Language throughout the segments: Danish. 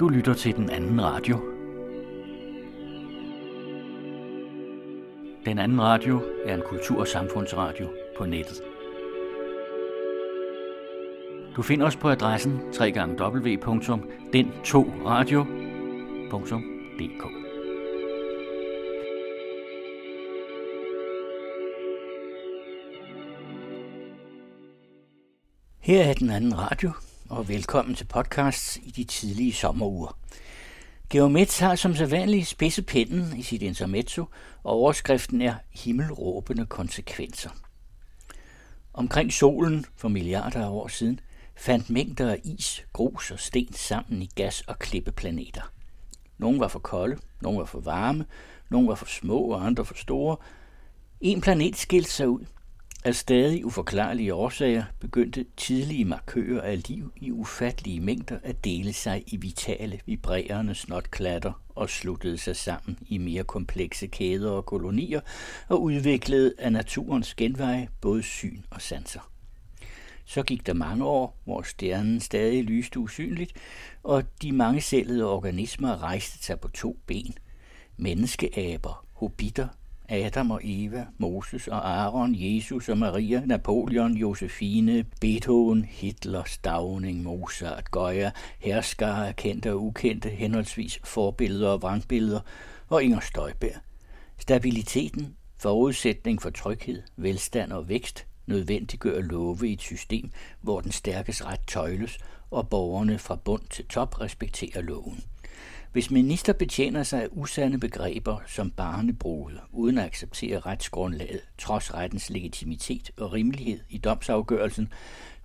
Du lytter til den anden radio. Den anden radio er en kultur- og samfundsradio på nettet. Du finder os på adressen www.den2radio.dk Her er den anden radio, og velkommen til podcasts i de tidlige sommeruger. Geomets har som sædvanligt spidse pinden i sit intermezzo, og overskriften er himmelråbende konsekvenser. Omkring solen for milliarder af år siden fandt mængder af is, grus og sten sammen i gas- og klippeplaneter. Nogle var for kolde, nogle var for varme, nogle var for små og andre for store. En planet skilte sig ud, af stadig uforklarlige årsager begyndte tidlige markører af liv i ufattelige mængder at dele sig i vitale, vibrerende snotklatter og sluttede sig sammen i mere komplekse kæder og kolonier og udviklede af naturens genveje både syn og sanser. Så gik der mange år, hvor stjernen stadig lyste usynligt, og de mange cellede organismer rejste sig på to ben. Menneskeaber, hobitter, Adam og Eva, Moses og Aaron, Jesus og Maria, Napoleon, Josefine, Beethoven, Hitler, Stavning, Mozart, Goya, herskere kendte og ukendte, henholdsvis forbilleder og vrangbilleder, og Inger Støjberg. Stabiliteten, forudsætning for tryghed, velstand og vækst, nødvendiggør love i et system, hvor den stærkes ret tøjles, og borgerne fra bund til top respekterer loven. Hvis minister betjener sig af usande begreber som barnebrud, uden at acceptere retsgrundlaget, trods rettens legitimitet og rimelighed i domsafgørelsen,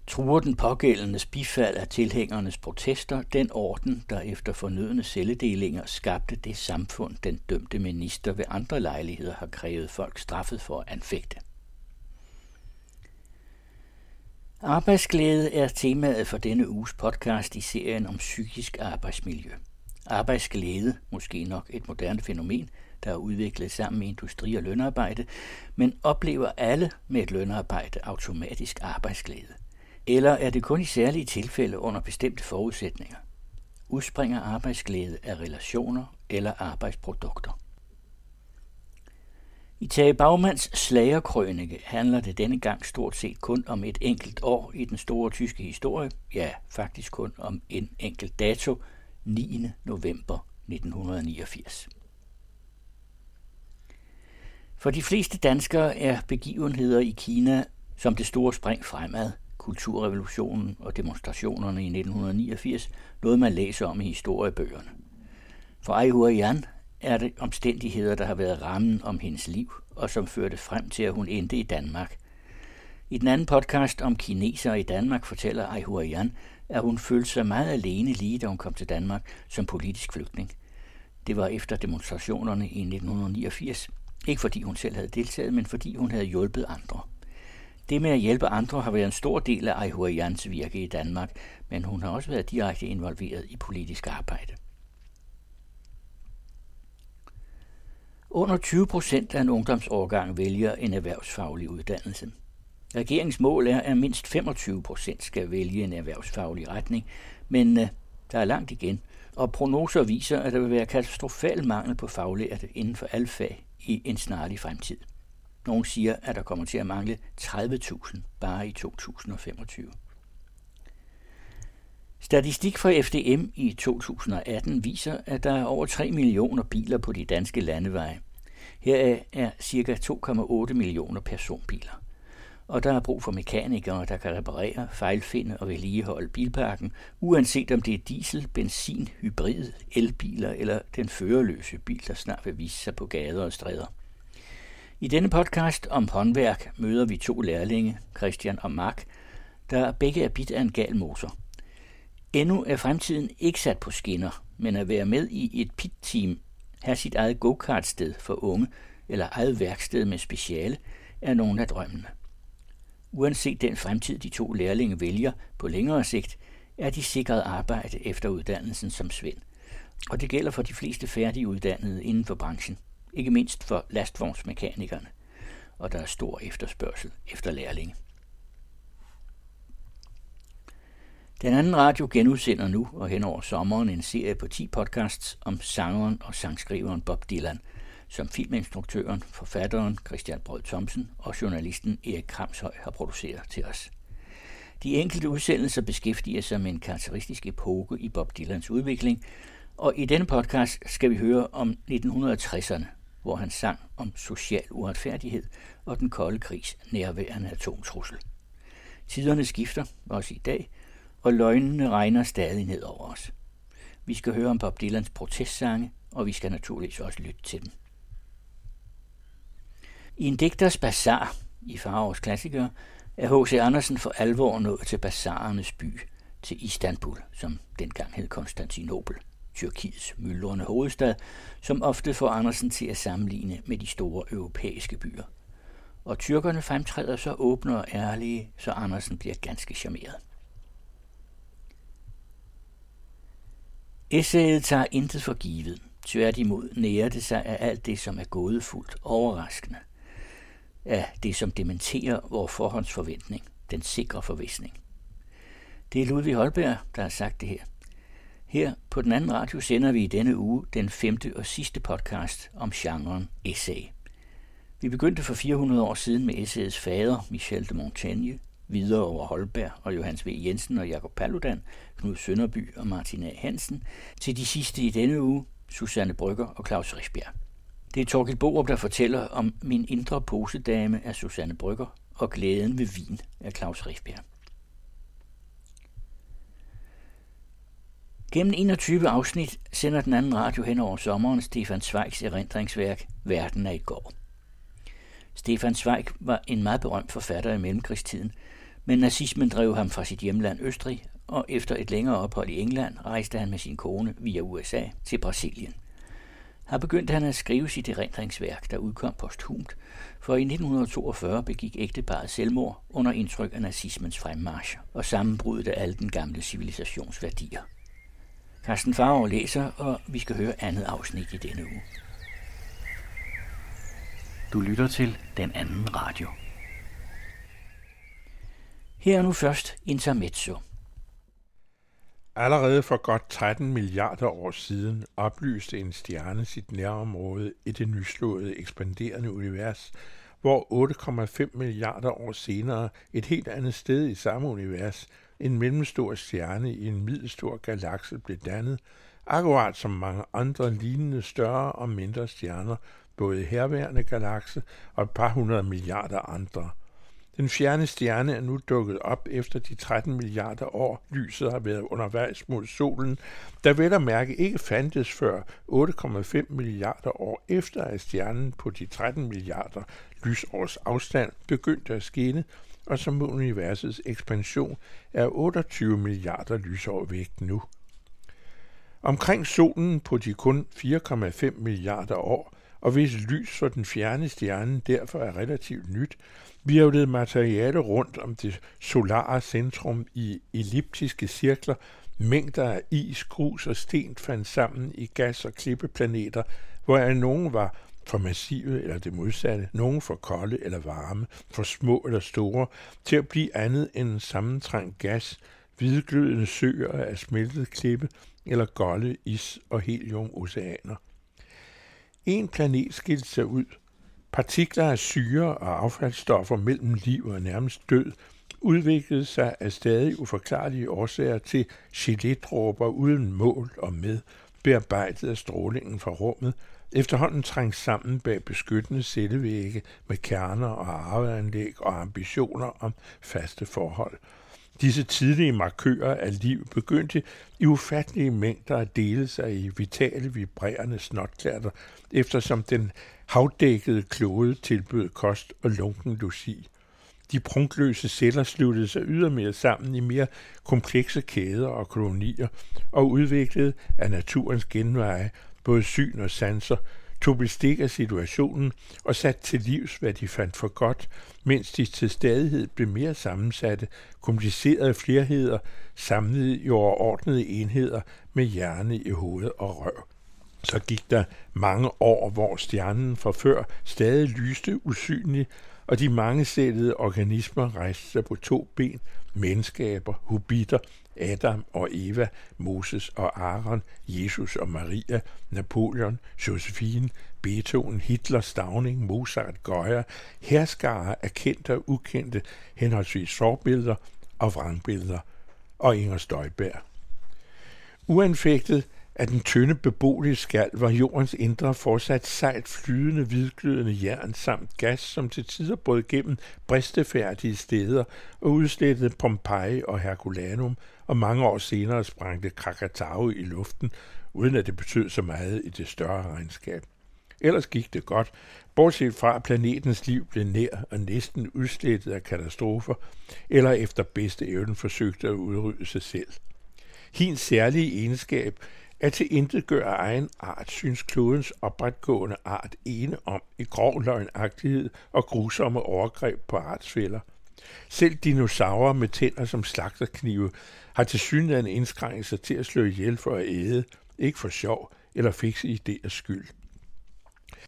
truer den pågældendes bifald af tilhængernes protester den orden, der efter fornødende celledelinger skabte det samfund, den dømte minister ved andre lejligheder har krævet folk straffet for at anfægte. Arbejdsglæde er temaet for denne uges podcast i serien om psykisk arbejdsmiljø. Arbejdsglæde, måske nok et moderne fænomen, der er udviklet sammen med industri og lønarbejde, men oplever alle med et lønarbejde automatisk arbejdsglæde? Eller er det kun i særlige tilfælde under bestemte forudsætninger? Udspringer arbejdsglæde af relationer eller arbejdsprodukter? I Tage Bagmans slagerkrønike handler det denne gang stort set kun om et enkelt år i den store tyske historie, ja, faktisk kun om en enkelt dato, 9. november 1989. For de fleste danskere er begivenheder i Kina som det store spring fremad, kulturrevolutionen og demonstrationerne i 1989, noget man læser om i historiebøgerne. For Ai Huayan er det omstændigheder, der har været rammen om hendes liv, og som førte frem til, at hun endte i Danmark. I den anden podcast om kinesere i Danmark fortæller Ai Huayan, at hun følte sig meget alene lige da hun kom til Danmark som politisk flygtning. Det var efter demonstrationerne i 1989. Ikke fordi hun selv havde deltaget, men fordi hun havde hjulpet andre. Det med at hjælpe andre har været en stor del af Ai Huayans virke i Danmark, men hun har også været direkte involveret i politisk arbejde. Under 20 procent af en ungdomsårgang vælger en erhvervsfaglig uddannelse. Regeringens mål er, at mindst 25 procent skal vælge en erhvervsfaglig retning, men øh, der er langt igen, og prognoser viser, at der vil være katastrofal mangel på faglærte inden for alle fag i en snarlig fremtid. Nogle siger, at der kommer til at mangle 30.000 bare i 2025. Statistik fra FDM i 2018 viser, at der er over 3 millioner biler på de danske landeveje. Heraf er ca. 2,8 millioner personbiler. Og der er brug for mekanikere, der kan reparere, fejlfinde og vedligeholde bilparken, uanset om det er diesel, benzin, hybrid, elbiler eller den førerløse bil, der snart vil vise sig på gader og stræder. I denne podcast om håndværk møder vi to lærlinge, Christian og Mark, der begge er bit af en gal motor – Endnu er fremtiden ikke sat på skinner, men at være med i et pit-team, have sit eget go-kart-sted for unge eller eget værksted med speciale, er nogle af drømmene. Uanset den fremtid de to lærlinge vælger på længere sigt, er de sikret arbejde efter uddannelsen som svend. Og det gælder for de fleste færdiguddannede inden for branchen, ikke mindst for lastvognsmekanikerne. Og der er stor efterspørgsel efter lærlinge. Den anden radio genudsender nu og hen over sommeren en serie på 10 podcasts om sangeren og sangskriveren Bob Dylan, som filminstruktøren, forfatteren Christian Brød Thomsen og journalisten Erik Kramshøj har produceret til os. De enkelte udsendelser beskæftiger sig med en karakteristisk epoke i Bob Dylans udvikling, og i denne podcast skal vi høre om 1960'erne, hvor han sang om social uretfærdighed og den kolde krigs nærværende atomtrussel. Tiderne skifter, også i dag, og løgnene regner stadig ned over os. Vi skal høre om Bob Dylans protestsange, og vi skal naturligvis også lytte til dem. I en digters bazar i Farovs klassiker, er H.C. Andersen for alvor nået til bazarernes by, til Istanbul, som dengang hed Konstantinopel, Tyrkiets myldrende hovedstad, som ofte får Andersen til at sammenligne med de store europæiske byer. Og tyrkerne fremtræder så åbne og ærlige, så Andersen bliver ganske charmeret. Essayet tager intet for givet. Tværtimod nærer det sig af alt det, som er gådefuldt, overraskende. Af det, som dementerer vores forhåndsforventning, den sikre forvisning. Det er Ludvig Holberg, der har sagt det her. Her på den anden radio sender vi i denne uge den femte og sidste podcast om genren essay. Vi begyndte for 400 år siden med essayets fader, Michel de Montaigne, videre over Holberg og Johannes V. Jensen og Jakob Paludan, Knud Sønderby og Martin A. Hansen, til de sidste i denne uge, Susanne Brygger og Claus Rigsbjerg. Det er Torgild Borup, der fortæller om Min indre posedame af Susanne Brygger og Glæden ved vin af Claus Rifbjerg. Gennem 21 afsnit sender den anden radio hen over sommeren Stefan Zweigs erindringsværk Verden er i går. Stefan Zweig var en meget berømt forfatter i mellemkrigstiden, men nazismen drev ham fra sit hjemland Østrig, og efter et længere ophold i England rejste han med sin kone via USA til Brasilien. Her begyndte han at skrive sit erindringsværk, der udkom posthumt, for i 1942 begik ægteparet selvmord under indtryk af nazismens fremmarsch og sammenbruddet af alle den gamle civilisationsværdier. Carsten Farver læser, og vi skal høre andet afsnit i denne uge. Du lytter til den anden radio. Her er nu først Intermezzo. Allerede for godt 13 milliarder år siden oplyste en stjerne sit nærområde i det nyslåede ekspanderende univers, hvor 8,5 milliarder år senere et helt andet sted i samme univers, en mellemstor stjerne i en middelstor galakse blev dannet, akkurat som mange andre lignende større og mindre stjerner, både herværende galakse og et par hundrede milliarder andre. Den fjerne stjerne er nu dukket op efter de 13 milliarder år, lyset har været undervejs mod solen, der vel at mærke ikke fandtes før 8,5 milliarder år efter, at stjernen på de 13 milliarder lysårs afstand begyndte at skinne, og som universets ekspansion er 28 milliarder lysår væk nu. Omkring solen på de kun 4,5 milliarder år, og hvis lys for den fjerne stjerne derfor er relativt nyt, virvlede materiale rundt om det solare centrum i elliptiske cirkler, mængder af is, grus og sten fandt sammen i gas- og klippeplaneter, hvor nogen var for massive eller det modsatte, nogen for kolde eller varme, for små eller store, til at blive andet end en sammentrængt gas, hvidglødende søer af smeltet klippe eller golde is- og heliumoceaner. En planet skilte sig ud. Partikler af syre og affaldsstoffer mellem liv og nærmest død udviklede sig af stadig uforklarlige årsager til gelédråber uden mål og med, bearbejdet af strålingen fra rummet, efterhånden trængt sammen bag beskyttende cellevægge med kerner og arveanlæg og ambitioner om faste forhold – Disse tidlige markører af liv begyndte i ufattelige mængder at dele sig i vitale, vibrerende snotklatter, eftersom den havdækkede klode tilbød kost og lunken luci. De prunkløse celler sluttede sig ydermere sammen i mere komplekse kæder og kolonier og udviklede af naturens genveje både syn og sanser tog bestik af situationen og satte til livs, hvad de fandt for godt, mens de til stadighed blev mere sammensatte, komplicerede flerheder, samlede i overordnede enheder med hjerne i hoved og røv. Så gik der mange år, hvor stjernen fra før stadig lyste usynlig, og de mangecellede organismer rejste sig på to ben, menneskaber, hubitter, Adam og Eva, Moses og Aaron, Jesus og Maria, Napoleon, Josephine, Beethoven, Hitler, Stavning, Mozart, Goya, herskare af kendte og ukendte, henholdsvis sårbilleder og vrangbilleder, og Inger Støjberg. Uanfægtet af den tynde beboelige skal var jordens indre fortsat sejt flydende, hvidglødende jern samt gas, som til tider brød gennem bristefærdige steder og udslettede Pompeji og Herculanum, og mange år senere sprængte Krakatau i luften, uden at det betød så meget i det større regnskab. Ellers gik det godt, bortset fra at planetens liv blev nær og næsten udslettet af katastrofer, eller efter bedste evne forsøgte at udrydde sig selv. Hins særlige egenskab at til intet gør egen art, synes klodens opretgående art ene om i grov løgnagtighed og grusomme overgreb på artsfælder. Selv dinosaurer med tænder som slagterknive har til synligheden indskrænket sig til at slå ihjel for at æde, ikke for sjov eller fikse idéers skyld.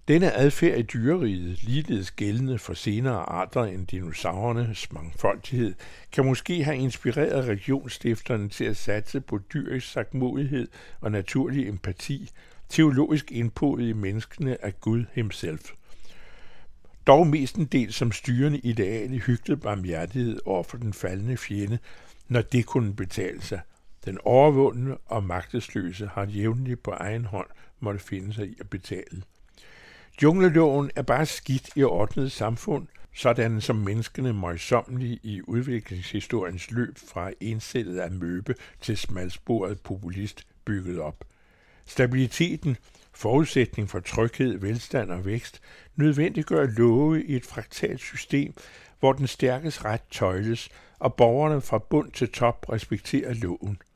Denne adfærd i dyreriget, ligeledes gældende for senere arter end dinosaurernes mangfoldighed, kan måske have inspireret regionstifterne til at satse på dyrisk sagmodighed og naturlig empati, teologisk indpodet i menneskene af Gud himself. Dog del som styrende ideal i hygtet barmhjertighed over for den faldende fjende, når det kunne betale sig. Den overvundne og magtesløse har jævnligt på egen hånd måtte finde sig i at betale. Jungleloven er bare skidt i ordnet samfund, sådan som menneskene møjsommelige i udviklingshistoriens løb fra ensættet af møbe til smalsporet populist bygget op. Stabiliteten, forudsætning for tryghed, velstand og vækst, nødvendiggør love i et fraktalt system, hvor den stærkes ret tøjles, og borgerne fra bund til top respekterer loven –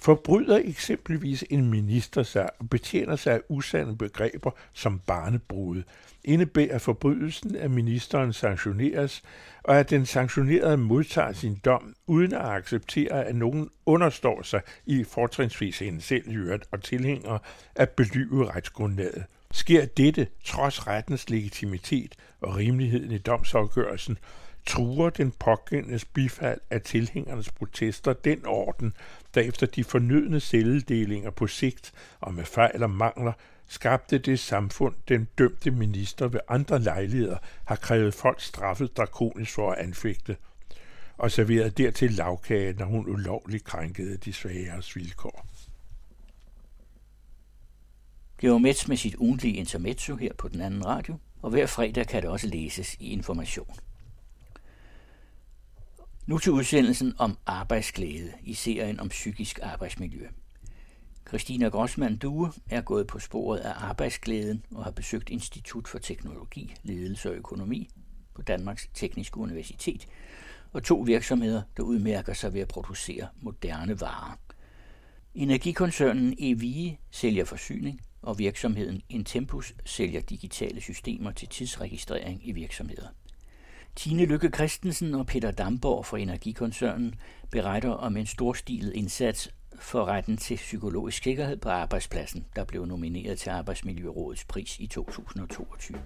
Forbryder eksempelvis en minister sig og betjener sig af usande begreber som barnebrud, indebærer forbrydelsen, at ministeren sanktioneres, og at den sanktionerede modtager sin dom, uden at acceptere, at nogen understår sig i fortrinsvis hende selv og tilhænger at belyve retsgrundlaget. Sker dette trods rettens legitimitet og rimeligheden i domsafgørelsen, truer den pågældendes bifald af tilhængernes protester den orden, der efter de fornødne celledelinger på sigt og med fejl og mangler skabte det samfund, den dømte minister ved andre lejligheder har krævet folk straffet drakonisk for at anfægte, og serveret dertil lavkage, når hun ulovligt krænkede de svageres vilkår. Georg Mets med sit ugentlige intermezzo her på den anden radio, og hver fredag kan det også læses i Information. Nu til udsendelsen om arbejdsglæde i serien om psykisk arbejdsmiljø. Christina Grossmann Due er gået på sporet af arbejdsglæden og har besøgt Institut for Teknologi, Ledelse og Økonomi på Danmarks Tekniske Universitet og to virksomheder, der udmærker sig ved at producere moderne varer. Energikoncernen EVI sælger forsyning, og virksomheden Intempus sælger digitale systemer til tidsregistrering i virksomheder. Tine Lykke Christensen og Peter Damborg fra Energikoncernen beretter om en storstilet indsats for retten til psykologisk sikkerhed på arbejdspladsen, der blev nomineret til Arbejdsmiljørådets pris i 2022.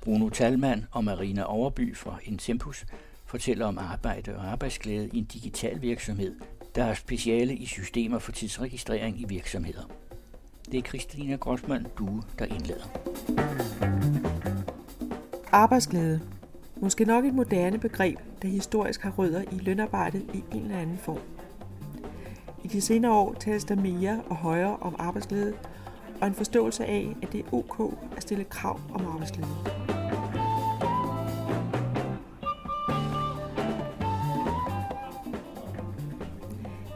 Bruno Talmand og Marina Overby fra Intempus fortæller om arbejde og arbejdsglæde i en digital virksomhed, der har speciale i systemer for tidsregistrering i virksomheder. Det er Kristina Grossmann Due, der indleder. Arbejdsglæde Måske nok et moderne begreb, der historisk har rødder i lønarbejdet i en eller anden form. I de senere år tales der mere og højere om arbejdsglæde, og en forståelse af, at det er ok at stille krav om arbejdsglæde.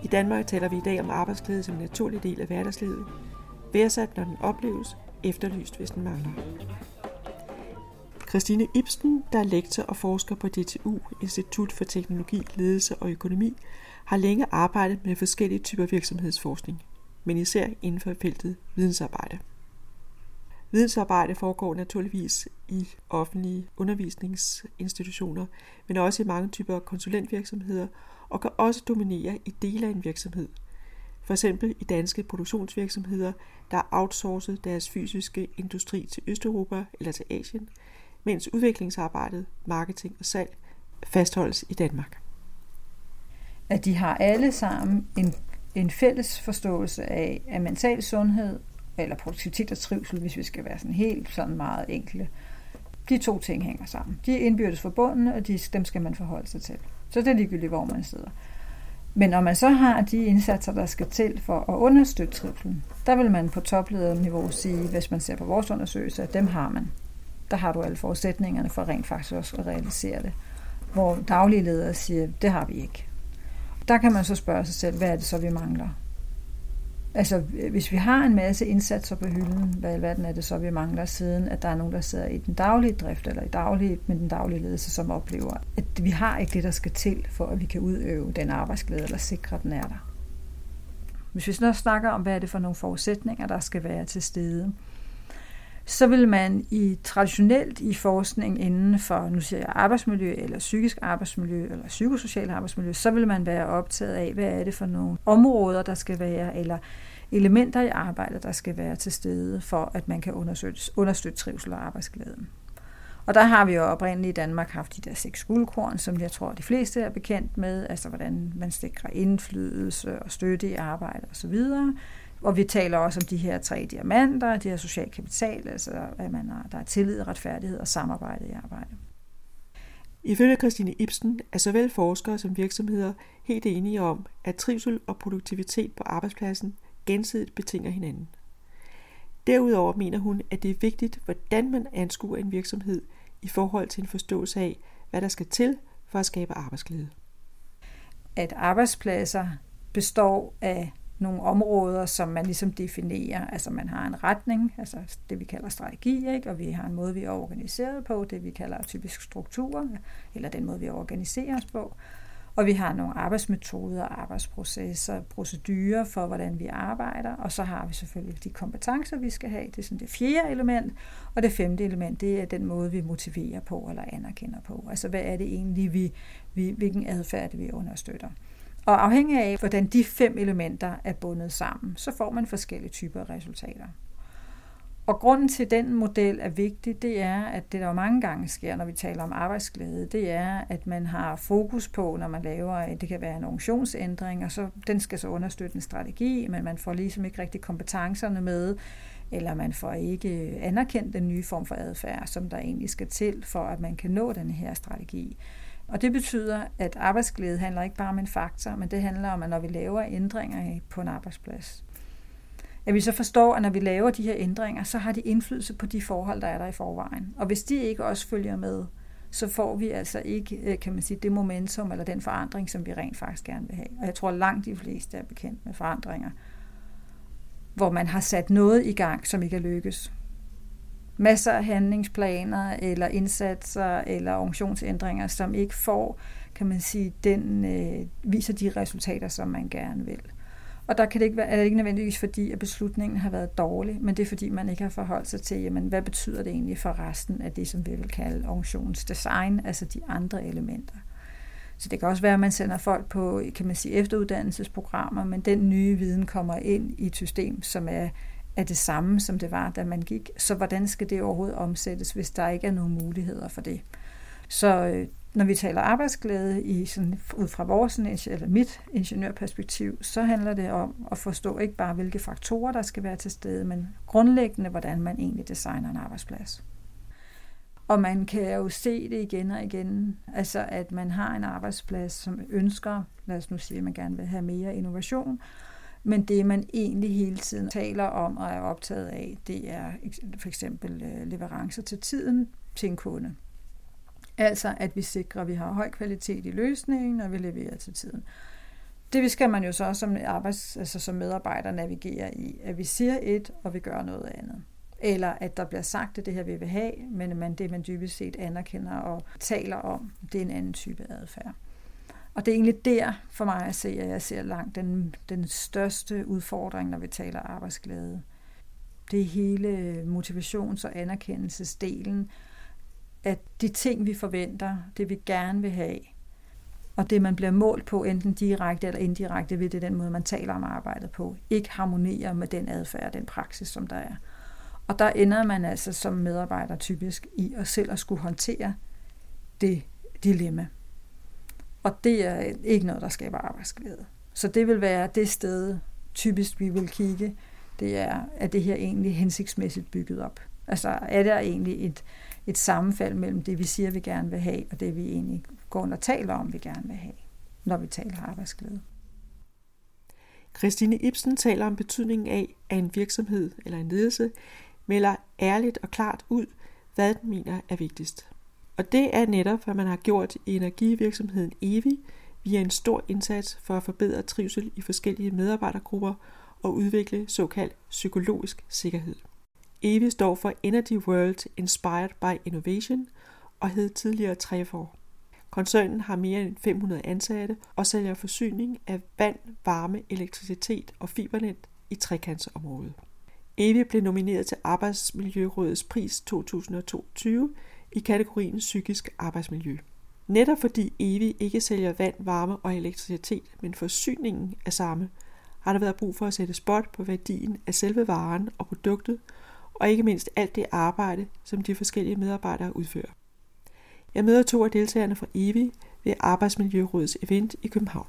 I Danmark taler vi i dag om arbejdsglæde som en naturlig del af hverdagslivet, værdsat når den opleves, efterlyst hvis den mangler. Christine Ibsen, der er lektor og forsker på DTU, Institut for Teknologi, Ledelse og Økonomi, har længe arbejdet med forskellige typer virksomhedsforskning, men især inden for feltet vidensarbejde. Vidensarbejde foregår naturligvis i offentlige undervisningsinstitutioner, men også i mange typer konsulentvirksomheder og kan også dominere i dele af en virksomhed. For eksempel i danske produktionsvirksomheder, der har outsourcet deres fysiske industri til Østeuropa eller til Asien – mens udviklingsarbejdet, marketing og salg fastholdes i Danmark. At de har alle sammen en, en fælles forståelse af, at mental sundhed, eller produktivitet og trivsel, hvis vi skal være sådan helt sådan meget enkle, de to ting hænger sammen. De er indbyrdes forbundne, og de, dem skal man forholde sig til. Så det er ligegyldigt, hvor man sidder. Men når man så har de indsatser, der skal til for at understøtte trivselen, der vil man på toplederniveau sige, hvis man ser på vores undersøgelse, at dem har man. Der har du alle forudsætningerne for rent faktisk også at realisere det. Hvor daglige ledere siger, det har vi ikke. Der kan man så spørge sig selv, hvad er det så, vi mangler? Altså, hvis vi har en masse indsatser på hylden, hvad i verden er det så, vi mangler, siden at der er nogen, der sidder i den daglige drift, eller i daglig, med den daglige ledelse, som oplever, at vi har ikke det, der skal til, for at vi kan udøve den arbejdsglæde, eller sikre, at den er der. Hvis vi så snakker om, hvad er det for nogle forudsætninger, der skal være til stede, så vil man i traditionelt i forskning inden for, nu siger jeg arbejdsmiljø, eller psykisk arbejdsmiljø, eller psykosocial arbejdsmiljø, så vil man være optaget af, hvad er det for nogle områder, der skal være, eller elementer i arbejdet, der skal være til stede, for at man kan understøtte, understøtte trivsel og arbejdsglæde. Og der har vi jo oprindeligt i Danmark haft de der seks guldkorn, som jeg tror, de fleste er bekendt med, altså hvordan man sikrer indflydelse og støtte i arbejde osv. Og vi taler også om de her tre diamanter, de her social kapital, altså at man har, der er tillid, retfærdighed og samarbejde i arbejde. Ifølge Christine Ibsen er såvel forskere som virksomheder helt enige om, at trivsel og produktivitet på arbejdspladsen gensidigt betinger hinanden. Derudover mener hun, at det er vigtigt, hvordan man anskuer en virksomhed i forhold til en forståelse af, hvad der skal til for at skabe arbejdsglæde. At arbejdspladser består af nogle områder, som man ligesom definerer. Altså man har en retning, altså det vi kalder strategi, ikke? og vi har en måde, vi er organiseret på, det vi kalder typisk strukturer, eller den måde, vi organiserer os på. Og vi har nogle arbejdsmetoder, arbejdsprocesser, procedurer for, hvordan vi arbejder. Og så har vi selvfølgelig de kompetencer, vi skal have. Det er sådan det fjerde element. Og det femte element, det er den måde, vi motiverer på eller anerkender på. Altså hvad er det egentlig, vi, vi, hvilken adfærd vi understøtter. Og afhængig af, hvordan de fem elementer er bundet sammen, så får man forskellige typer af resultater. Og grunden til, at den model er vigtig, det er, at det der jo mange gange sker, når vi taler om arbejdsglæde, det er, at man har fokus på, når man laver, det kan være en organisationsændring, og så, den skal så understøtte en strategi, men man får ligesom ikke rigtig kompetencerne med, eller man får ikke anerkendt den nye form for adfærd, som der egentlig skal til, for at man kan nå den her strategi. Og det betyder, at arbejdsglæde handler ikke bare om en faktor, men det handler om, at når vi laver ændringer på en arbejdsplads, at vi så forstår, at når vi laver de her ændringer, så har de indflydelse på de forhold, der er der i forvejen. Og hvis de ikke også følger med, så får vi altså ikke, øh, kan man sige, det momentum eller den forandring, som vi rent faktisk gerne vil have. Og jeg tror langt de fleste er bekendt med forandringer, hvor man har sat noget i gang, som ikke er lykkes masser af handlingsplaner eller indsatser eller organisationsændringer, som ikke får, kan man sige, den øh, viser de resultater, som man gerne vil. Og der kan det ikke være, er det ikke nødvendigvis fordi, at beslutningen har været dårlig, men det er fordi, man ikke har forholdt sig til, jamen, hvad betyder det egentlig for resten af det, som vi vil kalde organisationsdesign, altså de andre elementer. Så det kan også være, at man sender folk på, kan man sige, efteruddannelsesprogrammer, men den nye viden kommer ind i et system, som er er det samme, som det var, da man gik. Så hvordan skal det overhovedet omsættes, hvis der ikke er nogen muligheder for det? Så øh, når vi taler arbejdsglæde i sådan, ud fra vores, eller mit ingeniørperspektiv, så handler det om at forstå ikke bare, hvilke faktorer, der skal være til stede, men grundlæggende, hvordan man egentlig designer en arbejdsplads. Og man kan jo se det igen og igen, altså at man har en arbejdsplads, som ønsker, lad os nu sige, at man gerne vil have mere innovation, men det, man egentlig hele tiden taler om og er optaget af, det er for eksempel øh, leverancer til tiden til en kunde. Altså, at vi sikrer, at vi har høj kvalitet i løsningen, og vi leverer til tiden. Det skal man jo så som, arbejds, altså som medarbejder navigere i, at vi siger et, og vi gør noget andet. Eller at der bliver sagt, at det her vi vil have, men man, det man dybest set anerkender og taler om, det er en anden type adfærd. Og det er egentlig der for mig at se, at jeg ser langt den, den største udfordring, når vi taler arbejdsglæde. Det er hele motivations- og anerkendelsesdelen, at de ting, vi forventer, det vi gerne vil have, og det, man bliver målt på, enten direkte eller indirekte ved det den måde, man taler om arbejdet på, ikke harmonerer med den adfærd, den praksis, som der er. Og der ender man altså som medarbejder typisk i at selv at skulle håndtere det dilemma. Og det er ikke noget, der skaber arbejdsglæde. Så det vil være det sted, typisk vi vil kigge, det er, er det her egentlig hensigtsmæssigt bygget op? Altså er der egentlig et, et sammenfald mellem det, vi siger, vi gerne vil have, og det, vi egentlig går og taler om, vi gerne vil have, når vi taler arbejdsglæde? Christine Ibsen taler om betydningen af, at en virksomhed eller en ledelse melder ærligt og klart ud, hvad den mener er vigtigst. Og det er netop, hvad man har gjort i energivirksomheden EVI via en stor indsats for at forbedre trivsel i forskellige medarbejdergrupper og udvikle såkaldt psykologisk sikkerhed. EVI står for Energy World Inspired by Innovation og hed tidligere Trefor. Koncernen har mere end 500 ansatte og sælger forsyning af vand, varme, elektricitet og fibernet i trekantsområdet. EVI blev nomineret til Arbejdsmiljørådets pris 2022 i kategorien psykisk arbejdsmiljø. Netop fordi EVI ikke sælger vand, varme og elektricitet, men forsyningen er samme, har der været brug for at sætte spot på værdien af selve varen og produktet, og ikke mindst alt det arbejde, som de forskellige medarbejdere udfører. Jeg møder to af deltagerne fra EVI ved Arbejdsmiljørådets event i København.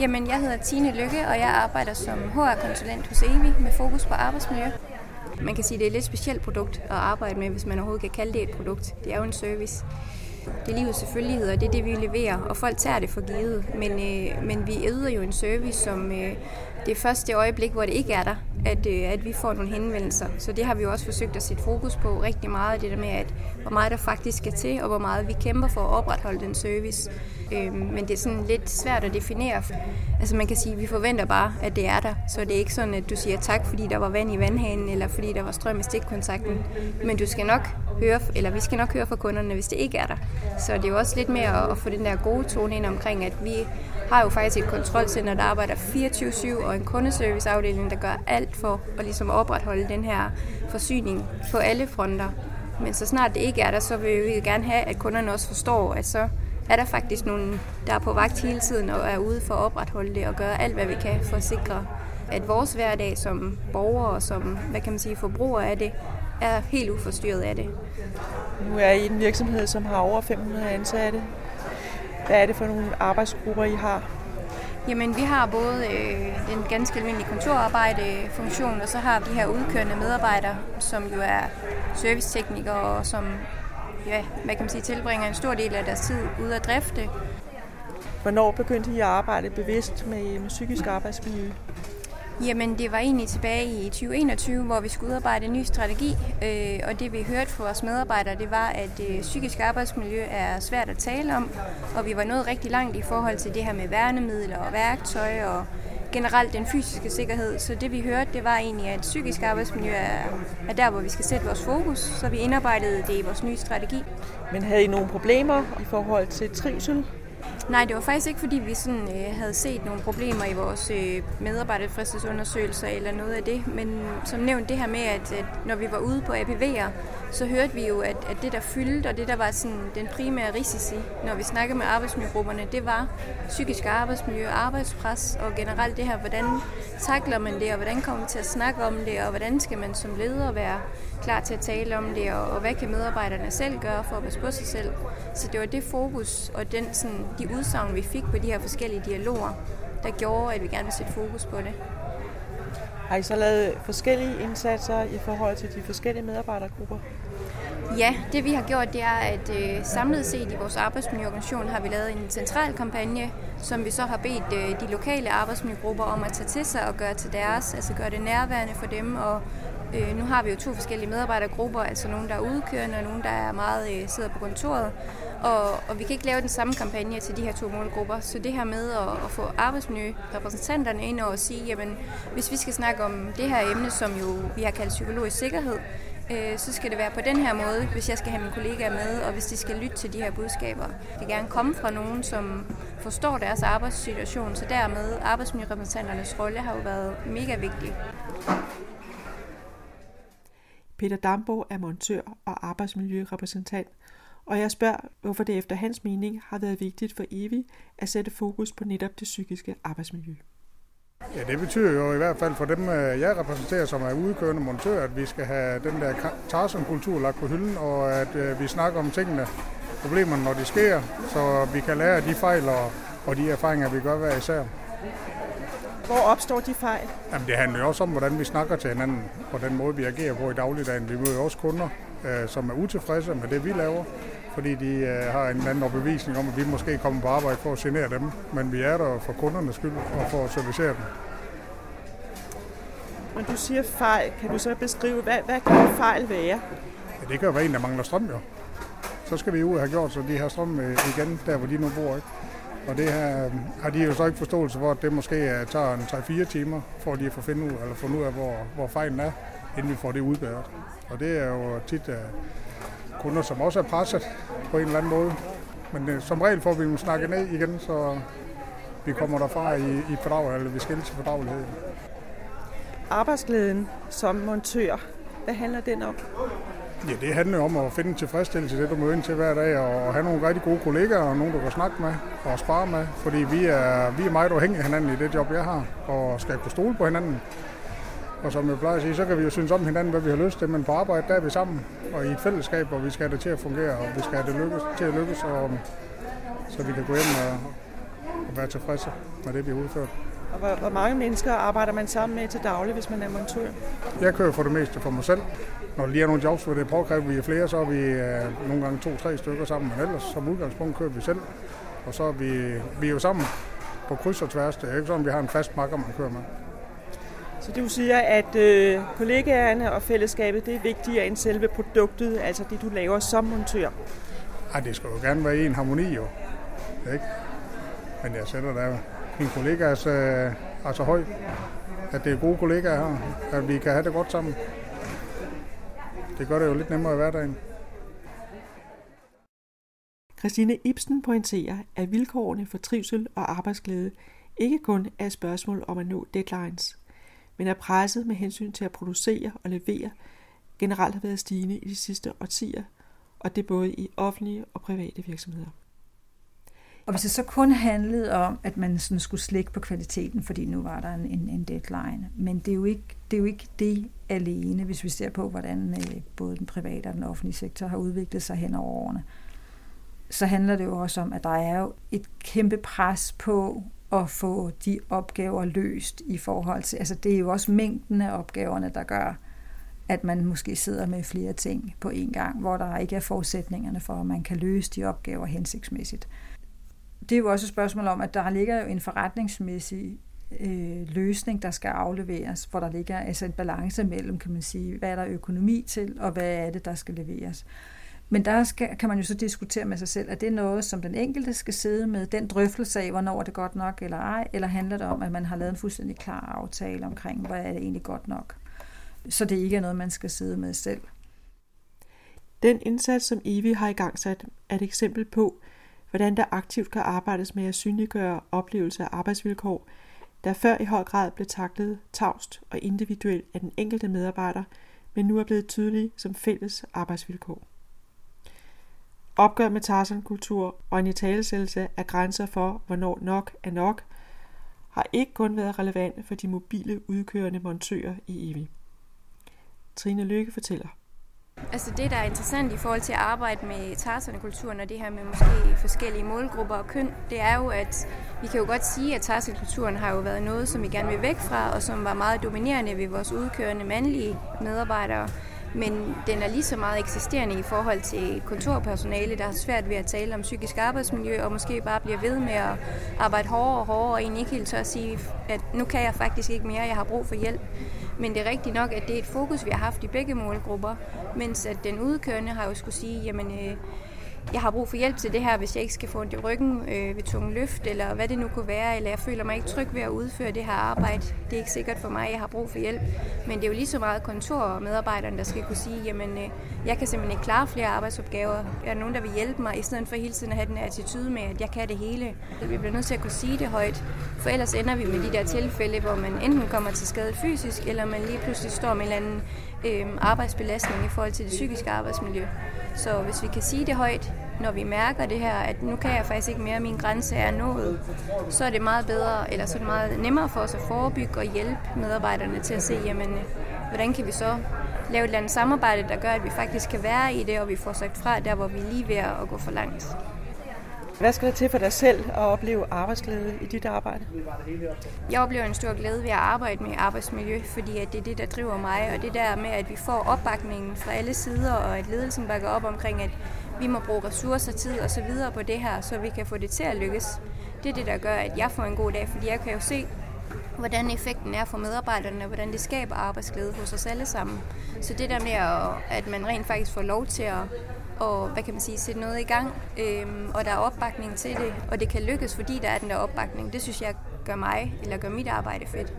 Jamen, jeg hedder Tine Lykke, og jeg arbejder som HR-konsulent hos EVI med fokus på arbejdsmiljø. Man kan sige, at det er et lidt specielt produkt at arbejde med, hvis man overhovedet kan kalde det et produkt. Det er jo en service. Det er livets selvfølgeligheder, det er det, vi leverer, og folk tager det for givet. Men, øh, men vi yder jo en service, som øh, det er først det øjeblik, hvor det ikke er der, at, øh, at vi får nogle henvendelser. Så det har vi jo også forsøgt at sætte fokus på rigtig meget, det der med, at hvor meget der faktisk skal til, og hvor meget vi kæmper for at opretholde den service. Øh, men det er sådan lidt svært at definere. Altså man kan sige, at vi forventer bare, at det er der. Så det er ikke sådan, at du siger tak, fordi der var vand i vandhanen, eller fordi der var strøm i stikkontakten. Men du skal nok høre, eller vi skal nok høre fra kunderne, hvis det ikke er der. Så det er jo også lidt mere at få den der gode tone ind omkring, at vi har jo faktisk et kontrolcenter, der arbejder 24-7, og en kundeserviceafdeling, der gør alt for at ligesom opretholde den her forsyning på alle fronter. Men så snart det ikke er der, så vil vi gerne have, at kunderne også forstår, at så er der faktisk nogen, der er på vagt hele tiden og er ude for at opretholde det og gøre alt, hvad vi kan for at sikre, at vores hverdag som borgere og som, hvad kan man sige, forbrugere af det, er helt uforstyrret af det. Nu er I en virksomhed, som har over 500 ansatte. Hvad er det for nogle arbejdsgrupper, I har? Jamen, vi har både øh, en ganske almindelig kontorarbejde-funktion, og så har vi de her udkørende medarbejdere, som jo er serviceteknikere, og som ja, hvad kan man sige, tilbringer en stor del af deres tid ude at drifte. Hvornår begyndte I at arbejde bevidst med, med psykisk arbejdsmiljø? Jamen, det var egentlig tilbage i 2021, hvor vi skulle udarbejde en ny strategi, øh, og det vi hørte fra vores medarbejdere, det var, at øh, psykisk arbejdsmiljø er svært at tale om, og vi var nået rigtig langt i forhold til det her med værnemidler og værktøj og generelt den fysiske sikkerhed. Så det vi hørte, det var egentlig, at psykisk arbejdsmiljø er, er der, hvor vi skal sætte vores fokus, så vi indarbejdede det i vores nye strategi. Men havde I nogle problemer i forhold til trivsel? Nej, det var faktisk ikke, fordi vi sådan, øh, havde set nogle problemer i vores øh, medarbejderfristighedsundersøgelser eller noget af det. Men som nævnt det her med, at, at når vi var ude på APV'er, så hørte vi jo, at, at det der fyldte, og det der var sådan, den primære risici, når vi snakkede med arbejdsmiljøgrupperne, det var psykisk arbejdsmiljø, arbejdspres og generelt det her, hvordan takler man det, og hvordan kommer vi til at snakke om det, og hvordan skal man som leder være klar til at tale om det, og, og hvad kan medarbejderne selv gøre for at passe på sig selv. Så det var det fokus og den, sådan, de udsagn, vi fik på de her forskellige dialoger, der gjorde, at vi gerne vil sætte fokus på det. Har I så lavet forskellige indsatser i forhold til de forskellige medarbejdergrupper? Ja, det vi har gjort, det er, at øh, samlet set i vores arbejdsmiljøorganisation har vi lavet en central kampagne, som vi så har bedt øh, de lokale arbejdsmiljøgrupper om at tage til sig og gøre til deres, altså gøre det nærværende for dem og Øh, nu har vi jo to forskellige medarbejdergrupper, altså nogle, der er udkørende, og nogle, der er meget øh, sidder på kontoret. Og, og vi kan ikke lave den samme kampagne til de her to målgrupper. Så det her med at, at få arbejdsmiljørepræsentanterne ind og sige, jamen hvis vi skal snakke om det her emne, som jo vi har kaldt psykologisk sikkerhed, øh, så skal det være på den her måde, hvis jeg skal have mine kollegaer med, og hvis de skal lytte til de her budskaber. Det gerne komme fra nogen, som forstår deres arbejdssituation, så dermed arbejdsmiljørepræsentanternes rolle har jo været mega vigtig. Peter Dambo er montør og arbejdsmiljørepræsentant, og jeg spørger, hvorfor det efter hans mening har været vigtigt for Evi at sætte fokus på netop det psykiske arbejdsmiljø. Ja, det betyder jo i hvert fald for dem, øh, jeg repræsenterer, som er udkørende montør, at vi skal have den der Tarzan-kultur lagt på hylden, og at øh, vi snakker om tingene, problemerne, når de sker, så vi kan lære af de fejl og, og de erfaringer, vi gør hver især. Hvor opstår de fejl? Jamen, det handler jo også om, hvordan vi snakker til hinanden, på den måde, vi agerer på i dagligdagen. Vi møder også kunder, øh, som er utilfredse med det, vi laver, fordi de øh, har en anden overbevisning om, at vi måske kommer på arbejde for at genere dem, men vi er der for kundernes skyld og for at servicere dem. Når du siger fejl, kan du så beskrive, hvad, hvad kan fejl være? Ja, det kan jo være en, der mangler strøm jo. Så skal vi ud og have gjort, så de har strøm øh, igen, der hvor de nu bor. Ikke? Og det her øh, har de jo så ikke forståelse for, at det måske tager en 3-4 timer, for lige at få finde ud, eller finde ud af, hvor, hvor fejlen er, inden vi får det udbedret. Og det er jo tit kunder, som også er presset på en eller anden måde. Men uh, som regel får vi dem snakket ned igen, så vi kommer derfra i, i fordrag, eller vi skiller til fordragelighed. Arbejdsglæden som montør, hvad handler den om? Ja, det handler om at finde tilfredsstillelse i det, du møder ind til hver dag, og have nogle rigtig gode kollegaer, og nogen, du kan snakke med og spare med, fordi vi er, vi er meget afhængige af hinanden i det job, jeg har, og skal kunne stole på hinanden. Og som jeg plejer at sige, så kan vi jo synes om hinanden, hvad vi har lyst til, men på arbejde, der er vi sammen, og i et fællesskab, hvor vi skal have det til at fungere, og vi skal have det lykkes, til at lykkes, og, så vi kan gå hjem og, og være tilfredse med det, vi har udført. Og hvor, hvor mange mennesker arbejder man sammen med til daglig, hvis man er montør? Jeg kører for det meste for mig selv. Når der lige er nogle jobs, hvor det er påkrævet, vi er flere, så er vi øh, nogle gange to-tre stykker sammen. Men ellers som udgangspunkt kører vi selv. Og så er vi, vi er jo sammen på kryds og tværs. Det er ikke sådan, at vi har en fast makker, man kører med. Så du siger, at øh, kollegaerne og fællesskabet, det er vigtigere end selve produktet, altså det, du laver som montør? Ej, det skal jo gerne være i en harmoni, jo. Ikke? Men jeg sætter der mine kollegaer er, er så høj, at det er gode kollegaer her, at vi kan have det godt sammen. Det gør det jo lidt nemmere i hverdagen. Christine Ibsen pointerer, at vilkårene for trivsel og arbejdsglæde ikke kun er et spørgsmål om at nå deadlines, men er presset med hensyn til at producere og levere generelt har været stigende i de sidste årtier, og det både i offentlige og private virksomheder. Og hvis det så kun handlede om, at man sådan skulle slække på kvaliteten, fordi nu var der en, en, en deadline, men det er, jo ikke, det er jo ikke det alene, hvis vi ser på, hvordan øh, både den private og den offentlige sektor har udviklet sig hen over årene. Så handler det jo også om, at der er jo et kæmpe pres på at få de opgaver løst i forhold til, altså det er jo også mængden af opgaverne, der gør, at man måske sidder med flere ting på en gang, hvor der ikke er forudsætningerne for, at man kan løse de opgaver hensigtsmæssigt det er jo også et spørgsmål om, at der ligger jo en forretningsmæssig øh, løsning, der skal afleveres, hvor der ligger altså en balance mellem, kan man sige, hvad er der økonomi til, og hvad er det, der skal leveres. Men der skal, kan man jo så diskutere med sig selv, at det er noget, som den enkelte skal sidde med, den drøftelse af, hvornår er det godt nok eller ej, eller handler det om, at man har lavet en fuldstændig klar aftale omkring, hvad er det egentlig godt nok. Så det ikke er noget, man skal sidde med selv. Den indsats, som Evi har i gang sat, er et eksempel på, hvordan der aktivt kan arbejdes med at synliggøre oplevelse af arbejdsvilkår, der før i høj grad blev taklet tavst og individuelt af den enkelte medarbejder, men nu er blevet tydelige som fælles arbejdsvilkår. Opgør med Tarzan-kultur og en italesættelse af grænser for, hvornår nok er nok, har ikke kun været relevante for de mobile udkørende montører i EVI. Trine Lykke fortæller. Altså det, der er interessant i forhold til at arbejde med Tarzan-kulturen og det her med måske forskellige målgrupper og køn, det er jo, at vi kan jo godt sige, at Tarzan-kulturen har jo været noget, som vi gerne vil væk fra, og som var meget dominerende ved vores udkørende mandlige medarbejdere. Men den er lige så meget eksisterende i forhold til kontorpersonale, der har svært ved at tale om psykisk arbejdsmiljø, og måske bare bliver ved med at arbejde hårdere og hårdere, og egentlig ikke helt tør at sige, at nu kan jeg faktisk ikke mere, jeg har brug for hjælp. Men det er rigtigt nok, at det er et fokus, vi har haft i begge målgrupper, mens at den udkørende har jo skulle sige, jamen øh, jeg har brug for hjælp til det her, hvis jeg ikke skal få ondt i ryggen øh, ved tunge løft, eller hvad det nu kunne være, eller jeg føler mig ikke tryg ved at udføre det her arbejde. Det er ikke sikkert for mig, jeg har brug for hjælp. Men det er jo lige så meget kontor og medarbejderne, der skal kunne sige, jamen øh, jeg kan simpelthen ikke klare flere arbejdsopgaver. Er der nogen, der vil hjælpe mig, i stedet for hele tiden at have den attitude med, at jeg kan det hele. Vi bliver nødt til at kunne sige det højt, for ellers ender vi med de der tilfælde, hvor man enten kommer til skade fysisk, eller man lige pludselig står med en eller anden øh, arbejdsbelastning i forhold til det psykiske arbejdsmiljø. Så hvis vi kan sige det højt, når vi mærker det her, at nu kan jeg faktisk ikke mere, min grænse er nået, så er det meget bedre, eller så er det meget nemmere for os at forebygge og hjælpe medarbejderne til at se, jamen, hvordan kan vi så lave et eller andet samarbejde, der gør, at vi faktisk kan være i det, og vi får sagt fra der, hvor vi er lige ved at gå for langt. Hvad skal der til for dig selv at opleve arbejdsglæde i dit arbejde? Jeg oplever en stor glæde ved at arbejde med arbejdsmiljø, fordi at det er det, der driver mig, og det der med, at vi får opbakningen fra alle sider, og at ledelsen bakker op omkring, at vi må bruge ressourcer, tid og så videre på det her, så vi kan få det til at lykkes. Det er det, der gør, at jeg får en god dag, fordi jeg kan jo se, hvordan effekten er for medarbejderne, og hvordan det skaber arbejdsglæde hos os alle sammen. Så det der med, at man rent faktisk får lov til at og hvad kan man sige, sætte noget i gang, øhm, og der er opbakning til det, og det kan lykkes, fordi der er den der opbakning. Det synes jeg gør mig, eller gør mit arbejde fedt.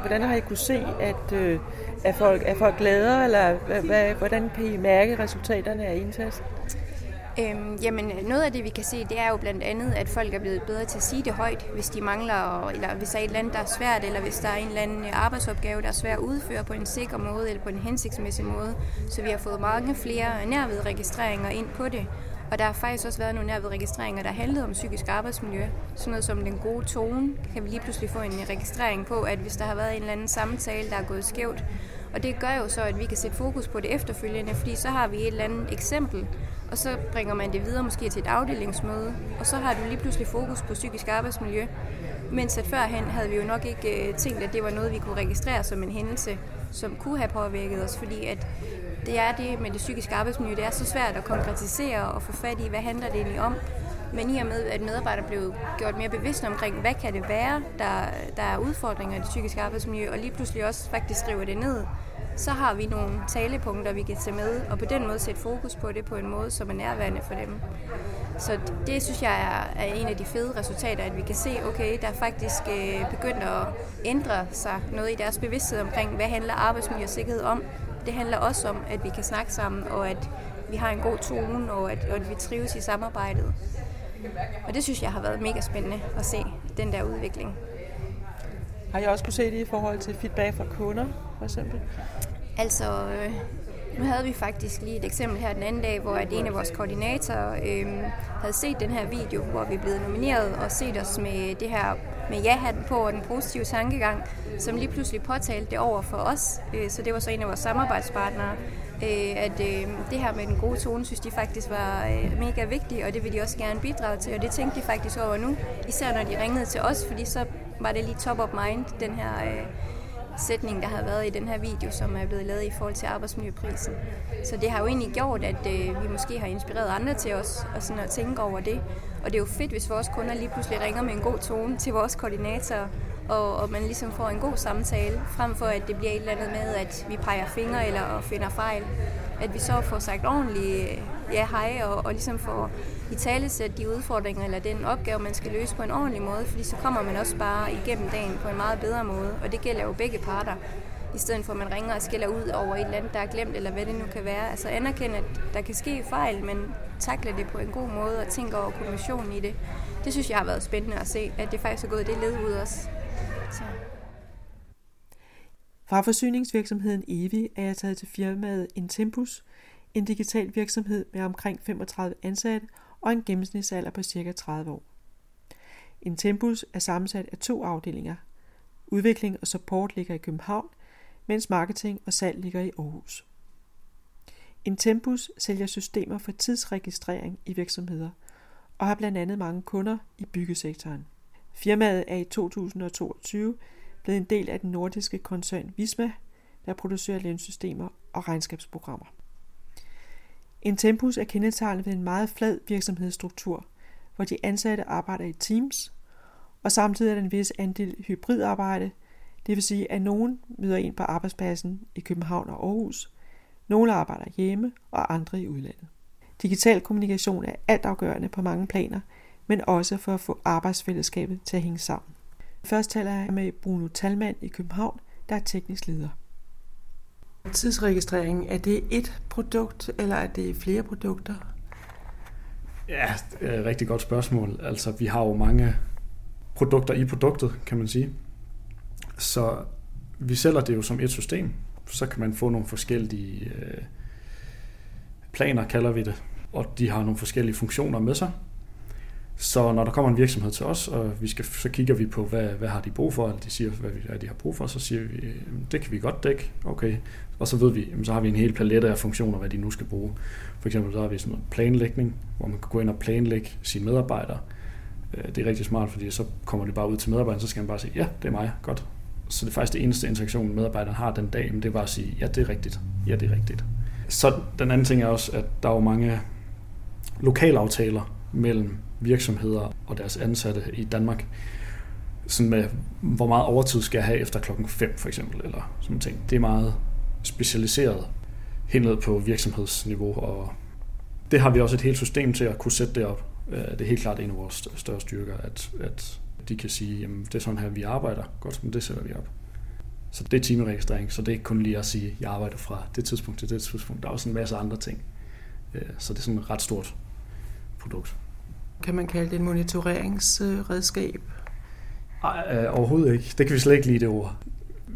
Hvordan har I kunne se, at øh, er, folk, er folk glade, eller hvad, hvordan kan I mærke resultaterne af indsatsen? Øhm, jamen, noget af det, vi kan se, det er jo blandt andet, at folk er blevet bedre til at sige det højt, hvis de mangler, eller hvis der er et eller andet, der er svært, eller hvis der er en eller anden øh, arbejdsopgave, der er svær at udføre på en sikker måde, eller på en hensigtsmæssig måde. Så vi har fået mange flere nærvedregistreringer ind på det. Og der har faktisk også været nogle nærvedregistreringer, der handlede om psykisk arbejdsmiljø. Sådan noget som den gode tone, kan vi lige pludselig få en registrering på, at hvis der har været en eller anden samtale, der er gået skævt, og det gør jo så, at vi kan sætte fokus på det efterfølgende, fordi så har vi et eller andet eksempel, og så bringer man det videre måske til et afdelingsmøde, og så har du lige pludselig fokus på psykisk arbejdsmiljø. Mens at førhen havde vi jo nok ikke øh, tænkt, at det var noget, vi kunne registrere som en hændelse, som kunne have påvirket os, fordi at det er det med det psykiske arbejdsmiljø, det er så svært at konkretisere og få fat i, hvad handler det egentlig om. Men i og med, at medarbejdere blev gjort mere bevidste omkring, hvad kan det være, der, der er udfordringer i det psykiske arbejdsmiljø, og lige pludselig også faktisk skriver det ned, så har vi nogle talepunkter, vi kan tage med, og på den måde sætte fokus på det på en måde, som er nærværende for dem. Så det synes jeg er, er en af de fede resultater, at vi kan se, okay, der er faktisk øh, begyndt at ændre sig noget i deres bevidsthed omkring, hvad handler arbejdsmiljø og sikkerhed om. Det handler også om, at vi kan snakke sammen, og at vi har en god tone, og at, og at vi trives i samarbejdet. Og det synes jeg har været mega spændende at se, den der udvikling. Har jeg også kunne se det i forhold til feedback fra kunder, for eksempel? Altså, øh, nu havde vi faktisk lige et eksempel her den anden dag, hvor at en af vores koordinatorer øh, havde set den her video, hvor vi er blevet nomineret og set os med det her med ja-hatten på og den positive tankegang, som lige pludselig påtalte det over for os. Øh, så det var så en af vores samarbejdspartnere, øh, at øh, det her med den gode tone, synes de faktisk var øh, mega vigtigt, og det vil de også gerne bidrage til, og det tænkte de faktisk over nu, især når de ringede til os, fordi så var det lige top of mind, den her øh, sætning, der har været i den her video, som er blevet lavet i forhold til arbejdsmiljøprisen. Så det har jo egentlig gjort, at øh, vi måske har inspireret andre til os og sådan at tænke over det. Og det er jo fedt, hvis vores kunder lige pludselig ringer med en god tone til vores koordinatorer, og, og man ligesom får en god samtale, frem for at det bliver et eller andet med, at vi peger fingre eller finder fejl. At vi så får sagt ordentligt ja, hej, og, og ligesom får i tale sætte de udfordringer eller den opgave, man skal løse på en ordentlig måde, fordi så kommer man også bare igennem dagen på en meget bedre måde, og det gælder jo begge parter i stedet for at man ringer og skælder ud over et eller andet, der er glemt, eller hvad det nu kan være. Altså anerkende, at der kan ske fejl, men takle det på en god måde og tænke over kommissionen i det. Det synes jeg har været spændende at se, at det faktisk er gået det led ud også. Så. Fra forsyningsvirksomheden Evi er jeg taget til firmaet Intempus, en digital virksomhed med omkring 35 ansatte og en gennemsnitsalder på ca. 30 år. Intempus er sammensat af to afdelinger. Udvikling og support ligger i København, mens marketing og salg ligger i Aarhus. Intempus sælger systemer for tidsregistrering i virksomheder og har blandt andet mange kunder i byggesektoren. Firmaet er i 2022 blevet en del af den nordiske koncern Visma, der producerer lønsystemer og regnskabsprogrammer. Intempus er kendetegnet ved en meget flad virksomhedsstruktur, hvor de ansatte arbejder i teams, og samtidig er der en vis andel hybridarbejde, det vil sige, at nogen møder ind på arbejdspladsen i København og Aarhus, nogle arbejder hjemme og andre i udlandet. Digital kommunikation er altafgørende på mange planer, men også for at få arbejdsfællesskabet til at hænge sammen. Først taler jeg med Bruno Talmand i København, der er teknisk leder. Tidsregistrering, er det et produkt, eller er det flere produkter? Ja, det er et rigtig godt spørgsmål. Altså, vi har jo mange produkter i produktet, kan man sige. Så vi sælger det jo som et system. Så kan man få nogle forskellige øh, planer, kalder vi det. og de har nogle forskellige funktioner med sig. Så når der kommer en virksomhed til os, og vi skal, så kigger vi på, hvad, hvad har de brug for, eller de siger, hvad, hvad de har brug for, så siger vi, det kan vi godt dække, okay. Og så ved vi, så har vi en hel palet af funktioner, hvad de nu skal bruge. For eksempel så har vi sådan noget planlægning, hvor man kan gå ind og planlægge sine medarbejdere. Øh, det er rigtig smart, fordi så kommer det bare ud til medarbejderen, så skal han bare sige, ja, det er mig, godt. Så det er faktisk det eneste interaktion, medarbejderen har den dag, men det er bare at sige, ja, det er rigtigt, ja, det er rigtigt. Så den anden ting er også, at der er jo mange lokalaftaler mellem virksomheder og deres ansatte i Danmark, sådan med, hvor meget overtid skal jeg have efter klokken 5 for eksempel, eller sådan ting. Det er meget specialiseret helt ned på virksomhedsniveau, og det har vi også et helt system til at kunne sætte det op. Øh, det er helt klart en af vores større styrker, at, at de kan sige, jamen det er sådan her, vi arbejder. Godt, men det sætter vi op. Så det er timeregistrering, så det er ikke kun lige at sige, at jeg arbejder fra det tidspunkt til det tidspunkt. Der er også en masse andre ting. Øh, så det er sådan ret stort produkt. Kan man kalde det et monitoreringsredskab? Nej, øh, overhovedet ikke. Det kan vi slet ikke lide det ord.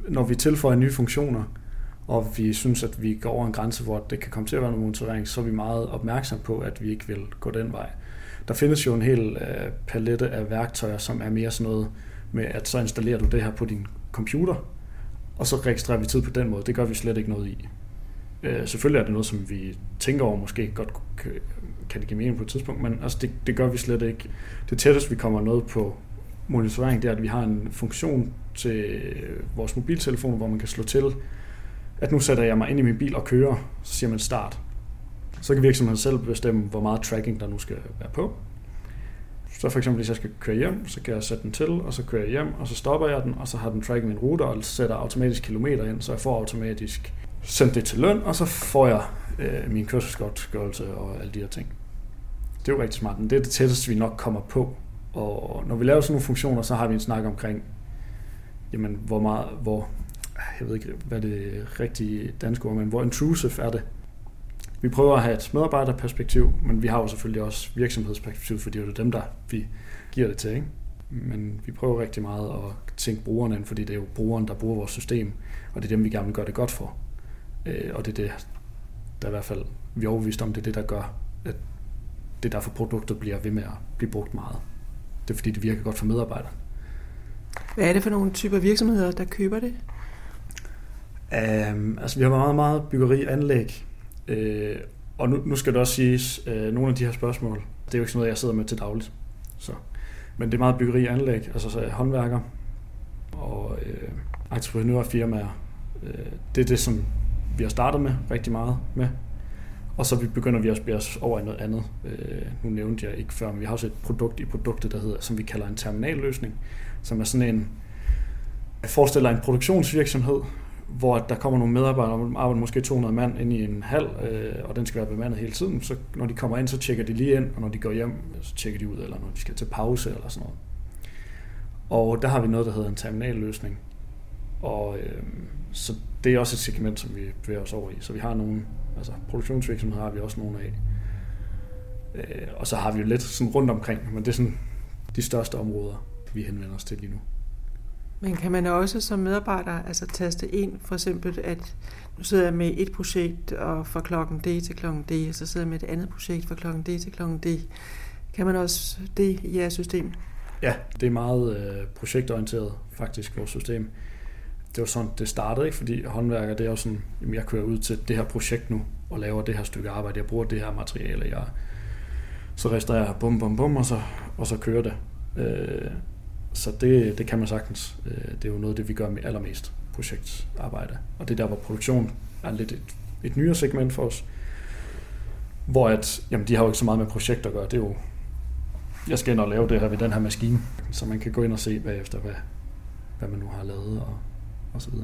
Når vi tilføjer nye funktioner, og vi synes, at vi går over en grænse, hvor det kan komme til at være noget monitorering, så er vi meget opmærksom på, at vi ikke vil gå den vej. Der findes jo en hel øh, palette af værktøjer, som er mere sådan noget med, at så installerer du det her på din computer, og så registrerer vi tid på den måde. Det gør vi slet ikke noget i. Øh, selvfølgelig er det noget, som vi tænker over, måske godt kan det give mening på et tidspunkt, men altså det, det gør vi slet ikke. Det tætteste, vi kommer noget på monitorering, det er, at vi har en funktion til vores mobiltelefon, hvor man kan slå til, at nu sætter jeg mig ind i min bil og kører, så siger man start. Så kan virksomheden selv bestemme, hvor meget tracking der nu skal være på. Så for eksempel, hvis jeg skal køre hjem, så kan jeg sætte den til, og så kører jeg hjem, og så stopper jeg den, og så har den tracking min rute, og sætter automatisk kilometer ind, så jeg får automatisk sendt det til løn, og så får jeg øh, min kørselsgodtgørelse og alle de her ting. Det er jo rigtig smart, men det er det tætteste, vi nok kommer på. Og når vi laver sådan nogle funktioner, så har vi en snak omkring, jamen, hvor meget, hvor, jeg ved ikke, hvad det rigtige danske ord, men hvor intrusive er det? Vi prøver at have et medarbejderperspektiv, men vi har jo selvfølgelig også virksomhedsperspektiv, fordi det er dem, der vi giver det til. Ikke? Men vi prøver rigtig meget at tænke brugerne ind, fordi det er jo brugeren, der bruger vores system, og det er dem, vi gerne vil gøre det godt for. Øh, og det er det, der i hvert fald, vi er overbevist om, det er det, der gør, at det er derfor produktet bliver ved med at blive brugt meget. Det er fordi, det virker godt for medarbejderne. Hvad er det for nogle typer virksomheder, der køber det? Um, altså, vi har meget, meget byggeri anlæg. Uh, og nu, nu skal det også siges, uh, nogle af de her spørgsmål, det er jo ikke sådan noget, jeg sidder med til dagligt. Så. Men det er meget byggeri anlæg, altså så håndværker og uh, entreprenørfirmaer. Uh, det er det, som vi har startet med rigtig meget med. Og så begynder vi at spille os over i noget andet. Øh, nu nævnte jeg ikke før, men vi har også et produkt i produktet, der hedder, som vi kalder en terminalløsning, som er sådan en, jeg forestiller en produktionsvirksomhed, hvor der kommer nogle medarbejdere, der arbejder måske 200 mand ind i en hal, øh, og den skal være bemandet hele tiden. Så når de kommer ind, så tjekker de lige ind, og når de går hjem, så tjekker de ud, eller når de skal til pause eller sådan noget. Og der har vi noget, der hedder en terminalløsning. Og øh, så det er også et segment, som vi bevæger os over i. Så vi har nogle, altså produktionsvirksomheder har vi også nogle af. Øh, og så har vi jo lidt sådan rundt omkring, men det er sådan de største områder, vi henvender os til lige nu. Men kan man også som medarbejder altså taste ind, for eksempel, at nu sidder jeg med et projekt og fra klokken D til klokken D, og så sidder jeg med et andet projekt fra klokken D til klokken D. Kan man også det i jeres system? Ja, det er meget øh, projektorienteret faktisk, vores system det var sådan, det startede, ikke? fordi håndværker, det er jo sådan, jamen jeg kører ud til det her projekt nu, og laver det her stykke arbejde, jeg bruger det her materiale, jeg så restaurerer jeg bum, bum, bum, og så, og så kører det. Øh, så det, det kan man sagtens. Øh, det er jo noget af det, vi gør med allermest projektarbejde. Og det er der, hvor produktion er lidt et, et nyere segment for os. Hvor at, jamen de har jo ikke så meget med projekter at gøre. Det er jo, jeg skal ind og lave det her ved den her maskine, så man kan gå ind og se bagefter, hvad, hvad man nu har lavet, og osv.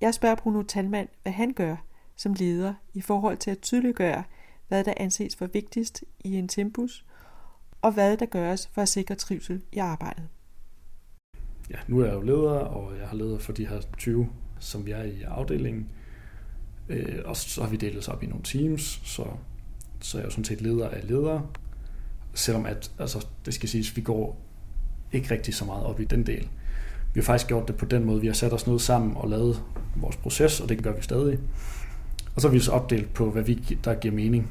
Jeg spørger Bruno Talmand, hvad han gør som leder i forhold til at tydeliggøre, hvad der anses for vigtigst i en tempus, og hvad der gøres for at sikre trivsel i arbejdet. Ja, nu er jeg jo leder, og jeg har leder for de her 20, som vi er i afdelingen. Øh, og så har vi delt os op i nogle teams, så, så er jeg jo sådan set leder af ledere. Selvom at, altså, det skal siges, vi går ikke rigtig så meget op i den del vi har faktisk gjort det på den måde. Vi har sat os ned sammen og lavet vores proces, og det gør vi stadig. Og så har vi så opdelt på, hvad vi, der giver mening.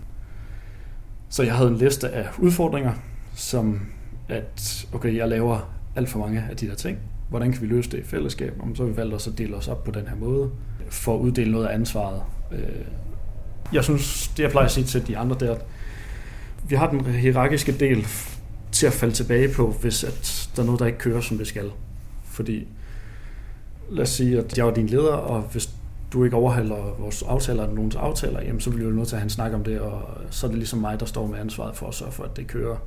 Så jeg havde en liste af udfordringer, som at, okay, jeg laver alt for mange af de der ting. Hvordan kan vi løse det i fællesskab? Og så har vi valgt os at dele os op på den her måde, for at uddele noget af ansvaret. Øh, jeg synes, det jeg plejer at sige til de andre, det er, at vi har den hierarkiske del til at falde tilbage på, hvis at der er noget, der ikke kører, som det skal. Fordi, lad os sige, at jeg er din leder, og hvis du ikke overholder vores aftaler eller nogens aftaler, jamen så bliver du nødt til at have en snak om det, og så er det ligesom mig, der står med ansvaret for at sørge for, at det kører.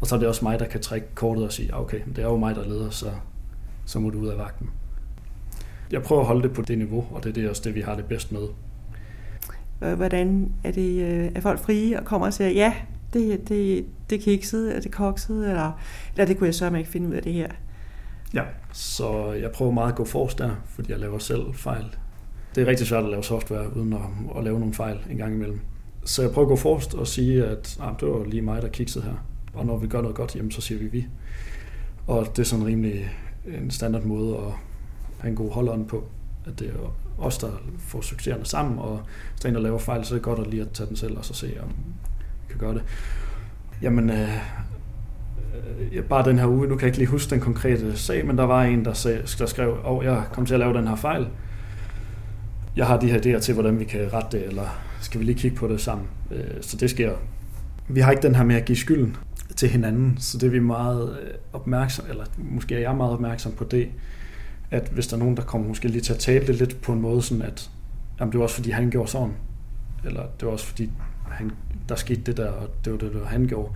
Og så er det også mig, der kan trække kortet og sige, okay, det er jo mig, der leder, så, så må du ud af vagten. Jeg prøver at holde det på det niveau, og det er også det, vi har det bedst med. Hvordan er, det, øh, er folk frie og kommer og siger, ja, det, det, det kikset, er det kokset, eller, eller det kunne jeg sørge ikke finde ud af det her. Ja, så jeg prøver meget at gå forrest der, fordi jeg laver selv fejl. Det er rigtig svært at lave software uden at, at lave nogle fejl en gang imellem. Så jeg prøver at gå forrest og sige, at ah, det var lige mig, der kiksede her. Og når vi gør noget godt, jamen, så siger vi vi. Og det er sådan rimelig en standard måde at have en god holdånd på. At det er os, der får succeserne sammen, og hvis der er en, der laver fejl, så er det godt at lige at tage den selv og så se, om vi kan gøre det. Jamen, øh, øh, bare den her uge, nu kan jeg ikke lige huske den konkrete sag, men der var en, der, sag, der skrev, at oh, jeg kom til at lave den her fejl. Jeg har de her idéer til, hvordan vi kan rette det, eller skal vi lige kigge på det sammen. Øh, så det sker. Vi har ikke den her med at give skylden til hinanden, så det er vi meget øh, opmærksom, eller måske er jeg meget opmærksom på det, at hvis der er nogen, der kommer måske lige til at tale det lidt på en måde, sådan at jamen, det var også fordi, han gjorde sådan, eller det var også fordi, han, der skete det der, og det var det, der han gjorde,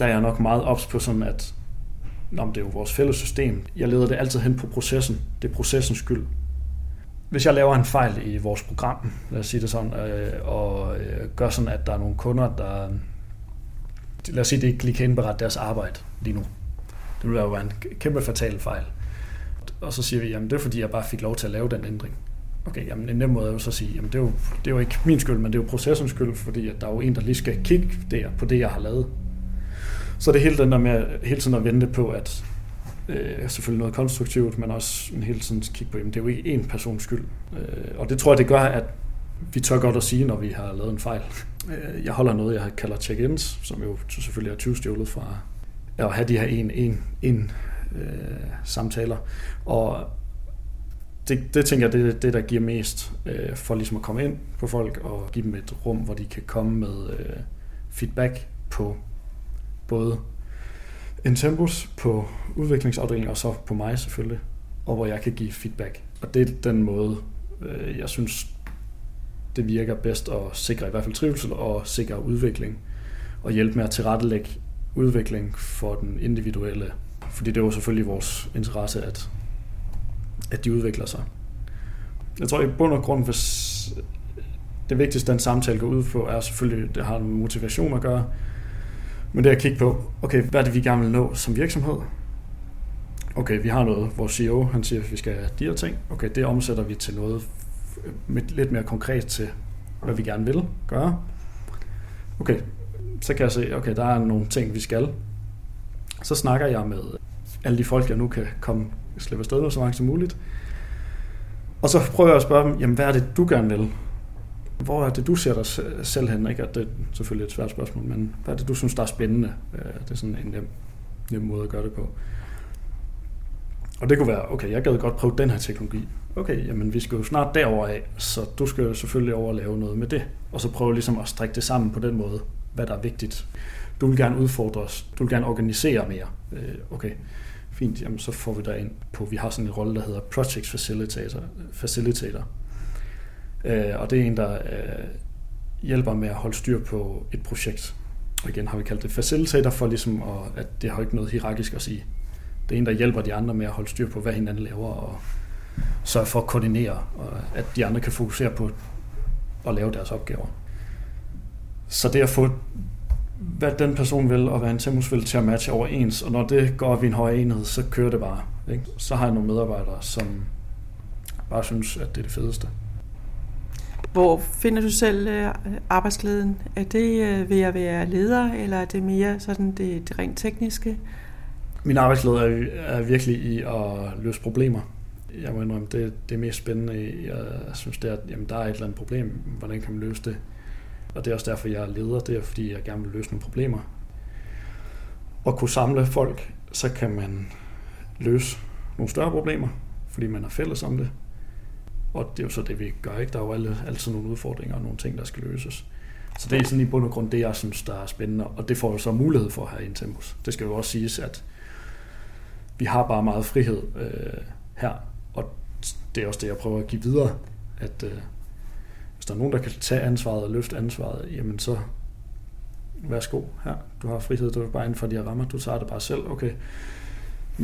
der er jeg nok meget ops på sådan, at Nå, det er jo vores fælles system. Jeg leder det altid hen på processen. Det er processens skyld. Hvis jeg laver en fejl i vores program, lad os sige det sådan, øh, og øh, gør sådan, at der er nogle kunder, der lad os sige, det ikke lige kan indberette deres arbejde lige nu. Det vil være en kæmpe fatal fejl. Og så siger vi, jamen det er fordi, jeg bare fik lov til at lave den ændring. Okay, jamen en nem måde er jo så at sige, jamen det er, jo, det er jo ikke min skyld, men det er jo processens skyld, fordi at der er jo en, der lige skal kigge der på det, jeg har lavet. Så det hele den der med hele tiden at vente på, at øh, selvfølgelig noget konstruktivt, men også en hele tiden kigge på, jamen det er jo ikke én persons skyld. Øh, og det tror jeg, det gør, at vi tør godt at sige, når vi har lavet en fejl. Øh, jeg holder noget, jeg kalder check-ins, som jo selvfølgelig er 20 fra at have de her en, en, en øh, samtaler. Og det, det tænker jeg, det er det, der giver mest øh, for ligesom at komme ind på folk og give dem et rum, hvor de kan komme med øh, feedback på både en tempus på udviklingsafdelingen og så på mig selvfølgelig, og hvor jeg kan give feedback. Og det er den måde, øh, jeg synes, det virker bedst at sikre i hvert fald trivsel og sikre udvikling og hjælpe med at tilrettelægge udvikling for den individuelle. Fordi det er jo selvfølgelig vores interesse, at, at de udvikler sig. Jeg tror i bund og grund, hvis det vigtigste, den samtale går ud på, er selvfølgelig, det har med motivation at gøre, men det er at kigge på, okay, hvad er det, vi gerne vil nå som virksomhed? Okay, vi har noget, vores CEO, han siger, at vi skal have de her ting. Okay, det omsætter vi til noget lidt mere konkret til, hvad vi gerne vil gøre. Okay, så kan jeg se, okay, der er nogle ting, vi skal. Så snakker jeg med alle de folk, jeg nu kan komme slippe afsted med så mange som muligt. Og så prøver jeg at spørge dem, jamen hvad er det, du gerne vil? Hvor er det, du ser dig selv hen? Ikke? At det er selvfølgelig et svært spørgsmål, men hvad er det, du synes, der er spændende? Øh, det er sådan en nem, nem måde at gøre det på. Og det kunne være, okay, jeg gad godt prøve den her teknologi. Okay, jamen vi skal jo snart derover af, så du skal jo selvfølgelig over og lave noget med det. Og så prøve ligesom at strikke det sammen på den måde, hvad der er vigtigt. Du vil gerne udfordre os, du vil gerne organisere mere. Øh, okay, fint, jamen så får vi dig ind på, vi har sådan en rolle, der hedder Project Facilitator. facilitator. Øh, og det er en, der øh, hjælper med at holde styr på et projekt. Og igen har vi kaldt det facilitator for ligesom, at, at det har ikke noget hierarkisk at sige. Det er en, der hjælper de andre med at holde styr på, hvad hinanden laver, og sørge for at koordinere, og at de andre kan fokusere på at lave deres opgaver. Så det at få, hvad den person vil, og hvad en Temus vil til at matche overens, og når det går op i en høj enhed, så kører det bare. Ikke? Så har jeg nogle medarbejdere, som bare synes, at det er det fedeste. Hvor finder du selv øh, arbejdsglæden? Er det øh, ved at være leder, eller er det mere sådan det, det rent tekniske? Min arbejdsglæde er, er virkelig i at løse problemer. Jeg må indrømme, det, det mest spændende, jeg synes, det er, at jamen, der er et eller andet problem. Hvordan kan man løse det? Og det er også derfor, jeg er leder. Det er, fordi jeg gerne vil løse nogle problemer. Og kunne samle folk, så kan man løse nogle større problemer, fordi man er fælles om det. Og det er jo så det, vi gør. Ikke? Der er jo alle, altid nogle udfordringer og nogle ting, der skal løses. Så det er sådan i bund og grund det, jeg synes, der er spændende. Og det får jo så mulighed for her i Intembus. Det skal jo også siges, at vi har bare meget frihed øh, her. Og det er også det, jeg prøver at give videre. At øh, hvis der er nogen, der kan tage ansvaret og løfte ansvaret, jamen så værsgo her. Du har frihed, du er bare inden for de her rammer. Du tager det bare selv. Okay,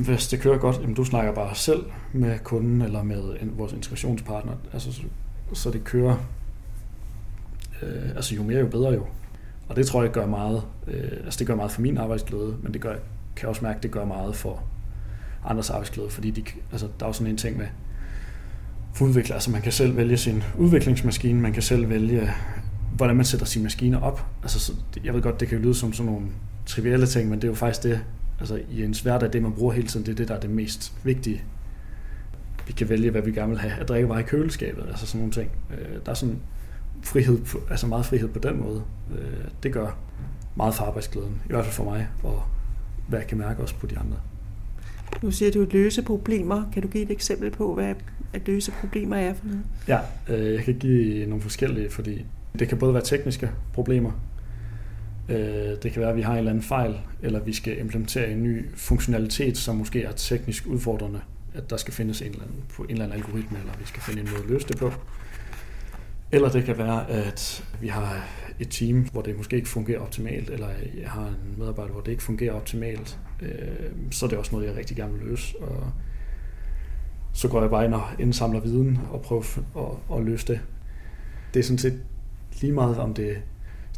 hvis det kører godt, jamen du snakker bare selv med kunden eller med vores integrationspartner. Altså, så, så det kører øh, altså jo mere, jo bedre jo. Og det tror jeg gør meget, øh, altså det gør meget for min arbejdsglæde, men det gør, kan jeg også mærke, det gør meget for andres arbejdsglæde, fordi de, altså, der er jo sådan en ting med for udvikler, altså man kan selv vælge sin udviklingsmaskine, man kan selv vælge, hvordan man sætter sine maskiner op. Altså, så, jeg ved godt, det kan lyde som sådan nogle trivielle ting, men det er jo faktisk det, altså i ens hverdag, det man bruger hele tiden, det er det, der er det mest vigtige. Vi kan vælge, hvad vi gerne vil have at drikke i køleskabet, altså sådan nogle ting. Øh, der er sådan frihed, altså meget frihed på den måde. Øh, det gør meget for arbejdsglæden, i hvert fald for mig, og hvad jeg kan mærke også på de andre. Nu siger du at løse problemer. Kan du give et eksempel på, hvad at løse problemer er for noget? Ja, øh, jeg kan give nogle forskellige, fordi det kan både være tekniske problemer, Øh, det kan være, at vi har en eller anden fejl, eller vi skal implementere en ny funktionalitet, som måske er teknisk udfordrende, at der skal findes en eller anden, på en eller anden algoritme, eller vi skal finde en måde at løse det på. Eller det kan være, at vi har et team, hvor det måske ikke fungerer optimalt, eller jeg har en medarbejder, hvor det ikke fungerer optimalt. Øh, så er det også noget, jeg rigtig gerne vil løse. Og så går jeg bare ind og indsamler viden og prøver at, at løse det. Det er sådan set lige meget, om det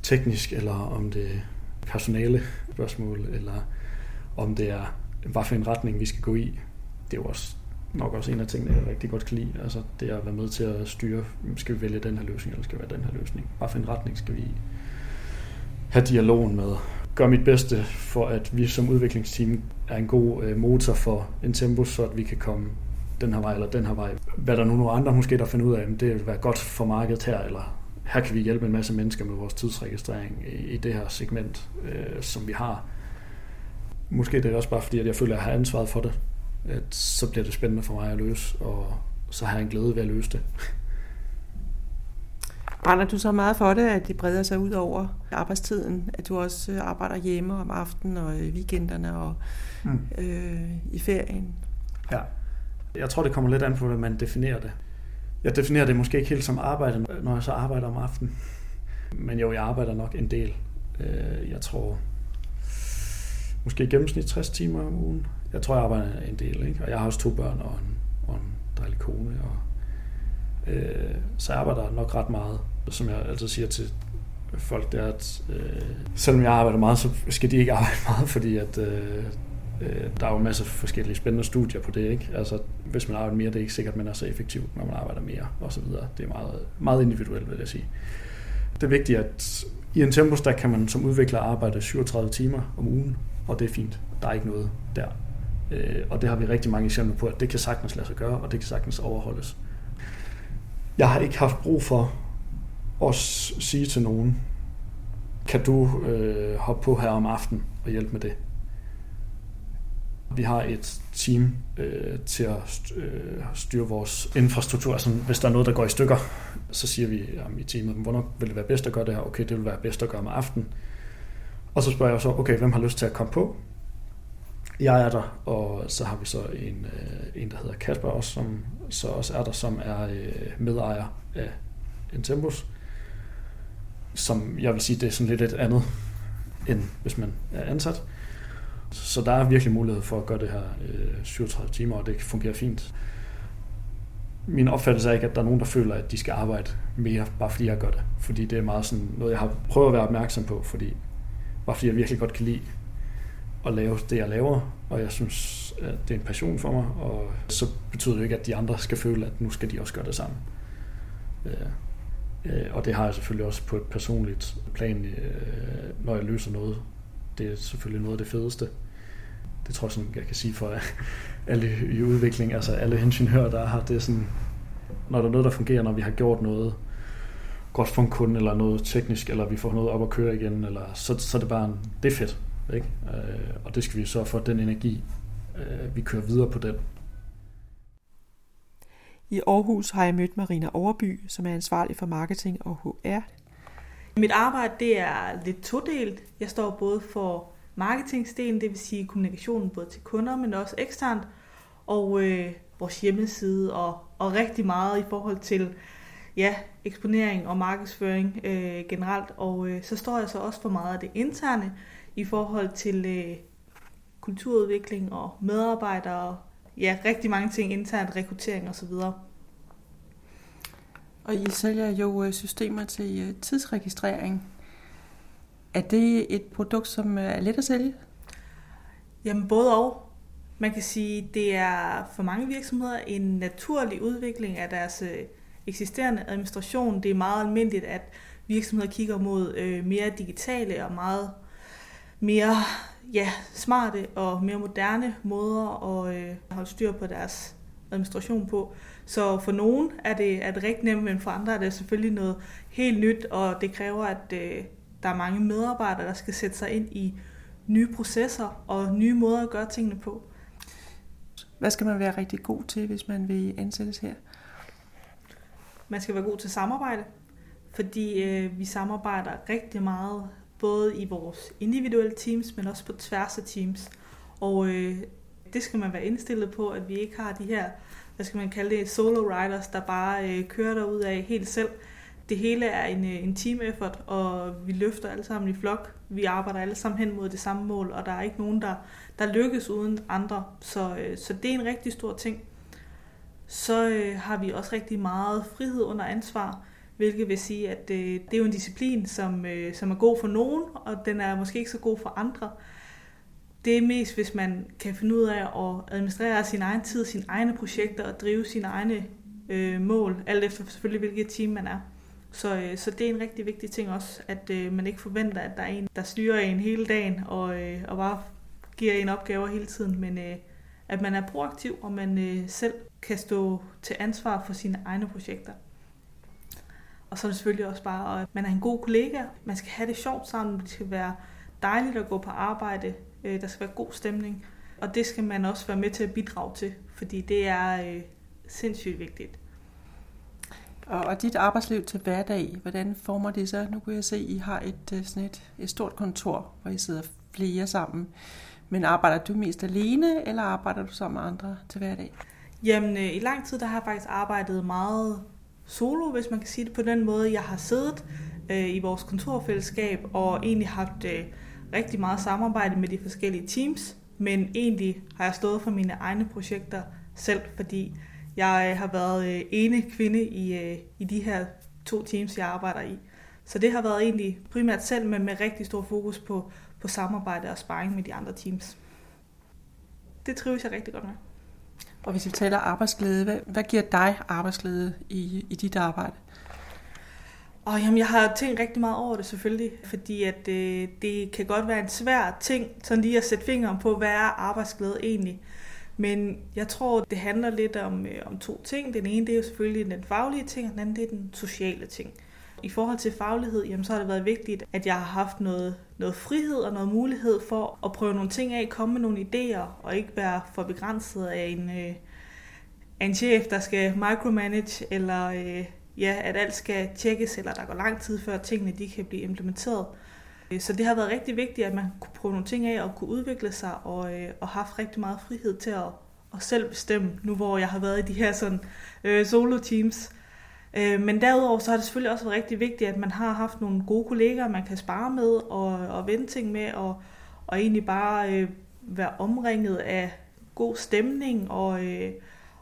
teknisk, eller om det er personale spørgsmål, eller om det er, hvad for en retning vi skal gå i. Det er jo også nok også en af tingene, jeg rigtig godt kan lide. Altså det er at være med til at styre, skal vi vælge den her løsning, eller skal vi være den her løsning? Hvad for en retning skal vi have dialogen med? Gør mit bedste for, at vi som udviklingsteam er en god øh, motor for en tempo, så at vi kan komme den her vej eller den her vej. Hvad der nu nogle andre måske, der finder ud af, det vil være godt for markedet her, eller her kan vi hjælpe en masse mennesker med vores tidsregistrering i, i det her segment, øh, som vi har. Måske det er det også bare fordi, at jeg føler, at jeg har ansvaret for det at så bliver det spændende for mig at løse, og så har jeg en glæde ved at løse det. Brænder du så meget for det, at det breder sig ud over arbejdstiden? At du også arbejder hjemme om aftenen og i weekenderne og mm. øh, i ferien? Ja. Jeg tror, det kommer lidt an på, hvordan man definerer det. Jeg definerer det måske ikke helt som arbejde, når jeg så arbejder om aftenen. Men jo, jeg arbejder nok en del. Øh, jeg tror måske i gennemsnit 60 timer om ugen jeg tror, jeg arbejder en del, ikke? og jeg har også to børn og en, og en dejlig kone, og, øh, så jeg arbejder nok ret meget, som jeg altid siger til folk, det er, at øh, selvom jeg arbejder meget, så skal de ikke arbejde meget, fordi at, øh, Øh, der er jo en masse forskellige spændende studier på det. Ikke? Altså, hvis man arbejder mere, det er ikke sikkert, at man er så effektiv, når man arbejder mere, og så videre. Det er meget, meget individuelt, vil jeg sige. Det er vigtigt, at i en tempus, der kan man som udvikler arbejde 37 timer om ugen, og det er fint. Der er ikke noget der. Øh, og det har vi rigtig mange eksempler på, at det kan sagtens lade sig gøre, og det kan sagtens overholdes. Jeg har ikke haft brug for at sige til nogen, kan du øh, hoppe på her om aftenen og hjælpe med det? Vi har et team øh, til at øh, styre vores infrastruktur. Altså, hvis der er noget, der går i stykker, så siger vi jamen, i teamet, hvornår vil det være bedst at gøre det her? Okay, det vil være bedst at gøre om aftenen. Og så spørger jeg så, okay, hvem har lyst til at komme på? jeg er der, og så har vi så en, øh, en der hedder Kasper også, som så også er der, som er øh, medejer af Intempus, som jeg vil sige, det er sådan lidt et andet, end hvis man er ansat. Så der er virkelig mulighed for at gøre det her øh, 37 timer, og det fungerer fint. Min opfattelse er ikke, at der er nogen, der føler, at de skal arbejde mere, bare fordi jeg gør det. Fordi det er meget sådan noget, jeg har prøvet at være opmærksom på, fordi bare fordi jeg virkelig godt kan lide at lave det, jeg laver, og jeg synes, at det er en passion for mig, og så betyder det ikke, at de andre skal føle, at nu skal de også gøre det samme. Øh, øh, og det har jeg selvfølgelig også på et personligt plan, øh, når jeg løser noget. Det er selvfølgelig noget af det fedeste. det tror jeg sådan, jeg kan sige for alle i udvikling, altså alle ingeniører, der har det sådan, når der er noget, der fungerer, når vi har gjort noget godt for en kunde, eller noget teknisk, eller vi får noget op at køre igen, eller så, så er det bare en, det er fedt. Ikke? Øh, og det skal vi så for den energi, øh, vi kører videre på den. I Aarhus har jeg mødt Marina Overby, som er ansvarlig for marketing og HR. Mit arbejde det er lidt todelt. Jeg står både for marketingsdelen, det vil sige kommunikationen både til kunder, men også eksternt, og øh, vores hjemmeside og, og rigtig meget i forhold til ja, eksponering og markedsføring øh, generelt. Og øh, så står jeg så også for meget af det interne i forhold til øh, kulturudvikling og medarbejdere, ja, rigtig mange ting internt, rekruttering osv. Og I sælger jo øh, systemer til øh, tidsregistrering. Er det et produkt, som øh, er let at sælge? Jamen både og. Man kan sige, det er for mange virksomheder en naturlig udvikling af deres eksisterende administration. Det er meget almindeligt, at virksomheder kigger mod mere digitale og meget mere ja, smarte og mere moderne måder at holde styr på deres administration på. Så for nogen er det, er det rigtig nemt, men for andre er det selvfølgelig noget helt nyt, og det kræver, at øh, der er mange medarbejdere, der skal sætte sig ind i nye processer og nye måder at gøre tingene på. Hvad skal man være rigtig god til, hvis man vil ansættes her? Man skal være god til samarbejde, fordi øh, vi samarbejder rigtig meget, både i vores individuelle teams, men også på tværs af teams. Og øh, det skal man være indstillet på, at vi ikke har de her hvad skal man kalde det, solo riders, der bare øh, kører derud af helt selv. Det hele er en, øh, en team effort, og vi løfter alle sammen i flok. Vi arbejder alle sammen hen mod det samme mål, og der er ikke nogen, der, der lykkes uden andre. Så, øh, så det er en rigtig stor ting. Så øh, har vi også rigtig meget frihed under ansvar, hvilket vil sige, at øh, det er jo en disciplin, som, øh, som er god for nogen, og den er måske ikke så god for andre det er mest, hvis man kan finde ud af at administrere sin egen tid, sine egne projekter og drive sine egne øh, mål, alt efter selvfølgelig hvilket team man er. Så, øh, så det er en rigtig vigtig ting også, at øh, man ikke forventer, at der er en, der styrer en hele dagen og, øh, og bare giver en opgaver hele tiden, men øh, at man er proaktiv, og man øh, selv kan stå til ansvar for sine egne projekter. Og så er det selvfølgelig også bare, at man er en god kollega, man skal have det sjovt sammen, det skal være dejligt at gå på arbejde, Øh, der skal være god stemning, og det skal man også være med til at bidrage til, fordi det er øh, sindssygt vigtigt. Og, og dit arbejdsliv til hverdag, hvordan former det sig? Nu kunne jeg se, at I har et, øh, sådan et, et stort kontor, hvor I sidder flere sammen. Men arbejder du mest alene, eller arbejder du sammen med andre til hverdag? Jamen, øh, i lang tid der har jeg faktisk arbejdet meget solo, hvis man kan sige det på den måde. Jeg har siddet øh, i vores kontorfællesskab og egentlig haft øh, rigtig meget samarbejde med de forskellige teams, men egentlig har jeg stået for mine egne projekter selv, fordi jeg øh, har været øh, ene kvinde i, øh, i de her to teams, jeg arbejder i. Så det har været egentlig primært selv, men med rigtig stor fokus på, på samarbejde og sparring med de andre teams. Det trives jeg rigtig godt med. Og hvis vi taler arbejdsglæde, hvad, hvad giver dig arbejdsglæde i, i dit arbejde? Og jamen, jeg har tænkt rigtig meget over det selvfølgelig, fordi at øh, det kan godt være en svær ting, sådan lige at sætte fingeren på, hvad er arbejdsglæde egentlig. Men jeg tror, det handler lidt om, øh, om to ting. Den ene det er jo selvfølgelig den faglige ting, og den anden det er den sociale ting. I forhold til faglighed, jamen, så har det været vigtigt, at jeg har haft noget, noget frihed og noget mulighed for at prøve nogle ting af, komme med nogle idéer, og ikke være for begrænset af en, øh, af en chef, der skal micromanage, eller øh, ja, at alt skal tjekkes, eller der går lang tid før tingene de kan blive implementeret. Øh, så det har været rigtig vigtigt, at man kunne prøve nogle ting af og kunne udvikle sig og, øh, og haft rigtig meget frihed til at, at selv bestemme, nu hvor jeg har været i de her sådan, øh, solo-teams. Øh, men derudover så har det selvfølgelig også været rigtig vigtigt, at man har haft nogle gode kollegaer, man kan spare med og, og vende ting med, og, og egentlig bare øh, være omringet af god stemning og, øh,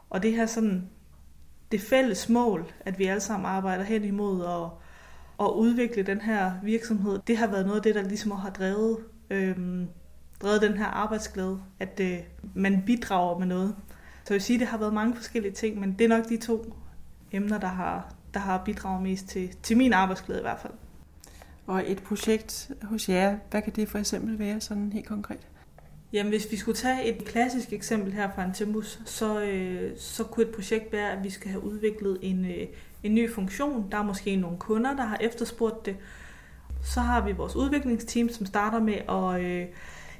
og det her sådan det fælles mål, at vi alle sammen arbejder hen imod at, at udvikle den her virksomhed, det har været noget af det, der ligesom har drevet, øhm, drevet den her arbejdsglæde, at øh, man bidrager med noget. Så jeg vil sige, at det har været mange forskellige ting, men det er nok de to emner, der har, der har bidraget mest til, til min arbejdsglæde i hvert fald. Og et projekt hos jer, hvad kan det for eksempel være sådan helt konkret? Jamen, hvis vi skulle tage et klassisk eksempel her fra Antimus, så, øh, så kunne et projekt være, at vi skal have udviklet en, øh, en ny funktion. Der er måske nogle kunder, der har efterspurgt det. Så har vi vores udviklingsteam, som starter med at, øh,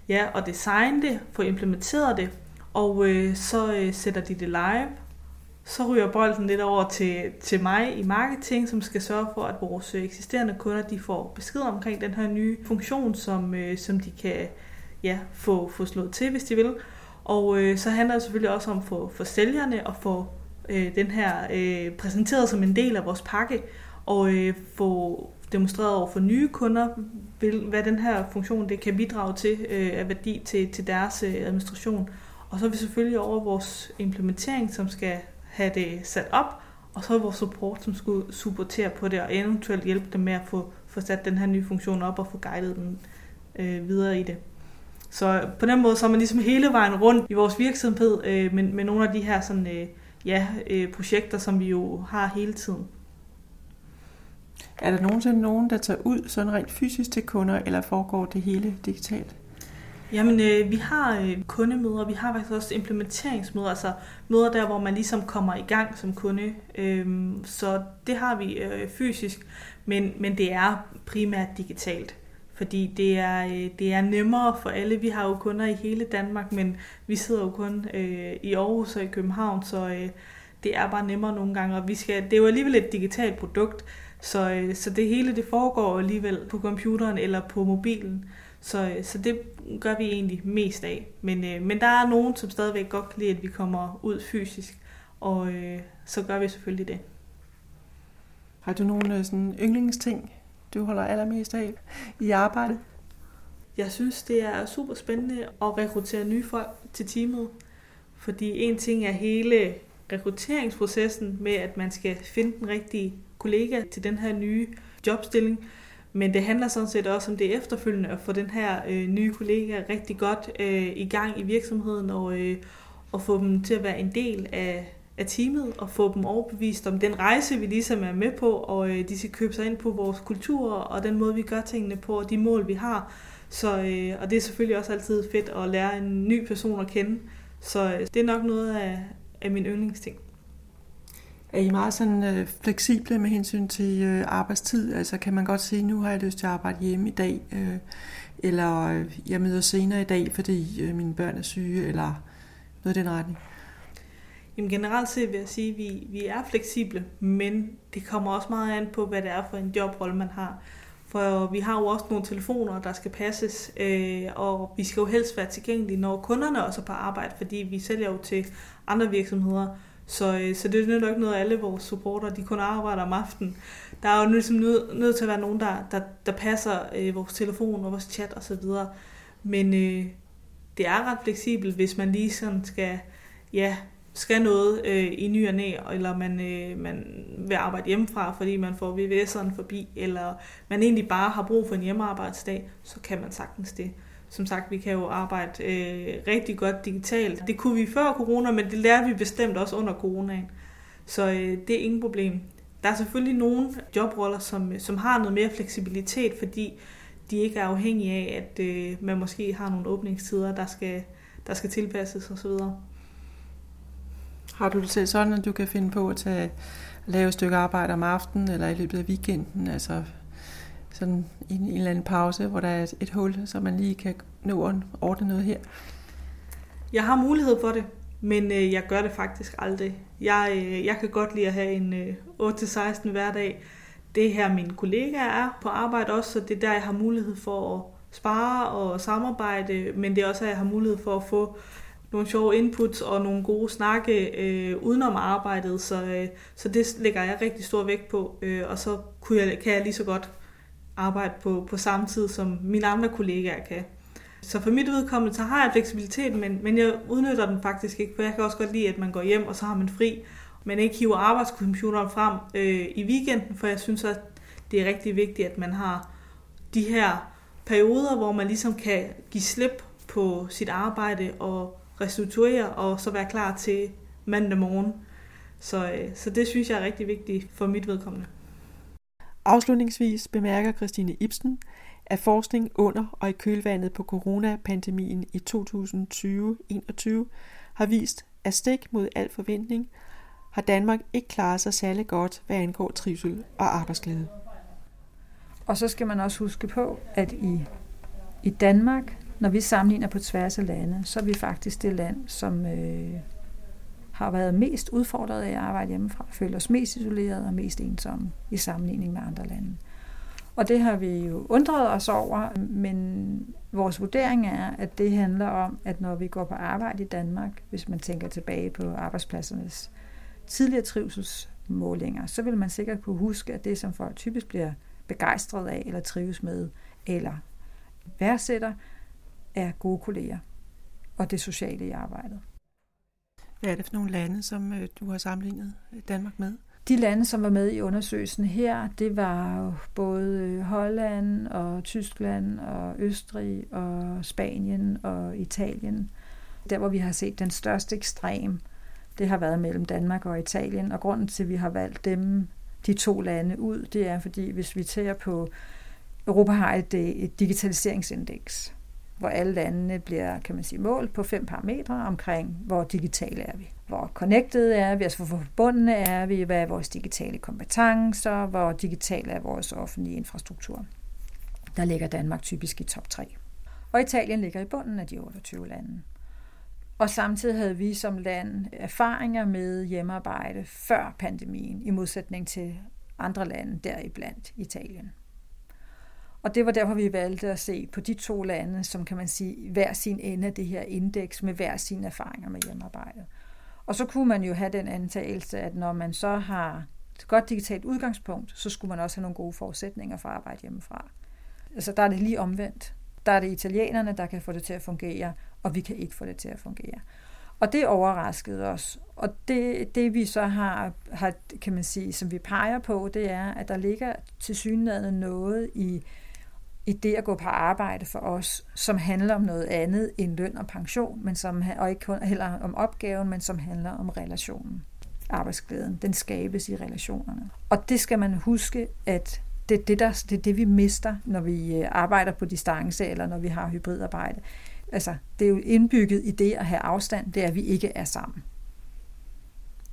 ja, at designe det, få implementeret det, og øh, så øh, sætter de det live. Så ryger bolden lidt over til, til mig i marketing, som skal sørge for, at vores øh, eksisterende kunder de får besked omkring den her nye funktion, som, øh, som de kan ja, få, få slået til, hvis de vil. Og øh, så handler det selvfølgelig også om for, for sælgerne at få øh, den her øh, præsenteret som en del af vores pakke, og øh, få demonstreret over for nye kunder, hvad den her funktion det kan bidrage til øh, af værdi til, til deres øh, administration. Og så er vi selvfølgelig over vores implementering, som skal have det sat op, og så er vores support, som skulle supportere på det, og eventuelt hjælpe dem med at få, få sat den her nye funktion op og få guidet den øh, videre i det. Så på den måde så er man ligesom hele vejen rundt i vores virksomhed øh, med, med nogle af de her sådan, øh, ja, øh, projekter, som vi jo har hele tiden. Er der nogensinde nogen, der tager ud sådan rent fysisk til kunder, eller foregår det hele digitalt? Jamen, øh, vi har øh, kundemøder, vi har faktisk også implementeringsmøder, altså møder der, hvor man ligesom kommer i gang som kunde. Øh, så det har vi øh, fysisk, men, men det er primært digitalt. Fordi det er, øh, det er nemmere for alle. Vi har jo kunder i hele Danmark, men vi sidder jo kun øh, i Aarhus og i København, så øh, det er bare nemmere nogle gange. Og vi skal, det er jo alligevel et digitalt produkt, så, øh, så det hele det foregår alligevel på computeren eller på mobilen. Så, øh, så det gør vi egentlig mest af. Men, øh, men der er nogen, som stadigvæk godt kan lide, at vi kommer ud fysisk, og øh, så gør vi selvfølgelig det. Har du nogle øh, sådan yndlingsting, du holder allermest af i arbejdet? Jeg synes, det er super spændende at rekruttere nye folk til teamet. Fordi en ting er hele rekrutteringsprocessen med, at man skal finde den rigtige kollega til den her nye jobstilling. Men det handler sådan set også om det efterfølgende at få den her øh, nye kollega rigtig godt øh, i gang i virksomheden og, øh, og få dem til at være en del af, af teamet og få dem overbevist om den rejse, vi ligesom er med på, og øh, de skal købe sig ind på vores kultur og den måde, vi gør tingene på, og de mål, vi har. Så, øh, og det er selvfølgelig også altid fedt at lære en ny person at kende. Så øh, det er nok noget af, af min yndlingsting. Er I meget sådan øh, fleksible med hensyn til øh, arbejdstid? Altså kan man godt sige, nu har jeg lyst til at arbejde hjemme i dag, øh, eller øh, jeg møder senere i dag, fordi øh, mine børn er syge, eller noget i den retning? Jamen generelt set vil jeg sige, at vi, vi er fleksible, men det kommer også meget an på, hvad det er for en jobrolle, man har. For vi har jo også nogle telefoner, der skal passes, øh, og vi skal jo helst være tilgængelige, når kunderne også er på arbejde, fordi vi sælger jo til andre virksomheder. Så, øh, så det er jo ikke noget, at alle vores supporter de kun arbejder om aftenen. Der er jo ligesom nødt, nødt til at være nogen, der, der, der passer øh, vores telefon og vores chat osv. Men øh, det er ret fleksibelt, hvis man lige sådan skal ja, skal noget øh, i ny og næ, eller man, øh, man vil arbejde hjemmefra, fordi man får VVS'eren forbi, eller man egentlig bare har brug for en hjemmearbejdsdag, så kan man sagtens det. Som sagt, vi kan jo arbejde øh, rigtig godt digitalt. Det kunne vi før corona, men det lærte vi bestemt også under coronaen. Så øh, det er ingen problem. Der er selvfølgelig nogle jobroller, som, øh, som har noget mere fleksibilitet, fordi de ikke er afhængige af, at øh, man måske har nogle åbningstider, der skal, der skal tilpasses osv. Har du det selv sådan, at du kan finde på at tage, lave et stykke arbejde om aftenen eller i løbet af weekenden? Altså sådan en, en eller anden pause, hvor der er et, hul, så man lige kan nå at ordne noget her? Jeg har mulighed for det, men øh, jeg gør det faktisk aldrig. Jeg, øh, jeg kan godt lide at have en øh, 8-16 hverdag. Det her mine kollegaer er på arbejde også, så det er der, jeg har mulighed for at spare og samarbejde, men det er også, at jeg har mulighed for at få nogle sjove inputs og nogle gode snakke øh, udenom arbejdet, så, øh, så det lægger jeg rigtig stor vægt på, øh, og så kunne jeg, kan jeg lige så godt arbejde på, på samme tid, som mine andre kollegaer kan. Så for mit udkommende, så har jeg fleksibilitet, men, men jeg udnytter den faktisk ikke, for jeg kan også godt lide, at man går hjem, og så har man fri, men ikke hiver arbejdscomputeren frem øh, i weekenden, for jeg synes, at det er rigtig vigtigt, at man har de her perioder, hvor man ligesom kan give slip på sit arbejde og restituere og så være klar til mandag morgen. Så, øh, så det synes jeg er rigtig vigtigt for mit vedkommende. Afslutningsvis bemærker Christine Ibsen, at forskning under og i kølvandet på coronapandemien i 2020-21 har vist, at stik mod al forventning har Danmark ikke klaret sig særlig godt, hvad angår trivsel og arbejdsglæde. Og så skal man også huske på, at i, i Danmark, når vi sammenligner på tværs af lande, så er vi faktisk det land, som øh, har været mest udfordret af at arbejde hjemmefra, føler os mest isoleret og mest ensomme i sammenligning med andre lande. Og det har vi jo undret os over, men vores vurdering er, at det handler om, at når vi går på arbejde i Danmark, hvis man tænker tilbage på arbejdspladsernes tidligere trivselsmålinger, så vil man sikkert kunne huske, at det, som folk typisk bliver begejstret af, eller trives med, eller værdsætter, er gode kolleger og det sociale i arbejdet. Hvad er det for nogle lande, som øh, du har sammenlignet Danmark med? De lande, som var med i undersøgelsen her, det var både Holland og Tyskland og Østrig og Spanien og Italien. Der, hvor vi har set den største ekstrem, det har været mellem Danmark og Italien. Og grunden til, at vi har valgt dem, de to lande ud, det er, fordi hvis vi tager på, Europa har et, et digitaliseringsindeks, hvor alle landene bliver, kan man sige, målt på fem parametre omkring, hvor digitale er vi. Hvor connected er vi, altså hvor forbundne er vi, hvad er vores digitale kompetencer, hvor digital er vores offentlige infrastruktur. Der ligger Danmark typisk i top 3. Og Italien ligger i bunden af de 28 lande. Og samtidig havde vi som land erfaringer med hjemmearbejde før pandemien, i modsætning til andre lande, deriblandt Italien. Og det var derfor, vi valgte at se på de to lande, som kan man sige, hver sin ende af det her indeks med hver sine erfaringer med hjemmearbejde. Og så kunne man jo have den antagelse, at når man så har et godt digitalt udgangspunkt, så skulle man også have nogle gode forudsætninger for at arbejde hjemmefra. Altså der er det lige omvendt. Der er det italienerne, der kan få det til at fungere, og vi kan ikke få det til at fungere. Og det overraskede os. Og det, det vi så har, har, kan man sige, som vi peger på, det er, at der ligger til synligheden noget i i det at gå på arbejde for os, som handler om noget andet end løn og pension, men som, og ikke kun heller om opgaven, men som handler om relationen. Arbejdsglæden, den skabes i relationerne. Og det skal man huske, at det er det, der, det, er det vi mister, når vi øh, arbejder på distance, eller når vi har hybridarbejde. Altså, det er jo indbygget i det at have afstand, det er, at vi ikke er sammen.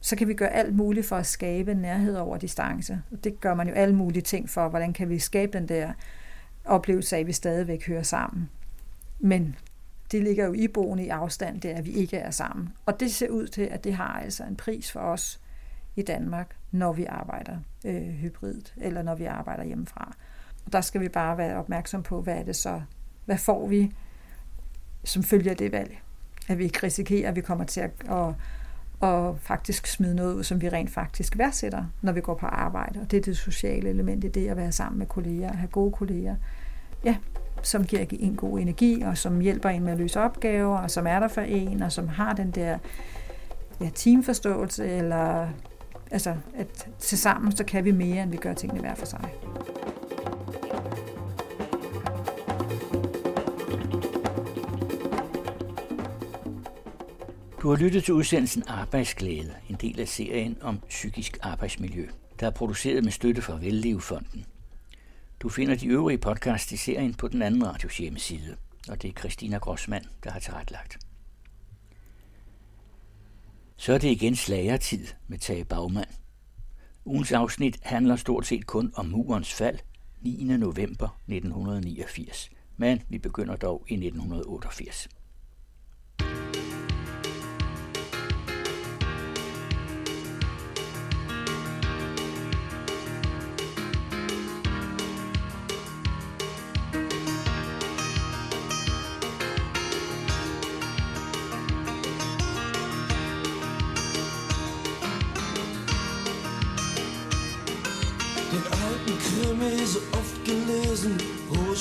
Så kan vi gøre alt muligt for at skabe nærhed over distance. Og det gør man jo alle mulige ting for. Hvordan kan vi skabe den der oplevelse af, at vi stadigvæk hører sammen. Men det ligger jo iboende i afstand, det er, at vi ikke er sammen. Og det ser ud til, at det har altså en pris for os i Danmark, når vi arbejder øh, hybridt, eller når vi arbejder hjemmefra. Og der skal vi bare være opmærksom på, hvad er det så, hvad får vi som følger det valg? At vi ikke risikerer, at vi kommer til at, at, og faktisk smide noget ud, som vi rent faktisk værdsætter, når vi går på arbejde. Og det er det sociale element i det at være sammen med kolleger, at have gode kolleger. Ja, som giver en god energi, og som hjælper en med at løse opgaver, og som er der for en, og som har den der ja, teamforståelse, eller altså, at til sammen så kan vi mere, end vi gør tingene hver for sig. Du har lyttet til udsendelsen Arbejdsglæde, en del af serien om psykisk arbejdsmiljø, der er produceret med støtte fra Vellevefonden. Du finder de øvrige podcasts i serien på den anden radios hjemmeside, og det er Christina Grossmann, der har tilrettelagt. Så er det igen slagertid med Tage Bagmand. Ugens afsnit handler stort set kun om murens fald 9. november 1989, men vi begynder dog i 1988.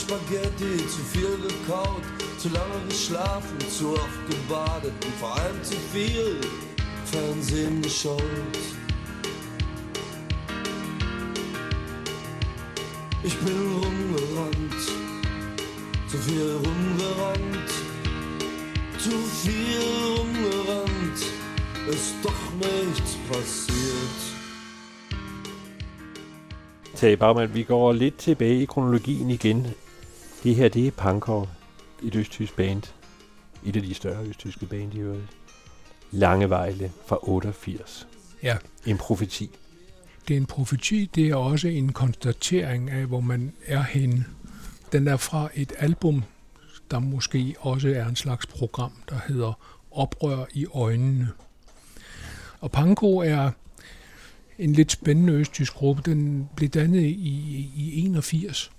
Spaghetti, zu viel gekaut, zu lange geschlafen, zu oft gebadet und vor allem zu viel Fernsehen geschaut. Ich bin rumgerannt, zu viel rumgerannt, zu viel rumgerannt, ist doch nichts passiert. Tage Bagman, vi går lidt tilbage i kronologien igen. Det her, det er Pankov, et østtysk band. Et af de større østtyske band i øvrigt. Langevejle fra 88. Ja. En profeti. Det er en profeti, det er også en konstatering af, hvor man er henne. Den er fra et album, der måske også er en slags program, der hedder Oprør i øjnene. Og Panko er en lidt spændende østtysk gruppe. Den blev dannet i, i 81,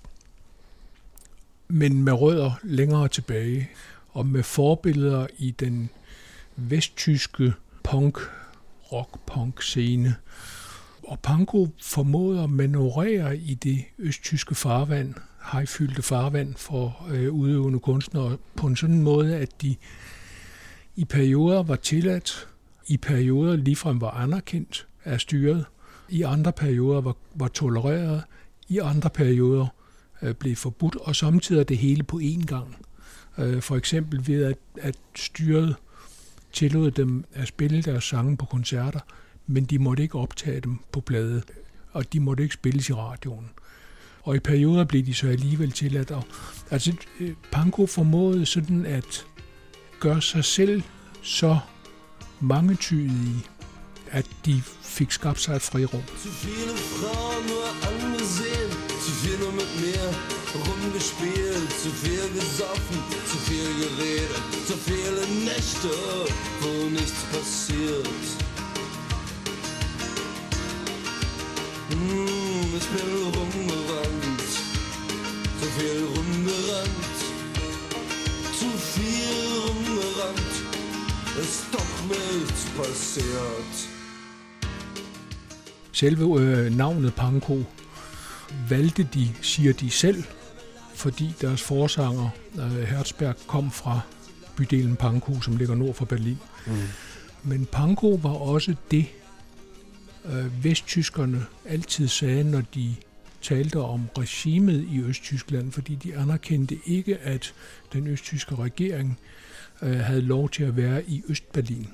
men med rødder længere tilbage, og med forbilleder i den vesttyske punk, rock-punk scene. Og Panko formåede at manøvrere i det østtyske farvand, hejfyldte farvand for øh, udøvende kunstnere, på en sådan måde, at de i perioder var tilladt, i perioder ligefrem var anerkendt af styret, i andre perioder var, var tolereret, i andre perioder øh, blev forbudt, og samtidig det hele på én gang. Øh, for eksempel ved, at, at styret tillod dem at spille deres sange på koncerter, men de måtte ikke optage dem på plade, og de måtte ikke spilles i radioen. Og i perioder blev de så alligevel tilladt. Og, altså, øh, Panko formåede sådan at gøre sig selv så mangetydige, at de fik skabt sig et frirum. Viele Frauen nur nur mit mir rumgespielt, zu viel gesoffen, zu viel geredet, zu viele Nächte, wo nichts passiert. Hm, ich bin rumgerannt, zu viel rumgerannt, zu viel rumgerannt, ist doch nichts passiert. Selve øh, navnet Panko valgte de, siger de selv, fordi deres forsanger øh, Herzberg kom fra bydelen Pankow, som ligger nord for Berlin. Mm. Men Pankow var også det, øh, vesttyskerne altid sagde, når de talte om regimet i Østtyskland, fordi de anerkendte ikke, at den østtyske regering øh, havde lov til at være i Østberlin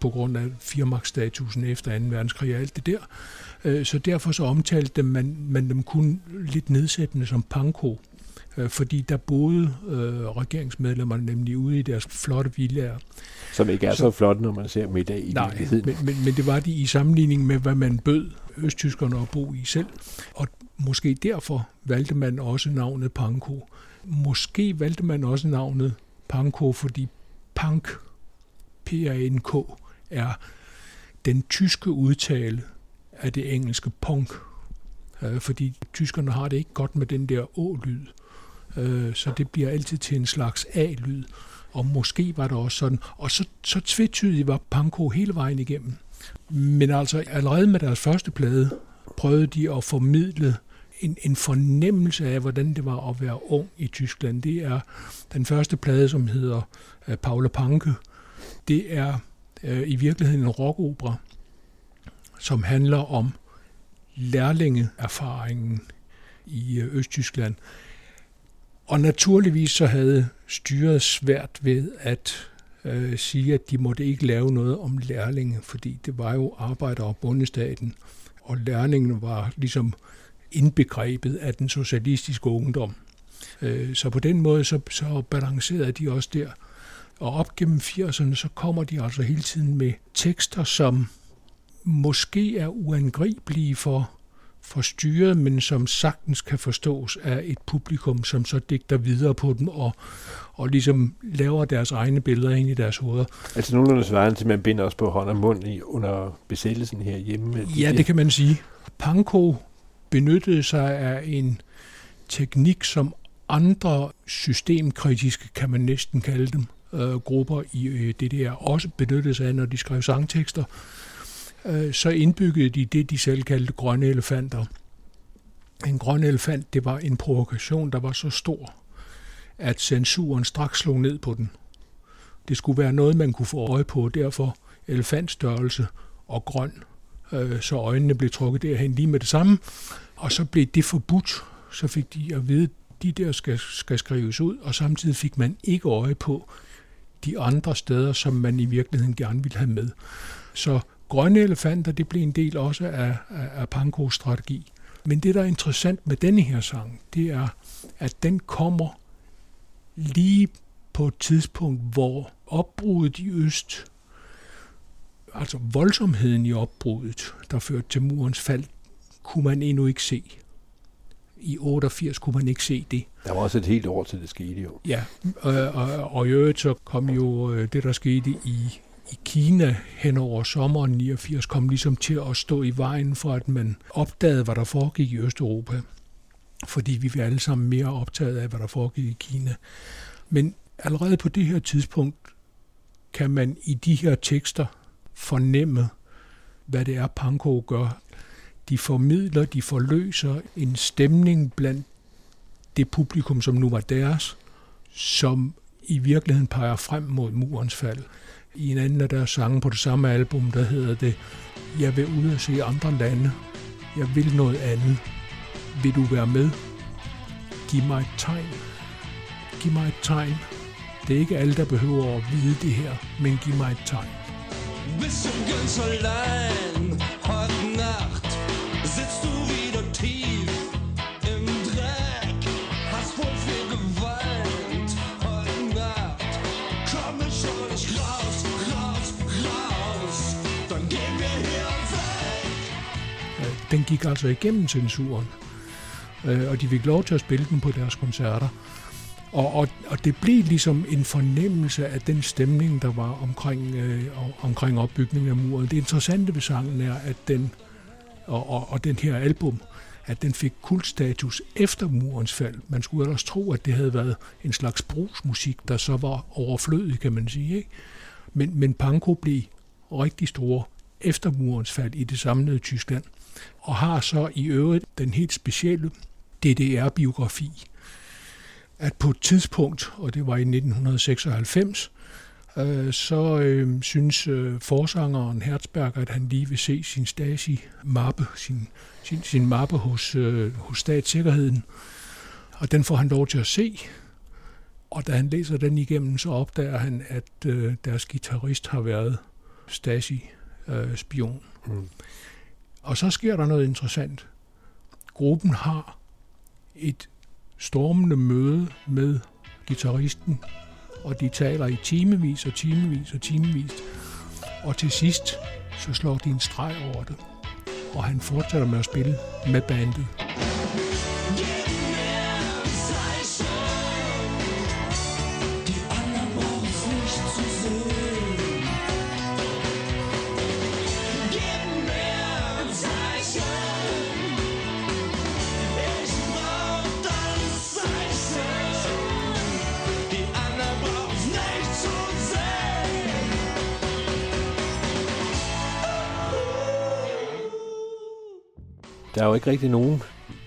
på grund af firmagtsstatusen efter 2. verdenskrig og alt det der. Øh, Så derfor så omtalte man, man dem kun lidt nedsættende som panko, øh, fordi der boede øh, regeringsmedlemmerne nemlig ude i deres flotte villager. Som ikke er så, så flot, når man ser dem i dag i Nej, virkeligheden. men, men, men det var de i sammenligning med, hvad man bød østtyskerne at bo i selv. Og måske derfor valgte man også navnet Panko. Måske valgte man også navnet Panko, fordi punk, P-A-N-K, er den tyske udtale af det engelske punk. Øh, fordi tyskerne har det ikke godt med den der å-lyd. Øh, så det bliver altid til en slags a-lyd. Og måske var det også sådan. Og så, så tvetydigt var Panko hele vejen igennem. Men altså allerede med deres første plade prøvede de at formidle en, en fornemmelse af, hvordan det var at være ung i Tyskland. Det er den første plade, som hedder øh, Paula Panke. Det er øh, i virkeligheden en rockopera, som handler om lærlingeerfaringen i øh, Østtyskland. Og naturligvis så havde styret svært ved at øh, sige, at de måtte ikke lave noget om lærlinge, fordi det var jo arbejder- og bundestaten, og lærlingen var ligesom indbegrebet af den socialistiske ungdom. Øh, så på den måde så, så balancerede de også der. Og op gennem 80'erne, så kommer de altså hele tiden med tekster, som måske er uangribelige for for styret, men som sagtens kan forstås af et publikum, som så digter videre på dem og, og ligesom laver deres egne billeder ind i deres hoveder. Altså nogenlunde svarende til, at man binder os på hånd og mund i, under besættelsen herhjemme. Ja, det kan man sige. Panko benyttede sig af en teknik, som andre systemkritiske, kan man næsten kalde dem, øh, grupper i øh, DDR også benyttede sig af, når de skrev sangtekster øh, så indbyggede de det, de selv kaldte grønne elefanter. En grøn elefant, det var en provokation, der var så stor, at censuren straks slog ned på den. Det skulle være noget, man kunne få øje på, derfor elefantstørrelse og grøn, øh, så øjnene blev trukket derhen lige med det samme. Og så blev det forbudt, så fik de at vide, at de der skal, skal skrives ud, og samtidig fik man ikke øje på de andre steder, som man i virkeligheden gerne ville have med. Så grønne elefanter, det blev en del også af, af, af Pankos strategi. Men det, der er interessant med denne her sang, det er, at den kommer lige på et tidspunkt, hvor opbruddet i øst, altså voldsomheden i opbruddet, der førte til murens fald, kunne man endnu ikke se. I 88 kunne man ikke se det. Der var også et helt år til det skete jo. Ja, og, og, og i øvrigt så kom jo øh, det, der skete i, i Kina hen over sommeren 89, kom ligesom til at stå i vejen for, at man opdagede, hvad der foregik i Østeuropa. Fordi vi var alle sammen mere optaget af, hvad der foregik i Kina. Men allerede på det her tidspunkt kan man i de her tekster fornemme, hvad det er, Panko gør. De formidler, de forløser en stemning blandt det publikum, som nu var deres, som i virkeligheden peger frem mod murens fald. I en anden af deres sange på det samme album, der hedder det, Jeg vil ud og se andre lande. Jeg vil noget andet. Vil du være med? Giv mig et tegn. Giv mig et tegn. Det er ikke alle, der behøver at vide det her, men giv mig et tegn. Hvis du Den gik altså igennem censuren, øh, og de fik lov til at spille den på deres koncerter. Og, og, og det blev ligesom en fornemmelse af den stemning, der var omkring, øh, omkring opbygningen af muren. Det interessante ved sangen er, at den, og, og, og den her album, at den fik kultstatus efter murens fald. Man skulle ellers tro, at det havde været en slags brugsmusik, der så var overflødig, kan man sige. Ikke? Men, men Panko blev rigtig store efter murens fald i det samlede Tyskland, og har så i øvrigt den helt specielle DDR-biografi, at på et tidspunkt, og det var i 1996, øh, så øh, synes øh, forsangeren Herzberg, at han lige vil se sin Stasi-mappe, sin, sin, sin mappe hos, øh, hos statssikkerheden. Og den får han lov til at se. Og da han læser den igennem, så opdager han, at øh, deres guitarist har været Stasi-spion. Øh, mm. Og så sker der noget interessant. Gruppen har et stormende møde med gitarristen, og de taler i timevis og timevis og timevis. Og til sidst, så slår de en streg over det, og han fortsætter med at spille med bandet. Der er jo ikke rigtig nogen,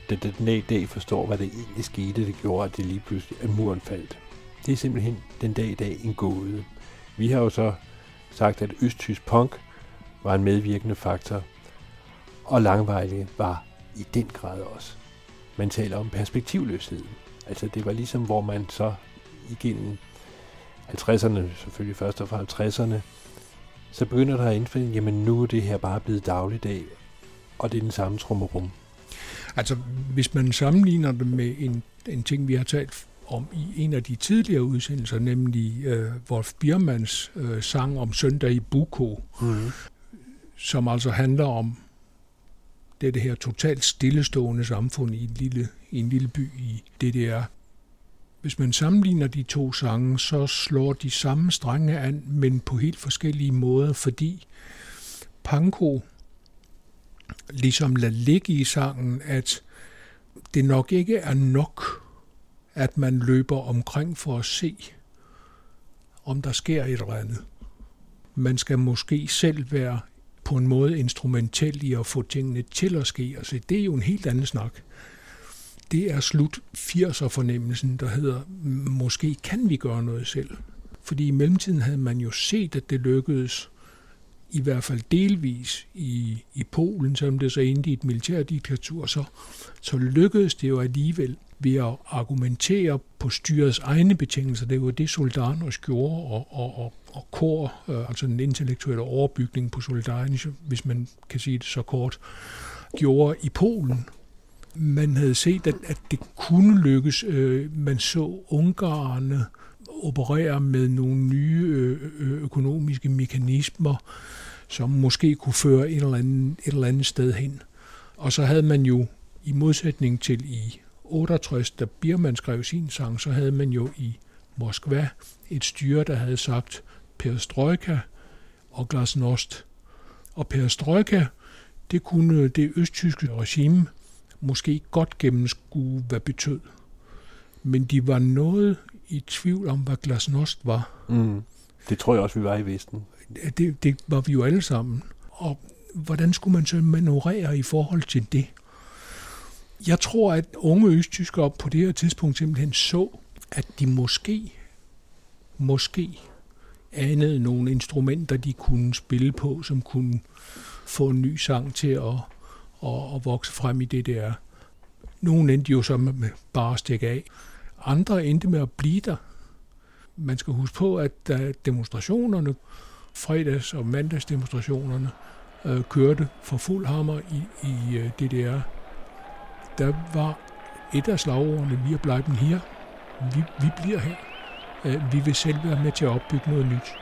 der den dag i dag forstår, hvad det egentlig skete, det gjorde, at det lige pludselig, at muren faldt. Det er simpelthen den dag i dag en gåde. Vi har jo så sagt, at østtysk punk var en medvirkende faktor, og langvejlige var i den grad også. Man taler om perspektivløsheden. Altså det var ligesom, hvor man så igennem 50'erne, selvfølgelig først og fremmest 50'erne, så begynder der at indfinde, jamen nu er det her bare blevet dagligdag, og det er den samme trummerum. Altså, hvis man sammenligner det med en, en ting, vi har talt om i en af de tidligere udsendelser, nemlig øh, Wolf Biermanns øh, sang om søndag i Buko, mm. som altså handler om det, det her totalt stillestående samfund i en lille, i en lille by i DDR. Hvis man sammenligner de to sange, så slår de samme strenge an, men på helt forskellige måder, fordi Panko ligesom lade ligge i sangen, at det nok ikke er nok, at man løber omkring for at se, om der sker et eller andet. Man skal måske selv være på en måde instrumentel i at få tingene til at ske. Altså, det er jo en helt anden snak. Det er slut 80'er fornemmelsen, der hedder, måske kan vi gøre noget selv. Fordi i mellemtiden havde man jo set, at det lykkedes i hvert fald delvis i, i Polen, som det så endte i et militærdiktatur, så, så lykkedes det jo alligevel ved at argumentere på styrets egne betingelser. Det var det, Soldanos gjorde, og, og, og, og kor, øh, altså den intellektuelle overbygning på Soldanos, hvis man kan sige det så kort, gjorde i Polen. man havde set, at, at det kunne lykkes. Øh, man så ungarerne operere med nogle nye økonomiske mekanismer, som måske kunne føre et eller, andet, et eller andet sted hen. Og så havde man jo, i modsætning til i 68, da Birman skrev sin sang, så havde man jo i Moskva et styre, der havde sagt perestrojka og glasnost. Og perestrojka, det kunne det østtyske regime måske godt gennemskue, hvad betød. Men de var noget i tvivl om, hvad glasnost var. Mm. Det tror jeg også, vi var i Vesten. Det, det var vi jo alle sammen. Og hvordan skulle man så manøvrere i forhold til det? Jeg tror, at unge østtyskere på det her tidspunkt simpelthen så, at de måske, måske anede nogle instrumenter, de kunne spille på, som kunne få en ny sang til at, at, at vokse frem i det der. Nogle endte jo så med bare at stikke af. Andre endte med at blive der. Man skal huske på, at da demonstrationerne, fredags- og mandagsdemonstrationerne, øh, kørte for fuld hammer i, i øh, DDR, der var et af slagordene, vi er bleiben her. Vi, vi bliver her. Øh, vi vil selv være med til at opbygge noget nyt.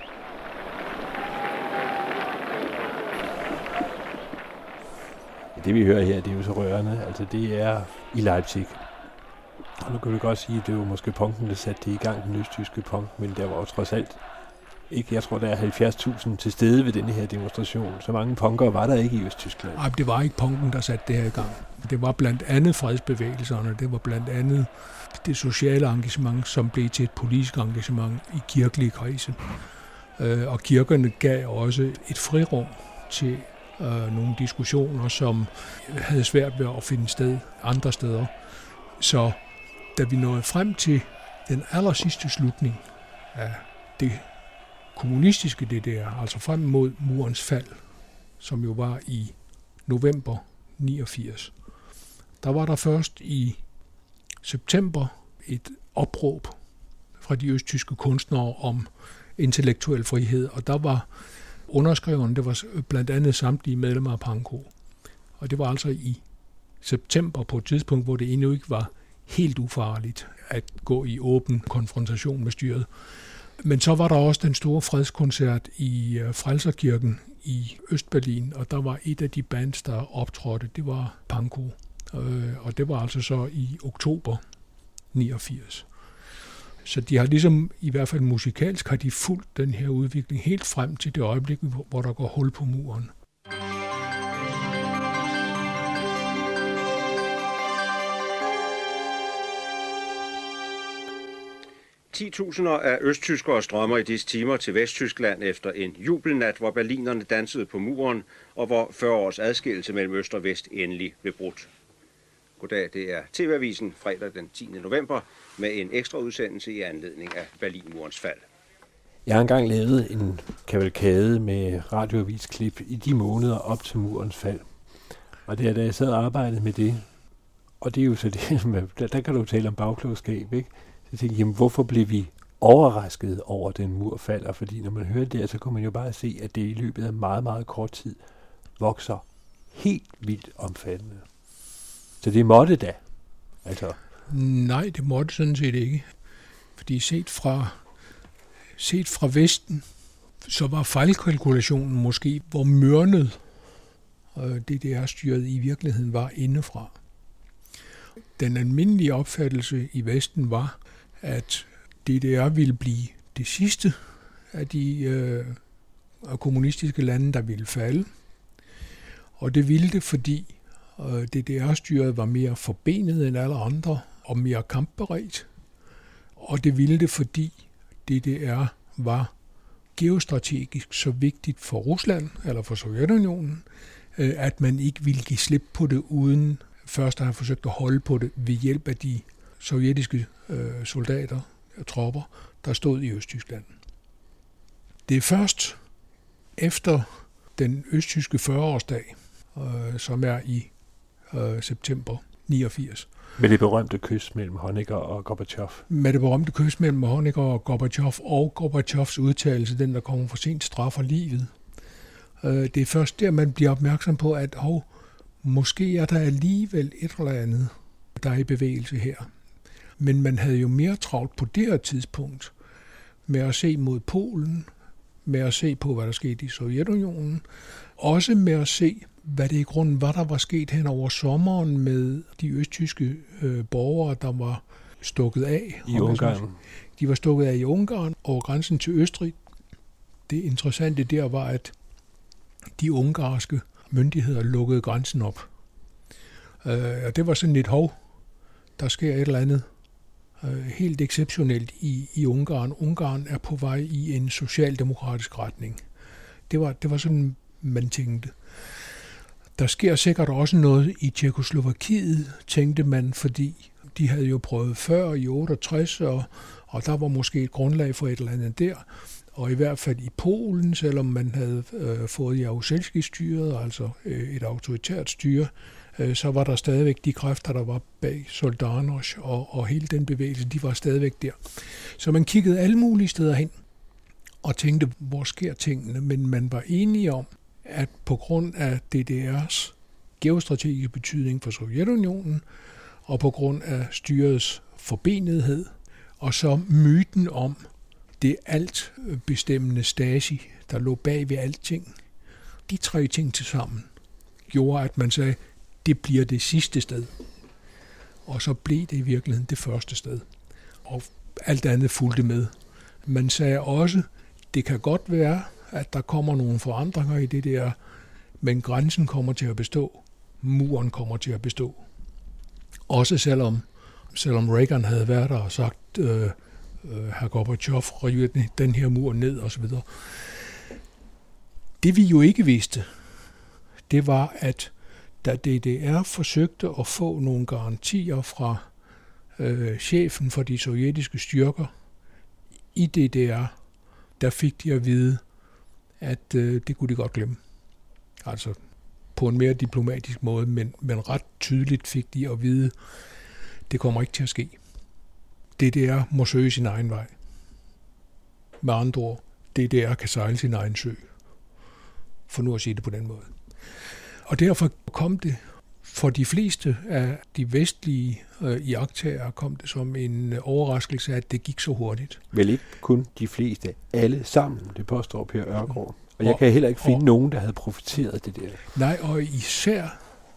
Det vi hører her, det er jo så rørende. Altså det er i Leipzig. Og nu kan vi godt sige, at det var måske punken, der satte det i gang, den østtyske punk, men der var jo trods alt ikke, jeg tror, der er 70.000 til stede ved denne her demonstration. Så mange punkere var der ikke i Østtyskland. Nej, det var ikke punken, der satte det her i gang. Det var blandt andet fredsbevægelserne, det var blandt andet det sociale engagement, som blev til et politisk engagement i kirkelige kredse. Øh, og kirkerne gav også et frirum til øh, nogle diskussioner, som havde svært ved at finde sted andre steder. Så da vi nåede frem til den aller sidste slutning af det kommunistiske DDR, altså frem mod murens fald, som jo var i november 89, der var der først i september et opråb fra de østtyske kunstnere om intellektuel frihed, og der var underskriverne, det var blandt andet samtlige medlemmer af Panko. Og det var altså i september på et tidspunkt, hvor det endnu ikke var helt ufarligt at gå i åben konfrontation med styret. Men så var der også den store fredskoncert i øh, Frelserkirken i Østberlin, og der var et af de bands, der optrådte, det var Panko. Øh, og det var altså så i oktober 89. Så de har ligesom, i hvert fald musikalsk, har de fulgt den her udvikling helt frem til det øjeblik, hvor der går hul på muren. 10.000 af østtyskere strømmer i disse timer til Vesttyskland efter en jubelnat, hvor berlinerne dansede på muren, og hvor 40 års adskillelse mellem øst og vest endelig blev brudt. Goddag, det er TV-avisen fredag den 10. november med en ekstra udsendelse i anledning af Berlinmurens fald. Jeg har engang lavet en kavalkade med radioavisklip i de måneder op til murens fald. Og det er da jeg sad og arbejdede med det, og det er jo så det, der, der kan du tale om bagklogskab, ikke? Så tænkte jeg, jamen, hvorfor blev vi overrasket over, at den mur falder? Fordi når man hører det, så kunne man jo bare se, at det i løbet af meget, meget kort tid vokser helt vildt omfattende. Så det måtte da. Altså. Nej, det måtte sådan set ikke. Fordi set fra, set fra Vesten, så var fejlkalkulationen måske, hvor mørnet øh, det der styret i virkeligheden var indefra. Den almindelige opfattelse i Vesten var, at DDR ville blive det sidste af de øh, kommunistiske lande, der ville falde. Og det ville det, fordi øh, DDR-styret var mere forbenet end alle andre og mere kampberedt. Og det ville det, fordi DDR var geostrategisk så vigtigt for Rusland, eller for Sovjetunionen, øh, at man ikke ville give slip på det, uden først at have forsøgt at holde på det ved hjælp af de sovjetiske øh, soldater og tropper, der stod i Østtyskland. Det er først efter den østtyske 40-årsdag, øh, som er i øh, september 89. Med det berømte kys mellem Honecker og Gorbachev. Med det berømte kys mellem Honecker og Gorbachev, og Gorbachevs udtalelse, den der kommer for sent straffer livet. Øh, det er først der, man bliver opmærksom på, at hov, måske er der alligevel et eller andet, der er i bevægelse her. Men man havde jo mere travlt på det her tidspunkt med at se mod Polen, med at se på, hvad der skete i Sovjetunionen, også med at se, hvad det i grunden var, der var sket hen over sommeren med de østtyske øh, borgere, der var stukket af. I Ungarn. De var stukket af i Ungarn over grænsen til Østrig. Det interessante der var, at de ungarske myndigheder lukkede grænsen op. Øh, og det var sådan et hov, der sker et eller andet Øh, helt exceptionelt i, i Ungarn. Ungarn er på vej i en socialdemokratisk retning. Det var, det var sådan, man tænkte. Der sker sikkert også noget i Tjekoslovakiet, tænkte man, fordi de havde jo prøvet før i 68, og, og der var måske et grundlag for et eller andet der. Og i hvert fald i Polen, selvom man havde øh, fået Jaruzelski-styret, altså øh, et autoritært styre, øh, Øh, så var der stadigvæk de kræfter, der var bag Soldanos og, og hele den bevægelse, de var stadigvæk der. Så man kiggede alle mulige steder hen og tænkte, hvor sker tingene? Men man var enige om, at på grund af DDR's geostrategiske betydning for Sovjetunionen, og på grund af styrets forbenethed, og så myten om det alt bestemmende Stasi, der lå bag ved alting. De tre ting til sammen gjorde, at man sagde, det bliver det sidste sted. Og så blev det i virkeligheden det første sted. Og alt andet fulgte med. Man sagde også, det kan godt være, at der kommer nogle forandringer i det der, men grænsen kommer til at bestå. Muren kommer til at bestå. Også selvom, selvom Reagan havde været der og sagt, øh, øh, herr Gorbachev, rive den her mur ned osv. Det vi jo ikke vidste, det var, at da DDR forsøgte at få nogle garantier fra øh, chefen for de sovjetiske styrker i DDR, der fik de at vide, at øh, det kunne de godt glemme. Altså på en mere diplomatisk måde, men, men ret tydeligt fik de at vide, det kommer ikke til at ske. DDR må søge sin egen vej. Med andre ord, DDR kan sejle sin egen sø. For nu at sige det på den måde. Og derfor kom det for de fleste af de vestlige øh, iagtagere kom det som en overraskelse, at det gik så hurtigt. Vel ikke kun de fleste, alle sammen, det påstår Per Ørgaard. Og jeg kan heller ikke finde og, nogen, der havde profiteret det der. Nej, og især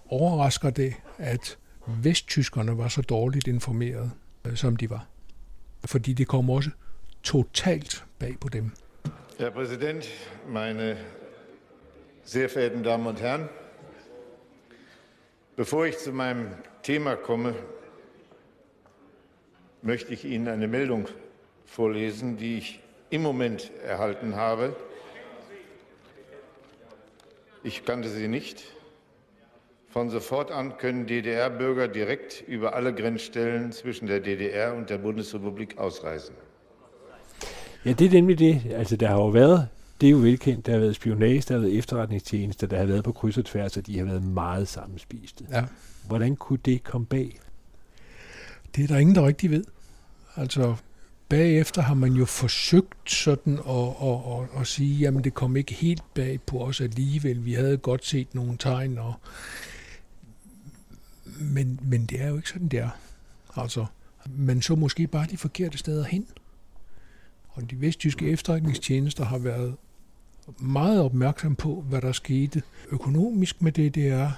overrasker det, at vesttyskerne var så dårligt informeret, øh, som de var. Fordi det kom også totalt bag på dem. Herr Präsident, meine sehr verehrten Damen und Herren, bevor ich zu meinem Thema komme, möchte ich Ihnen eine Meldung vorlesen, die ich im Moment erhalten habe. Ich kannte sie nicht. Von sofort an können DDR-Bürger direkt über alle Grenzstellen zwischen der DDR und der Bundesrepublik ausreisen. Ja, det er nemlig det. Altså, der har jo været, det er jo velkendt, der har været spionage, der har været efterretningstjenester, der har været på kryds og tværs, og de har været meget sammenspiste. Ja. Hvordan kunne det komme bag? Det er der ingen, der rigtig ved. Altså, bagefter har man jo forsøgt sådan at, at, at, at sige, jamen det kom ikke helt bag på os alligevel. Vi havde godt set nogle tegn, og men, men det er jo ikke sådan, det er. Altså, man så måske bare de forkerte steder hen. Og de vesttyske efterretningstjenester har været meget opmærksom på, hvad der skete økonomisk med det,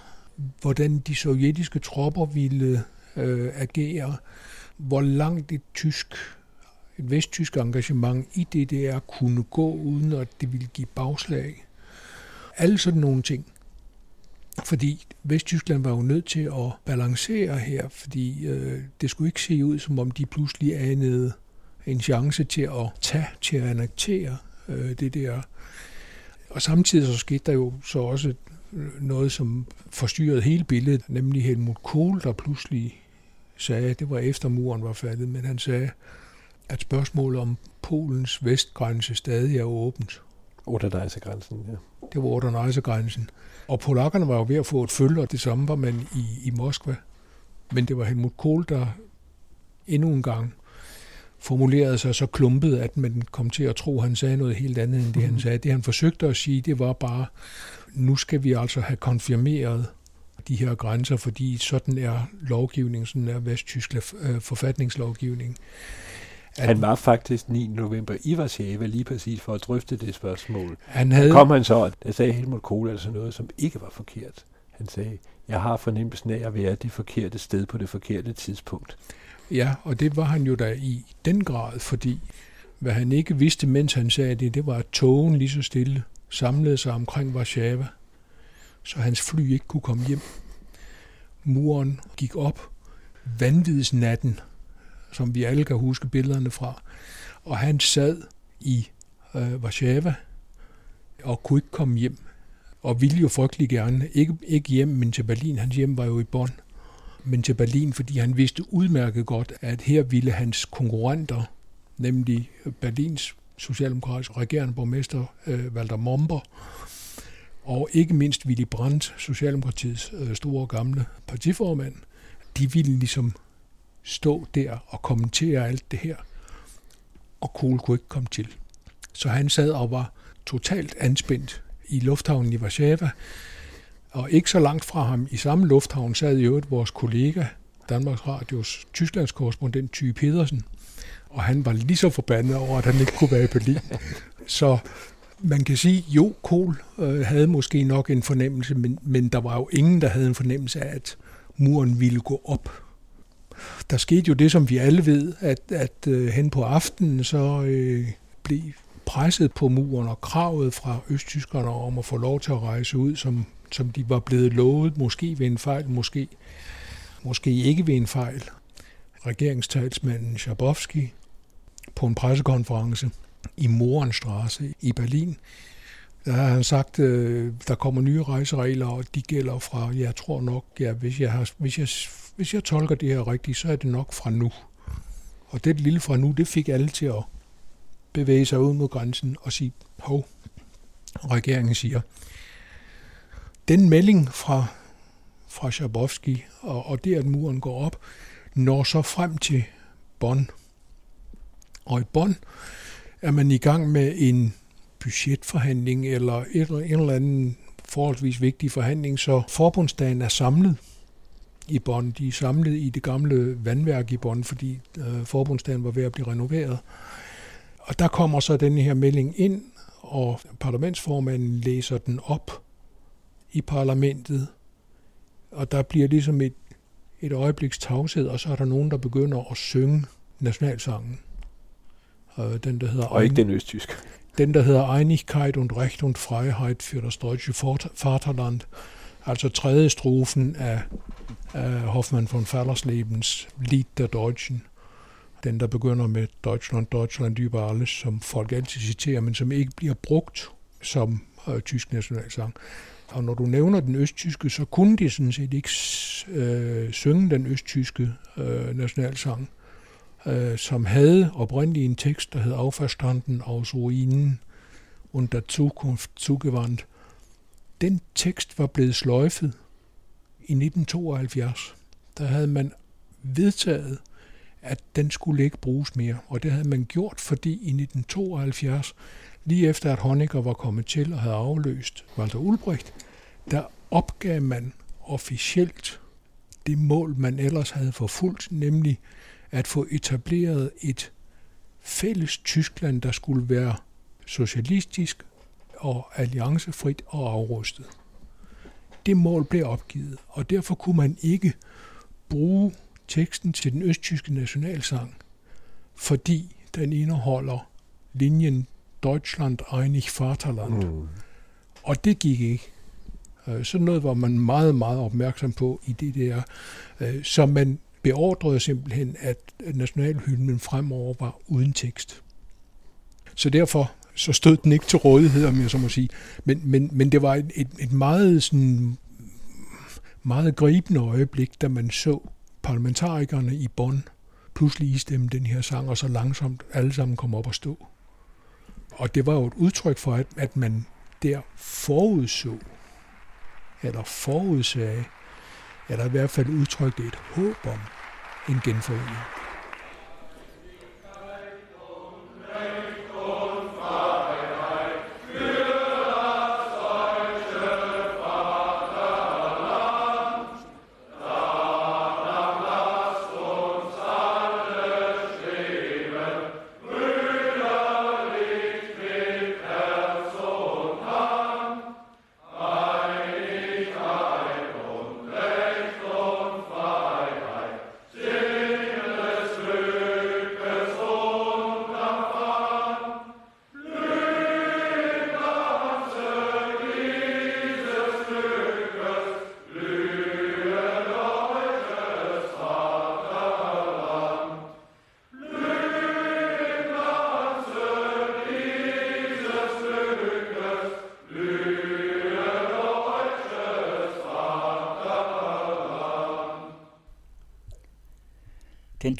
hvordan de sovjetiske tropper ville øh, agere, hvor langt et tysk, et vesttysk engagement i DDR kunne gå, uden at det ville give bagslag. Alle sådan nogle ting. Fordi Vesttyskland var jo nødt til at balancere her, fordi øh, det skulle ikke se ud, som om de pludselig anede en chance til at tage, til at annektere øh, det der. Og samtidig så skete der jo så også noget, som forstyrrede hele billedet, nemlig Helmut Kohl, der pludselig sagde, det var efter muren var faldet, men han sagde, at spørgsmålet om Polens vestgrænse stadig er åbent. Oder-grænsen, ja. Det var Oder-grænsen. Og polakkerne var jo ved at få et følge, og det samme var man i, i Moskva. Men det var Helmut Kohl, der endnu en gang formulerede sig så klumpet, at man kom til at tro, at han sagde noget helt andet end det, han mhm. sagde. Det han forsøgte at sige, det var bare, nu skal vi altså have konfirmeret de her grænser, fordi sådan er lovgivningen, sådan er vesttysk øh, forfatningslovgivning. At han var faktisk 9. november i Warszawa lige præcis for at drøfte det spørgsmål. Han havde... kom han så, der sagde Helmut Kohl altså noget, som ikke var forkert. Han sagde, jeg har fornemmelsen af at være det forkerte sted på det forkerte tidspunkt. Ja, og det var han jo da i den grad, fordi hvad han ikke vidste, mens han sagde det, det var, at togen lige så stille samlede sig omkring Warszawa, så hans fly ikke kunne komme hjem. Muren gik op, vanvidsnatten, som vi alle kan huske billederne fra, og han sad i øh, Warszawa og kunne ikke komme hjem, og ville jo frygtelig gerne, ikke, ikke hjem, men til Berlin. Hans hjem var jo i Bonn, men til Berlin, fordi han vidste udmærket godt, at her ville hans konkurrenter, nemlig Berlins socialdemokratiske regerende borgmester øh, Walter Momber, og ikke mindst Willy Brandt, Socialdemokratiets øh, store gamle partiformand, de ville ligesom stå der og kommentere alt det her, og Kohl kunne ikke komme til. Så han sad og var totalt anspændt i lufthavnen i Warszawa, og ikke så langt fra ham i samme lufthavn sad jo et vores kollega, Danmarks Radios Tysklands korrespondent Ty Pedersen, og han var lige så forbandet over, at han ikke kunne være i Berlin. Så man kan sige, jo, Kohl øh, havde måske nok en fornemmelse, men, men der var jo ingen, der havde en fornemmelse af, at muren ville gå op. Der skete jo det, som vi alle ved, at, at øh, hen på aftenen, så øh, blev presset på muren og kravet fra østtyskerne om at få lov til at rejse ud, som, som de var blevet lovet, måske ved en fejl, måske, måske ikke ved en fejl. Regeringstalsmanden Schabowski på en pressekonference i Morenstraße i Berlin, der har han sagt, øh, der kommer nye rejseregler, og de gælder fra, jeg tror nok, ja, hvis, jeg har, hvis, jeg, hvis jeg tolker det her rigtigt, så er det nok fra nu. Og det lille fra nu, det fik alle til at bevæge sig ud mod grænsen og sige, hov, regeringen siger. Den melding fra, fra Schabowski, og, og det, at muren går op, når så frem til Bonn. Og i Bonn er man i gang med en budgetforhandling eller et, en eller anden forholdsvis vigtig forhandling, så forbundsdagen er samlet i Bonn. De er samlet i det gamle vandværk i Bonn, fordi øh, forbundsdagen var ved at blive renoveret. Og der kommer så den her melding ind, og parlamentsformanden læser den op i parlamentet, og der bliver ligesom et, et øjebliks tavshed, og så er der nogen, der begynder at synge nationalsangen. Øh, den, der hedder og ikke den østtysk. Den, der hedder Einigkeit und Recht und Freiheit für das deutsche Vaterland. Altså tredje strofen af, af Hoffmann von Fallerslebens Lied der Deutschen. Den, der begynder med Deutschland, Deutschland über alles, som folk altid citerer, men som ikke bliver brugt som øh, tysk nationalsang. Og når du nævner den østtyske, så kunne de sådan set ikke øh, synge den østtyske øh, nationalsang øh, som havde oprindeligt en tekst, der hed Auferstanden aus Ruinen und der Zukunft zugewandt. Den tekst var blevet sløjfet i 1972. Der havde man vedtaget, at den skulle ikke bruges mere. Og det havde man gjort, fordi i 1972, lige efter at Honecker var kommet til og havde afløst Walter Ulbricht, der opgav man officielt det mål, man ellers havde forfulgt, nemlig at få etableret et fælles Tyskland, der skulle være socialistisk og alliancefrit og afrustet. Det mål blev opgivet, og derfor kunne man ikke bruge teksten til den østtyske nationalsang, fordi den indeholder linjen Deutschland einig Vaterland. Mm. Og det gik ikke. Øh, sådan noget var man meget, meget opmærksom på i det der, øh, så man beordrede simpelthen, at nationalhymnen fremover var uden tekst. Så derfor så stod den ikke til rådighed, om jeg så må sige. Men, men, men det var et, et, et meget, sådan, meget gribende øjeblik, da man så parlamentarikerne i Bonn pludselig istemme den her sang, og så langsomt alle sammen kom op og stå. Og det var jo et udtryk for, at, at man der forudså, eller forudsagde, eller i hvert fald udtrykte et håb om en genforening.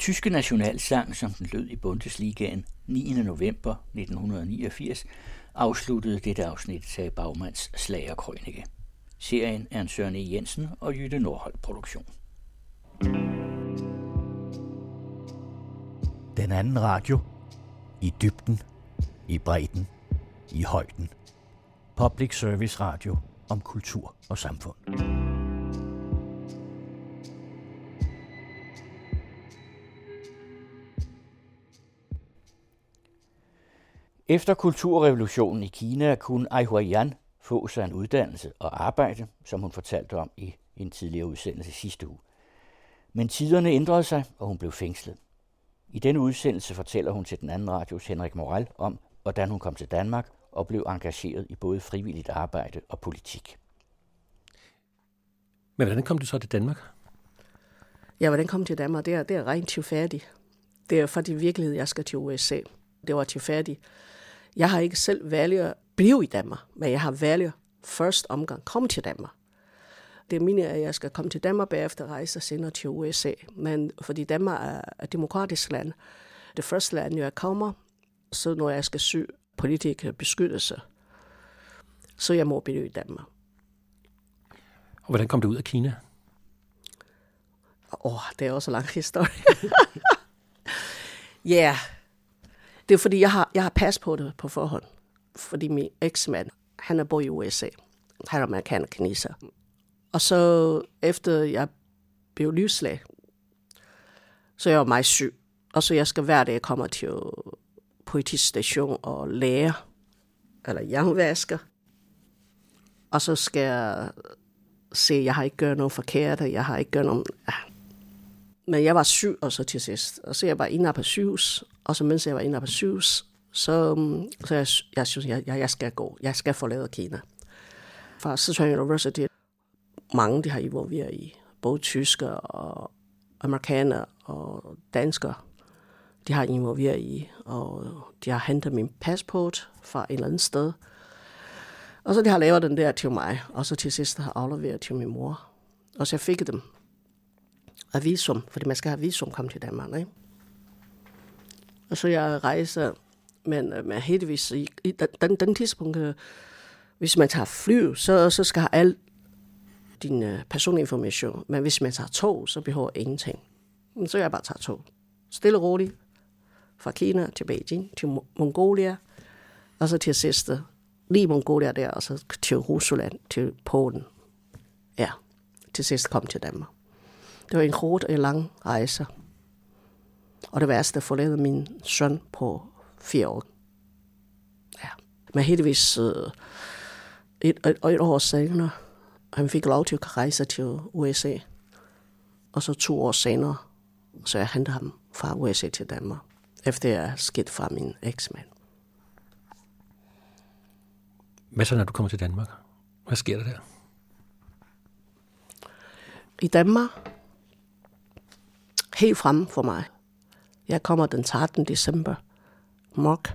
Tyske nationalsang, som den lød i Bundesligaen 9. november 1989, afsluttede dette afsnit, sagde Bagmans slagerkrønike. Serien er en Søren E. Jensen og Jytte Nordholt produktion. Den anden radio. I dybden. I bredden. I højden. Public Service Radio om kultur og samfund. Efter kulturrevolutionen i Kina kunne Ai Huayan få sig en uddannelse og arbejde, som hun fortalte om i en tidligere udsendelse sidste uge. Men tiderne ændrede sig, og hun blev fængslet. I denne udsendelse fortæller hun til den anden radios Henrik Moral om, hvordan hun kom til Danmark og blev engageret i både frivilligt arbejde og politik. Men hvordan kom du så til Danmark? Ja, hvordan kom til Danmark? Det er, det er rent tilfærdigt. Det er for i virkeligheden, jeg skal til USA. Det var tilfærdigt. Jeg har ikke selv valgt at blive i Danmark, men jeg har valgt først omgang komme til Danmark. Det er meningen, at jeg skal komme til Danmark bagefter rejse senere til USA. Men fordi Danmark er et demokratisk land, det første land, jeg kommer, så når jeg skal søge politisk beskyttelse, så jeg må blive i Danmark. Og hvordan kom du ud af Kina? Åh, oh, det er også en lang historie. Ja, yeah det er fordi, jeg har, jeg har pas på det på forhånd. Fordi min eksmand, han er bor i USA. Han er amerikaner kineser. Og så efter jeg blev livslag, så jeg var meget syg. Og så jeg skal hver dag komme til politisk station og lære, eller jernvasker. Og så skal jeg se, jeg har ikke gjort noget forkert, jeg har ikke gjort noget... Men jeg var syg, og så til sidst. Og så jeg var inde på sygehus, og så mens jeg var inde på sygehus, så, mm, så jeg, jeg synes, jeg, jeg, jeg skal gå. Jeg skal forlade Kina. Fra Sichuan University, mange de har involveret i, både tyskere og amerikanere og danskere, de har involveret i, og de har hentet min passport fra et eller andet sted. Og så de har lavet den der til mig, og så til sidst har afleveret til min mor. Og så jeg fik dem af visum, fordi man skal have visum komme til Danmark, ikke? Og så jeg rejser, men, øh, men heldigvis, i, i den, den tidspunkt, øh, hvis man tager fly, så, så skal alt din uh, personinformation. Men hvis man tager tog, så behøver ingenting. Så jeg bare tager tog. Stille og roligt. Fra Kina til Beijing, til Mongolia, og så til sidst lige Mongolia der, og så til Rusland, til Polen. Ja, til sidst kom til Danmark. Det var en kort og lang rejse. Og det værste, forlade min søn på fire år. Ja. Men heldigvis øh, et, et, et år senere, han fik lov til at rejse til USA. Og så to år senere, så jeg hentede ham fra USA til Danmark, efter jeg er skidt fra min eksmand. Hvad så, når du kommer til Danmark? Hvad sker der der? I Danmark, helt frem for mig, jeg kommer den 13. december, Mok,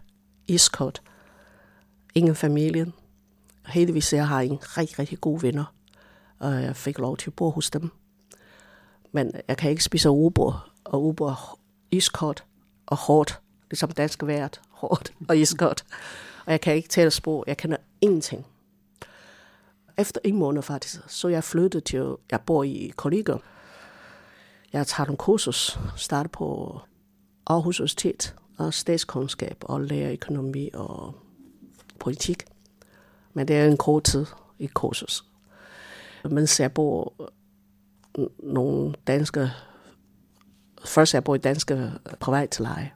iskold, ingen familie. Heldigvis jeg har en rigtig, rigtig gode venner, og jeg fik lov til at bo hos dem. Men jeg kan ikke spise ubor, og ubord iskoldt og hårdt, ligesom dansk vært, hårdt og iskoldt. Og jeg kan ikke tale sprog, jeg kender ingenting. Efter en måned faktisk, så jeg flyttede til, jeg bor i Kollegium. Jeg tager en kursus, starter på Aarhus Universitet og statskundskab og lærer økonomi og politik. Men det er en kort tid i kursus. Mens jeg bor nogle danske, først jeg bor i danske privatleje.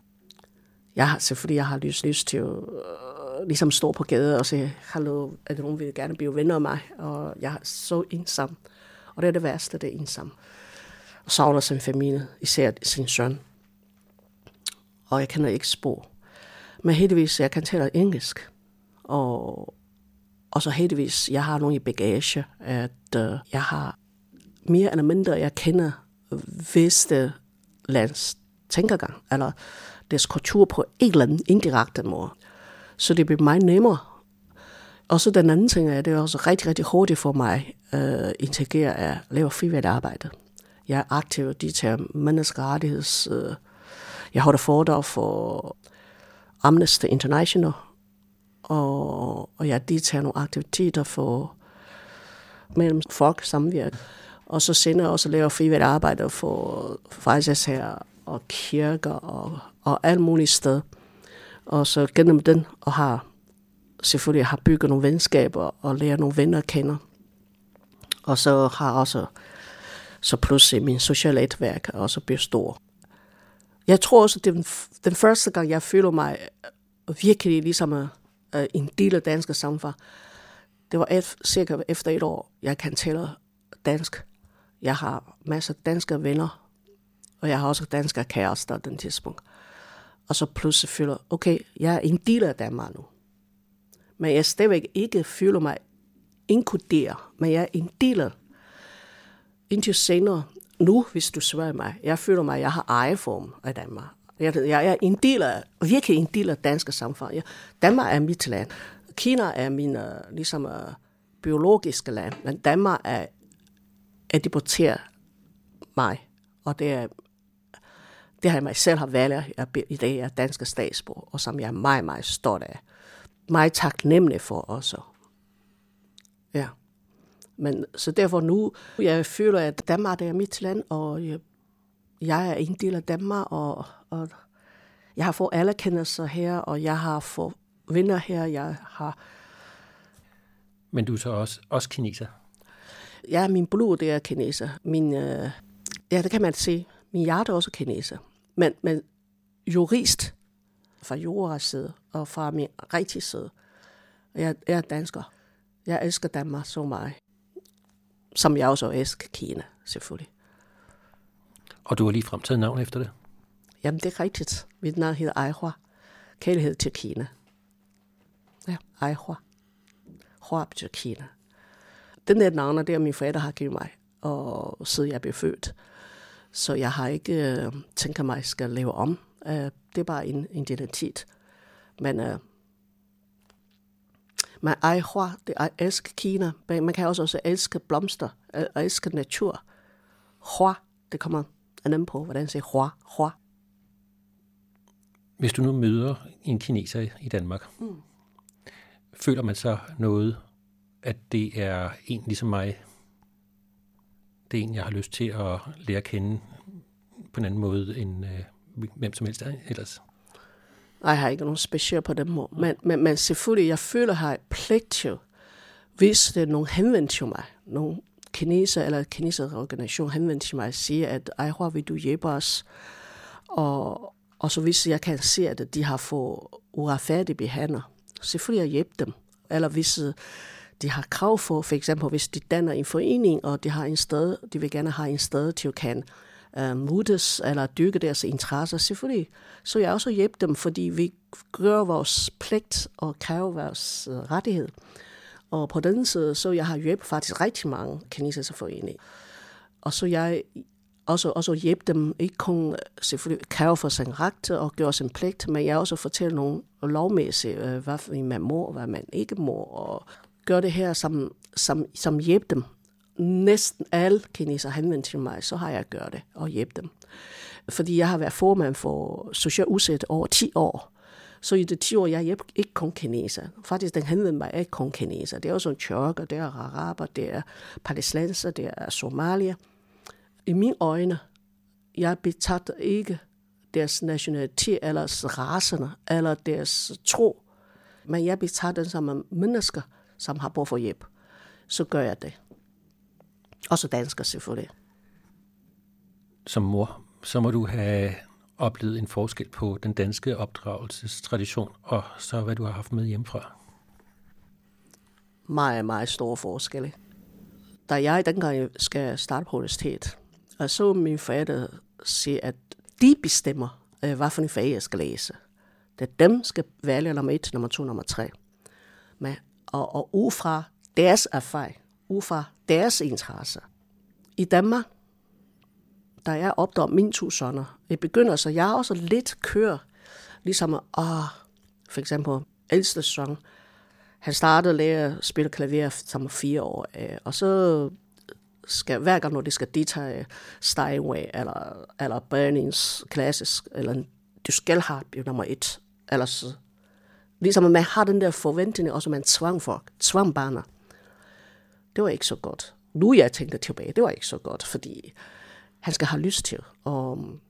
Jeg har selvfølgelig jeg har lyst, lyst til at ligesom stå på gaden og sige, hallo, at nogen, vil gerne blive venner af mig? Og jeg er så ensom. Og det er det værste, det er ensom. Og savner sin familie, især sin søn og jeg kender ikke spor. Men heldigvis, jeg kan tale engelsk. Og, og så heldigvis, jeg har nogen i bagage, at uh, jeg har mere eller mindre, jeg kender visse lands tænkergang, eller deres kultur på en eller anden indirekte måde. Så det bliver meget nemmere. Og så den anden ting er, det er også rigtig, rigtig hurtigt for mig at uh, integrere at lave frivilligt arbejde. Jeg er aktiv i de her menneskerettigheds... Øh, jeg holder foredrag for Amnesty International, og, og jeg deltager nogle aktiviteter for mellem folk samvirke. Og så sender jeg også laver frivilligt arbejde for faktisk her og kirker og, og alt muligt sted. Og så gennem den, og har selvfølgelig har bygget nogle venskaber og lært nogle venner at kende. Og så har også så pludselig øh, min sociale netværk også bliver stor. Jeg tror også, at den, den første gang, jeg føler mig øh, virkelig ligesom uh, en del af danske samfund. Det var et, cirka efter et år, jeg kan tale dansk. Jeg har masser af danske venner, og jeg har også danske kærester den tidspunkt. Og så pludselig føler okay, jeg er en del af Danmark nu. Men jeg stadigvæk ikke føler mig inkluderet, men jeg er en del af indtil senere, nu hvis du spørger mig, jeg føler mig, at jeg har ejerform af Danmark. Jeg, jeg er en del af, virkelig en del af danske samfund. Jeg, Danmark er mit land. Kina er min øh, ligesom, uh, biologiske land, men Danmark er deporteret mig, og det er det har jeg mig selv har valgt, at i dag er danske statsborger, og som jeg er meget, meget stolt af. Meget taknemmelig for også. Ja. Men så derfor nu, jeg føler, at Danmark det er mit land, og jeg, jeg er en del af Danmark, og, og jeg har fået anerkendelser her, og jeg har fået venner her, jeg har... Men du er så også, også kineser? Ja, min blod det er kineser. Min, øh, ja, det kan man se. Min hjerte er også kineser. Men, men jurist fra jordas side og fra min rigtige side. Jeg, jeg er dansker. Jeg elsker Danmark så meget. Som jeg også elsker Kina, selvfølgelig. Og du har lige frem taget navn efter det? Jamen, det er rigtigt. Mit navn hedder Aihua. Kærlighed til Kina. Ja, Aihua. Hua betyder Kina. Den der navn, det er min forældre har givet mig, og siden jeg blev født. Så jeg har ikke øh, tænkt mig, at jeg skal lave om. Øh, det er bare en identitet. Men øh, man ejer det er elsker Kina. Men man kan også, også elske blomster, elske natur. Hua, det kommer an på, hvordan siger hua, hua. Hvis du nu møder en kineser i Danmark, mm. føler man så noget, at det er en ligesom mig, det er en, jeg har lyst til at lære at kende på en anden måde end øh, hvem som helst ellers. Jeg har ikke nogen speciel på den måde. Men, men, men selvfølgelig, jeg føler, her jeg har pligt til, hvis det er nogen henvendt til mig, nogen kineser eller kineser organisation henvendt til mig og siger, at ej, hvor vil du hjælpe os? Og, og så hvis jeg kan se, at de har fået uretfærdige behandler, selvfølgelig jeg hjælpe dem. Eller hvis øh, de har krav for, for eksempel hvis de danner en forening, og de har en sted, de vil gerne have en sted til at kan øh, mutes eller dyrke deres interesser, selvfølgelig. Så jeg også hjælpe dem, fordi vi gør vores pligt og kræver vores øh, rettighed. Og på den side, så jeg har hjulpet faktisk rigtig mange kinesiske foreninger. Og så jeg også, også hjælpe dem, ikke kun øh, selvfølgelig kræve for sin ret og gøre sin pligt, men jeg også fortælle nogle lovmæssige, øh, hvad man må og hvad man ikke må, og gøre det her som, som, som hjælp dem. Næsten alle kineser henvender til mig, så har jeg gjort det og hjælpe dem. Fordi jeg har været formand for social Udsæt over 10 år. Så i det 10 år, jeg hjælper ikke kun kineser. Faktisk, den henvendte mig ikke kun kineser. Det er også en tjørker, det er araber, det er palæstinenser, det er somalier. I mine øjne, jeg betragter ikke deres nationalitet, eller racerne, eller deres tro. Men jeg betragter dem som mennesker, som har brug for hjælp, så gør jeg det. Også dansker selvfølgelig. Som mor, så må du have oplevet en forskel på den danske opdragelsestradition, og så hvad du har haft med hjemmefra. Meget, meget store forskelle. Da jeg dengang skal starte på universitet, og så min forældre sige, at de bestemmer, øh, hvad for en fag jeg skal læse. Det er dem, skal vælge nummer et, nummer to, nummer tre. Men og, og ud fra deres erfaring, ud fra deres interesser. I Danmark, der er opdraget mine to sønner, jeg begynder så, jeg også lidt kører, ligesom, åh, for eksempel, ældste søn, han startede at lære at spille klaver som fire år, øh, og så skal, hver gang når de skal deltage Steinway eller, eller Burnings klassisk, eller du skal have jo nummer et. Ellers, ligesom man har den der forventning, og så man tvang folk, tvang barnet. Det var ikke så godt. Nu jeg tænker tilbage, det var ikke så godt, fordi han skal have lyst til at um,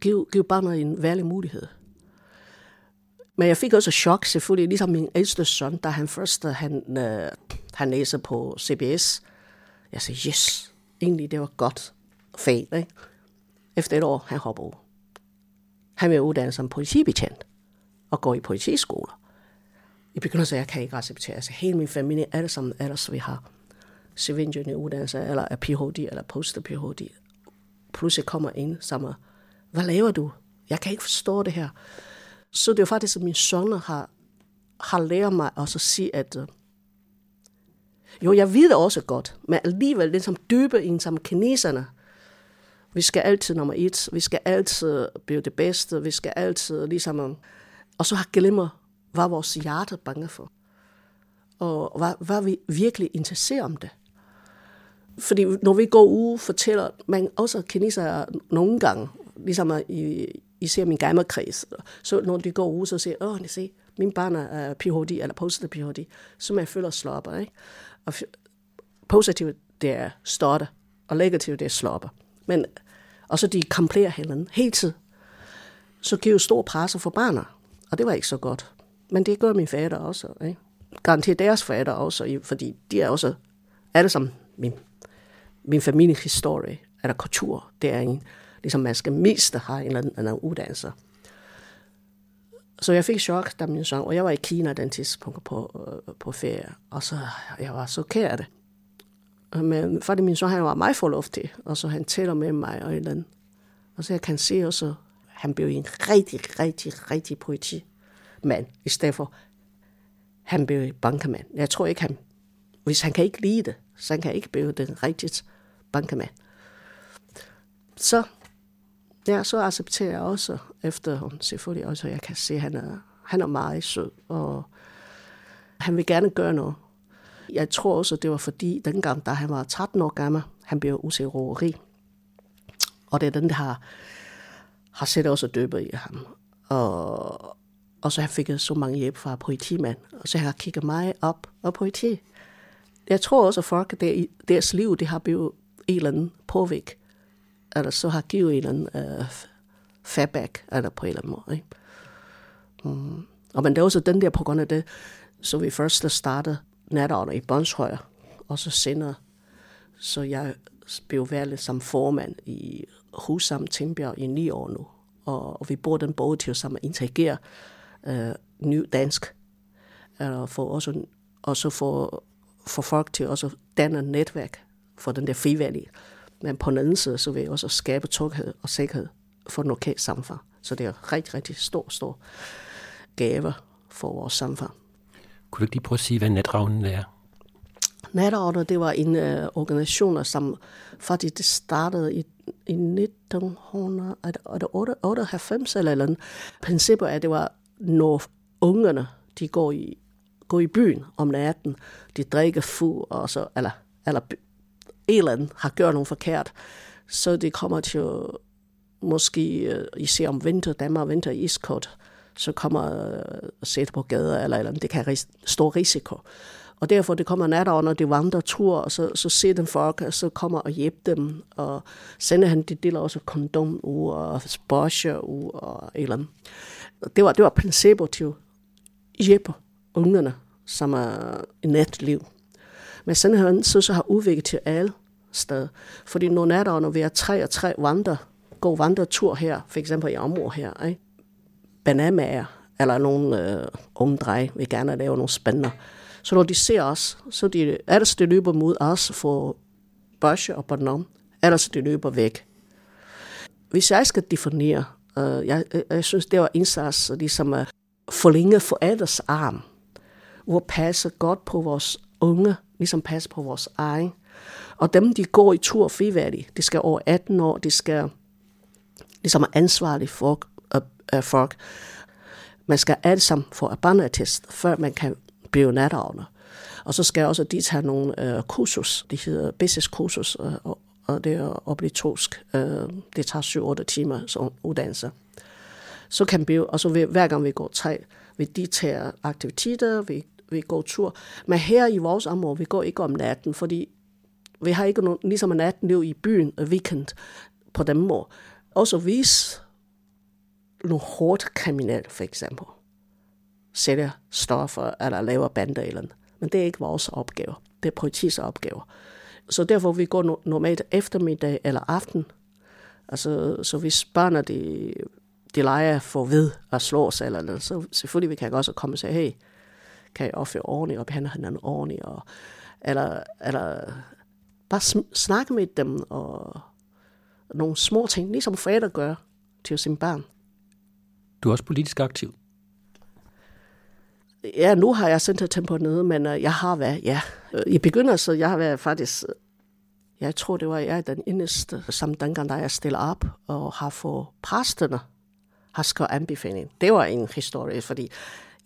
give, give barnet en værlig mulighed. Men jeg fik også chok, selvfølgelig, ligesom min ældste søn, da han først han, øh, han læser på CBS. Jeg sagde, yes, egentlig det var godt fag. Ikke? Efter et år, han hopper over. Han vil uddanne som politibetjent og gå i politiskoler. I begyndelsen, jeg kan ikke acceptere, altså hele min familie, alle sammen ellers vi har civilingenøruddannelse, eller er Ph.D. eller post-Ph.D. Pludselig kommer ind sammen, hvad laver du? Jeg kan ikke forstå det her. Så det er faktisk, at min sønner har, har lært mig også at sige, at øh, jo, jeg ved det også godt, men alligevel ligesom dybe ind som kineserne. Vi skal altid nummer et, vi skal altid blive det bedste, vi skal altid ligesom... Øh, og så har glemmer, hvad vores hjerte bange for. Og hvad, hvad vi virkelig interesserer om det. Fordi når vi går ud, fortæller man også kineser nogle gange, ligesom i, især min gamle kreds, så når de går ud, så siger åh, se, min barn er Ph.D. eller positiv Ph.D., så man føler slopper, ikke? Og positivt, det er starte, og negativt, det er slopper. Men, og så de komplerer hinanden hele tiden. Så giver jo stor presse for barnet, og det var ikke så godt. Men det gør min fader også, ikke? Garanteret deres fader også, fordi de er også alle sammen min, min familiehistorie, eller kultur, det er en, ligesom man skal mest have en eller anden, uddannelse. Så jeg fik chok, da min søn, og jeg var i Kina den tidspunkt på, øh, på ferie, og så jeg var så ked af det. Men fordi min søn, han var meget forluftig, og så han taler med mig og et eller andet. Og så jeg kan se også, han blev en rigtig, rigtig, rigtig politimand, i stedet for, han blev bankemand. Jeg tror ikke, han, hvis han kan ikke lide det, så han kan ikke blive den rigtige bankemand. Så ja, så accepterer jeg også, efter hun selvfølgelig også, jeg kan se, at han er, han er meget sød, og han vil gerne gøre noget. Jeg tror også, det var fordi, dengang, da han var 13 år gammel, han blev usikrori. Og det er den, der har, har set også døber i ham. Og, og så fik jeg så mange hjælp fra politimand, og så har jeg kigget mig op og politi. Jeg tror også, at folk, der, deres liv, det har blevet en eller anden påvæk. eller så har givet en eller anden uh, feedback, eller på en eller anden måde. Ikke? Mm. Og men det er også den der, på grund af det, så vi først startede natter i Bonshøjer, og så senere, så jeg blev valgt som formand i Husam Timbjerg i ni år nu. Og, og vi bruger den både til at interagere uh, ny dansk, og for også, også for, for folk til at danne netværk for den der frivillige. Men på den anden side, så vil jeg også skabe tryghed og sikkerhed for den lokale samfund. Så det er rigtig, rigtig stor, stor gave for vores samfund. Kunne du ikke lige prøve at sige, hvad Natravnen er? Natravnen, det var en uh, organisation, som faktisk det startede i, i 1998 eller eller andet. Princippet er, at det var, når ungerne de går i, går i byen om natten, de drikker fu, og så, eller, eller en eller anden har gjort noget forkert, så det kommer til måske, øh, især om vinter, Danmark vinter i iskort, så kommer øh, at sætte på gader, eller, eller det kan ris- stor risiko. Og derfor det kommer natter, når de vandrer tur, og så, så ser den folk, og så kommer og hjælper dem, og sender han, de deler også kondom ud, og spørger ud, og et eller andet. Det var, det var placebo til at hjælpe ungerne, som er i natliv. Men sådan her så, så har udviklet til alle steder. Fordi nogle natter, når vi er tre og tre vandre, går vandretur her, for eksempel i området her, ikke? banamager, eller nogle øh, unge drej, vil gerne lave nogle spændende. Så når de ser os, så de, ellers de løber mod os for børse og banan, ellers de løber væk. Hvis jeg skal definere, Øh, jeg, øh, jeg synes, det var indsats ligesom at forlænge forældres arm, hvor passe godt på vores unge, ligesom passe på vores egen. Og dem, de går i tur frivilligt, de skal over 18 år, de skal ligesom er ansvarlige for uh, øh, folk. Man skal alle sammen få barneattest, før man kan blive natavner. Og så skal også de tage nogle øh, kursus, de hedder business kursus, øh, og, og det er obligatorisk. Øh, det tager 7-8 timer som uddannelse. Så kan vi, og så hver gang vi går tre, vi de tager aktiviteter, vi, vi går tur. Men her i vores område, vi går ikke om natten, fordi vi har ikke nogen, ligesom en natliv i byen og weekend på den måde. Også hvis nogle hårdt kriminelle, for eksempel, sælger stoffer eller laver bander eller andet. Men det er ikke vores opgave. Det er politiets opgave. Så derfor vi går normalt eftermiddag eller aften. Altså, så hvis børnene de, de leger for ved at slå sig, eller noget, så selvfølgelig vi kan også komme og sige, hey, kan jeg opføre ordentligt og behandle hinanden ordentligt, og, eller, eller bare snakke med dem, og nogle små ting, ligesom forældre gør til sine børn. Du er også politisk aktiv. Ja, nu har jeg sendt tempo nede, men øh, jeg har været, ja. Øh, I begyndelsen, jeg har været faktisk, jeg tror, det var jeg den eneste, som dengang, da jeg stillede op og har fået præsterne, har skrevet anbefaling. Det var en historie, fordi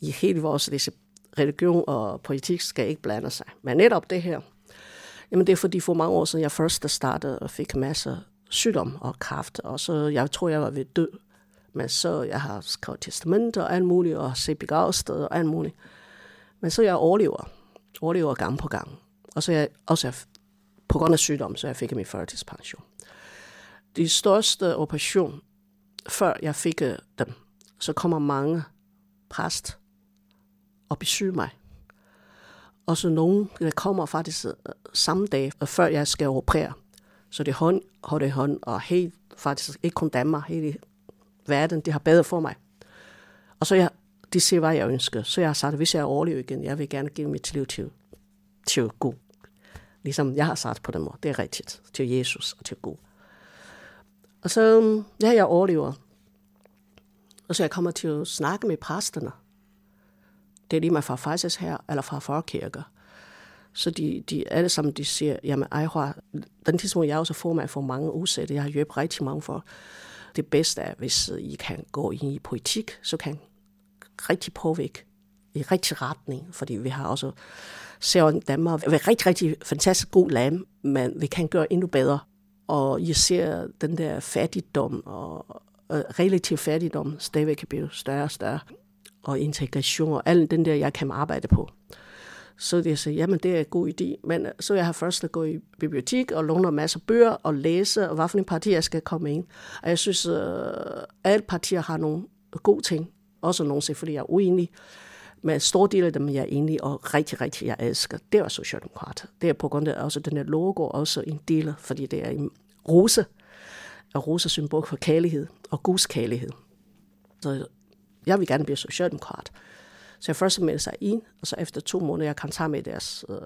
i hele vores religion og politik skal ikke blande sig. Men netop det her, jamen det er fordi for mange år siden, jeg først startede og fik masser sygdom og kraft, og så jeg tror, jeg var ved død men så jeg har skrevet testamenter og alt muligt, og set begravsted og alt muligt. Men så jeg overlever. Overlever gang på gang. Og så jeg også på grund af sygdom, så jeg fik min førtidspension. De største operation, før jeg fik øh, dem, så kommer mange præst og besøger mig. Og så nogen, der kommer faktisk øh, samme dag, øh, før jeg skal operere. Så det er hånd, hånd i hånd, og helt, faktisk ikke kun Danmark, hele verden, det har bedre for mig. Og så jeg, de siger, hvad jeg ønsker. Så jeg har sagt, hvis jeg overlever igen, jeg vil gerne give mit liv til, til Gud. Ligesom jeg har sagt på den måde. Det er rigtigt. Til Jesus og til Gud. Og så, øhm, ja, jeg overlever. Og så jeg kommer til at snakke med præsterne. Det er lige mig fra Fejses her, eller fra forkirker. Så de, de alle sammen, de siger, jamen ej, den tidspunkt, jeg også får mig for mange usætte, jeg har hjulpet rigtig mange for det bedste er, hvis øh, I kan gå ind i politik, så kan rigtig påvirke i rigtig retning, fordi vi har også ser Danmark er rigtig, rigtig fantastisk god land, men vi kan gøre endnu bedre. Og I ser den der fattigdom og øh, relativ fattigdom stadigvæk kan blive større og større. Og integration og alt den der, jeg kan arbejde på. Så det sagde, jamen det er en god idé. Men øh, så jeg har først at gå i bibliotek og låne masser af bøger og læse, og hvad for en parti jeg skal komme ind. Og jeg synes, at alle partier har nogle gode ting. Også nogle selvfølgelig, jeg er uenig. Men en stor del af dem, jeg er enig og rigtig, rigtig, jeg elsker, det er Socialdemokrater. Det er på grund af også den her logo, også en del, fordi det er en rose. Og rose symbol for kærlighed og Guds kærlighed. Så jeg vil gerne blive socialdemokrat. Så jeg først meldte sig ind, og så efter to måneder, jeg kan tage med deres øh,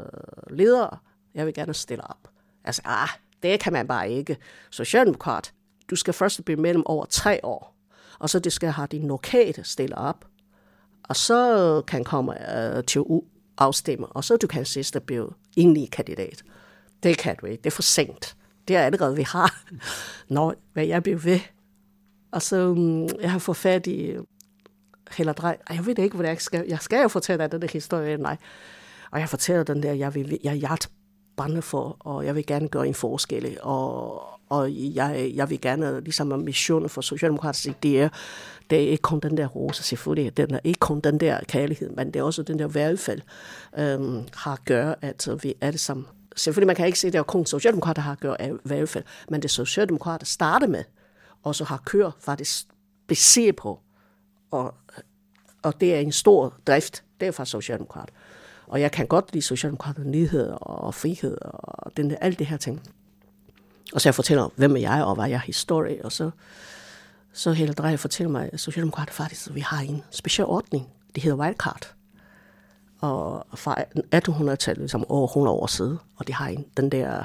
ledere, jeg vil gerne stille op. Altså, ah, det kan man bare ikke. Socialdemokrat, du skal først blive medlem over tre år, og så det skal have din lokale stille op, og så kan komme øh, til afstemme, og så du kan sidst blive egentlig kandidat. Det kan du ikke. Det er for sent. Det er allerede, vi har. Nå, hvad jeg bliver ved. Og så um, jeg har fået fat i eller Drej, jeg ved ikke, hvad jeg skal. Jeg skal jo fortælle dig den der historie, nej. Og jeg fortæller den der, jeg, vil, jeg er brænde for, og jeg vil gerne gøre en forskel, og, og jeg, jeg vil gerne, ligesom missionen for socialdemokratiske idéer, det er ikke kun den der rose, selvfølgelig, den er ikke kun den der kærlighed, men det er også den der velfærd, øhm, har gør, at vi alle sammen, selvfølgelig man kan ikke sige, at det er kun socialdemokrater har gjort af øh, velfærd, men det socialdemokrater starter med, og så har kørt faktisk baseret på, og, og det er en stor drift. Det er fra Socialdemokrat. Og jeg kan godt lide Socialdemokrater, nyheder og frihed og den, alt det her ting. Og så jeg fortæller, hvem er jeg, og hvad er jeg historie, og så, så hele Drejer fortæller mig, at Socialdemokrater faktisk, at vi har en speciel ordning. Det hedder wildcard. Og fra 1800-tallet, ligesom over 100 år siden, og de har en, den der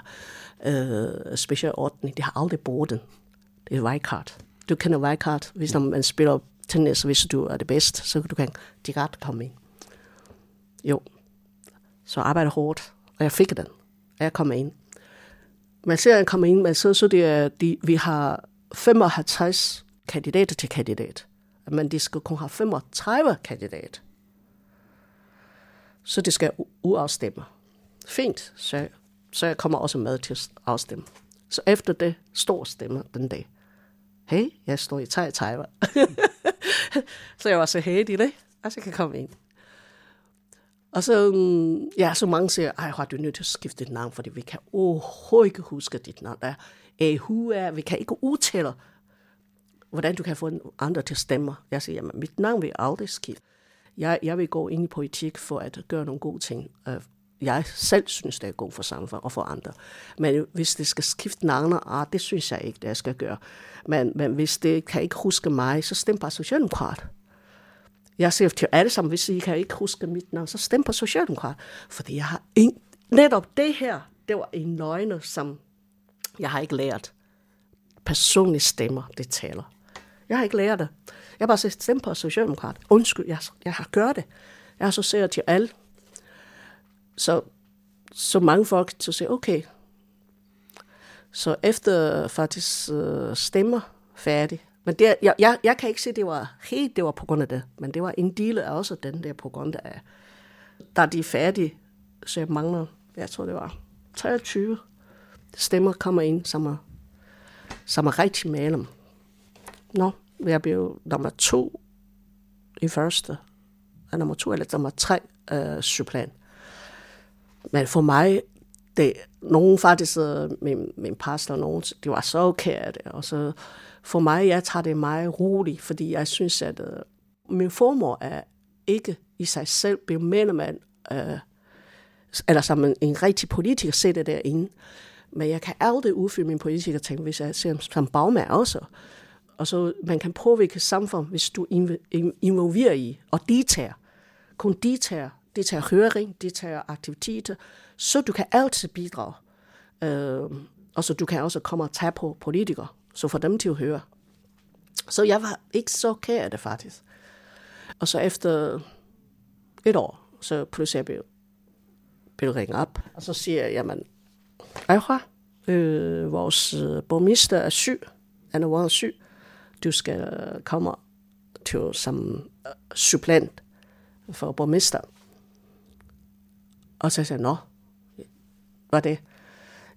øh, speciel ordning, de har aldrig brugt den. Det er wildcard. Du kender wildcard, hvis man spiller tennis, hvis du er det bedst, så du kan direkte komme ind. Jo. Så arbejder hårdt, og jeg fik den. Og jeg kommer ind. Man ser, at jeg kommer ind, men så, så det er, de, vi har 55 kandidater til kandidat. Men de skal kun have 35 kandidat. Så det skal uafstemme. Fint, så, så jeg kommer også med til at afstemme. Så efter det står stemme den dag. Hey, jeg står i Thai Taiwan. så jeg var så heldig det, at jeg kan komme ind. Og så, mm, ja, så mange siger, ej, har du nødt til at skifte dit navn, fordi vi kan overhovedet ikke huske dit navn. Der er er, vi kan ikke udtale, hvordan du kan få andre til at stemme. Jeg siger, jamen, mit navn vil aldrig skifte. Jeg, jeg vil gå ind i politik for at gøre nogle gode ting. Øh, jeg selv synes, det er godt for samfundet og for andre. Men hvis det skal skifte navne, ah, det synes jeg ikke, det jeg skal gøre. Men, men hvis det kan ikke huske mig, så stem bare Socialdemokrat. Jeg siger til alle sammen, hvis I kan ikke huske mit navn, så stem på Socialdemokrat. Fordi jeg har en, netop det her, det var en nøgne, som jeg har ikke lært. Personlige stemmer, det taler. Jeg har ikke lært det. Jeg har bare sagt, stem på Socialdemokrat. Undskyld, jeg, jeg har gjort det. Jeg har så sagt til alle. Så, så mange folk så siger, okay. Så efter faktisk øh, stemmer færdig, men det, jeg, jeg, jeg kan ikke sige, det var helt det var på grund af det, men det var en del af også den der på grund af, da de er færdige, så jeg mangler, jeg tror det var 23 stemmer kommer ind, som er, som er rigtig malem. Nå, jeg blev nummer to i første, og nummer to eller nummer tre øh, supplant. Men for mig, det, nogen faktisk, min, min pastor, nogen, det var så okay, og så for mig, jeg tager det meget roligt, fordi jeg synes, at uh, min formål er ikke i sig selv blive medlem uh, eller som en, en rigtig politiker sætter derinde. Men jeg kan aldrig udfylde min politiker ting, hvis jeg ser som bagmand også. Og så man kan påvirke samfundet, hvis du involverer i og deltager. Kun det tager høring, det tager aktiviteter, så du kan altid bidrage. Øh, og så du kan også komme og tage på politikere så få dem til at høre. Så jeg var ikke så kær af det faktisk. Og så efter et år, så pludselig blev, blev ringet op, og så siger jeg, jamen, Ejra, øh, vores øh, borgmester er syg, han er været syg, du skal komme til som øh, supplant for borgmesteren. Og så sagde jeg, nå, var det?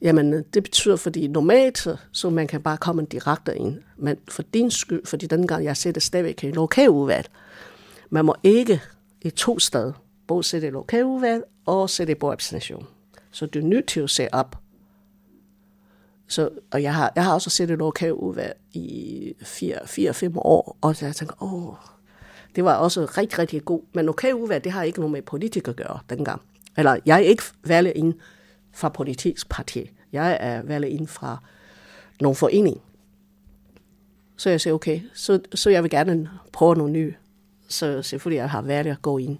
Jamen, det betyder, fordi normalt, så man kan bare komme direkte ind. Men for din skyld, fordi den gang jeg sætter stadigvæk i lokaludvalg, man må ikke i to steder, både sætte i lokaludvalg og sætte i borgerrepræsentation. Så du er nødt til at se op. Så, og jeg har, jeg har også set et lokaludvalg i 4-5 år, og så jeg tænker, åh, det var også rigtig, rigtig god. Men lokaludvalg, det har ikke noget med politik at gøre dengang. Eller jeg er ikke valgt ind fra politisk parti. Jeg er valgt ind fra nogle forening. Så jeg siger, okay, så, så jeg vil gerne prøve noget nyt. Så selvfølgelig jeg har valgt at gå ind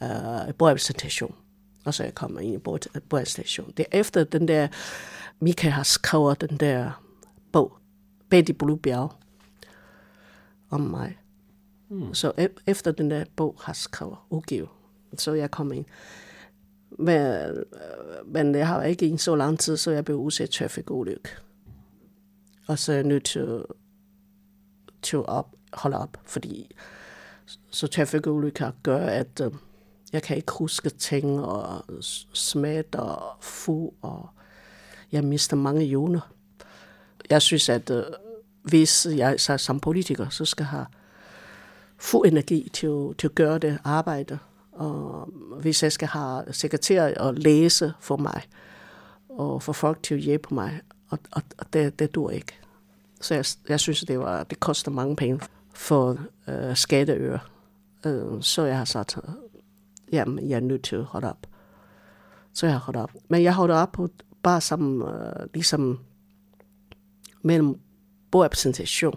uh, i borgrepræsentation. Og så jeg kommer ind i borgrepræsentation. Det er efter den der, Mika har skrevet den der bog, Bag de Blue Bjerg, om mig. Mm. Så e- efter den der bog har skrevet, udgivet, så jeg kommer ind. Men, øh, men jeg har ikke en så lang tid, så jeg blev udsat trafikulykke. Og så er jeg nødt til, til at op, holde op, fordi så trafikulykker gør, at øh, jeg kan ikke huske ting, og smat og fu, og jeg mister mange joner. Jeg synes, at øh, hvis jeg så som politiker, så skal have fuld energi til, til at gøre det arbejde, og hvis jeg skal have sekretær og læse for mig, og få folk til at hjælpe mig, og, og, og det, det dur ikke. Så jeg, jeg synes, det, var, det koster mange penge for øh, skatteøre. Øh, så jeg har sagt, jamen, jeg er nødt til at holde op. Så jeg har holdt op. Men jeg holder op på bare som, øh, ligesom mellem bordrepræsentation.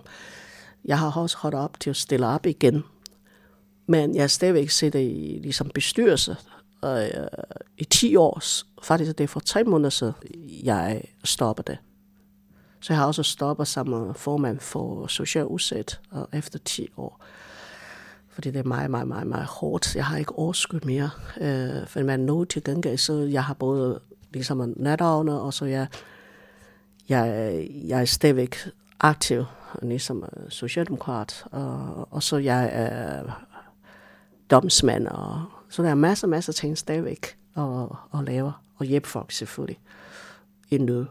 Jeg har også holdt op til at stille op igen men jeg har stadigvæk sidder i ligesom bestyrelse øh, i 10 år. Faktisk det er for tre måneder siden, jeg stoppede det. Så jeg har også stoppet som øh, formand for social Udsæt øh, efter 10 år. Fordi det er meget, meget, meget, meget hårdt. Jeg har ikke overskud mere. Øh, for man nå til gengæld, så jeg har både ligesom natavne, og så jeg, jeg, jeg er stadigvæk aktiv, ligesom øh, socialdemokrat, og, og så jeg er domsmand og Så der er masser, masser af ting stadigvæk at, at lave, og hjælpe folk selvfølgelig i nød.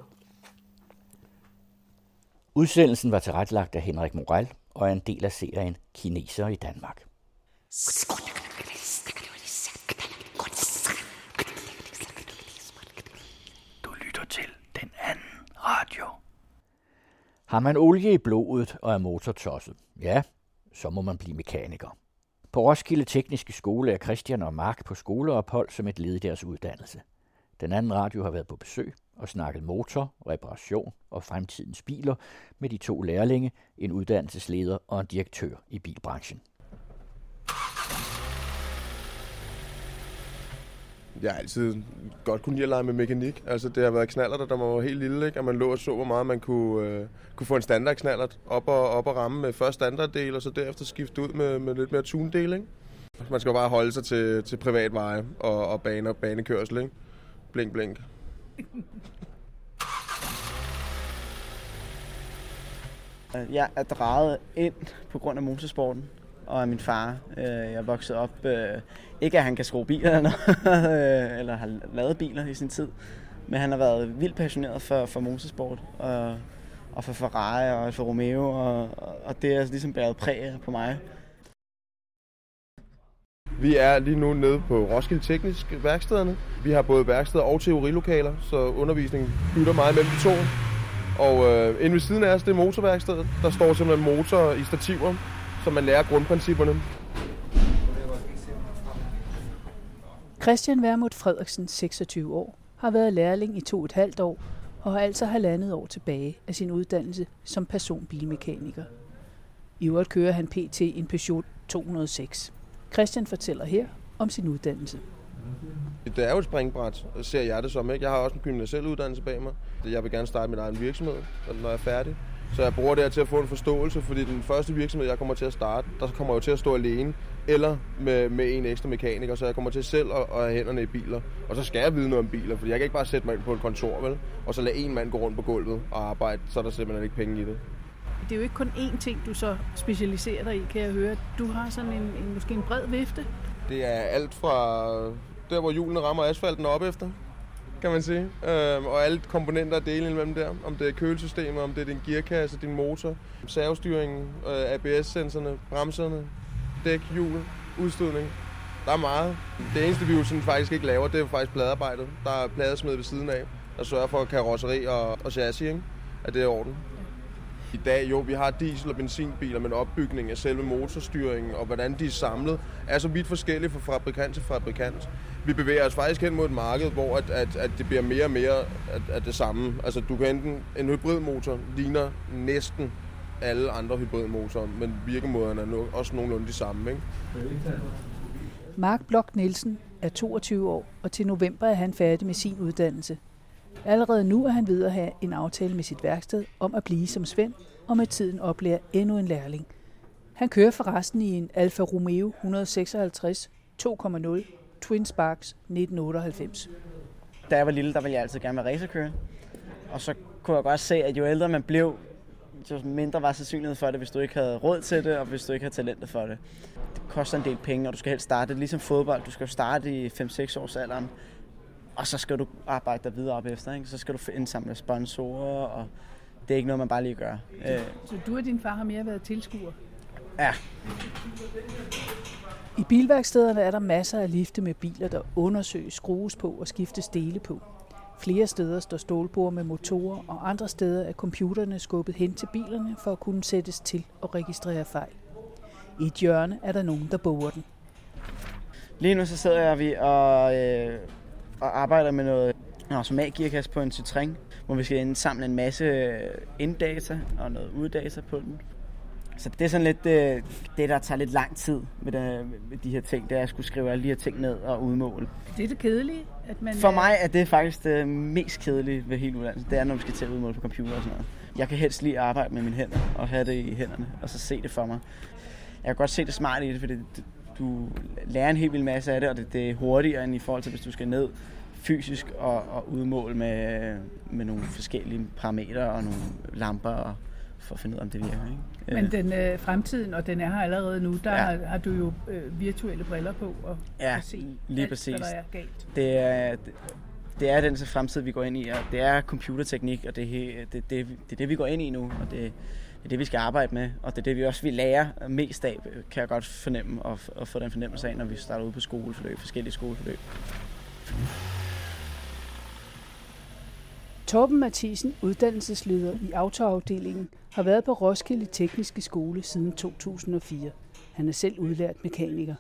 Udsendelsen var tilrettelagt af Henrik Moral og er en del af serien Kineser i Danmark. Du lytter til den anden radio. Har man olie i blodet og er motortosset, ja, så må man blive mekaniker. På Roskilde Tekniske Skole er Christian og Mark på skoleophold som et led i deres uddannelse. Den anden radio har været på besøg og snakket motor, reparation og fremtidens biler med de to lærlinge, en uddannelsesleder og en direktør i bilbranchen. Jeg har altid godt kunne lide at lege med mekanik. Altså, det har været knallert, der var helt lille, ikke? og man lå og så, hvor meget man kunne, øh, kunne få en standard knallert op og, op og ramme med først standarddel, og så derefter skifte ud med, med lidt mere tunedel. Ikke? Man skal bare holde sig til, til privatveje og, og bane og banekørsel. Ikke? Blink, blink. Jeg er drejet ind på grund af motorsporten og af min far. Øh, jeg voksede op, øh, ikke at han kan skrue biler eller, noget, øh, eller har lavet biler i sin tid, men han har været vildt passioneret for, for motorsport og, og for Ferrari og for Romeo, og, og det er ligesom bæret præg på mig. Vi er lige nu nede på Roskilde Teknisk værkstederne. Vi har både værksteder og teorilokaler, så undervisningen bytter meget mellem de to. Og øh, inde ved siden af os, det er motorværkstedet. Der står simpelthen motor i stativer, så man lærer grundprincipperne. Christian Vermut Frederiksen, 26 år, har været lærling i to et halvt år og har altså halvandet år tilbage af sin uddannelse som personbilmekaniker. I øvrigt kører han pt. en Peugeot 206. Christian fortæller her om sin uddannelse. Det er jo et springbræt, ser jeg det som. Ikke? Jeg har også en gymnasiel uddannelse bag mig. Jeg vil gerne starte min egen virksomhed, når jeg er færdig. Så jeg bruger det her til at få en forståelse, fordi den første virksomhed, jeg kommer til at starte, der kommer jeg jo til at stå alene, eller med, med en ekstra mekaniker, så jeg kommer til selv at, at have hænderne i biler. Og så skal jeg vide noget om biler, fordi jeg kan ikke bare sætte mig ind på et kontor, vel? Og så lade en mand gå rundt på gulvet og arbejde, så er der simpelthen ikke penge i det. Det er jo ikke kun én ting, du så specialiserer dig i, kan jeg høre. Du har sådan en, en måske en bred vifte. Det er alt fra der, hvor hjulene rammer asfalten op efter, kan man sige. Øhm, og alle komponenter og dele imellem der. Om det er kølesystemet, om det er din gearkasse, din motor, servostyringen, øh, ABS-sensorerne, bremserne, dæk, hjul, udstødning. Der er meget. Det eneste, vi jo sådan faktisk ikke laver, det er jo faktisk pladearbejdet. Der er pladesmed ved siden af, der sørger for karosseri og, og chassis, ikke? at det er i orden. I dag, jo, vi har diesel- og benzinbiler, men opbygningen af selve motorstyringen og hvordan de er samlet, er så vidt forskellige fra fabrikant til fabrikant. Vi bevæger os faktisk hen mod et marked, hvor at, at, at det bliver mere og mere af, at det samme. Altså, du kan enten, en hybridmotor ligner næsten alle andre hybridmotorer, men virkemåderne er no, også nogenlunde de samme. Ikke? Mark Blok Nielsen er 22 år, og til november er han færdig med sin uddannelse. Allerede nu er han ved at have en aftale med sit værksted om at blive som Svend, og med tiden oplærer endnu en lærling. Han kører forresten i en Alfa Romeo 156 2.0 Twin Sparks 1998. Da jeg var lille, der ville jeg altid gerne være racerkører. Og så kunne jeg godt se, at jo ældre man blev, jo mindre var sandsynlighed for det, hvis du ikke havde råd til det, og hvis du ikke havde talentet for det. Det koster en del penge, og du skal helst starte ligesom fodbold. Du skal starte i 5-6 års alderen, og så skal du arbejde dig videre op efter. Ikke? Så skal du indsamle sponsorer, og det er ikke noget, man bare lige gør. Øh, Så du og din far har mere været tilskuer? Ja. I bilværkstederne er der masser af lifte med biler, der undersøges, skrues på og skiftes dele på. Flere steder står stålbord med motorer, og andre steder er computerne skubbet hen til bilerne for at kunne sættes til og registrere fejl. I et hjørne er der nogen, der borer den. Lige nu så sidder vi og, øh, og arbejder med noget automatgearkasse på en Citroën, hvor vi skal indsamle en masse inddata og noget uddata på den. Så det er sådan lidt øh, det, der tager lidt lang tid med, det, med de her ting, det er at skulle skrive alle de her ting ned og udmåle. Det er det kedelige, at man... For mig er det faktisk det mest kedelige ved hele uddannelsen. Det er, når vi skal til at udmåle på computer og sådan noget. Jeg kan helst lige arbejde med mine hænder og have det i hænderne, og så se det for mig. Jeg kan godt se det smarte i det, fordi du lærer en helt vild masse af det, og det, det er hurtigere end i forhold til, hvis du skal ned fysisk og, og udmåle med, med nogle forskellige parametre og nogle lamper og, for at finde ud af, om det virker. Ikke? Men den øh, fremtiden, og den er her allerede nu, der ja. har, har du jo øh, virtuelle briller på og ja, kan se lige alt, præcis. hvad der er galt. Det er, det, det er den fremtid, vi går ind i, og det er computerteknik, og det, det, det, det, det er det, vi går ind i nu, og det, det er det, vi skal arbejde med, og det er det, vi også vil lære mest af, kan jeg godt fornemme, og, og få den fornemmelse af, når vi starter ud på skoleforløb, forskellige skoleforløb. Torben Mathisen, uddannelsesleder i autoafdelingen, har været på Roskilde Tekniske Skole siden 2004. Han er selv udlært mekaniker.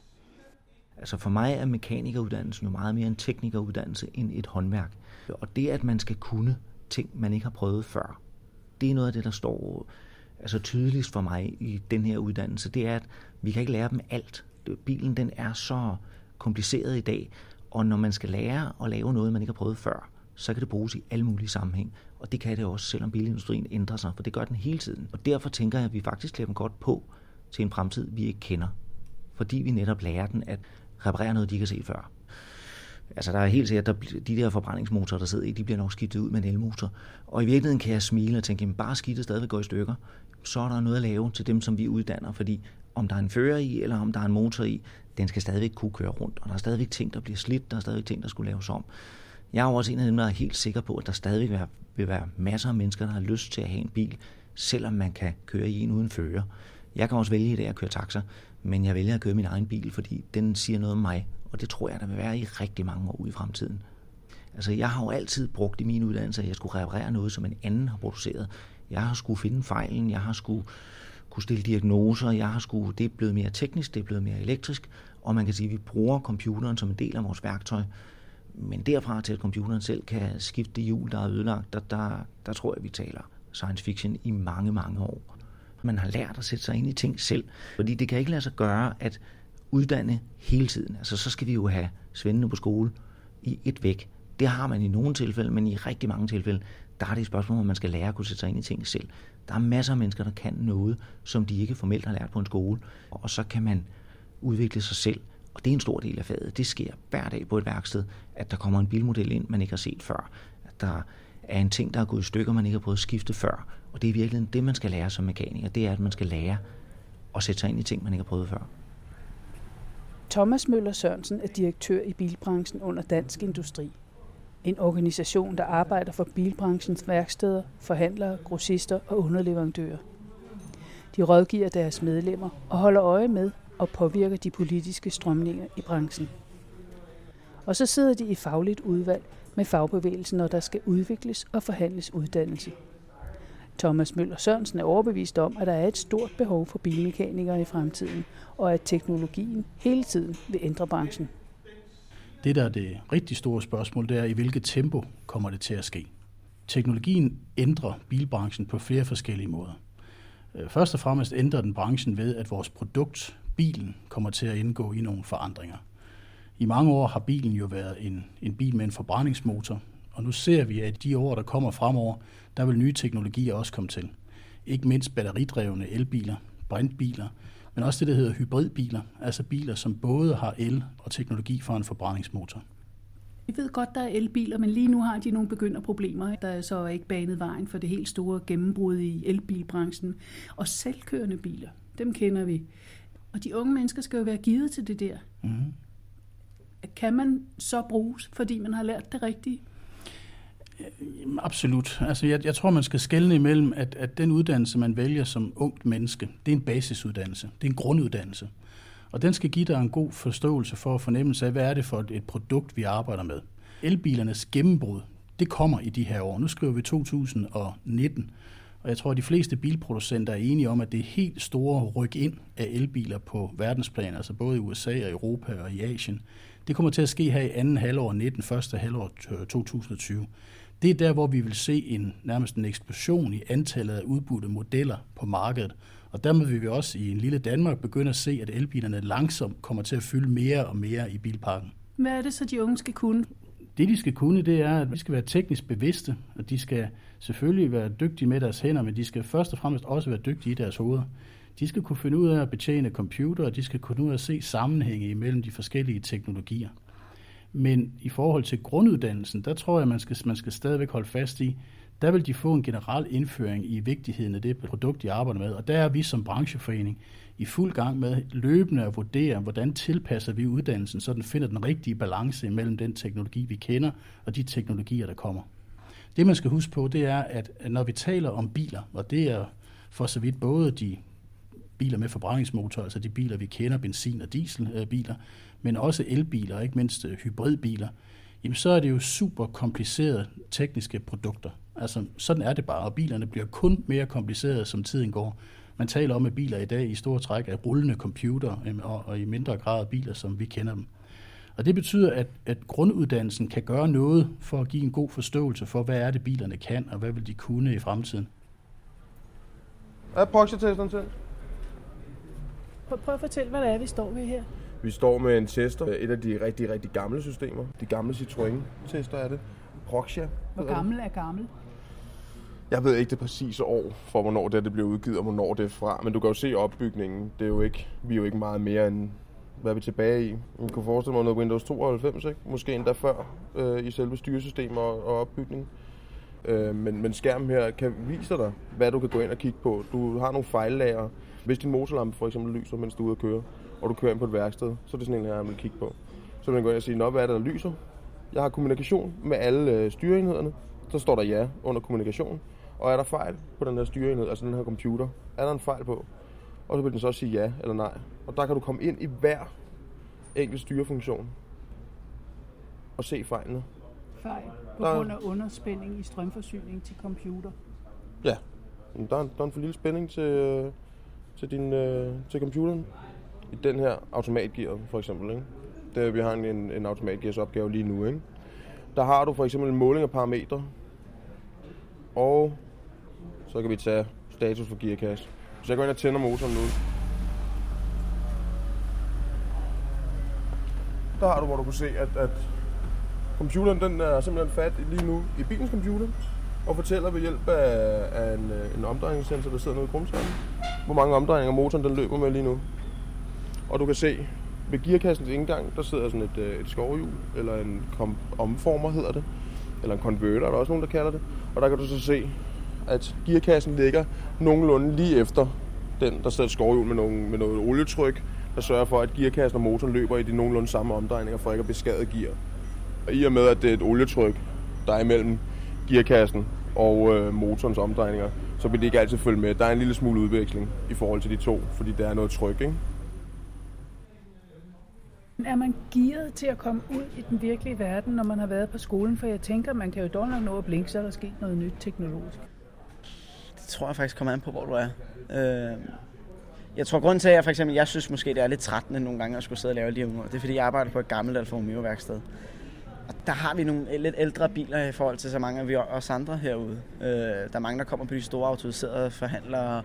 Altså for mig er mekanikeruddannelsen jo meget mere en teknikeruddannelse end et håndværk. Og det, at man skal kunne ting, man ikke har prøvet før, det er noget af det, der står altså tydeligst for mig i den her uddannelse. Det er, at vi kan ikke lære dem alt. Bilen den er så kompliceret i dag, og når man skal lære at lave noget, man ikke har prøvet før, så kan det bruges i alle mulige sammenhæng. Og det kan det også, selvom bilindustrien ændrer sig, for det gør den hele tiden. Og derfor tænker jeg, at vi faktisk klæder dem godt på til en fremtid, vi ikke kender. Fordi vi netop lærer den at reparere noget, de ikke har set før. Altså der er helt sikkert, at de der forbrændingsmotorer, der sidder i, de bliver nok skiftet ud med en elmotor. Og i virkeligheden kan jeg smile og tænke, at bare skidtet stadigvæk går i stykker. Så er der noget at lave til dem, som vi uddanner, fordi om der er en fører i, eller om der er en motor i, den skal stadigvæk kunne køre rundt. Og der er stadigvæk ting, der bliver slidt, der er stadigvæk ting, der skulle laves om. Jeg er også en af dem, der er helt sikker på, at der stadigvæk vil være masser af mennesker, der har lyst til at have en bil, selvom man kan køre i en uden fører. Jeg kan også vælge i dag at køre taxa, men jeg vælger at køre min egen bil, fordi den siger noget om mig, og det tror jeg, der vil være i rigtig mange år ude i fremtiden. Altså, jeg har jo altid brugt i min uddannelse, at jeg skulle reparere noget, som en anden har produceret. Jeg har skulle finde fejlen, jeg har skulle kunne stille diagnoser, jeg har skulle, det er blevet mere teknisk, det er blevet mere elektrisk, og man kan sige, at vi bruger computeren som en del af vores værktøj. Men derfra til, at computeren selv kan skifte det hjul, der er ødelagt, der, der, der tror jeg, vi taler science fiction i mange, mange år. Man har lært at sætte sig ind i ting selv, fordi det kan ikke lade sig gøre at uddanne hele tiden. Altså så skal vi jo have svendene på skole i et væk. Det har man i nogle tilfælde, men i rigtig mange tilfælde, der er det et spørgsmål, om man skal lære at kunne sætte sig ind i ting selv. Der er masser af mennesker, der kan noget, som de ikke formelt har lært på en skole, og så kan man udvikle sig selv. Og det er en stor del af faget. Det sker hver dag på et værksted, at der kommer en bilmodel ind, man ikke har set før. At der er en ting, der er gået i stykker, man ikke har prøvet at skifte før. Og det er virkelig det, man skal lære som mekaniker. Det er, at man skal lære at sætte sig ind i ting, man ikke har prøvet før. Thomas Møller Sørensen er direktør i bilbranchen under Dansk Industri. En organisation, der arbejder for bilbranchens værksteder, forhandlere, grossister og underleverandører. De rådgiver deres medlemmer og holder øje med og påvirker de politiske strømninger i branchen. Og så sidder de i fagligt udvalg med fagbevægelsen, når der skal udvikles og forhandles uddannelse. Thomas Møller Sørensen er overbevist om, at der er et stort behov for bilmekanikere i fremtiden, og at teknologien hele tiden vil ændre branchen. Det, der er det rigtig store spørgsmål, det er, i hvilket tempo kommer det til at ske. Teknologien ændrer bilbranchen på flere forskellige måder. Øh, først og fremmest ændrer den branchen ved, at vores produkt, bilen, kommer til at indgå i nogle forandringer. I mange år har bilen jo været en, en bil med en forbrændingsmotor, og nu ser vi, at de år, der kommer fremover, der vil nye teknologier også komme til. Ikke mindst batteridrevne elbiler, brintbiler, men også det, der hedder hybridbiler, altså biler, som både har el og teknologi for en forbrændingsmotor. Vi ved godt, der er elbiler, men lige nu har de nogle begynderproblemer. Der er så ikke banet vejen for det helt store gennembrud i elbilbranchen. Og selvkørende biler, dem kender vi. Og de unge mennesker skal jo være givet til det der. Mm. Kan man så bruges, fordi man har lært det rigtige? Øh, absolut. Altså, jeg, jeg tror, man skal skelne imellem, at, at den uddannelse, man vælger som ungt menneske, det er en basisuddannelse. Det er en grunduddannelse. Og den skal give dig en god forståelse for at fornemmelse af, hvad er det for et, et produkt, vi arbejder med. Elbilernes gennembrud, det kommer i de her år. Nu skriver vi 2019, og jeg tror, at de fleste bilproducenter er enige om, at det er helt store ryk ind af elbiler på verdensplan, altså både i USA og Europa og i Asien. Det kommer til at ske her i anden halvår 19, første halvår øh, 2020. Det er der, hvor vi vil se en nærmest en eksplosion i antallet af udbudte modeller på markedet. Og dermed vil vi også i en lille Danmark begynde at se, at elbilerne langsomt kommer til at fylde mere og mere i bilparken. Hvad er det så, de unge skal kunne? Det, de skal kunne, det er, at de skal være teknisk bevidste, og de skal selvfølgelig være dygtige med deres hænder, men de skal først og fremmest også være dygtige i deres hoveder. De skal kunne finde ud af at betjene computer, og de skal kunne ud af at se sammenhænge imellem de forskellige teknologier. Men i forhold til grunduddannelsen, der tror jeg, man skal, man skal stadigvæk holde fast i, der vil de få en generel indføring i vigtigheden af det produkt, de arbejder med. Og der er vi som brancheforening i fuld gang med løbende at vurdere, hvordan tilpasser vi uddannelsen, så den finder den rigtige balance mellem den teknologi, vi kender, og de teknologier, der kommer. Det, man skal huske på, det er, at når vi taler om biler, og det er for så vidt både de biler med forbrændingsmotor, altså de biler, vi kender, benzin- og dieselbiler, men også elbiler, og ikke mindst øh, hybridbiler, jamen så er det jo super komplicerede tekniske produkter. Altså sådan er det bare, og bilerne bliver kun mere komplicerede, som tiden går. Man taler om, at biler i dag i store træk er rullende computer, øhm, og, og i mindre grad biler, som vi kender dem. Og det betyder, at, at grunduddannelsen kan gøre noget for at give en god forståelse for, hvad er det bilerne kan, og hvad vil de kunne i fremtiden. Er proxy-testeren til? Prøv, prøv at fortælle, hvad det er, vi står ved her. Vi står med en tester, et af de rigtig, rigtig gamle systemer. De gamle Citroën-tester er det. Proxia. Hvor gammel er gammel? Jeg ved ikke det præcise år for, hvornår det, det blev udgivet, og hvornår det er fra. Men du kan jo se opbygningen. Det er jo ikke, vi er jo ikke meget mere end, hvad er vi tilbage i? Man kunne forestille mig noget Windows 92, ikke? Måske endda før øh, i selve styresystemet og, og opbygningen. Øh, men, men skærmen her kan vise dig, hvad du kan gå ind og kigge på. Du har nogle fejllager. Hvis din motorlampe for eksempel lyser, mens du er ude at køre, og du kører ind på et værksted, så er det sådan en her, jeg vil kigge på. Så vil man gå ind og sige, Nå, hvad er det, der lyser? Jeg har kommunikation med alle øh, styreenhederne. Så står der ja under kommunikation. Og er der fejl på den her styreenhed, altså den her computer? Er der en fejl på? Og så vil den så sige ja eller nej. Og der kan du komme ind i hver enkelt styrefunktion og se fejlene. Fejl på Der- grund af underspænding i strømforsyning til computer. Ja, der er, der er en for lille spænding til, øh, til, din, øh, til computeren. I den her automatgear for eksempel. Ikke? Det, vi har en, en, automatgearsopgave automatgears opgave lige nu. Ikke? Der har du for eksempel en måling af parametre. Og så kan vi tage status for gearkasse. Så jeg går ind og tænder motoren nu. Der har du, hvor du kan se, at, at computeren den er simpelthen fat lige nu i bilens computer og fortæller ved hjælp af, af en, øh, en omdrejningssensor, der sidder nede i krumskærmen, hvor mange omdrejninger motoren den løber med lige nu. Og du kan se, ved gearkassens indgang, der sidder sådan et, øh, et skovhjul, eller en kom- omformer hedder det, eller en converter, er der også nogen, der kalder det. Og der kan du så se, at gearkassen ligger nogenlunde lige efter den, der sidder et skovhjul med, nogle, med noget olietryk, der sørger for, at gearkassen og motoren løber i de nogenlunde samme omdrejninger, for ikke at beskade gear. Og i og med, at det er et olietryk, der er imellem gearkassen og øh, motorens omdrejninger, så vil det ikke altid følge med. Der er en lille smule udveksling i forhold til de to, fordi der er noget tryk, ikke? Er man gearet til at komme ud i den virkelige verden, når man har været på skolen? For jeg tænker, man kan jo dog nok nå at blinke, så er der sket noget nyt teknologisk. Det tror jeg faktisk kommer an på, hvor du er. Øh, jeg tror, grunden til, at jeg for eksempel, jeg synes måske, det er lidt trættende nogle gange at skulle sidde og lave lige de det er, fordi jeg arbejder på et gammelt Alfa Romeo værksted. Og der har vi nogle øh, lidt ældre biler i forhold til så mange af vi os andre herude. Øh, der er mange, der kommer på de store autoriserede forhandlere,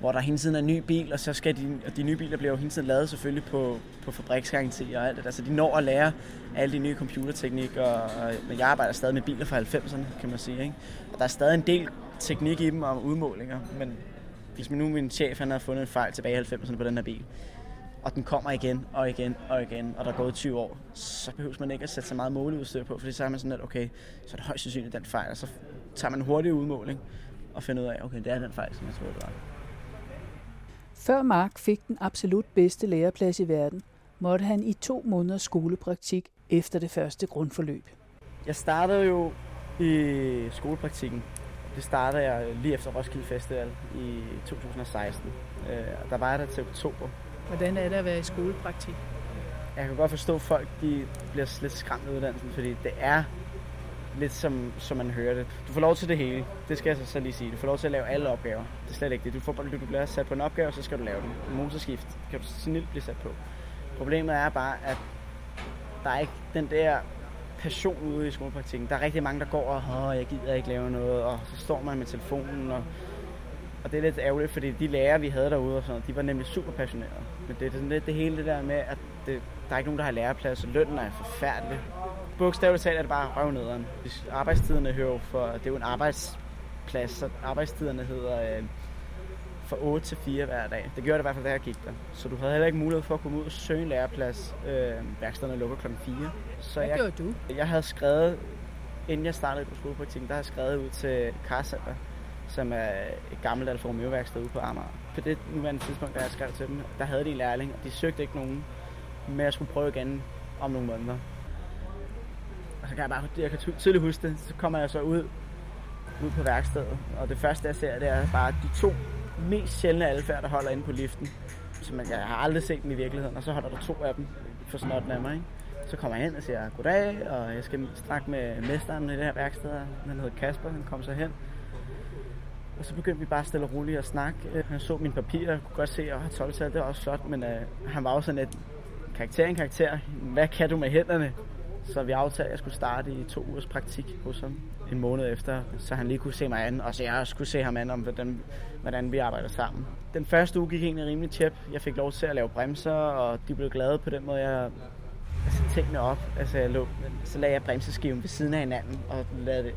hvor der hele tiden er en ny bil, og så skal de, og de nye biler bliver jo hele tiden lavet selvfølgelig på, på fabriksgaranti og alt det der. Så de når at lære alle de nye computerteknik, og, og men jeg arbejder stadig med biler fra 90'erne, kan man sige. Ikke? Og der er stadig en del teknik i dem og udmålinger, men hvis nu min chef han har fundet en fejl tilbage i 90'erne på den her bil, og den kommer igen og igen og igen, og der er gået 20 år, så behøver man ikke at sætte så meget måleudstyr på, fordi så er man sådan lidt, okay, så er det højst sandsynligt den fejl, og så tager man en hurtig udmåling og finder ud af, okay, det er den fejl, som jeg troede, det var. Før Mark fik den absolut bedste læreplads i verden, måtte han i to måneders skolepraktik efter det første grundforløb. Jeg startede jo i skolepraktikken. Det startede jeg lige efter Roskilde Festival i 2016. Øh, og Der var jeg der til oktober. Hvordan er det at være i skolepraktik? Jeg kan godt forstå, at folk de bliver lidt skræmt af uddannelsen, fordi det er lidt som, som man hører det. Du får lov til det hele. Det skal jeg så, så lige sige. Du får lov til at lave alle opgaver. Det er slet ikke det. Du, får, bare- du bliver sat på en opgave, så skal du lave den. En motorskift kan du snilt blive sat på. Problemet er bare, at der er ikke den der passion ude i skolepraktikken. Der er rigtig mange, der går og, Åh, jeg gider ikke lave noget, og så står man med telefonen, og, og det er lidt ærgerligt, fordi de lærere, vi havde derude, og sådan, noget, de var nemlig super passionerede. Men det er sådan lidt det hele det der med, at det, der er ikke nogen, der har læreplads, og lønnen er forfærdelig. Bogstaveligt talt er det bare røvnederen. Arbejdstiderne hører jo for, det er jo en arbejdsplads, så arbejdstiderne hedder øh, fra 8 til 4 hver dag. Det gjorde det i hvert fald, da jeg gik der. Så du havde heller ikke mulighed for at komme ud og søge en læreplads. Øh, værkstederne lukker kl. 4. Så Hvad jeg, gjorde du? Jeg havde skrevet, inden jeg startede på skolepraktikken, der havde jeg skrevet ud til Carcenter, som er et gammelt Alfa Romeo værksted ude på Amager. På det nuværende tidspunkt, da jeg skrev til dem, der havde de en lærling, og de søgte ikke nogen, men jeg skulle prøve igen om nogle måneder. Og så kan jeg bare, jeg kan tydeligt huske det, så kommer jeg så ud, ud på værkstedet, og det første jeg ser, det er bare de to mest sjældne alfærd, der holder inde på liften. Så man, jeg har aldrig set dem i virkeligheden, og så holder der to af dem for snotten af mig. Ikke? Så kommer jeg hen og siger goddag, og jeg skal snakke med mesteren i det her værksted. Han hedder Kasper, han kom så hen. Og så begyndte vi bare stille og roligt at snakke. Han så mine papirer, jeg kunne godt se, at 12 det var også flot, men øh, han var også sådan et karakter en karakter. Hvad kan du med hænderne? Så vi aftalte, at jeg skulle starte i to ugers praktik hos ham en måned efter, så han lige kunne se mig an, og så jeg også kunne se ham an om, hvordan, hvordan vi arbejder sammen. Den første uge gik egentlig rimelig tæt. Jeg fik lov til at lave bremser, og de blev glade på den måde, jeg altså, tingene op. Altså, jeg lå, så lagde jeg bremseskiven ved siden af hinanden, og lavede, øh,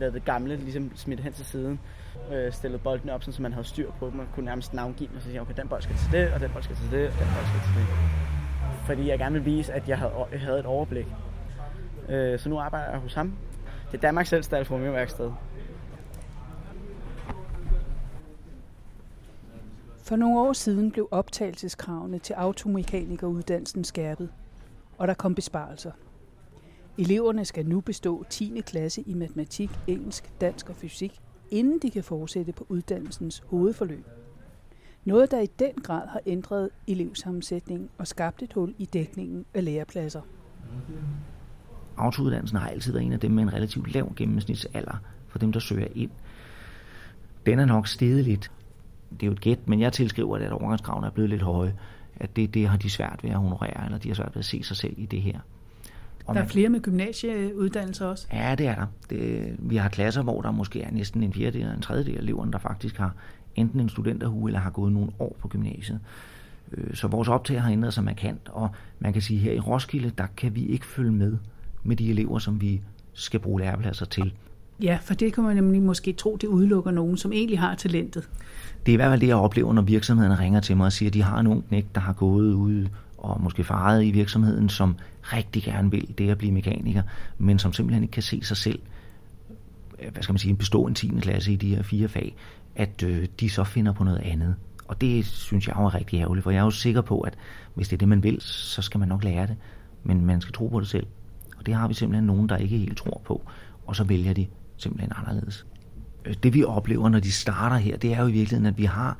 lavede det gamle ligesom smidt hen til siden. Øh, stillede bolden op, så man havde styr på dem, og kunne nærmest navngive dem, og så sige, okay, den bold skal til det, og den bold skal til det, og den bold skal til det. Fordi jeg gerne ville vise, at jeg havde, jeg havde et overblik. Øh, så nu arbejder jeg hos ham. Det er Danmarks ældste Alfa Romeo værksted. For nogle år siden blev optagelseskravene til automekanikeruddannelsen skærpet, og der kom besparelser. Eleverne skal nu bestå 10. klasse i matematik, engelsk, dansk og fysik, inden de kan fortsætte på uddannelsens hovedforløb. Noget, der i den grad har ændret elevsammensætningen og skabt et hul i dækningen af lærepladser. Autouddannelsen har altid været en af dem med en relativt lav gennemsnitsalder for dem, der søger ind. Den er nok steget lidt. Det er jo et gæt, men jeg tilskriver, at overgangskravene er blevet lidt høje. At det, det har de svært ved at honorere, eller de har svært ved at se sig selv i det her. Og der er flere med gymnasieuddannelser også? Ja, det er der. Det, vi har klasser, hvor der måske er næsten en fjerdedel eller en tredjedel af eleverne, der faktisk har enten en studenterhue eller har gået nogle år på gymnasiet. Øh, så vores optag har ændret sig markant, og man kan sige, at her i Roskilde, der kan vi ikke følge med med de elever, som vi skal bruge lærepladser til. Ja, for det kan man nemlig måske tro, det udelukker nogen, som egentlig har talentet. Det er i hvert fald det, jeg oplever, når virksomhederne ringer til mig og siger, at de har en ung knæk, der har gået ude og måske faret i virksomheden, som rigtig gerne vil det at blive mekaniker, men som simpelthen ikke kan se sig selv hvad skal man sige, bestå en 10. klasse i de her fire fag, at øh, de så finder på noget andet. Og det synes jeg er rigtig ærgerligt, for jeg er jo sikker på, at hvis det er det, man vil, så skal man nok lære det. Men man skal tro på det selv. Og det har vi simpelthen nogen, der ikke helt tror på, og så vælger de simpelthen anderledes. Øh, det vi oplever, når de starter her, det er jo i virkeligheden, at vi har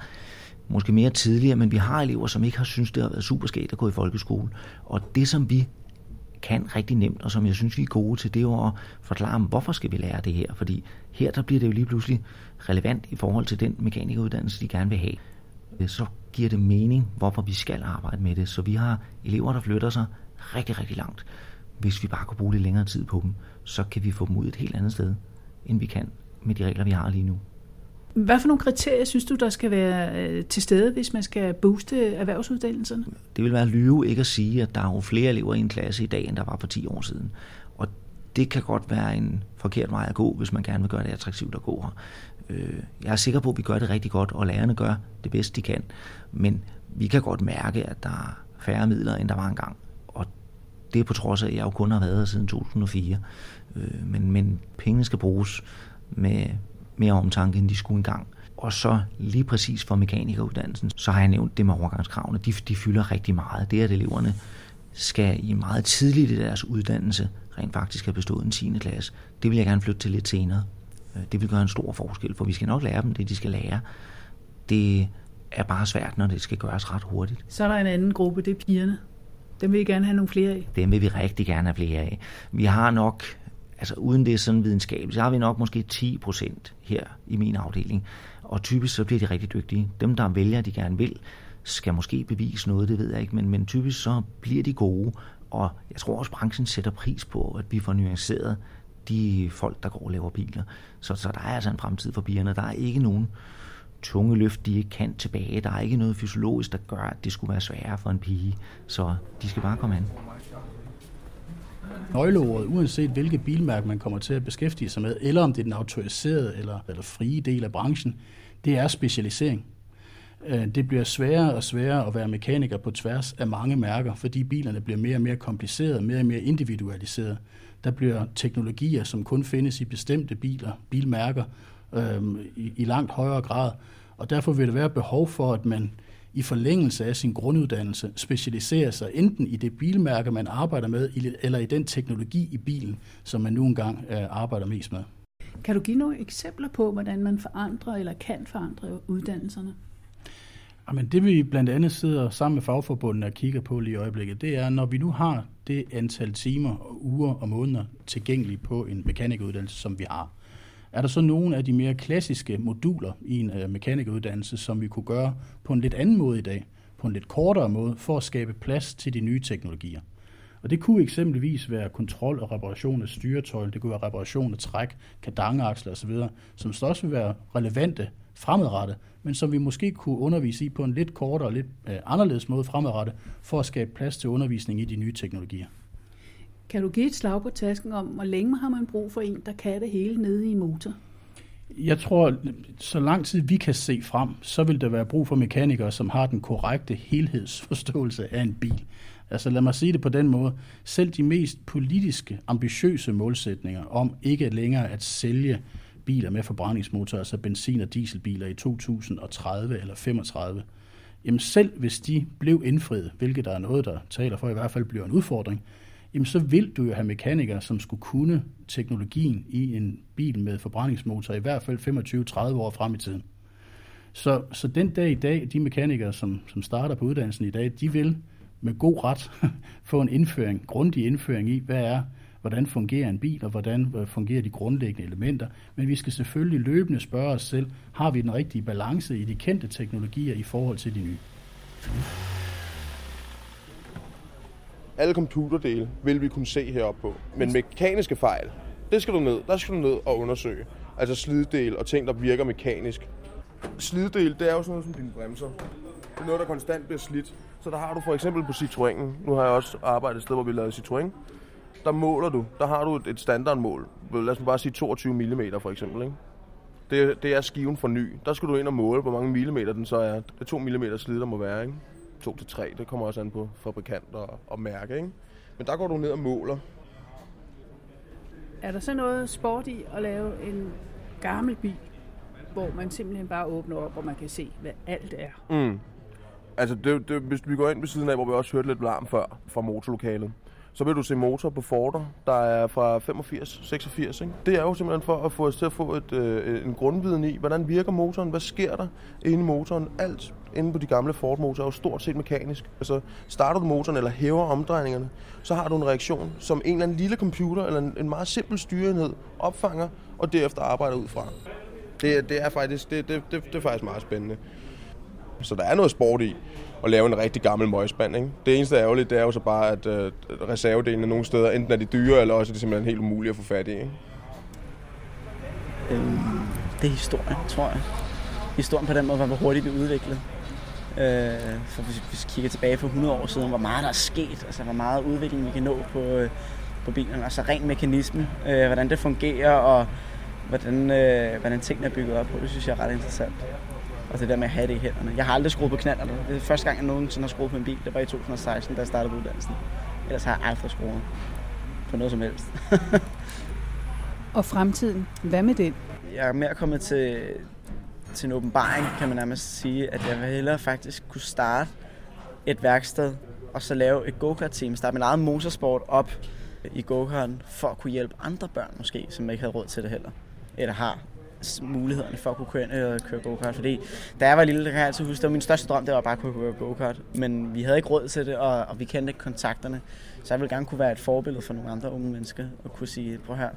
måske mere tidligere, men vi har elever, som ikke har synes det har været super skægt at gå i folkeskole. Og det, som vi kan rigtig nemt, og som jeg synes, vi er gode til, det er jo at forklare dem, hvorfor skal vi lære det her? Fordi her der bliver det jo lige pludselig relevant i forhold til den mekanikeruddannelse, de gerne vil have. Så giver det mening, hvorfor vi skal arbejde med det. Så vi har elever, der flytter sig rigtig, rigtig langt. Hvis vi bare kunne bruge lidt længere tid på dem, så kan vi få dem ud et helt andet sted, end vi kan med de regler, vi har lige nu. Hvad for nogle kriterier synes du, der skal være øh, til stede, hvis man skal booste erhvervsuddannelserne? Det vil være lyve ikke at sige, at der er jo flere elever i en klasse i dag, end der var for 10 år siden. Og det kan godt være en forkert vej at gå, hvis man gerne vil gøre det attraktivt at gå her. Øh, jeg er sikker på, at vi gør det rigtig godt, og lærerne gør det bedste, de kan. Men vi kan godt mærke, at der er færre midler, end der var engang. Det er på trods af, at jeg jo kun har været her siden 2004. Øh, men, men pengene skal bruges med mere omtanke, end de skulle engang. Og så lige præcis for mekanikeruddannelsen, så har jeg nævnt det med overgangskravene. De, de fylder rigtig meget. Det er, at eleverne skal i meget tidligt i deres uddannelse rent faktisk have bestået en 10. klasse. Det vil jeg gerne flytte til lidt senere. Øh, det vil gøre en stor forskel, for vi skal nok lære dem det, de skal lære. Det er bare svært, når det skal gøres ret hurtigt. Så er der en anden gruppe, det er pigerne. Dem vil I gerne have nogle flere af. Dem vil vi rigtig gerne have flere af. Vi har nok, altså uden det er sådan videnskabeligt, så har vi nok måske 10 procent her i min afdeling. Og typisk så bliver de rigtig dygtige. Dem, der vælger, de gerne vil, skal måske bevise noget, det ved jeg ikke, men, men typisk så bliver de gode. Og jeg tror også, branchen sætter pris på, at vi får nuanceret de folk, der går og laver biler. Så, så der er altså en fremtid for bierne. Der er ikke nogen tunge løft, de ikke kan tilbage. Der er ikke noget fysiologisk, der gør, at det skulle være sværere for en pige. Så de skal bare komme an. Nøgleordet, uanset hvilket bilmærke man kommer til at beskæftige sig med, eller om det er den autoriserede eller, eller frie del af branchen, det er specialisering. Øh, det bliver sværere og sværere at være mekaniker på tværs af mange mærker, fordi bilerne bliver mere og mere komplicerede, mere og mere individualiserede. Der bliver teknologier, som kun findes i bestemte biler, bilmærker, øh, i, i langt højere grad. Og derfor vil der være behov for, at man i forlængelse af sin grunduddannelse specialiserer sig enten i det bilmærke, man arbejder med, eller i den teknologi i bilen, som man nu engang øh, arbejder mest med. Kan du give nogle eksempler på, hvordan man forandrer eller kan forandre uddannelserne? Jamen, det vi blandt andet sidder sammen med fagforbundene og kigger på lige i øjeblikket, det er, når vi nu har det antal timer og uger og måneder tilgængelige på en mekanikuddannelse, som vi har, er der så nogle af de mere klassiske moduler i en øh, mekanikeruddannelse, som vi kunne gøre på en lidt anden måde i dag, på en lidt kortere måde, for at skabe plads til de nye teknologier? Og det kunne eksempelvis være kontrol og reparation af styretøj, det kunne være reparation af træk, kadangeaksler osv., som så også vil være relevante fremadrettet, men som vi måske kunne undervise i på en lidt kortere og lidt øh, anderledes måde fremadrettet, for at skabe plads til undervisning i de nye teknologier. Kan du give et slag på tasken om, hvor længe har man brug for en, der kan det hele nede i motor? Jeg tror, så lang tid vi kan se frem, så vil der være brug for mekanikere, som har den korrekte helhedsforståelse af en bil. Altså lad mig sige det på den måde. Selv de mest politiske, ambitiøse målsætninger om ikke længere at sælge biler med forbrændingsmotor, altså benzin- og dieselbiler i 2030 eller 35, jamen selv hvis de blev indfriet, hvilket der er noget, der taler for i hvert fald bliver en udfordring, jamen så vil du jo have mekanikere, som skulle kunne teknologien i en bil med forbrændingsmotor i hvert fald 25-30 år frem i tiden. Så, så den dag i dag, de mekanikere, som, som starter på uddannelsen i dag, de vil med god ret få en indføring, grundig indføring i, hvad er, hvordan fungerer en bil, og hvordan øh, fungerer de grundlæggende elementer. Men vi skal selvfølgelig løbende spørge os selv, har vi den rigtige balance i de kendte teknologier i forhold til de nye? Alle computerdele vil vi kunne se heroppe på. Men mekaniske fejl, det skal du ned. Der skal du ned og undersøge. Altså sliddel og ting, der virker mekanisk. Sliddel, det er jo sådan noget som dine bremser. Det er noget, der konstant bliver slidt. Så der har du for eksempel på Citroën. nu har jeg også arbejdet et sted, hvor vi lavede Citroën, der måler du, der har du et, et standardmål. Lad os bare sige 22 mm for eksempel. Ikke? Det, det er skiven for ny. Der skal du ind og måle, hvor mange millimeter den så er. Det er 2 mm slid, der må være. Ikke? 2 til 3, det kommer også an på fabrikant og, og mærke. Ikke? Men der går du ned og måler. Er der så noget sport i at lave en gammel bil, hvor man simpelthen bare åbner op, og man kan se, hvad alt er? Mm. Altså, det, det, hvis vi går ind ved siden af, hvor vi også hørte lidt larm før fra motorlokalet, så vil du se motor på Forder, der er fra 85, 86. Ikke? Det er jo simpelthen for at få os til at få et, øh, en grundviden i, hvordan virker motoren, hvad sker der inde i motoren. Alt inde på de gamle Ford-motorer er jo stort set mekanisk. Altså, starter du motoren eller hæver omdrejningerne, så har du en reaktion, som en eller anden lille computer eller en, en meget simpel styreenhed opfanger, og derefter arbejder ud fra. Det, det er faktisk det, det, det, det er faktisk meget spændende. Så der er noget sport i at lave en rigtig gammel møgspand. Ikke? Det eneste ærgerlige, det er jo så bare, at øh, reservedelene nogle steder, enten er de dyre, eller også er de simpelthen helt umulige at få fat i. Ikke? Øhm, det er historien, tror jeg. Historien på den måde, hvor hurtigt vi udviklede. Øh, for hvis vi kigger tilbage for 100 år siden, hvor meget der er sket, altså hvor meget udvikling vi kan nå på, øh, på bilerne, altså ren mekanisme, øh, hvordan det fungerer, og hvordan, øh, hvordan tingene er bygget op på, det synes jeg er ret interessant. Og det der med at have det i hænderne. Jeg har aldrig skruet på knallerne. Det er første gang, jeg nogensinde har skruet på en bil. Det var i 2016, da jeg startede uddannelsen. Ellers har jeg aldrig skruet på noget som helst. og fremtiden, hvad med den? Jeg er mere kommet til, til en åbenbaring, kan man nærmest sige, at jeg vil hellere faktisk kunne starte et værksted, og så lave et go-kart-team, starte min eget motorsport op i go for at kunne hjælpe andre børn måske, som ikke havde råd til det heller, eller har mulighederne for at kunne køre ind og køre go-kart. Fordi da jeg var lille, der kan jeg altid huske, det var min største drøm, det var bare at kunne køre go-kart. Men vi havde ikke råd til det, og, og vi kendte ikke kontakterne. Så jeg ville gerne kunne være et forbillede for nogle andre unge mennesker, og kunne sige, prøv her,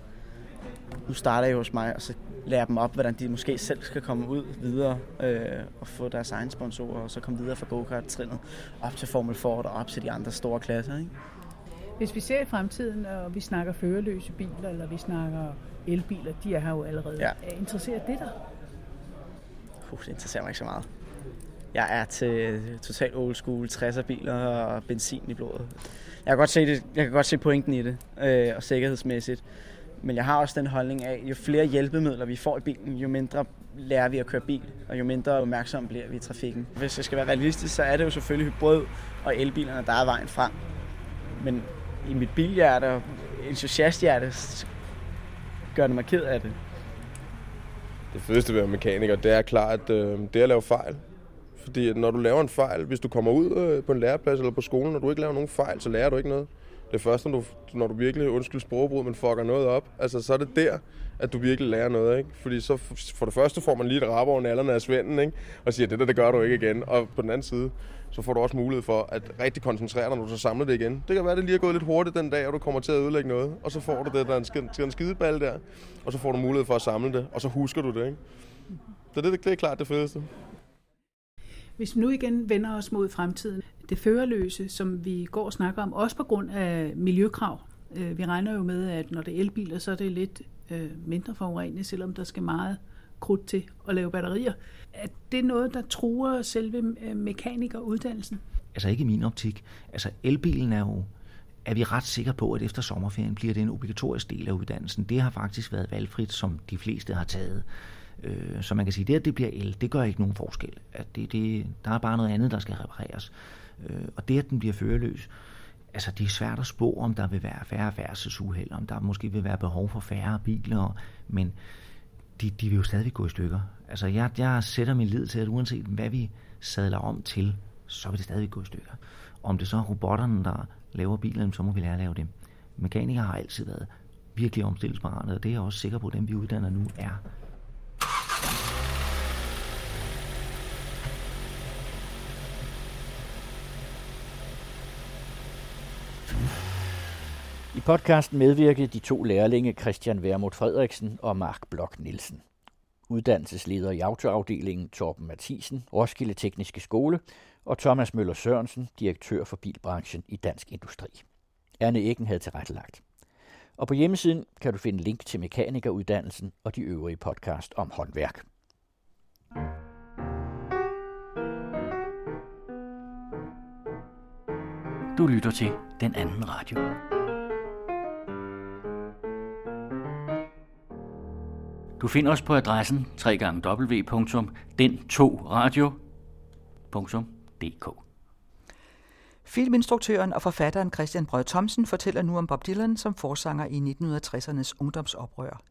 nu starter jeg hos mig, og så lærer dem op, hvordan de måske selv skal komme ud videre øh, og få deres egen sponsorer, og så komme videre fra go-kart-trinnet op til Formel Ford og op til de andre store klasser. Ikke? Hvis vi ser i fremtiden, og vi snakker førerløse biler, eller vi snakker elbiler, de er her jo allerede. Ja. Interesserer det dig? Uh, det interesserer mig ikke så meget. Jeg er til totalt old school 60'er biler og benzin i blodet. Jeg kan godt se, det, jeg kan godt se pointen i det, øh, og sikkerhedsmæssigt. Men jeg har også den holdning af, jo flere hjælpemidler vi får i bilen, jo mindre lærer vi at køre bil, og jo mindre opmærksom bliver vi i trafikken. Hvis det skal være realistisk, så er det jo selvfølgelig hybrid og elbilerne, der er vejen frem. Men i mit bilhjerte og entusiasthjerte gør det mig ked af det. Det fedeste ved at være mekaniker, det er klart, at øh, det er at lave fejl. Fordi at når du laver en fejl, hvis du kommer ud øh, på en læreplads eller på skolen, og du ikke laver nogen fejl, så lærer du ikke noget. Det er først, når du, når du virkelig, undskyld sprogbrud, men fucker noget op, altså så er det der, at du virkelig lærer noget, ikke? Fordi så for det første får man lige et rap over nallerne af svenden, ikke? Og siger, det der, det gør du ikke igen. Og på den anden side, så får du også mulighed for at rigtig koncentrere dig, når du så samler det igen. Det kan være, at det lige er gået lidt hurtigt den dag, og du kommer til at ødelægge noget. Og så får du det, der er en, skid, en skideball der, og så får du mulighed for at samle det, og så husker du det, ikke? Så det, det er klart det fedeste. Hvis vi nu igen vender os mod fremtiden, det førerløse, som vi går og snakker om, også på grund af miljøkrav. Øh, vi regner jo med, at når det er elbiler, så er det lidt øh, mindre forurenet, selvom der skal meget krudt til at lave batterier. Er det noget, der truer selve øh, mekanikeruddannelsen? Altså ikke i min optik. Altså elbilen er jo er vi ret sikre på, at efter sommerferien bliver det en obligatorisk del af uddannelsen. Det har faktisk været valgfrit, som de fleste har taget. Øh, så man kan sige, at det, at det bliver el, det gør ikke nogen forskel. At det, det, der er bare noget andet, der skal repareres. Øh, og det, at den bliver føreløs, altså det er svært at spå, om der vil være færre færdselsuheld, om der måske vil være behov for færre biler, men de, de vil jo stadig gå i stykker. Altså jeg, jeg sætter min lid til, at uanset hvad vi sadler om til, så vil det stadig gå i stykker. Om det så er robotterne, der laver bilerne, så må vi lære at lave dem. Mekanikere har altid været virkelig omstillingsparate, og det er jeg også sikker på, at dem vi uddanner nu er. I podcasten medvirkede de to lærlinge Christian Vermut Frederiksen og Mark Blok Nielsen. Uddannelsesleder i autoafdelingen Torben Mathisen, Roskilde Tekniske Skole, og Thomas Møller Sørensen, direktør for bilbranchen i Dansk Industri. Erne Eggen havde tilrettelagt. Og på hjemmesiden kan du finde link til mekanikeruddannelsen og de øvrige podcast om håndværk. Du lytter til Den Anden Radio. Du finder os på adressen www.den2radio.dk. Filminstruktøren og forfatteren Christian Brød Thomsen fortæller nu om Bob Dylan som forsanger i 1960'ernes ungdomsoprør.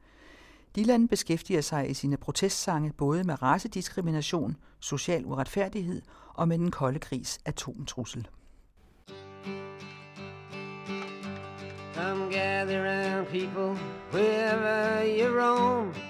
Dylan beskæftiger sig i sine protestsange både med racediskrimination, social uretfærdighed og med den kolde krigs atomtrussel. Come gather around people wherever you roam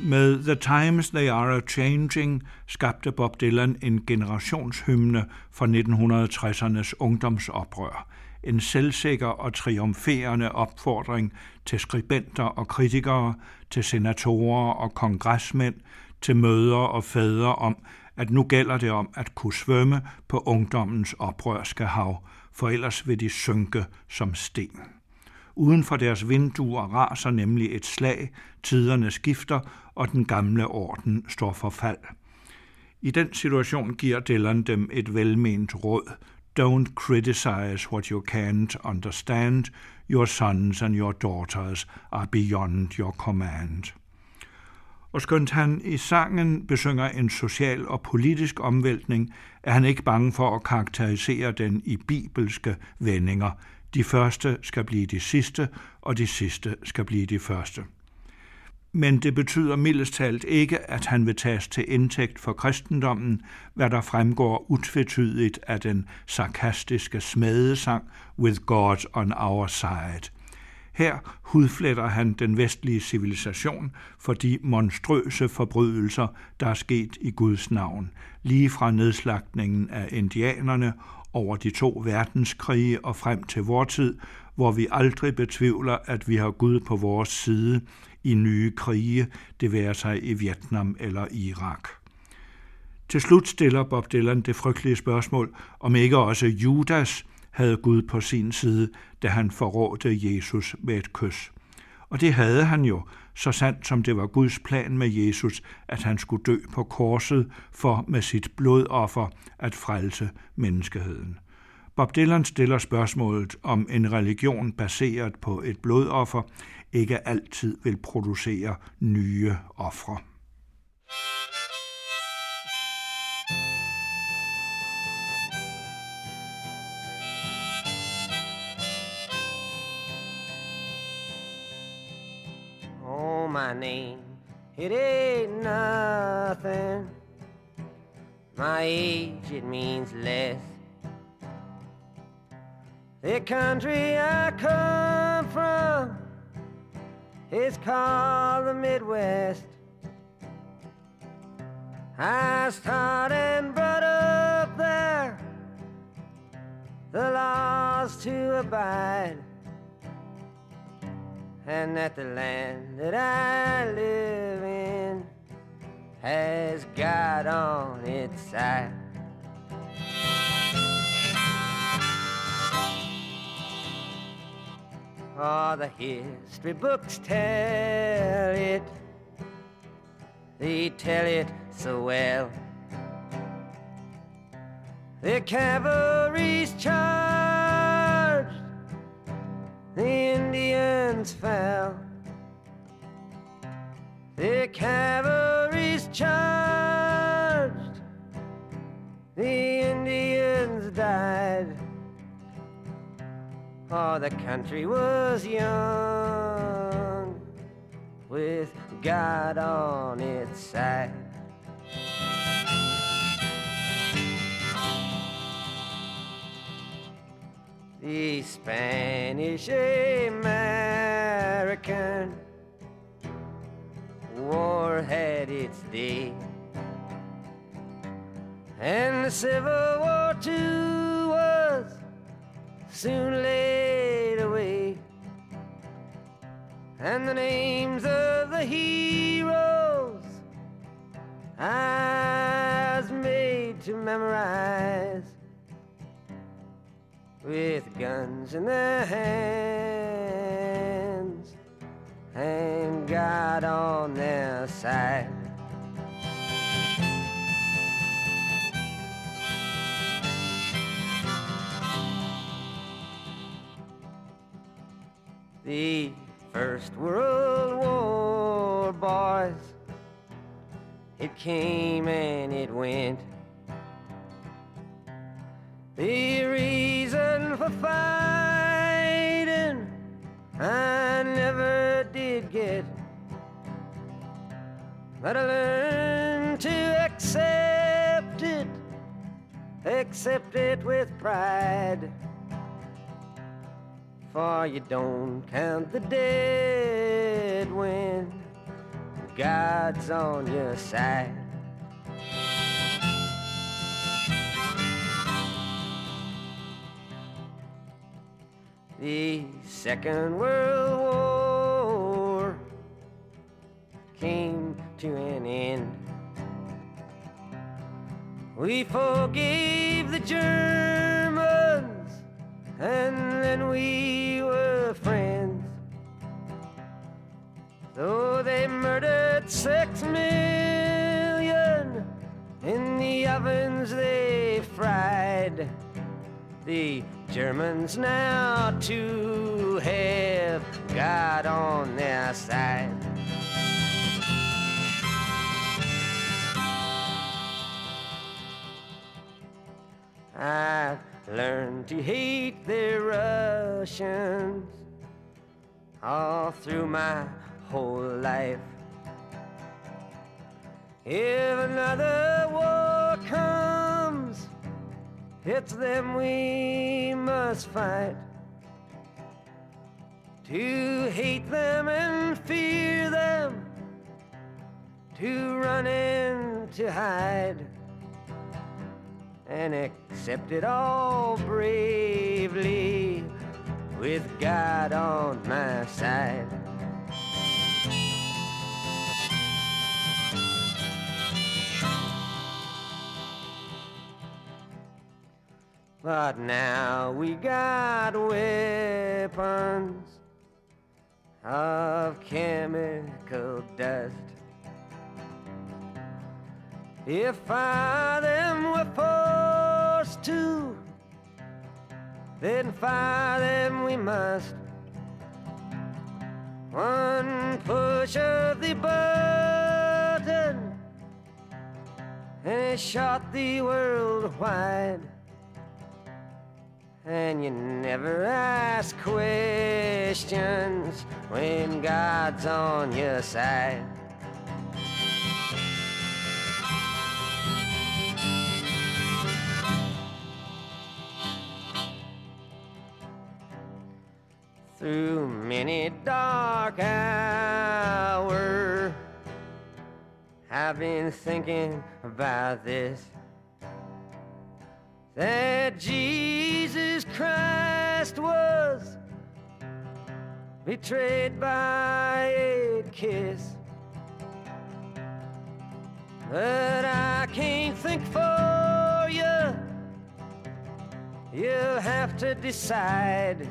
Med The Times They Are a Changing skabte Bob Dylan en generationshymne for 1960'ernes ungdomsoprør. En selvsikker og triumferende opfordring til skribenter og kritikere, til senatorer og kongresmænd, til mødre og fædre om, at nu gælder det om at kunne svømme på ungdommens oprørske hav, for ellers vil de synke som sten. Uden for deres vinduer raser nemlig et slag, tiderne skifter, og den gamle orden står for fald. I den situation giver Dylan dem et velment råd. Don't criticize what you can't understand. Your sons and your daughters are beyond your command. Og skønt han i sangen besynger en social og politisk omvæltning, er han ikke bange for at karakterisere den i bibelske vendinger. De første skal blive de sidste, og de sidste skal blive de første. Men det betyder mildest talt ikke, at han vil tages til indtægt for kristendommen, hvad der fremgår utvetydigt af den sarkastiske smedesang With God on Our Side. Her hudfletter han den vestlige civilisation for de monstrøse forbrydelser, der er sket i Guds navn, lige fra nedslagtningen af indianerne over de to verdenskrige og frem til vor tid, hvor vi aldrig betvivler, at vi har Gud på vores side i nye krige, det være sig i Vietnam eller Irak. Til slut stiller Bob Dylan det frygtelige spørgsmål, om ikke også Judas havde Gud på sin side, da han forrådte Jesus med et kys. Og det havde han jo, så sandt som det var Guds plan med Jesus, at han skulle dø på korset for med sit blodoffer at frelse menneskeheden. Bob Dylan stiller spørgsmålet, om en religion baseret på et blodoffer ikke altid vil producere nye ofre. Oh, my name, it ain't nothing. My age, it means less. The country I come from is called the Midwest. I started and brought up there the laws to abide, and that the land that I live in has God on its side. Oh, the history books tell it. They tell it so well. The cavalry's charged, the Indians fell. The cavalry's charged, the Indians died. Oh, the country was young with God on its side. The Spanish American war had its day. And the Civil War too soon laid away. And the names of the heroes I was made to memorize with guns in their hands and God on their side. The First World War, boys, it came and it went. The reason for fighting I never did get. But I learned to accept it, accept it with pride. You don't count the dead when God's on your side. The Second World War came to an end. We forgave the Germans, and then we were friends. Though they murdered six million in the ovens they fried, the Germans now too have God on their side. I've learned to hate the Russians all through my whole life. If another war comes, it's them we must fight. To hate them and fear them, to run and to hide, and accept it all bravely with God on my side. But now we got weapons of chemical dust. If I them were forced to, then fire them we must. One push of the button, and it shot the world wide. And you never ask questions when God's on your side. Through many dark hours, I've been thinking about this that Jesus Christ was betrayed by a kiss. But I can't think for you. You'll have to decide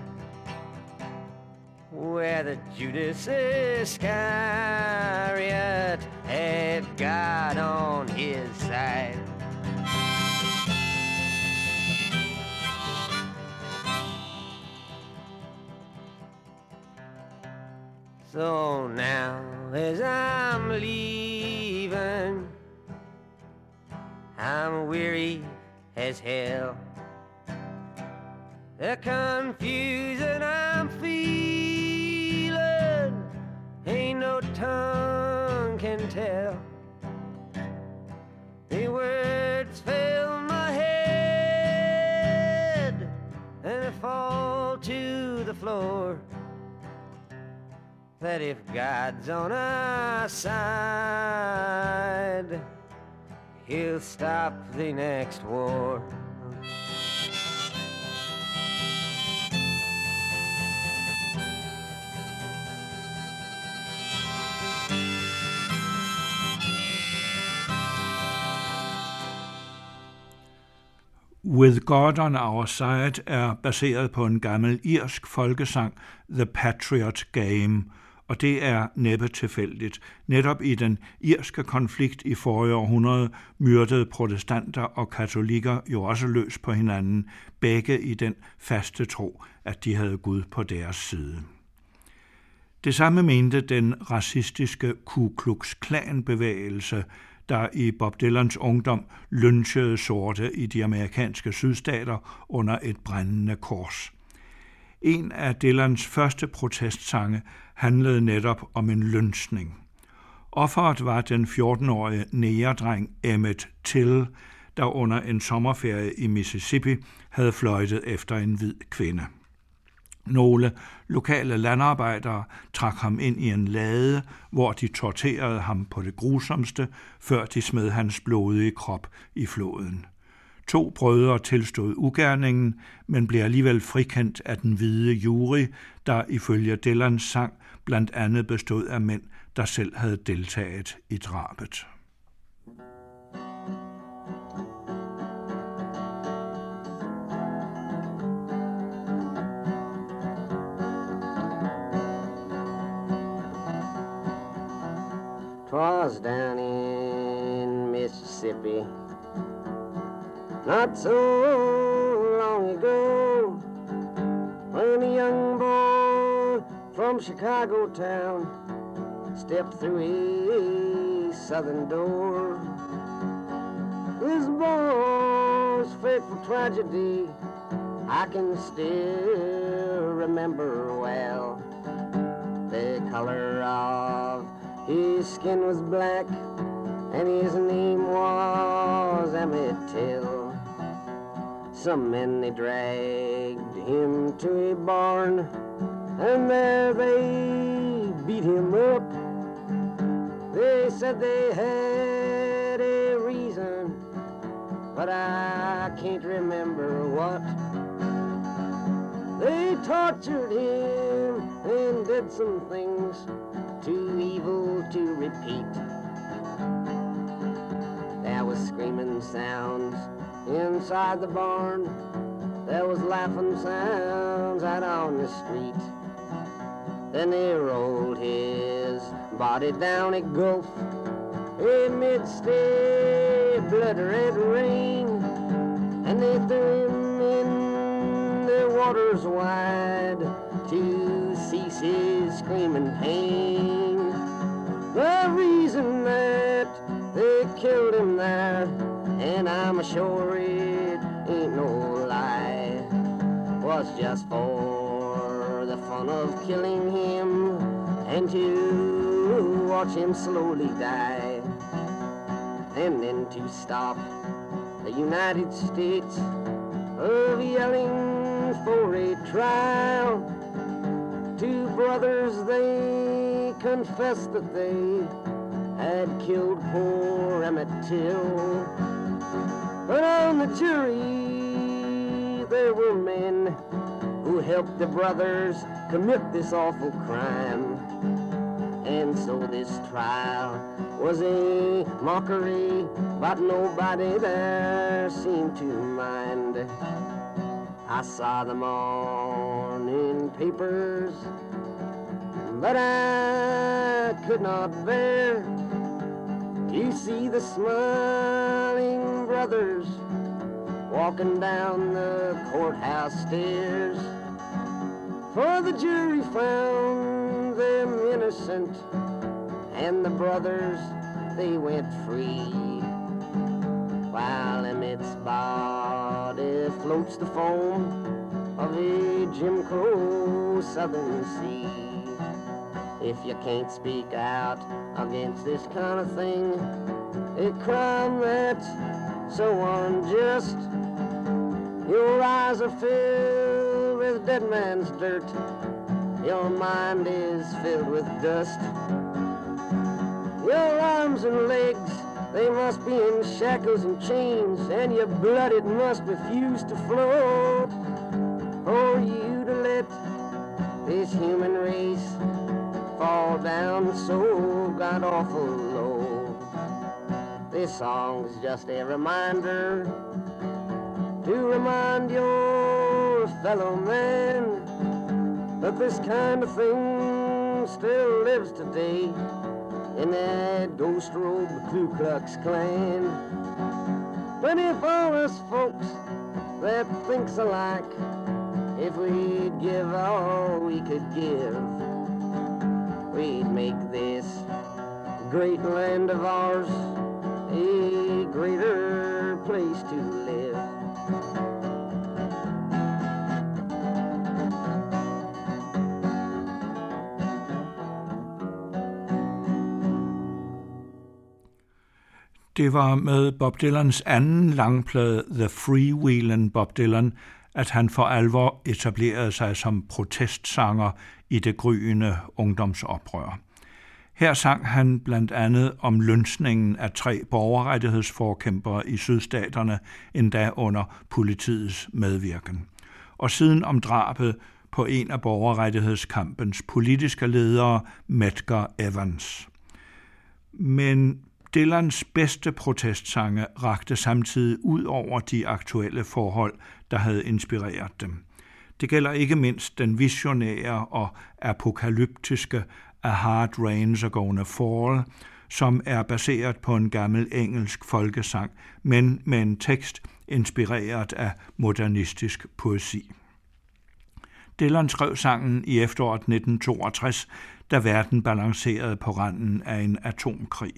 whether Judas Iscariot had God on his side. So now, as I'm leaving, I'm weary as hell. The confusion tongue can tell. The words fill my head and they fall to the floor that if God's on our side, he'll stop the next war. With God on Our Side er baseret på en gammel irsk folkesang, The Patriot Game, og det er næppe tilfældigt. Netop i den irske konflikt i forrige århundrede myrdede protestanter og katolikker jo også løs på hinanden, begge i den faste tro, at de havde Gud på deres side. Det samme mente den racistiske Ku Klux Klan bevægelse, der i Bob Dylans ungdom lynchede sorte i de amerikanske sydstater under et brændende kors. En af Dylans første protestsange handlede netop om en lynchning. Offeret var den 14-årige negerdreng Emmett Till, der under en sommerferie i Mississippi havde fløjtet efter en hvid kvinde. Nogle lokale landarbejdere trak ham ind i en lade, hvor de torterede ham på det grusomste, før de smed hans blodige krop i floden. To brødre tilstod ugerningen, men blev alligevel frikendt af den hvide jury, der ifølge Dylans sang blandt andet bestod af mænd, der selv havde deltaget i drabet. Twas down in Mississippi not so long ago when a young boy from Chicago town stepped through a southern door. This boy's fateful tragedy I can still remember well. The color of his skin was black, and his name was Emmett Till. Some men they dragged him to a barn, and there they beat him up. They said they had a reason, but I can't remember what. They tortured him and did some things evil to repeat. There was screaming sounds inside the barn. There was laughing sounds out on the street. Then they rolled his body down a gulf amidst a blood-red rain, and they threw him in the waters wide to cease his screaming pain. The reason that they killed him there, and I'm sure it ain't no lie, was just for the fun of killing him and to watch him slowly die. And then to stop the United States of yelling for a trial. Two brothers, they confessed that they had killed poor Emmett Till. But on the jury, there were men who helped the brothers commit this awful crime. And so this trial was a mockery, but nobody there seemed to mind. I saw the morning papers, but I could not bear to see the smiling brothers walking down the courthouse stairs. For the jury found them innocent, and the brothers, they went free. While Emmett's body floats the foam of a Jim Crow southern sea. If you can't speak out against this kind of thing, a crime that's so unjust, your eyes are filled with dead man's dirt, your mind is filled with dust. Your arms and legs They must be in shackles and chains, and your blood it must refuse to flow. For you to let this human race fall down so god awful low. This song's just a reminder to remind your fellow man that this kind of thing still lives today in that ghost robe Ku Klux Klan. Plenty of us folks that thinks alike if we'd give all we could give we'd make this great land of ours a greater place to live. Det var med Bob Dylans anden langplade The Freewheelin' Bob Dylan, at han for alvor etablerede sig som protestsanger i det gryende ungdomsoprør. Her sang han blandt andet om lønsningen af tre borgerrettighedsforkæmpere i sydstaterne, endda under politiets medvirken. Og siden om drabet på en af borgerrettighedskampens politiske ledere, Medgar Evans. Men Dylans bedste protestsange rakte samtidig ud over de aktuelle forhold, der havde inspireret dem. Det gælder ikke mindst den visionære og apokalyptiske A Hard Rains Are Gonna Fall, som er baseret på en gammel engelsk folkesang, men med en tekst inspireret af modernistisk poesi. Dylan skrev sangen i efteråret 1962, da verden balancerede på randen af en atomkrig.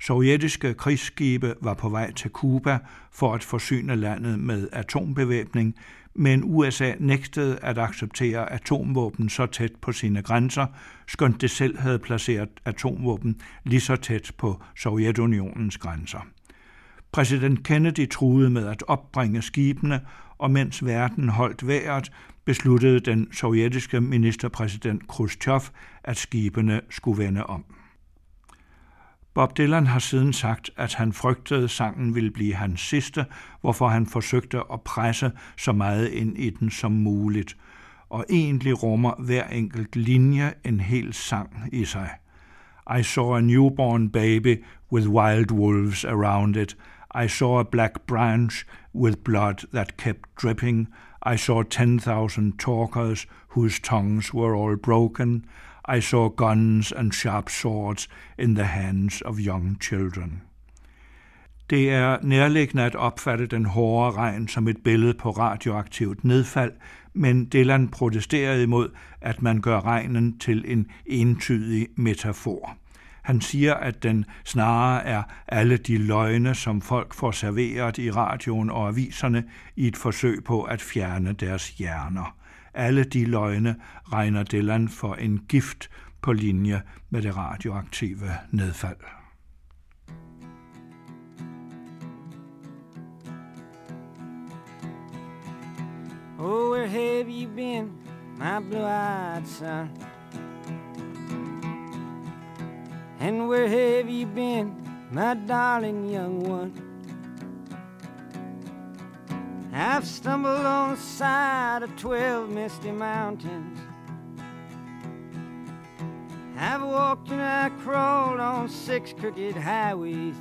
Sovjetiske krigsskibe var på vej til Kuba for at forsyne landet med atombevæbning, men USA nægtede at acceptere atomvåben så tæt på sine grænser, skønt det selv havde placeret atomvåben lige så tæt på Sovjetunionens grænser. Præsident Kennedy truede med at opbringe skibene, og mens verden holdt vejret, besluttede den sovjetiske ministerpræsident Khrushchev, at skibene skulle vende om. Bob Dylan har siden sagt, at han frygtede, sangen ville blive hans sidste, hvorfor han forsøgte at presse så meget ind i den som muligt, og egentlig rummer hver enkelt linje en hel sang i sig. I saw a newborn baby with wild wolves around it. I saw a black branch with blood that kept dripping. I saw 10,000 talkers whose tongues were all broken. I saw guns and sharp swords in the hands of young children. Det er nærliggende at opfatte den hårde regn som et billede på radioaktivt nedfald, men Dylan protesterede imod, at man gør regnen til en entydig metafor. Han siger, at den snarere er alle de løgne, som folk får serveret i radioen og aviserne i et forsøg på at fjerne deres hjerner. Alle de løgne regner Dylan for en gift på linje med det radioaktive nedfald. Oh, where have you been, my blue-eyed son? And where have you been, my darling young one? I've stumbled on the side of twelve misty mountains. I've walked and I crawled on six crooked highways.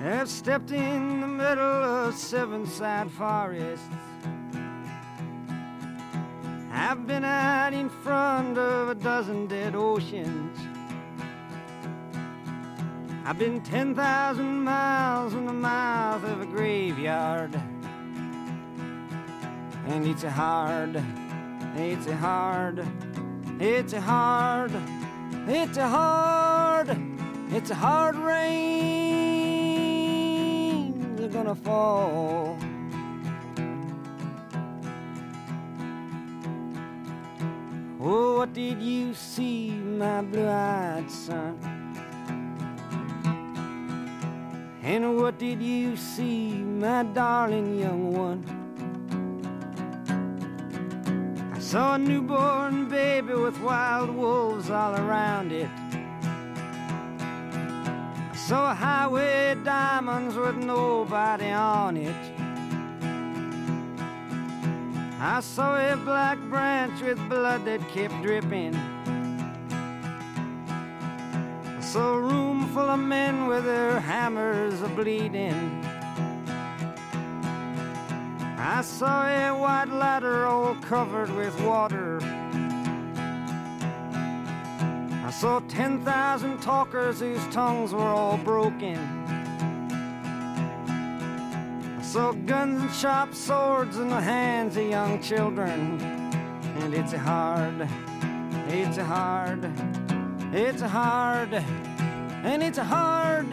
I've stepped in the middle of seven sad forests. I've been out in front of a dozen dead oceans. I've been 10,000 miles in the mouth of a graveyard. And it's a hard, it's a hard, it's a hard, it's a hard, it's a hard rain. They're gonna fall. Oh, what did you see, my blue-eyed son? And what did you see, my darling young one? I saw a newborn baby with wild wolves all around it. I saw a highway diamonds with nobody on it. I saw a black branch with blood that kept dripping. I saw a room full of men with their hammers a bleeding. I saw a white ladder all covered with water. I saw 10,000 talkers whose tongues were all broken. I saw guns and sharp swords in the hands of young children. And it's hard, it's hard, it's hard, and it's hard,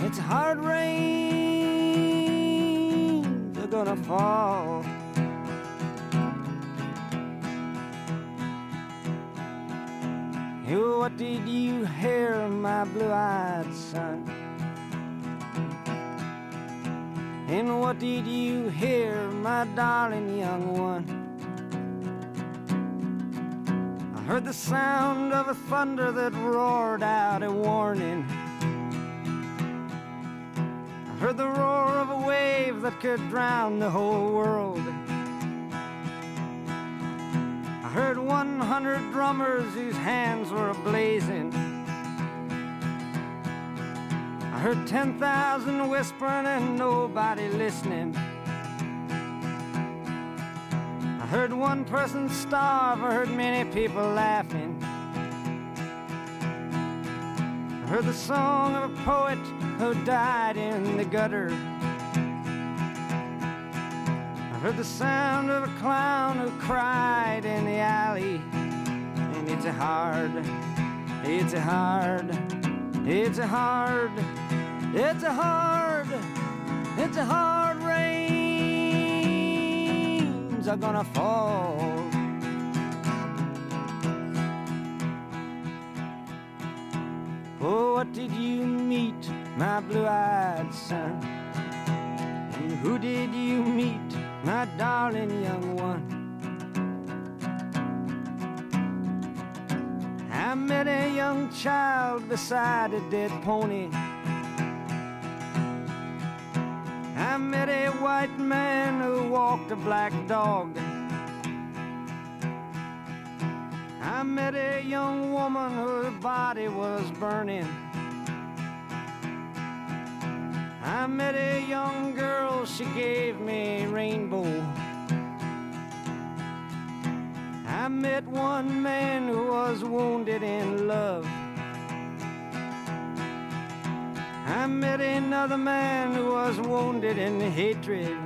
it's hard rain. They're gonna fall. You, what did you hear, my blue-eyed son? And what did you hear, my darling young one? Heard the sound of a thunder that roared out a warning. I heard the roar of a wave that could drown the whole world. I heard 100 drummers whose hands were ablazing. I heard 10,000 whispering and nobody listening. Heard one person starve, I heard many people laughing. I heard the song of a poet who died in the gutter. I heard the sound of a clown who cried in the alley. And it's a hard, it's a hard, it's a hard, it's a hard, it's a hard are gonna fall. Oh, what did you meet, my blue-eyed son? And who did you meet, my darling young one? I met a young child beside a dead pony. I met a white man who walked a black dog. I met a young woman whose body was burning. I met a young girl, she gave me a rainbow. I met one man who was wounded in love. I met another man who was wounded in hatred.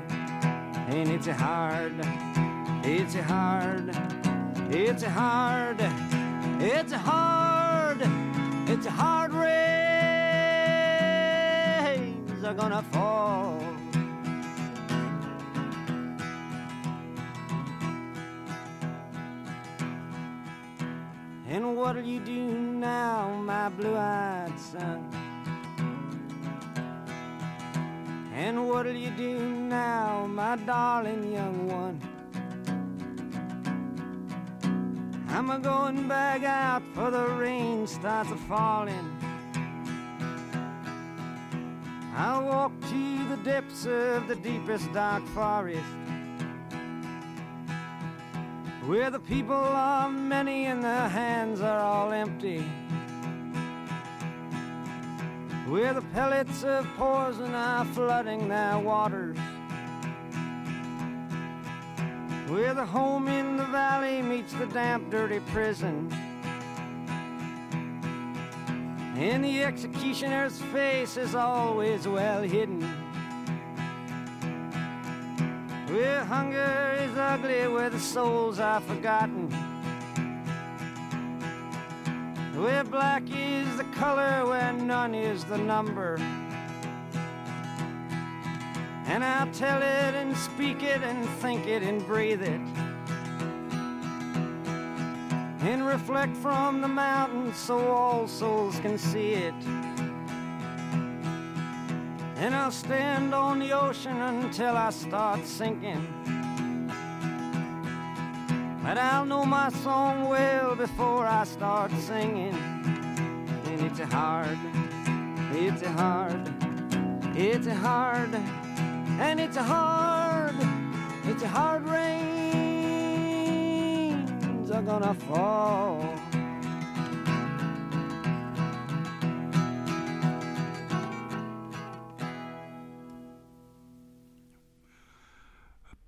And it's hard, it's hard, it's hard, it's hard, it's hard rains are gonna fall. And what'll you do now, my blue-eyed son? And what'll you do now, my darling young one? I'm a going back out for the rain starts a falling. I'll walk to the depths of the deepest dark forest. Where the people are many and their hands are all empty. Where the pellets of poison are flooding their waters. Where the home in the valley meets the damp, dirty prison. And the executioner's face is always well hidden. Where hunger is ugly, where the souls are forgotten. Where black is the color, where none is the number. And I'll tell it and speak it and think it and breathe it. And reflect from the mountains so all souls can see it. And I'll stand on the ocean until I start sinking. But I'll know my song well before I start singing. And it's a hard, It's a hard, it's a hard, and it's a hard, it's a hard rains are gonna fall.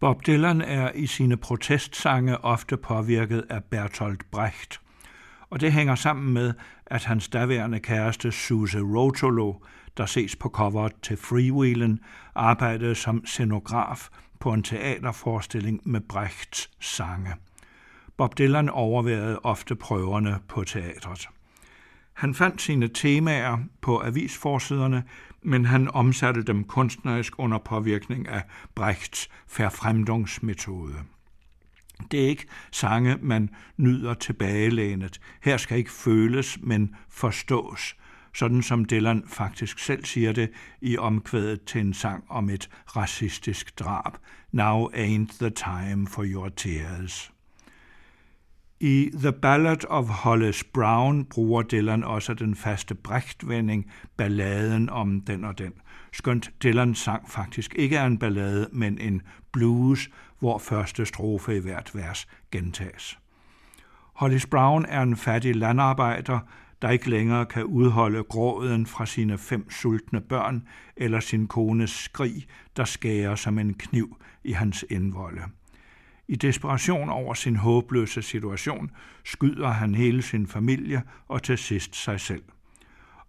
Bob Dylan er i sine protestsange ofte påvirket af Bertolt Brecht, og det hænger sammen med, at hans daværende kæreste Suze Rotolo, der ses på coveret til Freewheelen, arbejdede som scenograf på en teaterforestilling med Brechts sange. Bob Dylan overværede ofte prøverne på teatret. Han fandt sine temaer på avisforsiderne, men han omsatte dem kunstnerisk under påvirkning af Brechts Verfremdungsmetode. Det er ikke sange, man nyder tilbagelænet. Her skal ikke føles, men forstås, sådan som Dylan faktisk selv siger det i omkvædet til en sang om et racistisk drab. Now ain't the time for your tears. I The Ballad of Hollis Brown bruger Dylan også den faste Brecht-vending, balladen om den og den. Skønt Dylans sang faktisk ikke er en ballade, men en blues, hvor første strofe i hvert vers gentages. Hollis Brown er en fattig landarbejder, der ikke længere kan udholde gråden fra sine fem sultne børn eller sin kones skrig, der skærer som en kniv i hans indvolde. I desperation over sin håbløse situation skyder han hele sin familie og til sidst sig selv.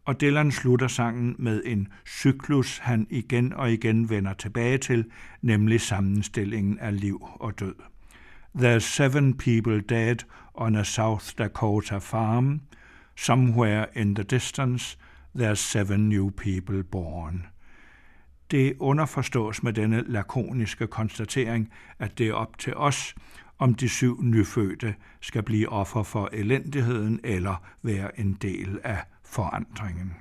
Og Dylan slutter sangen med en cyklus, han igen og igen vender tilbage til, nemlig sammenstillingen af liv og død. There's seven people dead on a South Dakota farm. Somewhere in the distance, there's seven new people born. Det underforstås med denne lakoniske konstatering, at det er op til os, om de syv nyfødte skal blive offer for elendigheden eller være en del af forandringen.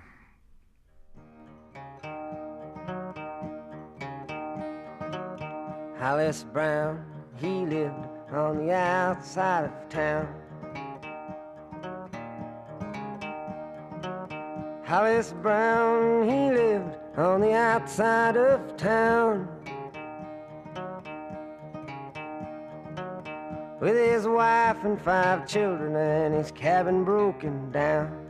Hollis Brown, he lived on the outside of town. Hollis Brown, he lived on the outside of town. With his wife and five children and his cabin broken down.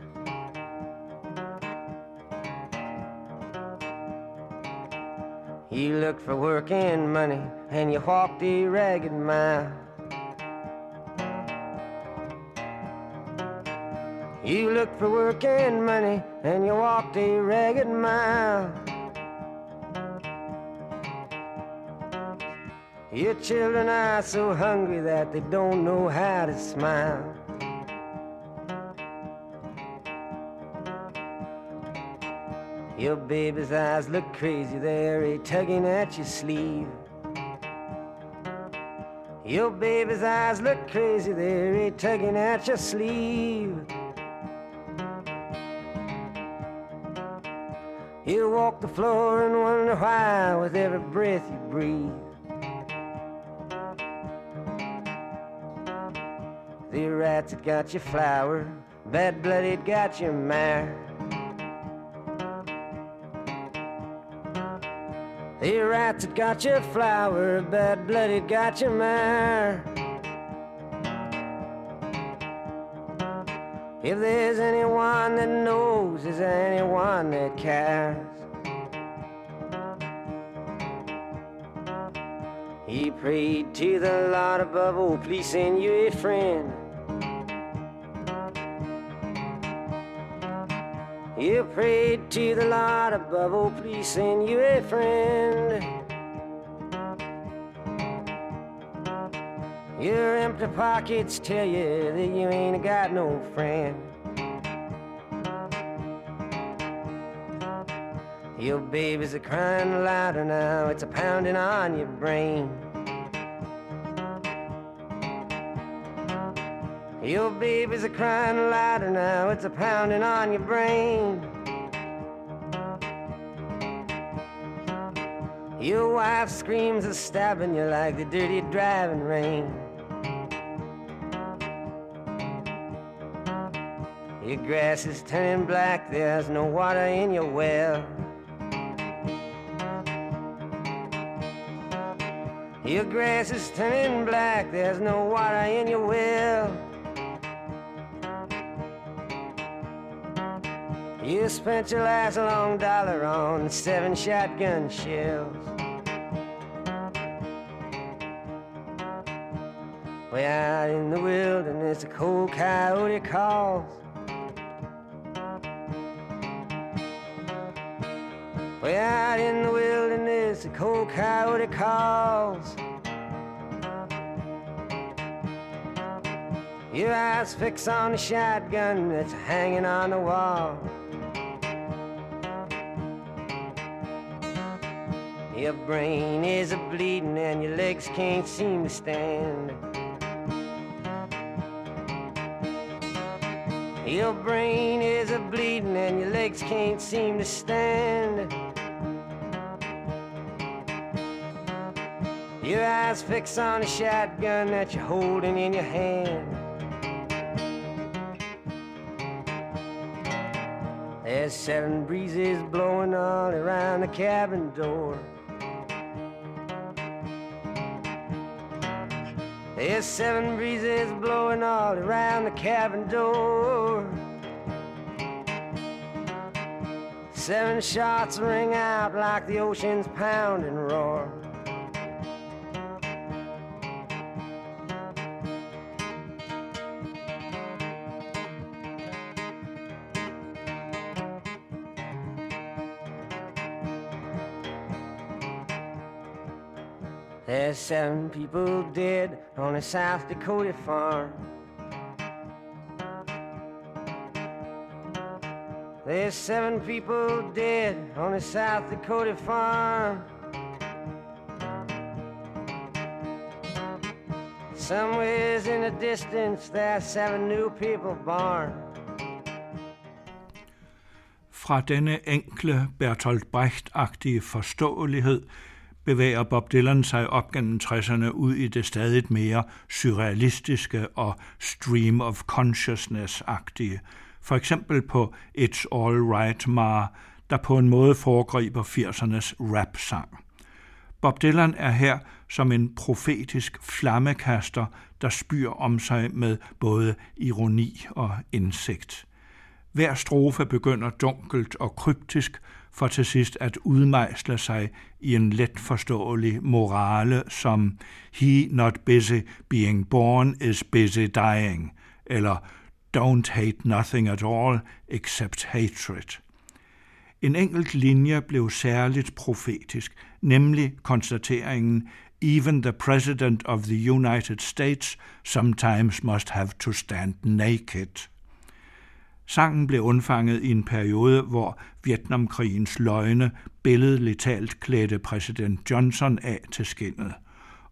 You looked for work and money and you walked a ragged mile. You looked for work and money and you walked a ragged mile. Your children are so hungry that they don't know how to smile. Your baby's eyes look crazy, they're a tugging at your sleeve. Your baby's eyes look crazy, they're a tugging at your sleeve. You walk the floor and wonder why with every breath you breathe. The rats that got your flour, bad blooded got your mare. The rats that got your flour, bad blooded got your mare. If there's anyone that knows, is anyone that cares? He prayed to the Lord above, oh, please send you a friend. He prayed to the Lord above, oh, please send you a friend. Your empty pockets tell you that you ain't got no friend. Your babies are crying louder now, it's a pounding on your brain. Your babies are crying louder now, it's a pounding on your brain. Your wife screams of stabbing you like the dirty driving rain. Your grass is turning black, there's no water in your well. Your grass is turning black, there's no water in your well. You spent your last long dollar on seven shotgun shells. Way out in the wilderness, a cold coyote calls. Out in the wilderness, a cold coyote calls. Your eyes fix on the shotgun that's hanging on the wall. Your brain is a bleeding and your legs can't seem to stand. Your brain is a bleeding and your legs can't seem to stand. Your eyes fix on a shotgun that you're holding in your hand. There's seven breezes blowing all around the cabin door. There's seven breezes blowing all around the cabin door. Seven shots ring out like the ocean's pounding roar. There's seven people dead on a South Dakota farm. There's seven people dead on a South Dakota farm. Somewheres in the distance, there's seven new people born. Fra denne enkle Bertolt Brecht-agtige forståelighed bevæger Bob Dylan sig op gennem 60'erne ud i det stadig mere surrealistiske og stream of consciousness-agtige. For eksempel på It's All Right Ma, der på en måde foregriber 80'ernes rap-sang. Bob Dylan er her som en profetisk flammekaster, der spyr om sig med både ironi og indsigt. Hver strofe begynder dunkelt og kryptisk, for til sidst at udmejsle sig i en let forståelig morale som He not busy being born is busy dying, eller Don't hate nothing at all except hatred. En enkelt linje blev særligt profetisk, nemlig konstateringen Even the President of the United States sometimes must have to stand naked. Sangen blev undfanget i en periode, hvor Vietnamkrigens løgne billedligt talt klædte præsident Johnson af til skinnet.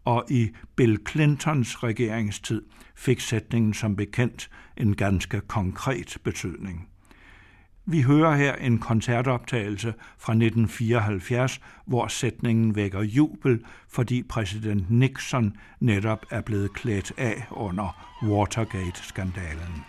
Og i Bill Clintons regeringstid fik sætningen som bekendt en ganske konkret betydning. Vi hører her en koncertoptagelse fra 1974, hvor sætningen vækker jubel, fordi præsident Nixon netop er blevet klædt af under Watergate-skandalen.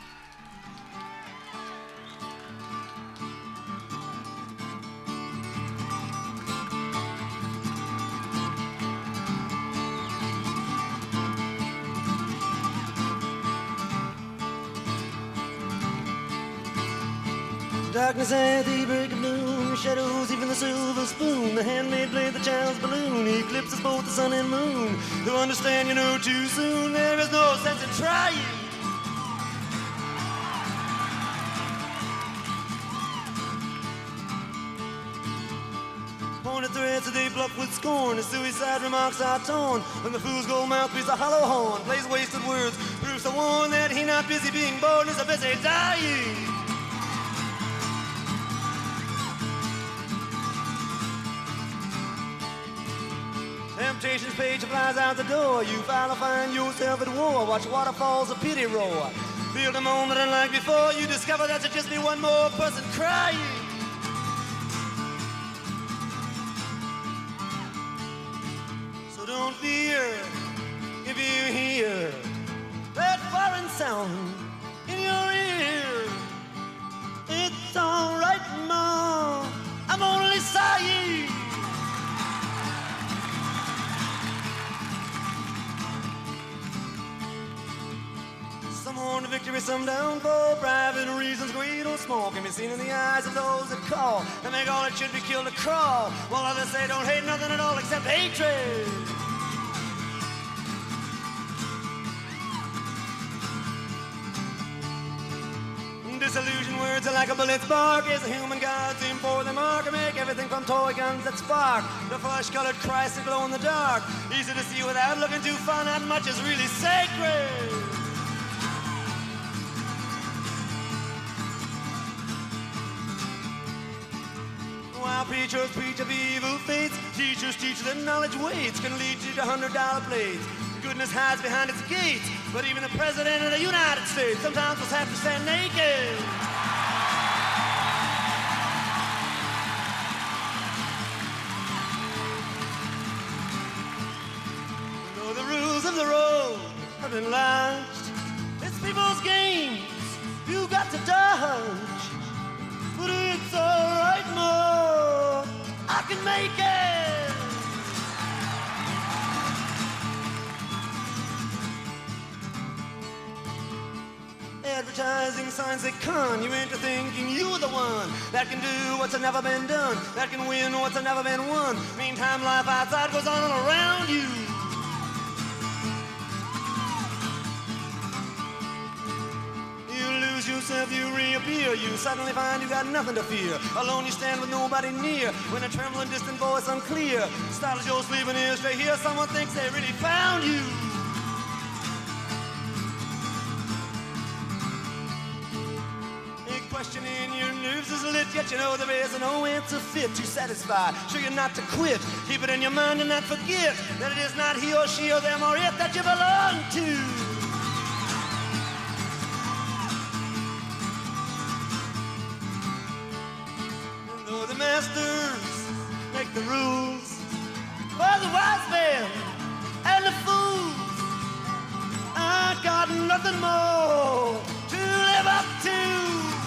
Darkness at the break of noon, shadows, even the silver spoon, the handmaid played the child's balloon, eclipses both the sun and moon. To understand, you know too soon, there is no sense in trying. Pointed threads that they bluff with scorn, the suicide remarks are torn, and the fool's gold mouth beats a hollow horn, plays wasted words, proves the one that he not busy being born is a busy dying. Temptation's page flies out the door. You finally find yourself at war. Watch waterfalls of pity roar. Feel the moment unlike before. You discover that you just be one more person crying. So don't fear if you hear that foreign sound in your ear. It's alright, Mom. I'm only sighing. Some want victory, some down for private reasons. Greed or small can be seen in the eyes of those that call and make all that should be killed to crawl. While others say don't hate nothing at all except hatred. Disillusion words are like a bullet spark. Is a human god aim for the mark and make everything from toy guns that spark. The flesh-colored Christ that glow in the dark. Easy to see without looking too far. Not much is really sacred. While preachers preach of evil fates, teachers teach that knowledge waits can lead you to hundred dollar plates. Goodness hides behind its gates, but even the president of the United States sometimes must have to stand naked. Though the rules of the road have been lashed, it's people's games you got to dodge. But it's alright, Mo. I can make it. Advertising signs that con you into thinking you're the one that can do what's never been done, that can win what's never been won. Meantime, life outside goes on all around you. Lose yourself, you reappear. You suddenly find you got nothing to fear. Alone you stand with nobody near. When a trembling, distant voice unclear startles your sleeping ears to hear someone thinks they really found you. Question in your nerves is lit, yet you know there is no answer fit to satisfy. Sure you're not to quit. Keep it in your mind and not forget that it is not he or she or them or it that you belong to. The masters make the rules for the wise men and the fools, I got nothing more to live up to.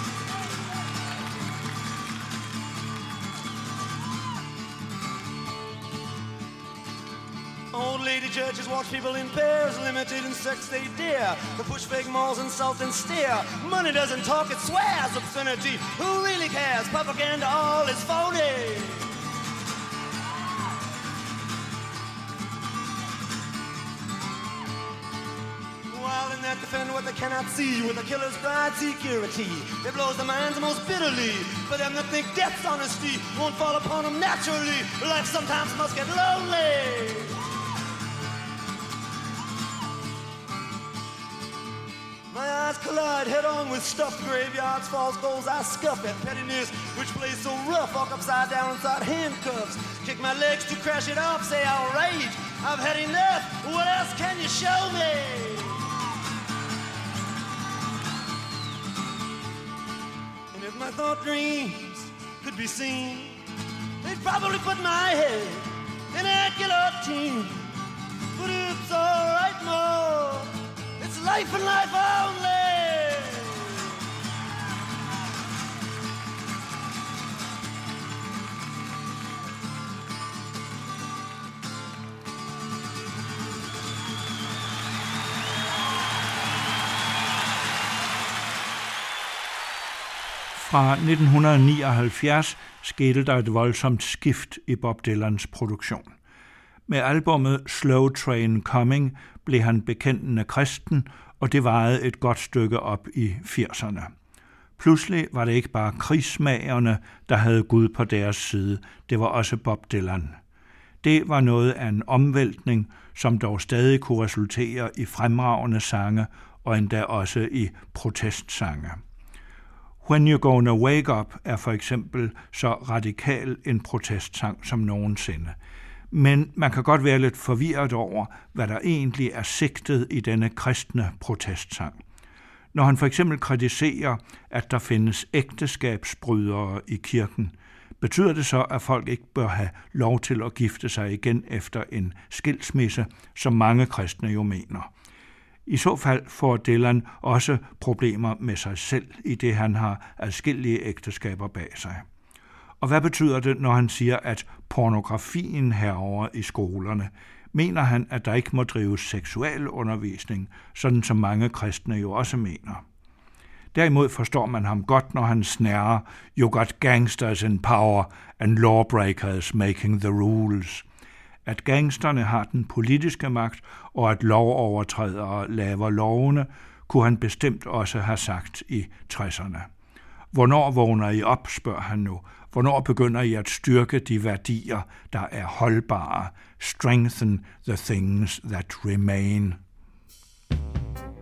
Old lady judges watch people in pairs, limited in sex they dare. The push fake malls, insult and stare. Money doesn't talk, it swears obscenity. Who really cares? Propaganda all is phony. While in that defend what they cannot see, with a killer's bride security, it blows their minds most bitterly. For them that think death's honesty won't fall upon them naturally, life sometimes must get lonely. My eyes collide head on with stuffed graveyards, false goals. I scuff at pettiness, which plays so rough. Walk upside down inside handcuffs. Kick my legs to crash it off. Say I'll rage. I've had enough. What else can you show me? And if my thought dreams could be seen, they'd probably put my head in a guillotine. But it's alright, Mo. Safe life and life only. Fra 1979 skete der et voldsomt skift i Bob Dylans produktion. Med albummet Slow Train Coming blev han bekendende kristen, og det varede et godt stykke op i 80'erne. Pludselig var det ikke bare krigsmagerne, der havde Gud på deres side, det var også Bob Dylan. Det var noget af en omvæltning, som dog stadig kunne resultere i fremragende sange og endda også i protestsange. When You're Gonna Wake Up er for eksempel så radikal en protestsang som nogensinde. Men man kan godt være lidt forvirret over, hvad der egentlig er sigtet i denne kristne protestsang. Når han for eksempel kritiserer, at der findes ægteskabsbrydere i kirken, betyder det så, at folk ikke bør have lov til at gifte sig igen efter en skilsmisse, som mange kristne jo mener. I så fald får Dylan også problemer med sig selv, i det han har adskillige ægteskaber bag sig. Og hvad betyder det, når han siger, at pornografien herover i skolerne? Mener han, at der ikke må drives seksualundervisning, sådan som mange kristne jo også mener? Derimod forstår man ham godt, når han snærer, You got gangsters in power and lawbreakers making the rules. At gangsterne har den politiske magt, og at lovovertrædere laver lovene, kunne han bestemt også have sagt i 60'erne. Hvornår vågner I op, spørger han nu, Hvornår begynder I at styrke de værdier, der er holdbare? Strengthen the things that remain. thank you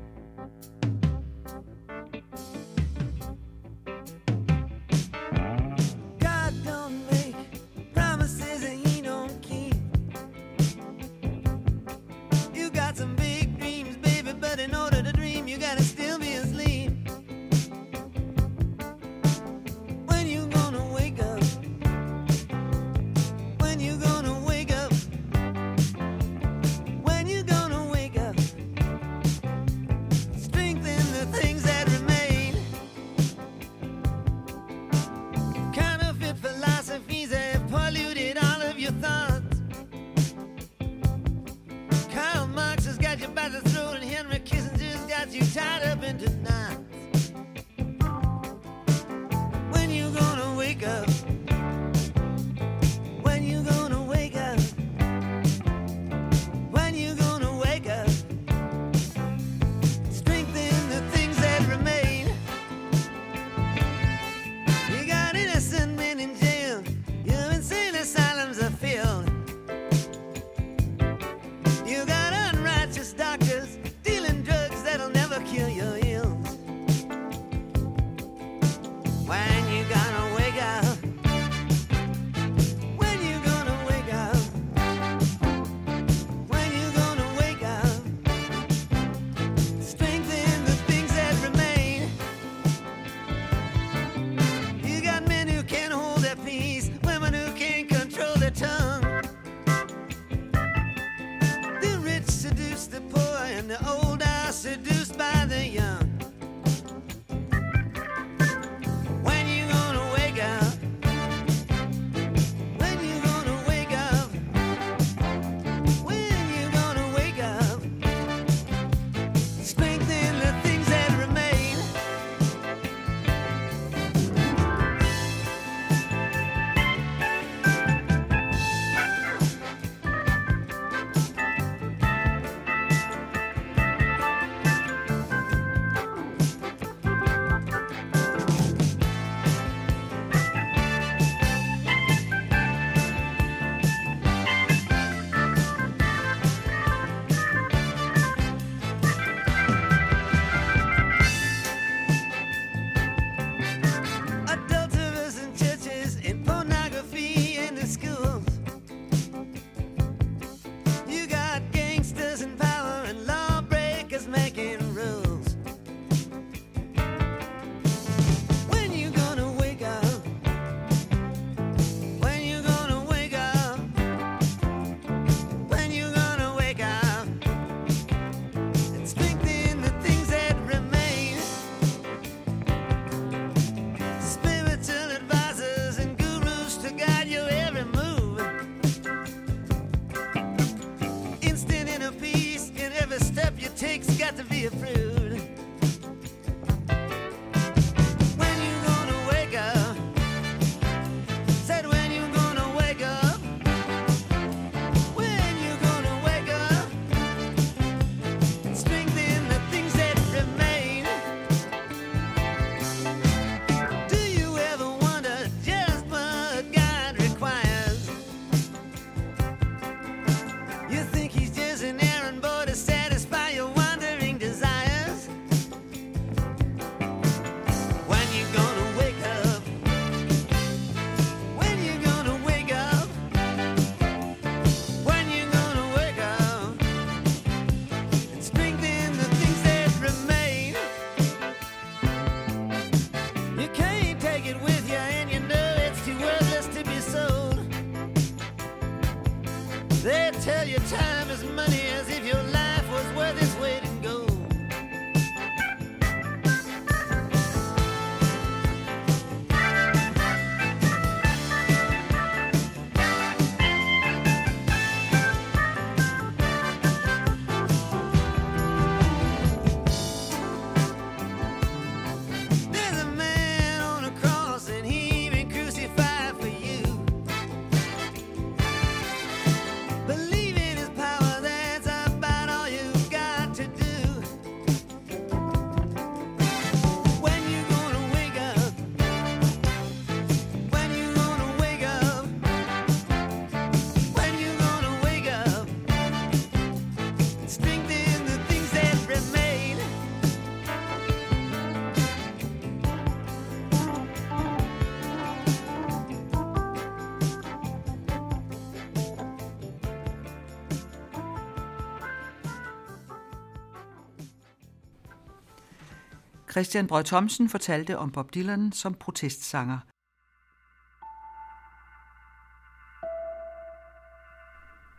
Christian Brød Thomsen fortalte om Bob Dylan som protestsanger.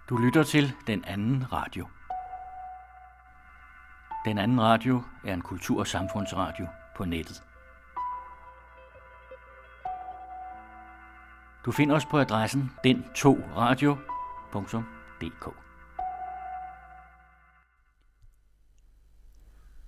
Du lytter til Den Anden Radio. Den Anden Radio er en kultur- og samfundsradio på nettet. Du finder os på adressen den2radio.dk.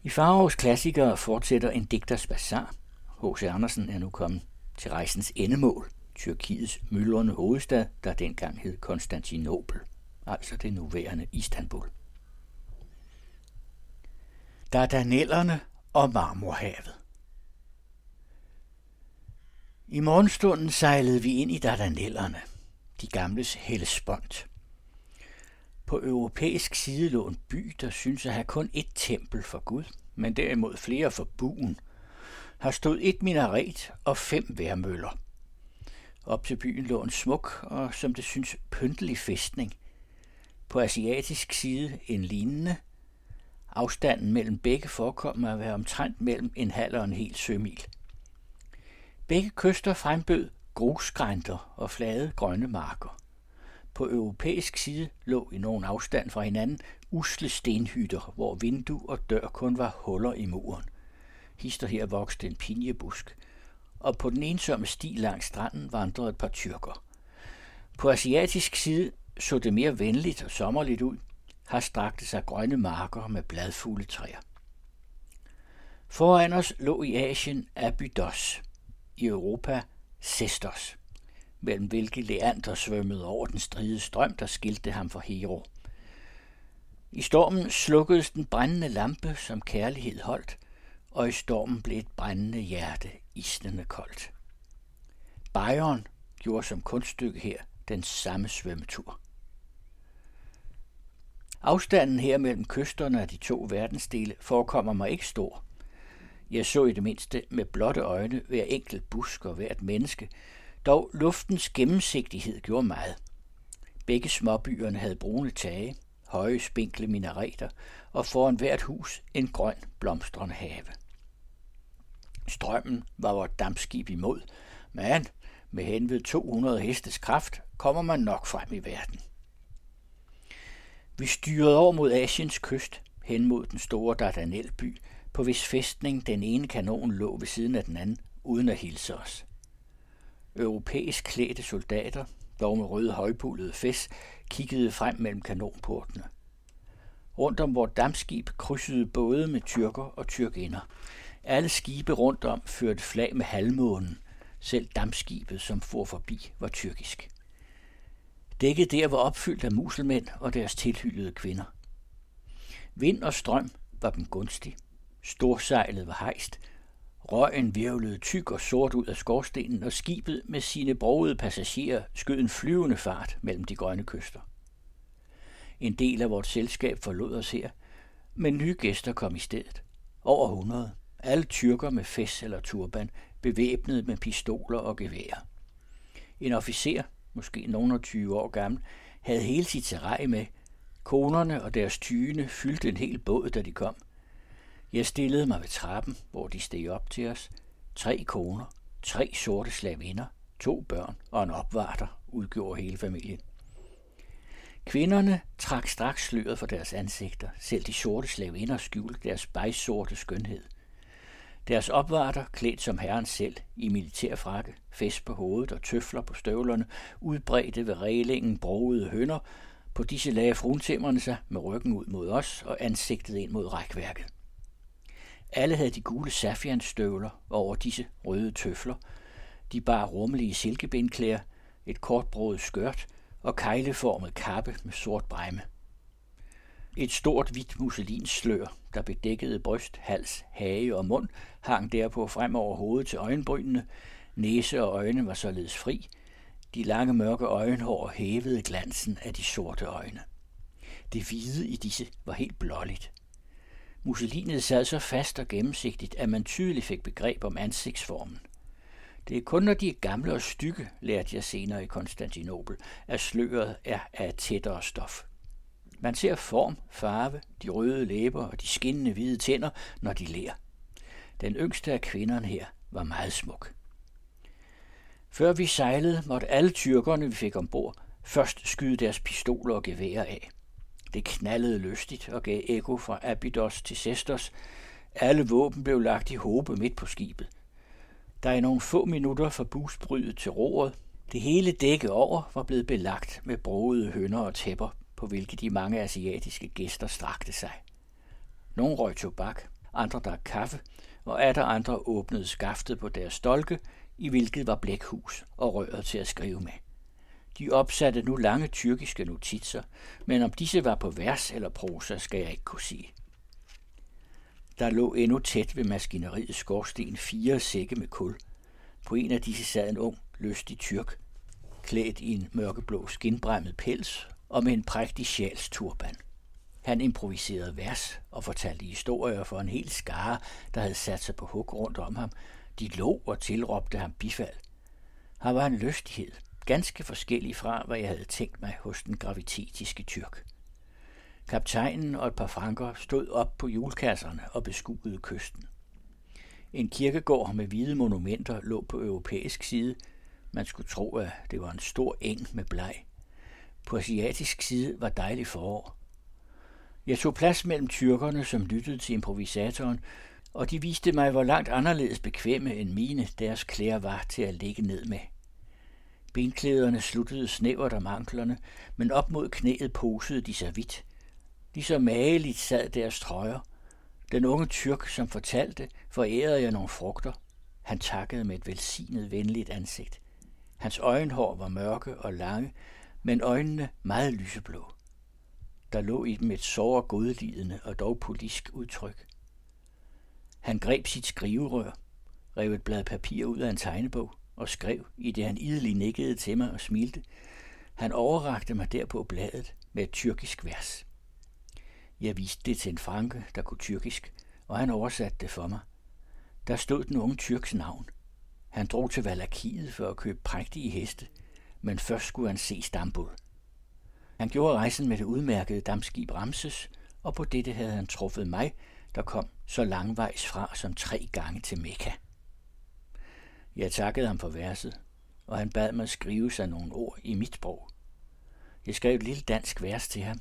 I Farovs klassikere fortsætter en digters bazar. H.C. Andersen er nu kommet til rejsens endemål, Tyrkiets myldrende hovedstad, der dengang hed Konstantinopel, altså det nuværende Istanbul. Dardanellerne og Marmorhavet. I morgenstunden sejlede vi ind i Dardanellerne, de gamles Hellespont. På europæisk side lå en by, der synes at have kun ét tempel for Gud, men derimod flere for buen, har stået et minaret og fem værmøller. Op til byen lå en smuk og, som det synes, pyntelig fæstning. På asiatisk side en lignende. Afstanden mellem begge forekommer at være omtrent mellem en halv og en hel sømil. Begge kyster frembød grusgrænter og flade grønne marker. På europæisk side lå i nogen afstand fra hinanden usle stenhytter, hvor vindue og dør kun var huller i muren. Hister her voksede en pinjebusk, og på den ensomme sti langs stranden vandrede et par tyrker. På asiatisk side så det mere venligt og sommerligt ud, har strakte sig grønne marker med bladfulde træer. Foran os lå i Asien Abydos, i Europa Sestos mellem hvilke Leander svømmede over den stride strøm, der skilte ham fra Hero. I stormen slukkedes den brændende lampe, som kærlighed holdt, og i stormen blev et brændende hjerte isnende koldt. Bayern gjorde som kunststykke her den samme svømmetur. Afstanden her mellem kysterne af de to verdensdele forekommer mig ikke stor. Jeg så i det mindste med blotte øjne hver enkelt busk og hvert menneske, dog luftens gennemsigtighed gjorde meget. Begge småbyerne havde brune tage, høje spinkle minareter og foran hvert hus en grøn blomstrende have. Strømmen var vort dampskib imod, men med henved 200 hestes kraft kommer man nok frem i verden. Vi styrede over mod Asiens kyst, hen mod den store Dardanelby, på hvis fæstning den ene kanon lå ved siden af den anden, uden at hilse os. Europæisk klædte soldater, dog med røde højpullede fæs, kiggede frem mellem kanonportene. Rundt om vores dammskib krydsede både med tyrker og tyrkinder. Alle skibe rundt om førte flag med halvmånen. Selv dammskibet, som for forbi, var tyrkisk. Dækket der var opfyldt af muselmænd og deres tilhyllede kvinder. Vind og strøm var dem gunstig. Storsejlet var hejst, Røgen virvlede tyk og sort ud af skorstenen, og skibet med sine brogede passagerer skød en flyvende fart mellem de grønne kyster. En del af vort selskab forlod os her, men nye gæster kom i stedet. Over 100. Alle tyrker med fæs eller turban, bevæbnet med pistoler og geværer. En officer, måske nogen 20 år gammel, havde hele sit terræn med. Konerne og deres tyne fyldte en hel båd, da de kom – jeg stillede mig ved trappen, hvor de steg op til os. Tre koner, tre sorte slavinder, to børn og en opvarter udgjorde hele familien. Kvinderne trak straks sløret for deres ansigter. Selv de sorte slavinder skjulte deres bejsorte skønhed. Deres opvarter, klædt som herren selv, i militærfrakke, fest på hovedet og tøfler på støvlerne, udbredte ved reglingen brogede hønder. På disse lagde fruntimmerne sig med ryggen ud mod os og ansigtet ind mod rækværket. Alle havde de gule safianstøvler over disse røde tøfler. De bar rummelige silkebindklæder, et kortbrået skørt og kejleformet kappe med sort bremme. Et stort hvidt musselinslør, der bedækkede bryst, hals, hage og mund, hang derpå frem over hovedet til øjenbrynene. Næse og øjne var således fri. De lange mørke øjenhår hævede glansen af de sorte øjne. Det hvide i disse var helt blåligt. Musselinet sad så fast og gennemsigtigt, at man tydeligt fik begreb om ansigtsformen. Det er kun, når de er gamle og stykke, lærte jeg senere i Konstantinopel, at sløret er af tættere stof. Man ser form, farve, de røde læber og de skinnende hvide tænder, når de lærer. Den yngste af kvinderne her var meget smuk. Før vi sejlede, måtte alle tyrkerne, vi fik ombord, først skyde deres pistoler og geværer af. Det knallede lystigt og gav ekko fra Abydos til Sestos. Alle våben blev lagt i håbe midt på skibet. Der i nogle få minutter fra busbrydet til roret. Det hele dække over var blevet belagt med broede hønder og tæpper, på hvilke de mange asiatiske gæster strakte sig. Nogle røg tobak, andre drak kaffe, og atter andre åbnede skaftet på deres stolke, i hvilket var blækhus og røret til at skrive med. De opsatte nu lange tyrkiske notitser, men om disse var på vers eller prosa, skal jeg ikke kunne sige. Der lå endnu tæt ved maskineriets skorsten fire sække med kul. På en af disse sad en ung, lystig tyrk, klædt i en mørkeblå skinbremmet pels og med en prægtig sjalsturban. Han improviserede vers og fortalte historier for en hel skare, der havde sat sig på hug rundt om ham. De lå og tilråbte ham bifald. Han var en lystighed, ganske forskellig fra, hvad jeg havde tænkt mig hos den gravitetiske tyrk. Kaptajnen og et par franker stod op på julkasserne og beskuede kysten. En kirkegård med hvide monumenter lå på europæisk side. Man skulle tro, at det var en stor eng med bleg. På asiatisk side var dejligt forår. Jeg tog plads mellem tyrkerne, som lyttede til improvisatoren, og de viste mig, hvor langt anderledes bekvemme end mine deres klæder var til at ligge ned med. Benklæderne sluttede snævert om anklerne, men op mod knæet posede de sig vidt. Lige så mageligt sad deres trøjer. Den unge tyrk, som fortalte, forærede jeg nogle frugter. Han takkede med et velsignet venligt ansigt. Hans øjenhår var mørke og lange, men øjnene meget lyseblå. Der lå i dem et såre godlidende og dog politisk udtryk. Han greb sit skriverør, rev et blad papir ud af en tegnebog og skrev, i det han idelig nikkede til mig og smilte. Han overrakte mig derpå bladet med et tyrkisk vers. Jeg viste det til en franke, der kunne tyrkisk, og han oversatte det for mig. Der stod den unge tyrks navn. Han drog til Valakiet for at købe prægtige heste, men først skulle han se Stambul. Han gjorde rejsen med det udmærkede dammskib Ramses, og på dette havde han truffet mig, der kom så langvejs fra som tre gange til Mekka. Jeg takkede ham for verset, og han bad mig skrive sig nogle ord i mit sprog. Jeg skrev et lille dansk vers til ham,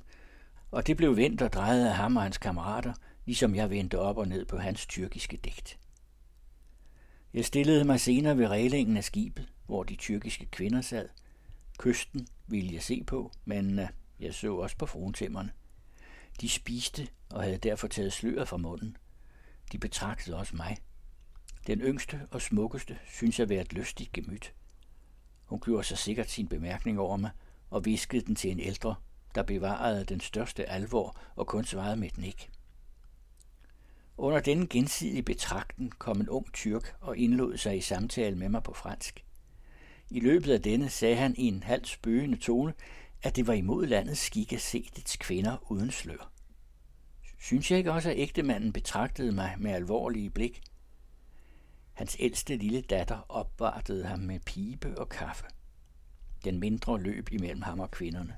og det blev vendt og drejet af ham og hans kammerater, ligesom jeg vendte op og ned på hans tyrkiske digt. Jeg stillede mig senere ved reglingen af skibet, hvor de tyrkiske kvinder sad. Kysten ville jeg se på, men øh, jeg så også på fruentimmerne. De spiste og havde derfor taget sløret fra munden. De betragtede også mig. Den yngste og smukkeste synes jeg være et lystigt gemyt. Hun gjorde sig sikkert sin bemærkning over mig og viskede den til en ældre, der bevarede den største alvor og kun svarede med et nik. Under denne gensidige betragten kom en ung tyrk og indlod sig i samtale med mig på fransk. I løbet af denne sagde han i en halvt spøgende tone, at det var imod landets skik at se dets kvinder uden slør. Synes jeg ikke også, at ægtemanden betragtede mig med alvorlige blik? Hans ældste lille datter opvartede ham med pibe og kaffe. Den mindre løb imellem ham og kvinderne.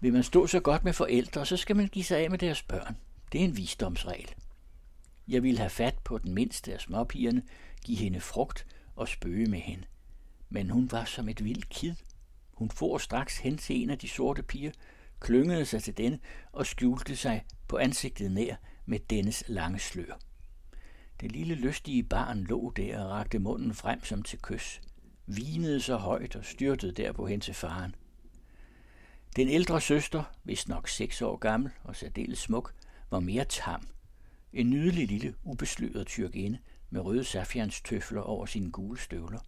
Vil man stå så godt med forældre, så skal man give sig af med deres børn. Det er en visdomsregel. Jeg ville have fat på den mindste af småpigerne, give hende frugt og spøge med hende. Men hun var som et vildt kid. Hun for straks hen til en af de sorte piger, klyngede sig til denne og skjulte sig på ansigtet nær med dennes lange slør. Det lille lystige barn lå der og rakte munden frem som til kys, vinede så højt og styrtede derpå hen til faren. Den ældre søster, hvis nok seks år gammel og særdeles smuk, var mere tam. En nydelig lille, ubesløret tyrkinde med røde safians tøfler over sine gule støvler,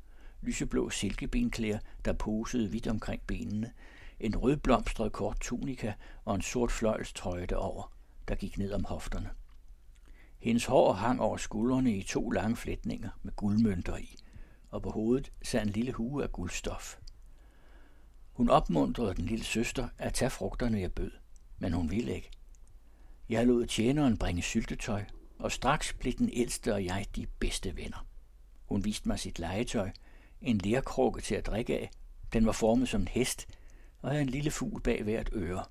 lyseblå silkebenklæder, der posede vidt omkring benene, en rødblomstret kort tunika og en sort fløjlstrøje derover, der gik ned om hofterne. Hendes hår hang over skuldrene i to lange flætninger med guldmønter i, og på hovedet sad en lille hue af guldstof. Hun opmuntrede den lille søster at tage frugterne, jeg bød, men hun ville ikke. Jeg lod tjeneren bringe syltetøj, og straks blev den ældste og jeg de bedste venner. Hun viste mig sit legetøj, en lærkrukke til at drikke af. Den var formet som en hest, og havde en lille fugl bag hvert øre.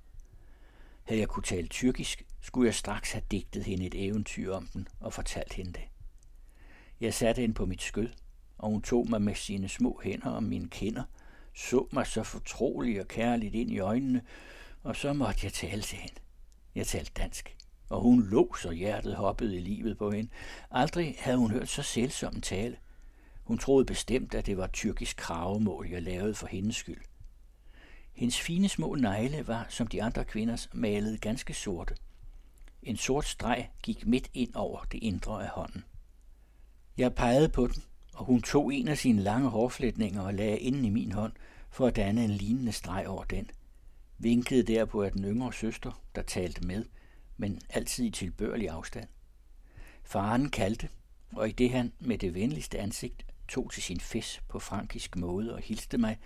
Havde jeg kunne tale tyrkisk, skulle jeg straks have digtet hende et eventyr om den og fortalt hende det. Jeg satte hende på mit skød, og hun tog mig med sine små hænder om mine kinder, så mig så fortrolig og kærligt ind i øjnene, og så måtte jeg tale til hende. Jeg talte dansk, og hun lå, så hjertet hoppede i livet på hende. Aldrig havde hun hørt så sælsom en tale. Hun troede bestemt, at det var tyrkisk kravemål, jeg lavede for hendes skyld. Hendes fine små negle var, som de andre kvinders, malet ganske sorte. En sort streg gik midt ind over det indre af hånden. Jeg pegede på den, og hun tog en af sine lange hårflætninger og lagde inden i min hånd, for at danne en lignende streg over den. Vinkede derpå af den yngre søster, der talte med, men altid i tilbørlig afstand. Faren kaldte, og i det han med det venligste ansigt tog til sin fes på frankisk måde og hilste mig,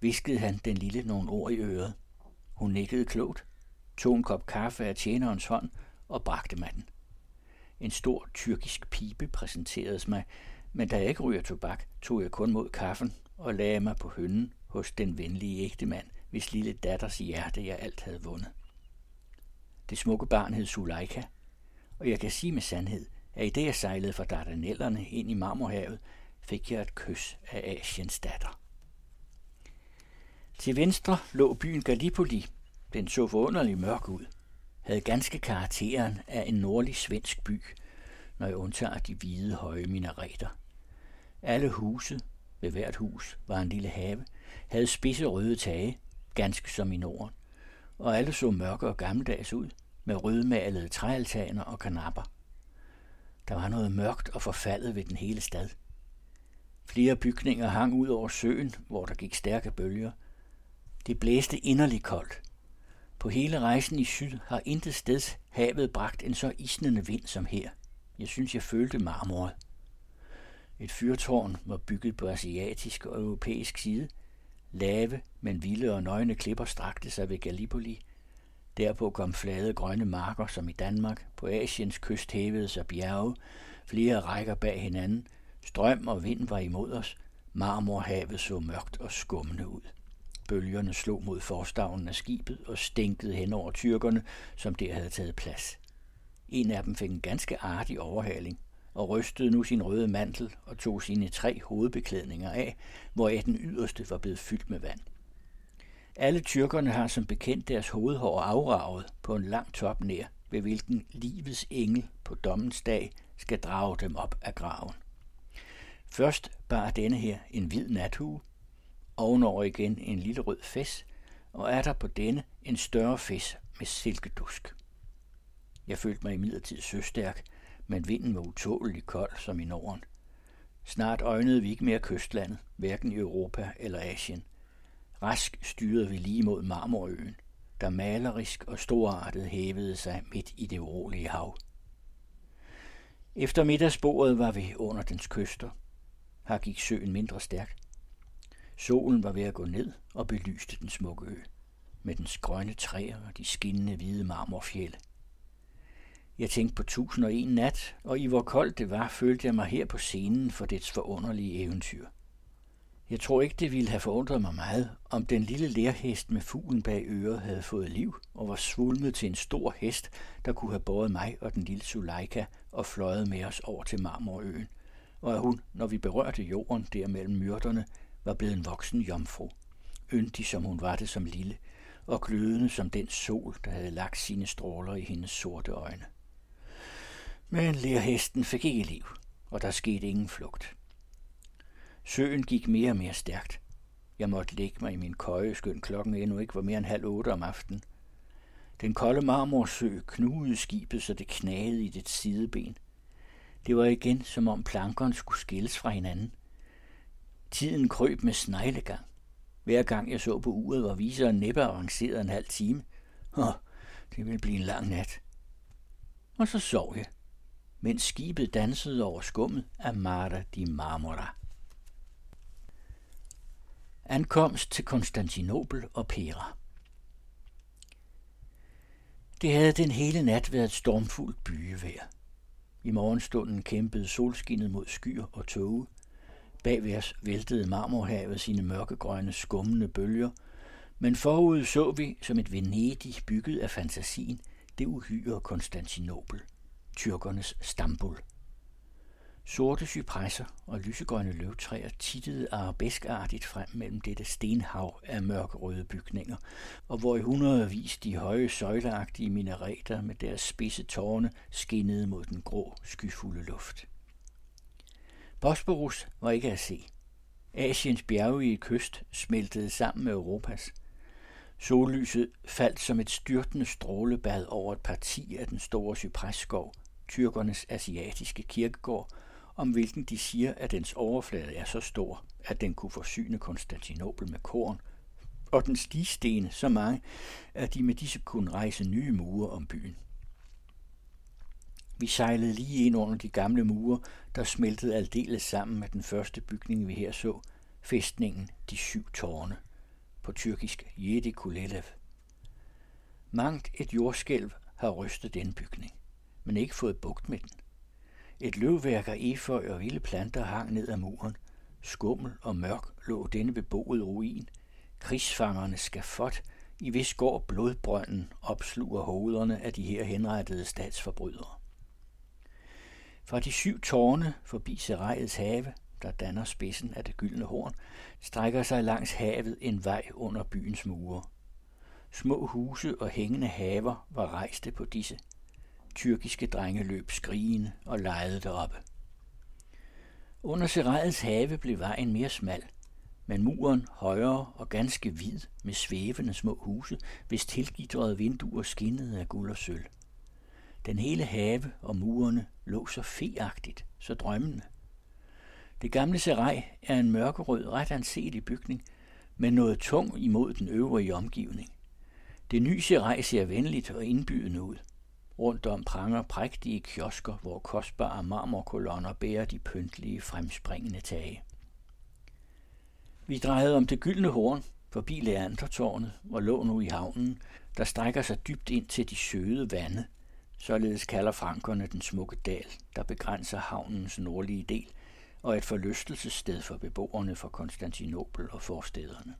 viskede han den lille nogle ord i øret. Hun nikkede klogt, tog en kop kaffe af tjenerens hånd og bragte mig den. En stor tyrkisk pibe præsenteredes mig, men da jeg ikke ryger tobak, tog jeg kun mod kaffen og lagde mig på hønnen hos den venlige ægtemand, hvis lille datters hjerte jeg alt havde vundet. Det smukke barn hed Suleika, og jeg kan sige med sandhed, at i det jeg sejlede fra Dardanellerne ind i Marmorhavet, fik jeg et kys af Asiens datter. Til venstre lå byen Gallipoli. Den så forunderligt mørk ud. Havde ganske karakteren af en nordlig svensk by, når jeg undtager de hvide høje minareter. Alle huse, ved hvert hus, var en lille have, havde spidse røde tage, ganske som i Norden, og alle så mørke og gammeldags ud, med rødmalede træaltaner og kanapper. Der var noget mørkt og forfaldet ved den hele stad. Flere bygninger hang ud over søen, hvor der gik stærke bølger. Det blæste inderligt koldt. På hele rejsen i syd har intet sted havet bragt en så isnende vind som her. Jeg synes, jeg følte marmoret. Et fyrtårn var bygget på asiatisk og europæisk side. Lave, men vilde og nøgne klipper strakte sig ved Gallipoli. Derpå kom flade grønne marker, som i Danmark. På Asiens kyst hævede sig bjerge, flere rækker bag hinanden. Strøm og vind var imod os. Marmorhavet så mørkt og skummende ud. Bølgerne slog mod forstavnen af skibet og stænkede hen over tyrkerne, som der havde taget plads. En af dem fik en ganske artig overhaling og rystede nu sin røde mantel og tog sine tre hovedbeklædninger af, hvoraf den yderste var blevet fyldt med vand. Alle tyrkerne har som bekendt deres hovedhår afraget på en lang top nær, ved hvilken livets engel på dommens dag skal drage dem op af graven. Først bar denne her en hvid nathue, ovenover igen en lille rød fes, og er der på denne en større fes med silkedusk. Jeg følte mig imidlertid søstærk, men vinden var utålelig kold som i Norden. Snart øjnede vi ikke mere kystlandet, hverken i Europa eller Asien. Rask styrede vi lige mod Marmorøen, der malerisk og storartet hævede sig midt i det urolige hav. Efter middagsbordet var vi under dens kyster. Her gik søen mindre stærkt. Solen var ved at gå ned og belyste den smukke ø, med dens grønne træer og de skinnende hvide marmorfjælde. Jeg tænkte på tusind og en nat, og i hvor koldt det var, følte jeg mig her på scenen for dets forunderlige eventyr. Jeg tror ikke, det ville have forundret mig meget, om den lille lærhest med fuglen bag øret havde fået liv og var svulmet til en stor hest, der kunne have båret mig og den lille Suleika og fløjet med os over til Marmorøen, og at hun, når vi berørte jorden der mellem myrderne, var blevet en voksen jomfru, yndig som hun var det som lille, og glødende som den sol, der havde lagt sine stråler i hendes sorte øjne. Men lærhesten fik ikke liv, og der skete ingen flugt. Søen gik mere og mere stærkt. Jeg måtte lægge mig i min køje, skøn klokken endnu ikke var mere end halv otte om aftenen. Den kolde marmorsø knugede skibet, så det knagede i det sideben. Det var igen, som om plankerne skulle skilles fra hinanden. Tiden krøb med sneglegang. Hver gang jeg så på uret, var viseren næppe avanceret en halv time. Åh, det ville blive en lang nat. Og så sov jeg mens skibet dansede over skummet af Mara di Marmora. Ankomst til Konstantinopel og Pera. Det havde den hele nat været et stormfuldt byevejr. I morgenstunden kæmpede solskinnet mod skyer og tåge. Bagved os væltede marmorhavet sine mørkegrønne, skummende bølger, men forud så vi, som et Venedig bygget af fantasien, det uhyre Konstantinopel, tyrkernes Stambul. Sorte cypresser og lysegrønne løvtræer tittede arabeskartigt frem mellem dette stenhav af mørkerøde bygninger, og hvor i hundredvis de høje søjleagtige minareter med deres spidse tårne skinnede mod den grå, skyfulde luft. Bosporus var ikke at se. Asiens bjergige kyst smeltede sammen med Europas. Sollyset faldt som et styrtende strålebad over et parti af den store cypresskov, tyrkernes asiatiske kirkegård, om hvilken de siger, at dens overflade er så stor, at den kunne forsyne Konstantinopel med korn, og den stigstene så mange, at de med disse kunne rejse nye mure om byen. Vi sejlede lige ind under de gamle mure, der smeltede aldeles sammen med den første bygning, vi her så, fæstningen De Syv Tårne, på tyrkisk Yedi Kulelev. Mangt et jordskælv har rystet den bygning, men ikke fået bugt med den. Et løvværk af eføj og vilde planter hang ned ad muren. Skummel og mørk lå denne beboede ruin. Krigsfangerne skafot, i hvis går blodbrønden opsluger hovederne af de her henrettede statsforbrydere. Fra de syv tårne forbi Serejets have, der danner spidsen af det gyldne horn, strækker sig langs havet en vej under byens mure. Små huse og hængende haver var rejste på disse. Tyrkiske drenge løb skrigende og lejede deroppe. Under Serejets have blev vejen mere smal, men muren højere og ganske hvid med svævende små huse, hvis tilgitrede vinduer skinnede af guld og sølv. Den hele have og murene lå så feagtigt, så drømmende. Det gamle serej er en mørkerød, ret anselig bygning, men noget tung imod den øvrige omgivning. Det nye serej ser venligt og indbydende ud. Rundt om pranger prægtige kiosker, hvor kostbare marmorkolonner bærer de pyntlige, fremspringende tage. Vi drejede om det gyldne horn, forbi Leandertårnet og lå nu i havnen, der strækker sig dybt ind til de søde vande. Således kalder frankerne den smukke dal, der begrænser havnens nordlige del, og et forlystelsessted for beboerne fra Konstantinopel og forstederne.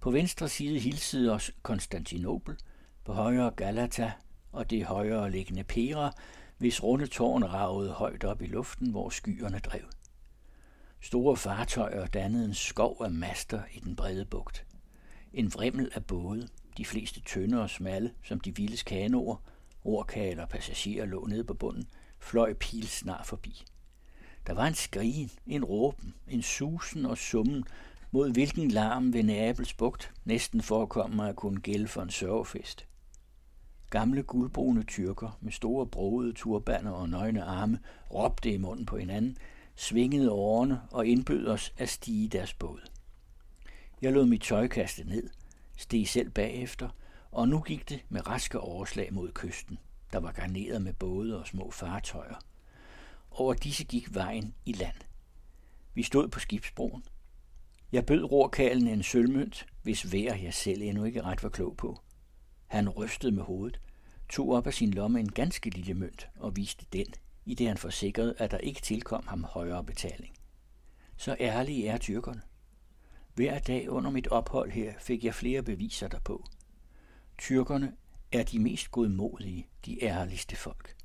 På venstre side hilsede os Konstantinopel, på højre Galata og det højere liggende Pera, hvis runde tårn ragede højt op i luften, hvor skyerne drev. Store fartøjer dannede en skov af master i den brede bugt. En vrimmel af både, de fleste tynde og smalle, som de vildes kanoer, rorkager og passagerer lå nede på bunden, fløj pil snart forbi. Der var en skrigen, en råben, en susen og summen, mod hvilken larm ved Neapels bugt næsten forekommer at kunne gælde for en sørgefest. Gamle guldbrune tyrker med store brogede turbaner og nøgne arme råbte i munden på hinanden, svingede årene og indbød os at stige deres båd. Jeg lod mit tøj kaste ned, steg selv bagefter, og nu gik det med raske overslag mod kysten, der var garneret med både og små fartøjer. Over disse gik vejen i land. Vi stod på skibsbroen. Jeg bød rorkalen en sølvmønt, hvis vær jeg selv endnu ikke ret var klog på. Han rystede med hovedet, tog op af sin lomme en ganske lille mønt og viste den, i det han forsikrede, at der ikke tilkom ham højere betaling. Så ærlige er tyrkerne. Hver dag under mit ophold her fik jeg flere beviser derpå. Tyrkerne er de mest godmodige, de ærligste folk.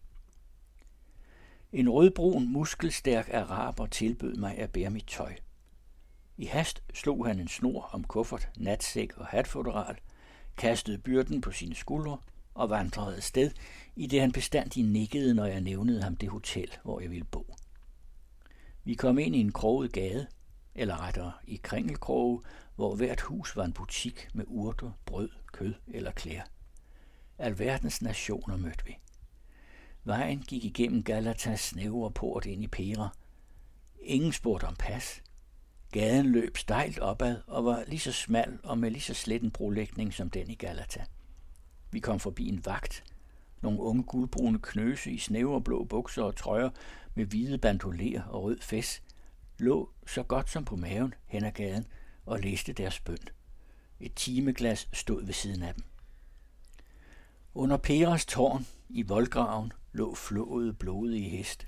En rødbrun, muskelstærk araber tilbød mig at bære mit tøj. I hast slog han en snor om kuffert, natsæk og hatfoderal, kastede byrden på sine skuldre og vandrede afsted, i det han bestandig nikkede, når jeg nævnede ham det hotel, hvor jeg ville bo. Vi kom ind i en kroget gade, eller rettere i kringelkroge, hvor hvert hus var en butik med urter, brød, kød eller klæder. Alverdens nationer mødte vi. Vejen gik igennem Galatas snævre port ind i Pera. Ingen spurgte om pas. Gaden løb stejlt opad og var lige så smal og med lige så slet en brolægning som den i Galata. Vi kom forbi en vagt. Nogle unge guldbrune knøse i snæverblå blå bukser og trøjer med hvide bandolerer og rød fes lå så godt som på maven hen ad gaden og læste deres bønd. Et timeglas stod ved siden af dem. Under Peras tårn i voldgraven lå flåede blodige heste.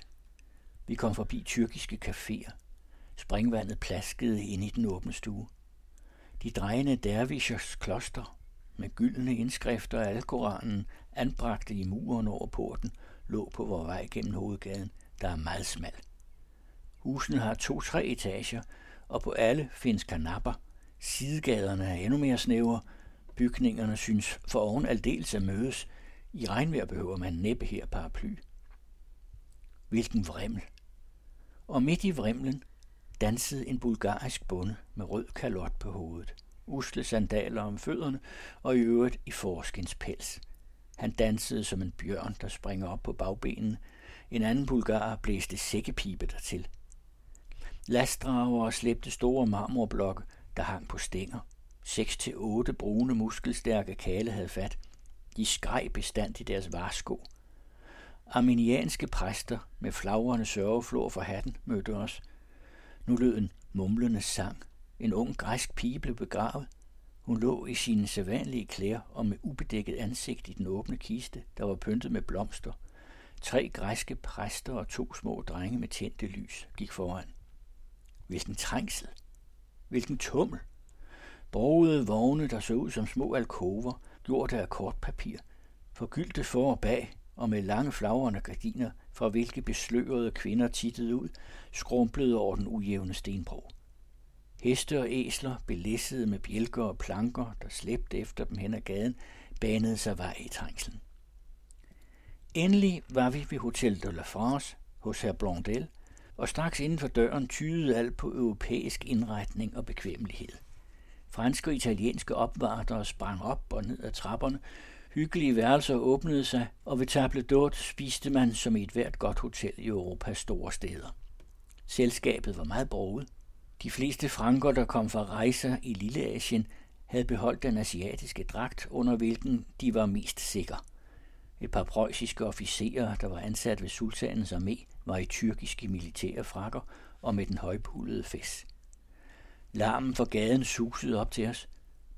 Vi kom forbi tyrkiske caféer. Springvandet plaskede ind i den åbne stue. De drejende dervishers kloster, med gyldne indskrifter af Alkoranen, anbragte i muren over porten, lå på vores vej gennem hovedgaden, der er meget smal. Husene har to-tre etager, og på alle findes kanapper. Sidegaderne er endnu mere snævre. Bygningerne synes for oven aldeles at mødes. I regnvejr behøver man næppe her paraply. Hvilken vrimmel! Og midt i vrimlen dansede en bulgarisk bonde med rød kalot på hovedet, usle sandaler om fødderne og i øvrigt i forskens pels. Han dansede som en bjørn, der springer op på bagbenen. En anden bulgar blæste sækkepipe dertil. Lastdrager slæbte store marmorblokke, der hang på stænger. Seks til otte brune, muskelstærke kale havde fat. De skreg bestandt i deres varsko. Arminianske præster med flagrende sørgeflor for hatten mødte os. Nu lød en mumlende sang. En ung græsk pige blev begravet. Hun lå i sine sædvanlige klæder og med ubedækket ansigt i den åbne kiste, der var pyntet med blomster. Tre græske præster og to små drenge med tændte lys gik foran. Hvilken trængsel! Hvilken tummel! Brogede vogne, der så ud som små alkover, gjort af kortpapir, forgyldte for og bag, og med lange flagrende gardiner, fra hvilke beslørede kvinder tittede ud, skrumplede over den ujævne stenbro. Heste og æsler, belæssede med bjælker og planker, der slæbte efter dem hen ad gaden, banede sig vej i trængslen. Endelig var vi ved Hotel de la France hos herr Blondel, og straks inden for døren tydede alt på europæisk indretning og bekvemmelighed. Franske og italienske opvartere sprang op og ned ad trapperne, hyggelige værelser åbnede sig, og ved table d'hôte spiste man som i et hvert godt hotel i Europas store steder. Selskabet var meget broget. De fleste franker, der kom fra rejser i Lilleasien, havde beholdt den asiatiske dragt, under hvilken de var mest sikre. Et par preussiske officerer, der var ansat ved sultanens armé, var i tyrkiske militære frakker og med den højpullede fæs. Larmen fra gaden susede op til os.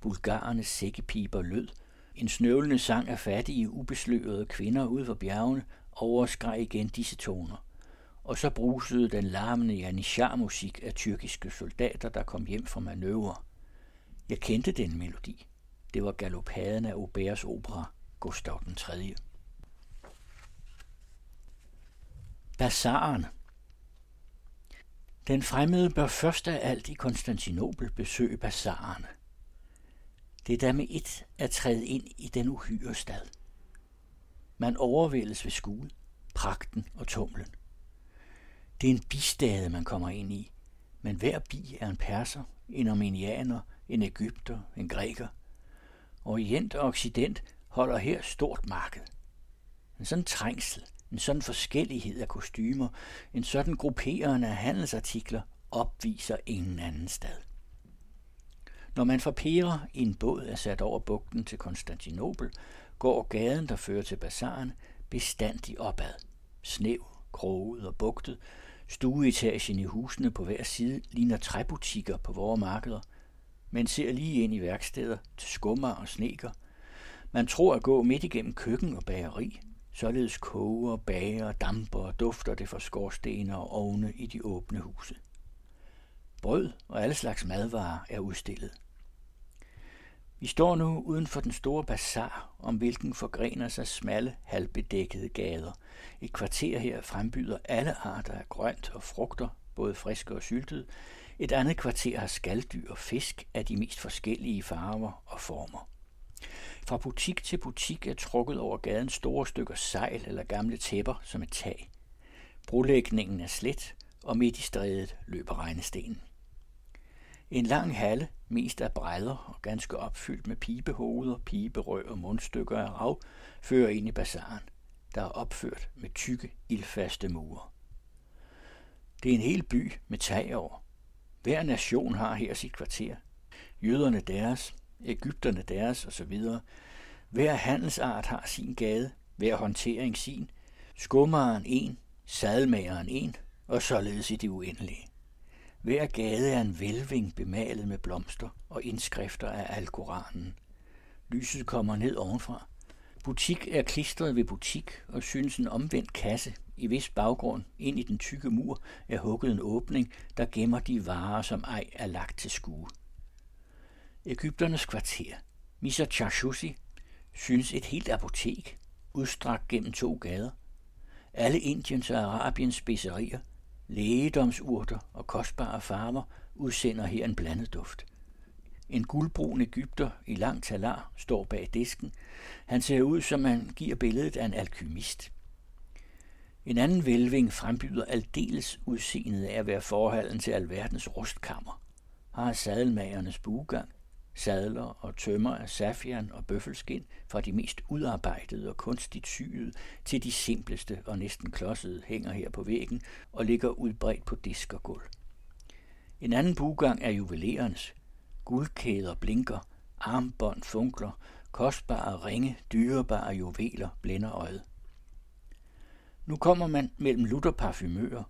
Bulgarernes sækkepiber lød. En snøvlende sang af fattige, ubeslørede kvinder ude for bjergene overskreg igen disse toner. Og så brusede den larmende janishar-musik af tyrkiske soldater, der kom hjem fra manøvre. Jeg kendte den melodi. Det var galopaden af Auberts opera, Gustav den 3. Bazaren Den fremmede bør først af alt i Konstantinopel besøge bazaren. Det er da med et at træde ind i den uhyre stad. Man overvældes ved skue, pragten og tumlen. Det er en bistade, man kommer ind i, men hver bi er en perser, en armenianer, en ægypter, en græker. Orient og Occident holder her stort marked. En sådan trængsel, en sådan forskellighed af kostymer, en sådan grupperende af handelsartikler opviser ingen anden sted. Når man fra Pera i en båd er sat over bugten til Konstantinopel, går gaden, der fører til bazaren, bestandig opad. Snev, kroget og bugtet, stueetagen i husene på hver side ligner træbutikker på vores markeder. Man ser lige ind i værksteder til skummer og sneker. Man tror at gå midt igennem køkken og bageri, Således koger, bager, damper og dufter det fra skorstener og ovne i de åbne huse. Brød og alle slags madvarer er udstillet. Vi står nu uden for den store bazar, om hvilken forgrener sig smalle, halvbedækkede gader. Et kvarter her frembyder alle arter af grønt og frugter, både friske og syltede. Et andet kvarter har skalddyr og fisk af de mest forskellige farver og former. Fra butik til butik er trukket over gaden store stykker sejl eller gamle tæpper som et tag. Brolægningen er slet, og midt i strædet løber regnestenen. En lang halle, mest af brædder og ganske opfyldt med pibehoveder, piberøg og mundstykker af rav, fører ind i bazaren, der er opført med tykke, ildfaste mure. Det er en hel by med tag over. Hver nation har her sit kvarter. Jøderne deres, Ægypterne deres osv. Hver handelsart har sin gade, hver håndtering sin, skummeren en, sadelmageren en, og således i det uendelige. Hver gade er en velving bemalet med blomster og indskrifter af Alkoranen. Lyset kommer ned ovenfra. Butik er klistret ved butik, og synes en omvendt kasse, i vis baggrund, ind i den tykke mur, er hugget en åbning, der gemmer de varer, som ej er lagt til skue. Ægypternes kvarter. Misa Chachusi synes et helt apotek, udstrakt gennem to gader. Alle Indiens og Arabiens specerier, lægedomsurter og kostbare farver udsender her en blandet duft. En guldbrun Ægypter i lang talar står bag disken. Han ser ud, som man giver billedet af en alkymist. En anden vælving frembyder aldeles udseendet af at være forhallen til alverdens rustkammer. Har sadelmagernes buegang, sadler og tømmer af safian og bøffelskin fra de mest udarbejdede og kunstigt syede til de simpleste og næsten klodsede hænger her på væggen og ligger udbredt på disk og gulv. En anden bugang er juvelerens. Guldkæder blinker, armbånd funkler, kostbare ringe, dyrebare juveler blænder øjet. Nu kommer man mellem lutterparfumører,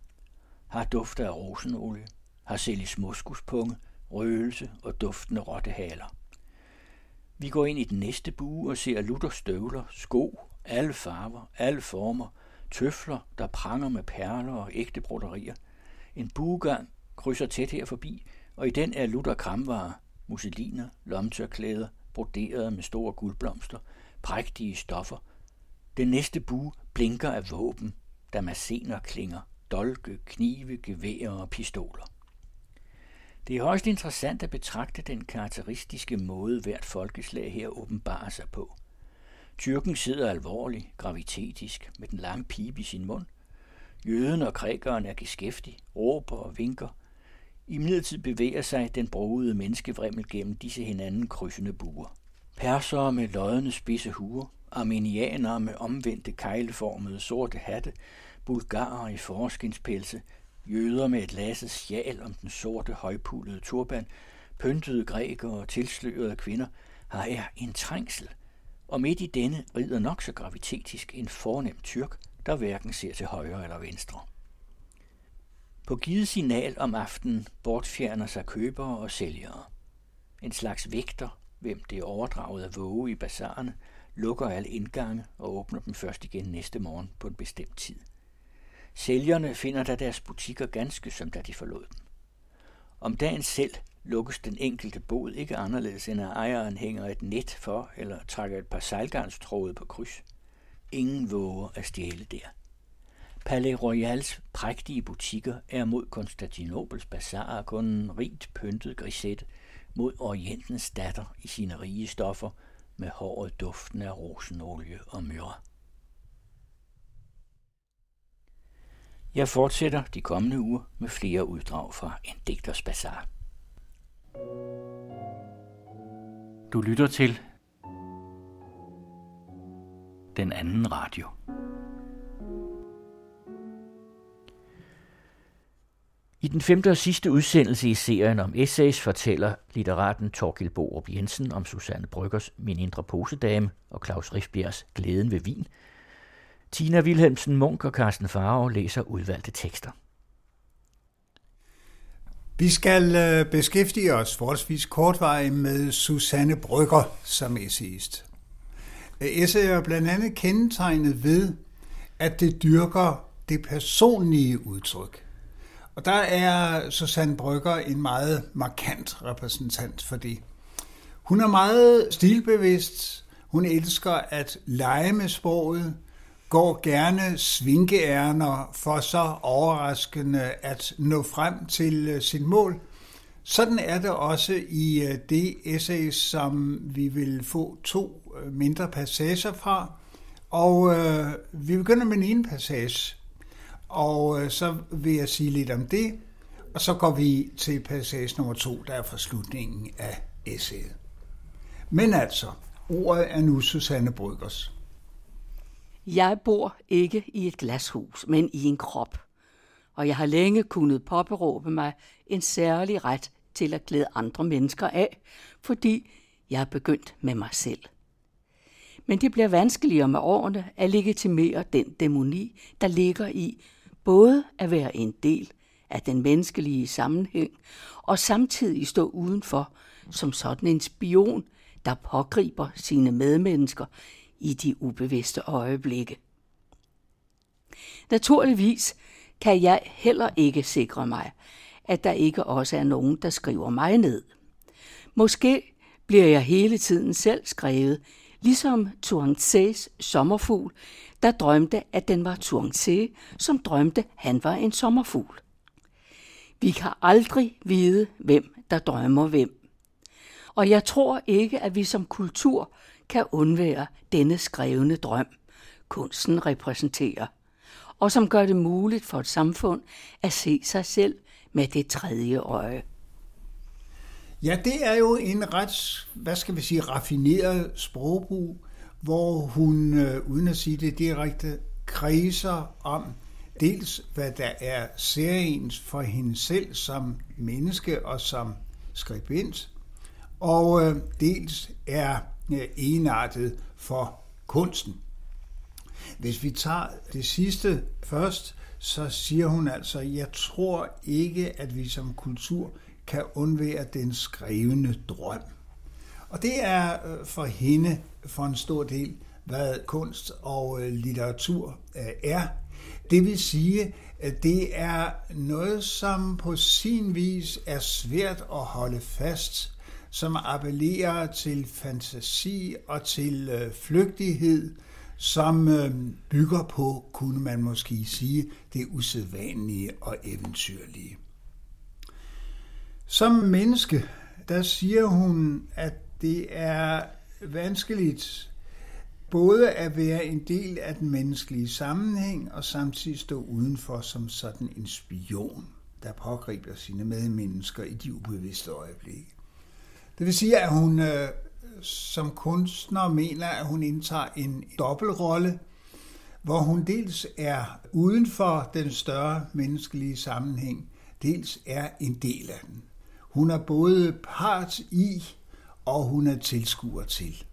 har dufter af rosenolie, har sælges moskuspunge, røgelse og duftende rottehaler. Vi går ind i den næste bue og ser lutter støvler, sko, alle farver, alle former, tøfler, der pranger med perler og ægte broderier. En buegang krydser tæt her forbi, og i den er lutter kramvarer, musseliner, lomtørklæder, broderede med store guldblomster, prægtige stoffer. Den næste bue blinker af våben, damasener klinger, dolke, knive, geværer og pistoler. Det er højst interessant at betragte den karakteristiske måde, hvert folkeslag her åbenbarer sig på. Tyrken sidder alvorlig, gravitetisk, med den lange pibe i sin mund. Jøden og grækeren er geskæftig, råber og vinker. I midlertid bevæger sig den brogede menneskevrimmel gennem disse hinanden krydsende buer. Persere med lodne spidse huer, armenianere med omvendte kejleformede sorte hatte, bulgarer i forskinspelse, jøder med et lasset sjal om den sorte højpullede turban, pyntede grækere og tilslørede kvinder, har er en trængsel, og midt i denne rider nok så gravitetisk en fornem tyrk, der hverken ser til højre eller venstre. På givet signal om aftenen bortfjerner sig købere og sælgere. En slags vægter, hvem det er overdraget af våge i bazarerne, lukker alle indgange og åbner dem først igen næste morgen på en bestemt tid. Sælgerne finder da deres butikker ganske som da de forlod dem. Om dagen selv lukkes den enkelte bod ikke anderledes end at ejeren hænger et net for eller trækker et par sejlgarnstråde på kryds. Ingen våger at stjæle der. Palais Royals prægtige butikker er mod Konstantinopels bazaar kun en rigt pyntet grisette mod Orientens datter i sine rige stoffer med håret duften af rosenolie og myrre. Jeg fortsætter de kommende uger med flere uddrag fra en digters bazar. Du lytter til den anden radio. I den femte og sidste udsendelse i serien om essays fortæller litteraten Torkild Borup Jensen om Susanne Bryggers Min Indre Posedame og Claus Rifbjergs Glæden ved Vin. Tina Wilhelmsen Munk og Carsten Farve læser udvalgte tekster. Vi skal øh, beskæftige os forholdsvis kortvarigt med Susanne Brygger som essayist. Essay er blandt andet kendetegnet ved, at det dyrker det personlige udtryk. Og der er Susanne Brygger en meget markant repræsentant for det. Hun er meget stilbevidst. Hun elsker at lege med sproget, går gerne svinkeærner for så overraskende at nå frem til øh, sit mål. Sådan er det også i øh, det essay, som vi vil få to øh, mindre passager fra. Og øh, vi begynder med en ene passage, og øh, så vil jeg sige lidt om det, og så går vi til passage nummer to, der er fra slutningen af essayet. Men altså, ordet er nu Susanne Bryggers. Jeg bor ikke i et glashus, men i en krop. Og jeg har længe kunnet påberåbe mig en særlig ret til at glæde andre mennesker af, fordi jeg er begyndt med mig selv. Men det bliver vanskeligere med årene at legitimere den dæmoni, der ligger i både at være en del af den menneskelige sammenhæng og samtidig stå udenfor som sådan en spion, der pågriber sine medmennesker i de ubevidste øjeblikke. Naturligvis kan jeg heller ikke sikre mig, at der ikke også er nogen, der skriver mig ned. Måske bliver jeg hele tiden selv skrevet, ligesom Tuangtses sommerfugl, der drømte, at den var Tuangtse, som drømte, han var en sommerfugl. Vi kan aldrig vide, hvem der drømmer hvem. Og jeg tror ikke, at vi som kultur kan undvære denne skrevne drøm, kunsten repræsenterer, og som gør det muligt for et samfund at se sig selv med det tredje øje. Ja, det er jo en ret, hvad skal vi sige, raffineret sprogbrug, hvor hun, øh, uden at sige det direkte, kredser om dels, hvad der er seriens for hende selv som menneske og som skribent, og øh, dels er Øh, enartet for kunsten. Hvis vi tager det sidste først, så siger hun altså, jeg tror ikke, at vi som kultur kan undvære den skrevne drøm. Og det er øh, for hende for en stor del, hvad kunst og øh, litteratur er. Det vil sige, at det er noget, som på sin vis er svært at holde fast, som appellerer til fantasi og til øh, flygtighed, som øh, bygger på, kunne man måske sige, det usædvanlige og eventyrlige. Som menneske, der siger hun, at det er vanskeligt både at være en del af den menneskelige sammenhæng og samtidig stå udenfor som sådan en spion, der pågriber sine medmennesker i de ubevidste øjeblikke. Det vil sige, at hun øh, som kunstner mener, at hun indtager en dobbeltrolle, hvor hun dels er uden for den større menneskelige sammenhæng, dels er en del af den. Hun er både part i, og hun er tilskuer til.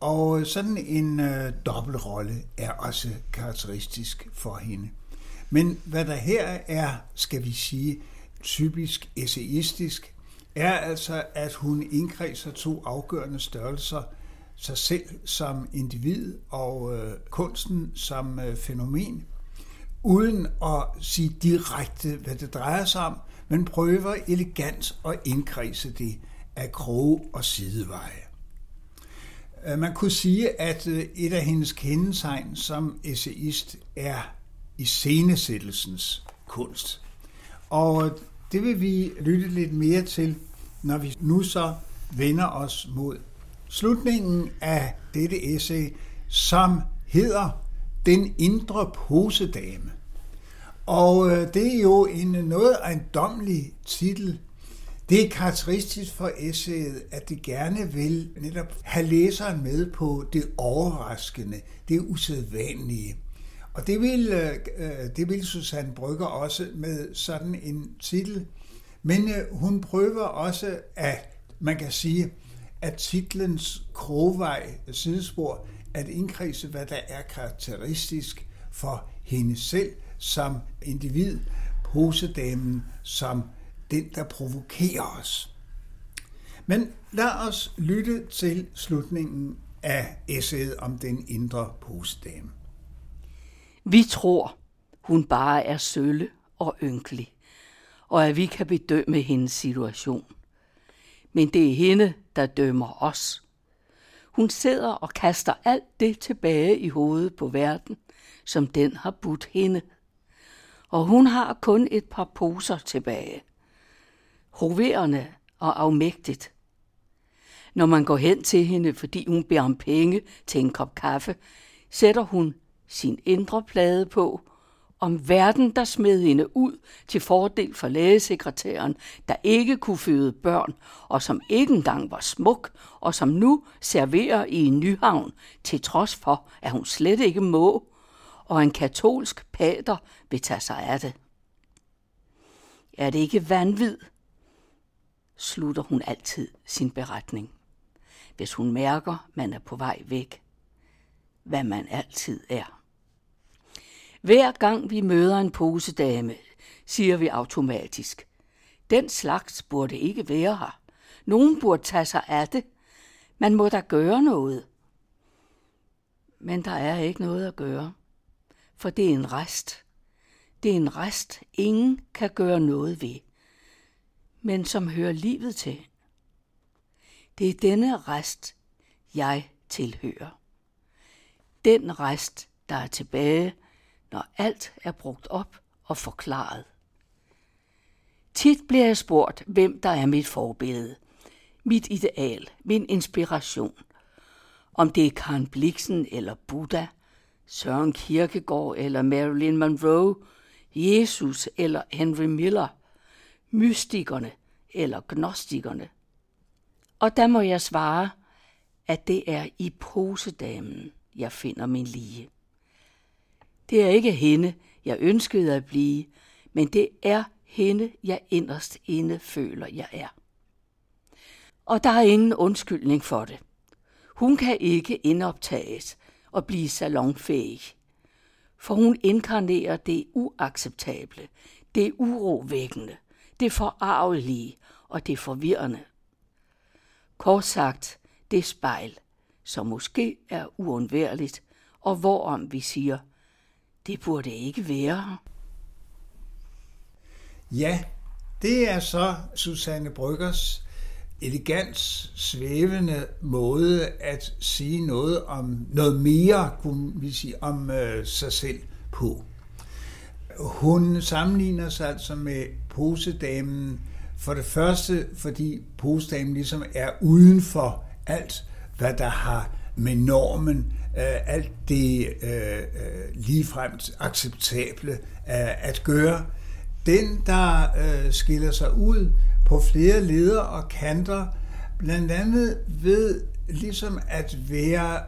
Og øh, sådan en øh, dobbeltrolle er også karakteristisk for hende. Men hvad der her er, skal vi sige, typisk essayistisk, er altså, at hun indkredser to afgørende størrelser, sig selv som individ og øh, kunsten som øh, fænomen, uden at sige direkte, hvad det drejer sig om, men prøver elegant at indkredse det af kroge og sideveje. Øh, man kunne sige, at øh, et af hendes kendetegn som essayist er iscenesættelsens kunst. Og det vil vi lytte lidt mere til, når vi nu så vender os mod slutningen af dette essay, som hedder Den indre posedame. Og øh, det er jo en noget ejendomlig titel. Det er karakteristisk for essayet, at det gerne vil netop have læseren med på det overraskende, det usædvanlige. Og det vil, øh, øh, det vil Susanne Brygger også med sådan en titel. Men øh, hun prøver også at, man kan sige, at titlens krogvej sidespor, at indkredse, hvad der er karakteristisk for hende selv, som individ, posedamen som den, der provokerer os. Men lad os lytte til slutningen af essayet om den indre posedame. Vi tror, hun bare er sølle og ynkelig, og at vi kan bedømme hendes situation. Men det er hende, der dømmer os. Hun sidder og kaster alt det tilbage i hovedet på verden, som den har budt hende – og hun har kun et par poser tilbage. Hoverende og afmægtigt. Når man går hen til hende, fordi hun beder om penge til en kop kaffe, sætter hun sin indre plade på, om verden, der smed hende ud til fordel for lægesekretæren, der ikke kunne føde børn, og som ikke engang var smuk, og som nu serverer i en nyhavn, til trods for, at hun slet ikke må, og en katolsk pater vil tage sig af det. Er det ikke vanvid? slutter hun altid sin beretning, hvis hun mærker, man er på vej væk, hvad man altid er. Hver gang vi møder en posedame, siger vi automatisk, den slags burde ikke være her. Nogen burde tage sig af det. Man må da gøre noget. Men der er ikke noget at gøre for det er en rest. Det er en rest, ingen kan gøre noget ved, men som hører livet til. Det er denne rest, jeg tilhører. Den rest, der er tilbage, når alt er brugt op og forklaret. Tit bliver jeg spurgt, hvem der er mit forbillede, mit ideal, min inspiration. Om det er Karen Bliksen eller Buddha, Søren Kierkegaard eller Marilyn Monroe, Jesus eller Henry Miller, mystikerne eller gnostikerne. Og der må jeg svare, at det er i posedamen, jeg finder min lige. Det er ikke hende, jeg ønskede at blive, men det er hende, jeg inderst inde føler, jeg er. Og der er ingen undskyldning for det. Hun kan ikke indoptages og blive salonfæhig, for hun inkarnerer det uacceptable, det urovækkende, det forarvelige og det forvirrende. Kort sagt, det spejl, som måske er uundværligt, og hvorom vi siger, det burde ikke være. Ja, det er så Susanne Bryggers elegant, svævende måde at sige noget om noget mere, kunne vi sige, om øh, sig selv på. Hun sammenligner sig altså med posedamen for det første, fordi posedamen ligesom er uden for alt, hvad der har med normen, Øh, alt det øh, øh ligefremt acceptable øh, at gøre. Den, der øh, skiller sig ud på flere leder og kanter, blandt andet ved ligesom at være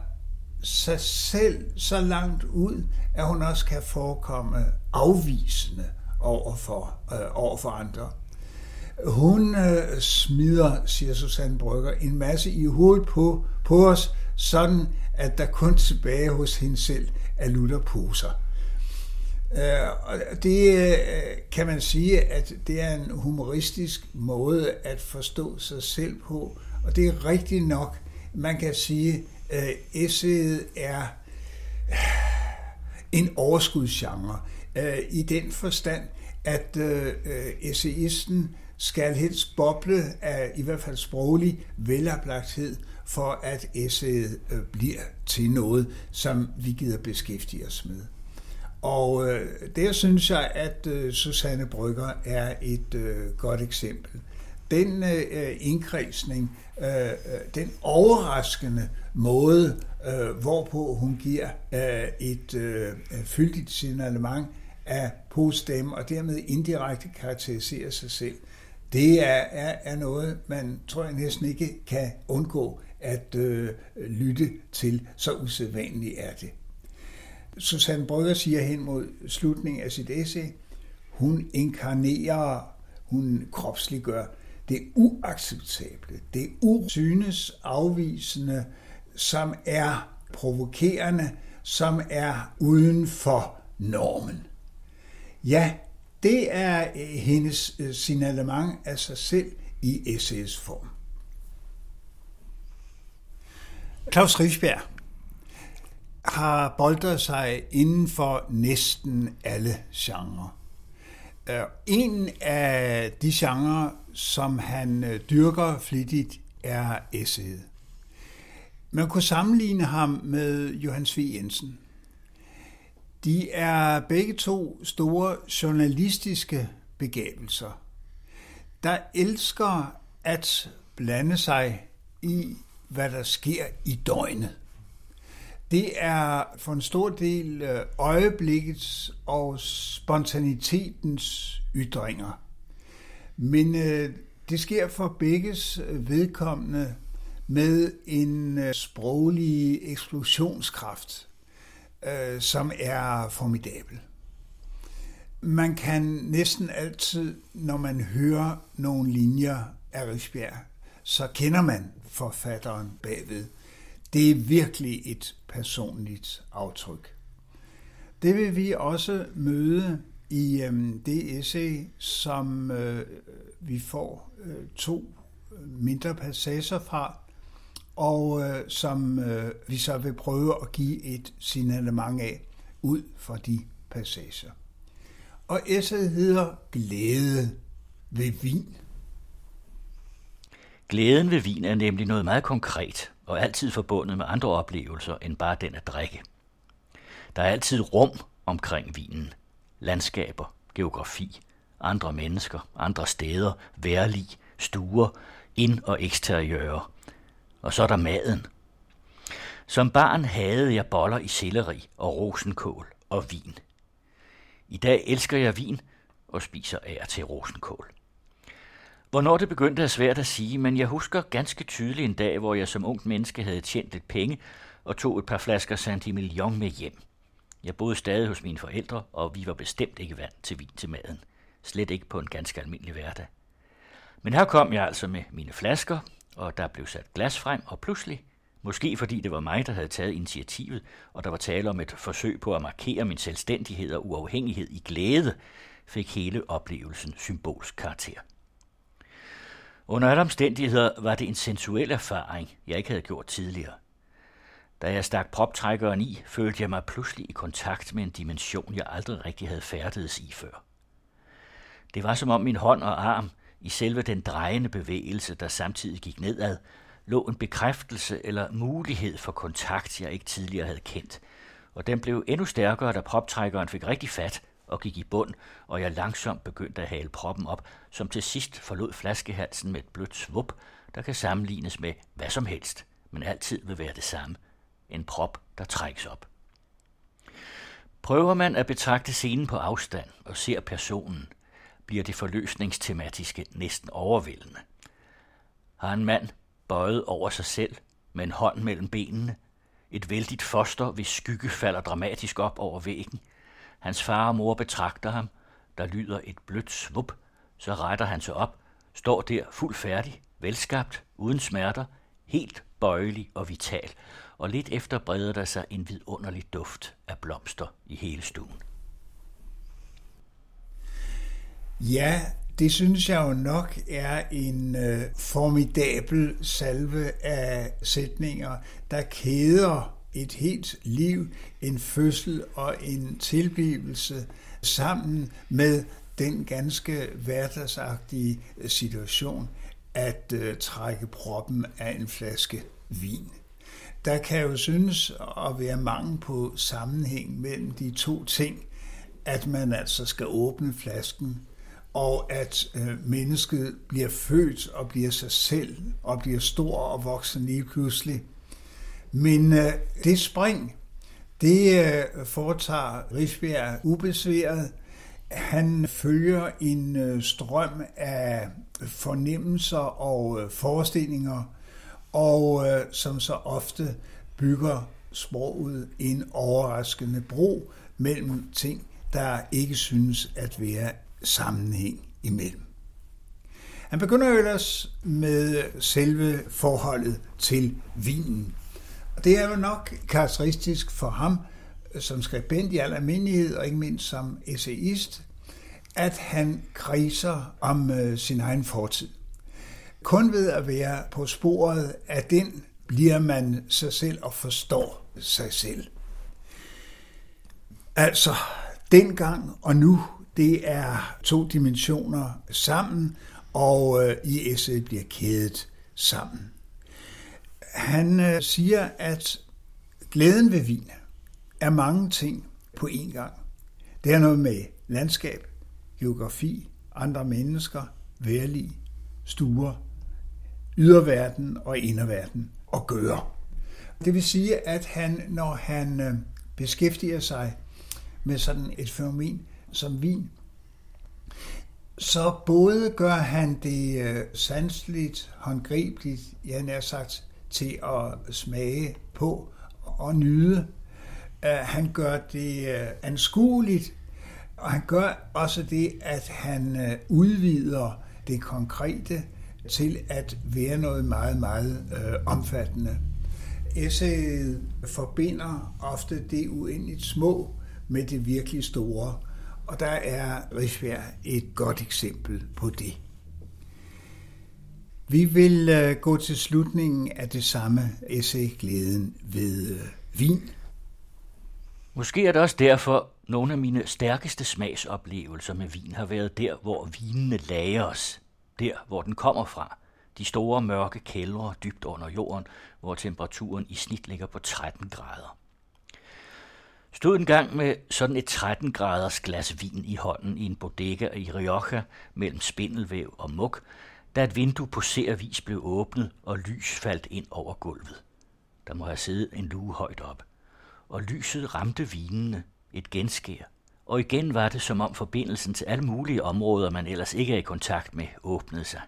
sig selv så langt ud, at hun også kan forekomme afvisende over for, øh, over for andre. Hun øh, smider, siger Susanne Brygger, en masse i hovedet på, på os, sådan at der kun tilbage hos hende selv er lutterposer. Øh, og det øh, kan man sige, at det er en humoristisk måde at forstå sig selv på, og det er rigtigt nok. Man kan sige, at essayet er en overskudsgenre i den forstand, at essayisten skal helst boble af i hvert fald sproglig veloplagthed, for at essayet øh, bliver til noget, som vi gider beskæftige os med. Og øh, der synes jeg, at øh, Susanne Brygger er et øh, godt eksempel. Den øh, indkredsning, øh, øh den overraskende måde, øh, hvorpå hun giver øh, et øh, fyldigt signalement af poststemme, og dermed indirekte karakteriserer sig selv, det er, er, er noget, man tror jeg næsten ikke kan undgå at øh, lytte til. Så usædvanligt er det. Susanne Brygger siger hen mod slutningen af sit essay, hun inkarnerer, hun kropsliggør det uacceptable, det usynes afvisende, som er provokerende, som er uden for normen. Ja, det er øh, hendes øh, signalement af sig selv i essays form. Claus Rigsberg, har boldet sig inden for næsten alle genrer. Øh, en af de genrer, som han øh, dyrker flittigt, er essayet. Man kunne sammenligne ham med Johan V. Jensen. De er begge to store journalistiske begabelser, der elsker at blande sig i, hvad der sker i døgnet. Det er for en stor del øh, øjeblikkets og spontanitetens ytringer. Men øh, det sker for begges øh, vedkommende med en øh, sproglig eksplosionskraft, som er formidabel. Man kan næsten altid, når man hører nogle linjer af Rigsbjerg, så kender man forfatteren bagved. Det er virkelig et personligt aftryk. Det vil vi også møde i øh, det essay, som øh, vi får øh, to mindre passager fra, og øh, som øh, vi så vil prøve at give et signalement af ud fra de passager. Og essayet hedder Glæde ved vin. Glæden ved vin er nemlig noget meget konkret og altid forbundet med andre oplevelser end bare den at drikke. Der er altid rum omkring vinen. Landskaber, geografi, andre mennesker, andre steder, værlig, stuer, ind- og eksteriører. Og så er der maden. Som barn havde jeg boller i selleri og rosenkål og vin. I dag elsker jeg vin og spiser af til rosenkål. Hvornår det begyndte er svært at sige, men jeg husker ganske tydeligt en dag, hvor jeg som ung menneske havde tjent lidt penge og tog et par flasker Saint-Emilion med hjem. Jeg boede stadig hos mine forældre, og vi var bestemt ikke vant til vin til maden. Slet ikke på en ganske almindelig hverdag. Men her kom jeg altså med mine flasker, og der blev sat glas frem, og pludselig, måske fordi det var mig, der havde taget initiativet, og der var tale om et forsøg på at markere min selvstændighed og uafhængighed i glæde, fik hele oplevelsen symbolsk karakter. Under alle omstændigheder var det en sensuel erfaring, jeg ikke havde gjort tidligere. Da jeg stak proptrækkeren i, følte jeg mig pludselig i kontakt med en dimension, jeg aldrig rigtig havde færdedes i før. Det var som om min hånd og arm, i selve den drejende bevægelse, der samtidig gik nedad, lå en bekræftelse eller mulighed for kontakt, jeg ikke tidligere havde kendt. Og den blev endnu stærkere, da proptrækkeren fik rigtig fat og gik i bund, og jeg langsomt begyndte at hale proppen op, som til sidst forlod flaskehalsen med et blødt svup, der kan sammenlignes med hvad som helst, men altid vil være det samme. En prop, der trækkes op. Prøver man at betragte scenen på afstand og ser personen, bliver det forløsningstematiske næsten overvældende. Har en mand bøjet over sig selv med en hånd mellem benene, et vældigt foster, hvis skygge falder dramatisk op over væggen. Hans far og mor betragter ham, der lyder et blødt svup, så retter han sig op, står der fuld færdig, velskabt, uden smerter, helt bøjelig og vital, og lidt efter breder der sig en vidunderlig duft af blomster i hele stuen. Ja, det synes jeg jo nok er en øh, formidabel salve af sætninger, der kæder et helt liv, en fødsel og en tilblivelse sammen med den ganske hverdagsagtige situation at øh, trække proppen af en flaske vin. Der kan jo synes at være mangel på sammenhæng mellem de to ting, at man altså skal åbne flasken og at øh, mennesket bliver født og bliver sig selv og bliver stor og voksen lige pludselig. Men øh, det spring, det øh, foretager Rifbjerg ubesværet. Han følger en øh, strøm af fornemmelser og øh, forestillinger, og øh, som så ofte bygger sproget en overraskende bro mellem ting, der ikke synes at være sammenhæng imellem. Han begynder ellers med øh, selve forholdet til vinen. Det er jo nok karakteristisk for ham som skribent i al almindelighed, og ikke mindst som essayist, at han kriser om øh, sin egen fortid. Kun ved at være på sporet af den, bliver man sig selv og forstår sig selv. Altså, dengang og nu det er to dimensioner sammen, og øh, i essayet bliver kædet sammen. Han øh, siger, at glæden ved vin er mange ting på én gang. Det er noget med landskab, geografi, andre mennesker, værlig, stuer, yderverden og inderverden og gøre. Det vil sige, at han, når han øh, beskæftiger sig med sådan et fænomen, som vin, så både gør han det øh, sanseligt, håndgribeligt, ja nær sagt, til at smage på og nyde. Øh, han gør det øh, anskueligt, og han gør også det, at han øh, udvider det konkrete til at være noget meget, meget omfattende. Essayet forbinder ofte det uendeligt små med det virkelig store. Og der er Rifbjerg et godt eksempel på det. Vi vil øh, gå til slutningen af det samme essay Glæden ved øh, vin. Måske er det også derfor, nogle af mine stærkeste smagsoplevelser med vin har været der, hvor vinene lagres. Der, hvor den kommer fra. De store mørke kældre dybt under jorden, hvor temperaturen i snit ligger på 13 grader. Stod en gang med sådan et 13 graders glas vin i hånden i en bodega i Rioja mellem spindelvæv og muk, da et vindue på servis blev åbnet og lys faldt ind over gulvet. Der må have siddet en lue højt op. Og lyset ramte vinene, et genskær. Og igen var det, som om forbindelsen til alle mulige områder, man ellers ikke er i kontakt med, åbnede sig.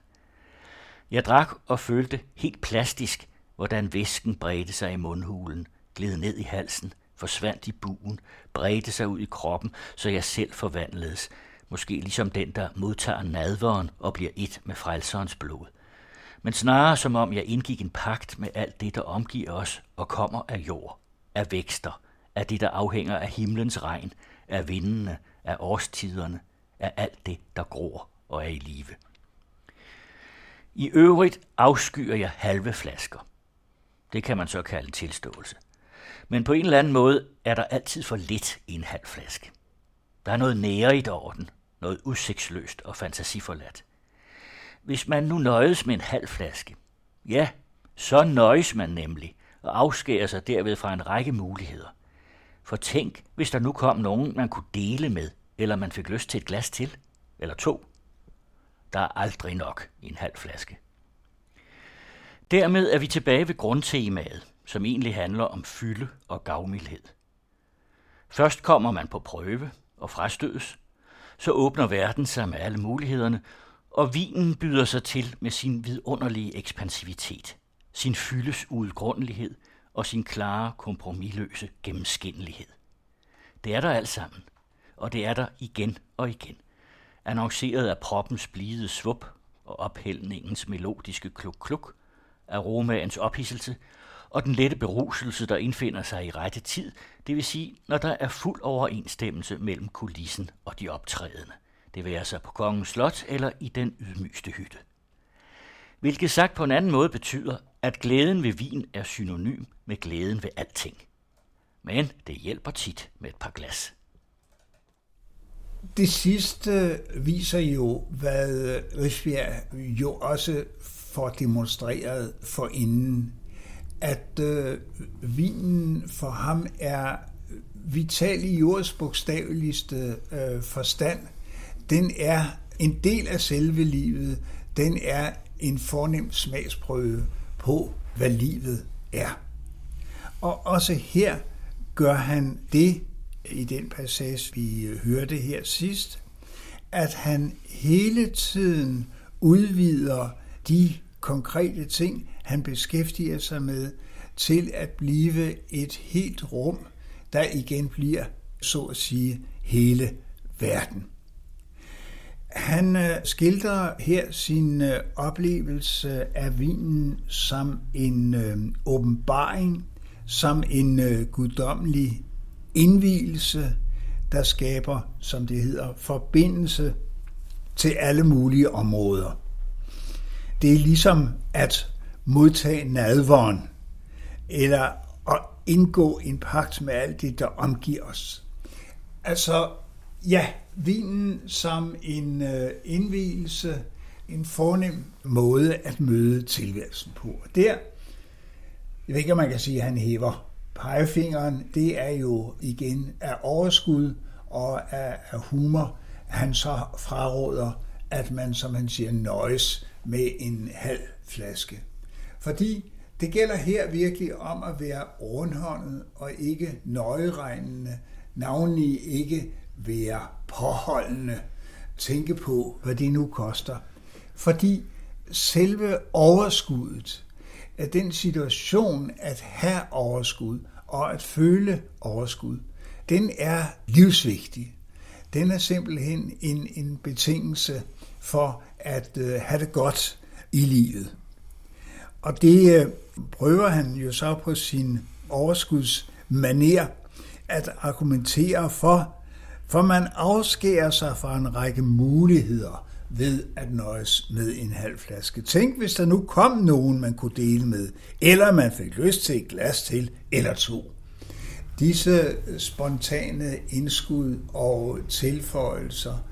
Jeg drak og følte helt plastisk, hvordan væsken bredte sig i mundhulen, gled ned i halsen, forsvandt i buen, bredte sig ud i kroppen, så jeg selv forvandledes, måske ligesom den, der modtager nadveren og bliver et med frelserens blod. Men snarere som om jeg indgik en pagt med alt det, der omgiver os og kommer af jord, af vækster, af det, der afhænger af himlens regn, af vindene, af årstiderne, af alt det, der gror og er i live. I øvrigt afskyer jeg halve flasker. Det kan man så kalde tilståelse. Men på en eller anden måde er der altid for lidt i en halv flaske. Der er noget nærigt over den, noget udsigtsløst og fantasiforladt. Hvis man nu nøjes med en halv flaske, ja, så nøjes man nemlig og afskærer sig derved fra en række muligheder. For tænk, hvis der nu kom nogen, man kunne dele med, eller man fik lyst til et glas til, eller to. Der er aldrig nok i en halv flaske. Dermed er vi tilbage ved grundtemaet, som egentlig handler om fylde og gavmildhed. Først kommer man på prøve og frastødes, så åbner verden sig med alle mulighederne, og vinen byder sig til med sin vidunderlige ekspansivitet, sin fyldes udgrundelighed og sin klare, kompromilløse gennemskinnelighed. Det er der alt sammen, og det er der igen og igen, annonceret af proppens blide svup og ophældningens melodiske kluk-kluk, aromaens ophidselse og den lette beruselse, der indfinder sig i rette tid, det vil sige, når der er fuld overensstemmelse mellem kulissen og de optrædende. Det vil sig på kongens slot eller i den ydmygste hytte. Hvilket sagt på en anden måde betyder, at glæden ved vin er synonym med glæden ved alting. Men det hjælper tit med et par glas. Det sidste viser jo, hvad Rigsbjerg jo også får demonstreret for inden, at øh, vinen for ham er vital i jords bogstaveligste øh, forstand. Den er en del af selve livet. Den er en fornem smagsprøve på, hvad livet er. Og også her gør han det, i den passage, vi øh, hørte her sidst, at han hele tiden udvider de konkrete ting, han beskæftiger sig med, til at blive et helt rum, der igen bliver, så at sige, hele verden. Han øh, skildrer her sin øh, oplevelse af vinen som en øh, åbenbaring, som en guddommelig indvielse, der skaber, som det hedder, forbindelse til alle mulige områder. Det er ligesom at modtage nadvåren, eller at indgå en pagt med alt det, der omgiver os. Altså, ja, vinen som en øh, indvielse, en fornem måde at møde tilværelsen på. Og der, jeg ved ikke, om man kan sige, at han hæver pegefingeren, det er jo igen af overskud og af, af humor, han så fraråder, at man, som han siger, nøjes med en halv flaske. Fordi det gælder her virkelig om at være rundhåndet og ikke nøjeregnende, navnlig ikke være påholdende, tænke på, hvad det nu koster. Fordi selve overskuddet af den situation at have overskud og at føle overskud, den er livsvigtig. Den er simpelthen en, en betingelse for at øh, have det godt i livet. Og det øh, prøver han jo så på sin overskudsmaner at argumentere for, for man afskærer sig fra en række muligheder ved at nøjes med en halv flaske. Tænk, hvis der nu kom nogen, man kunne dele med, eller man fik lyst til et glas til, eller to. Disse spontane indskud og tilføjelser,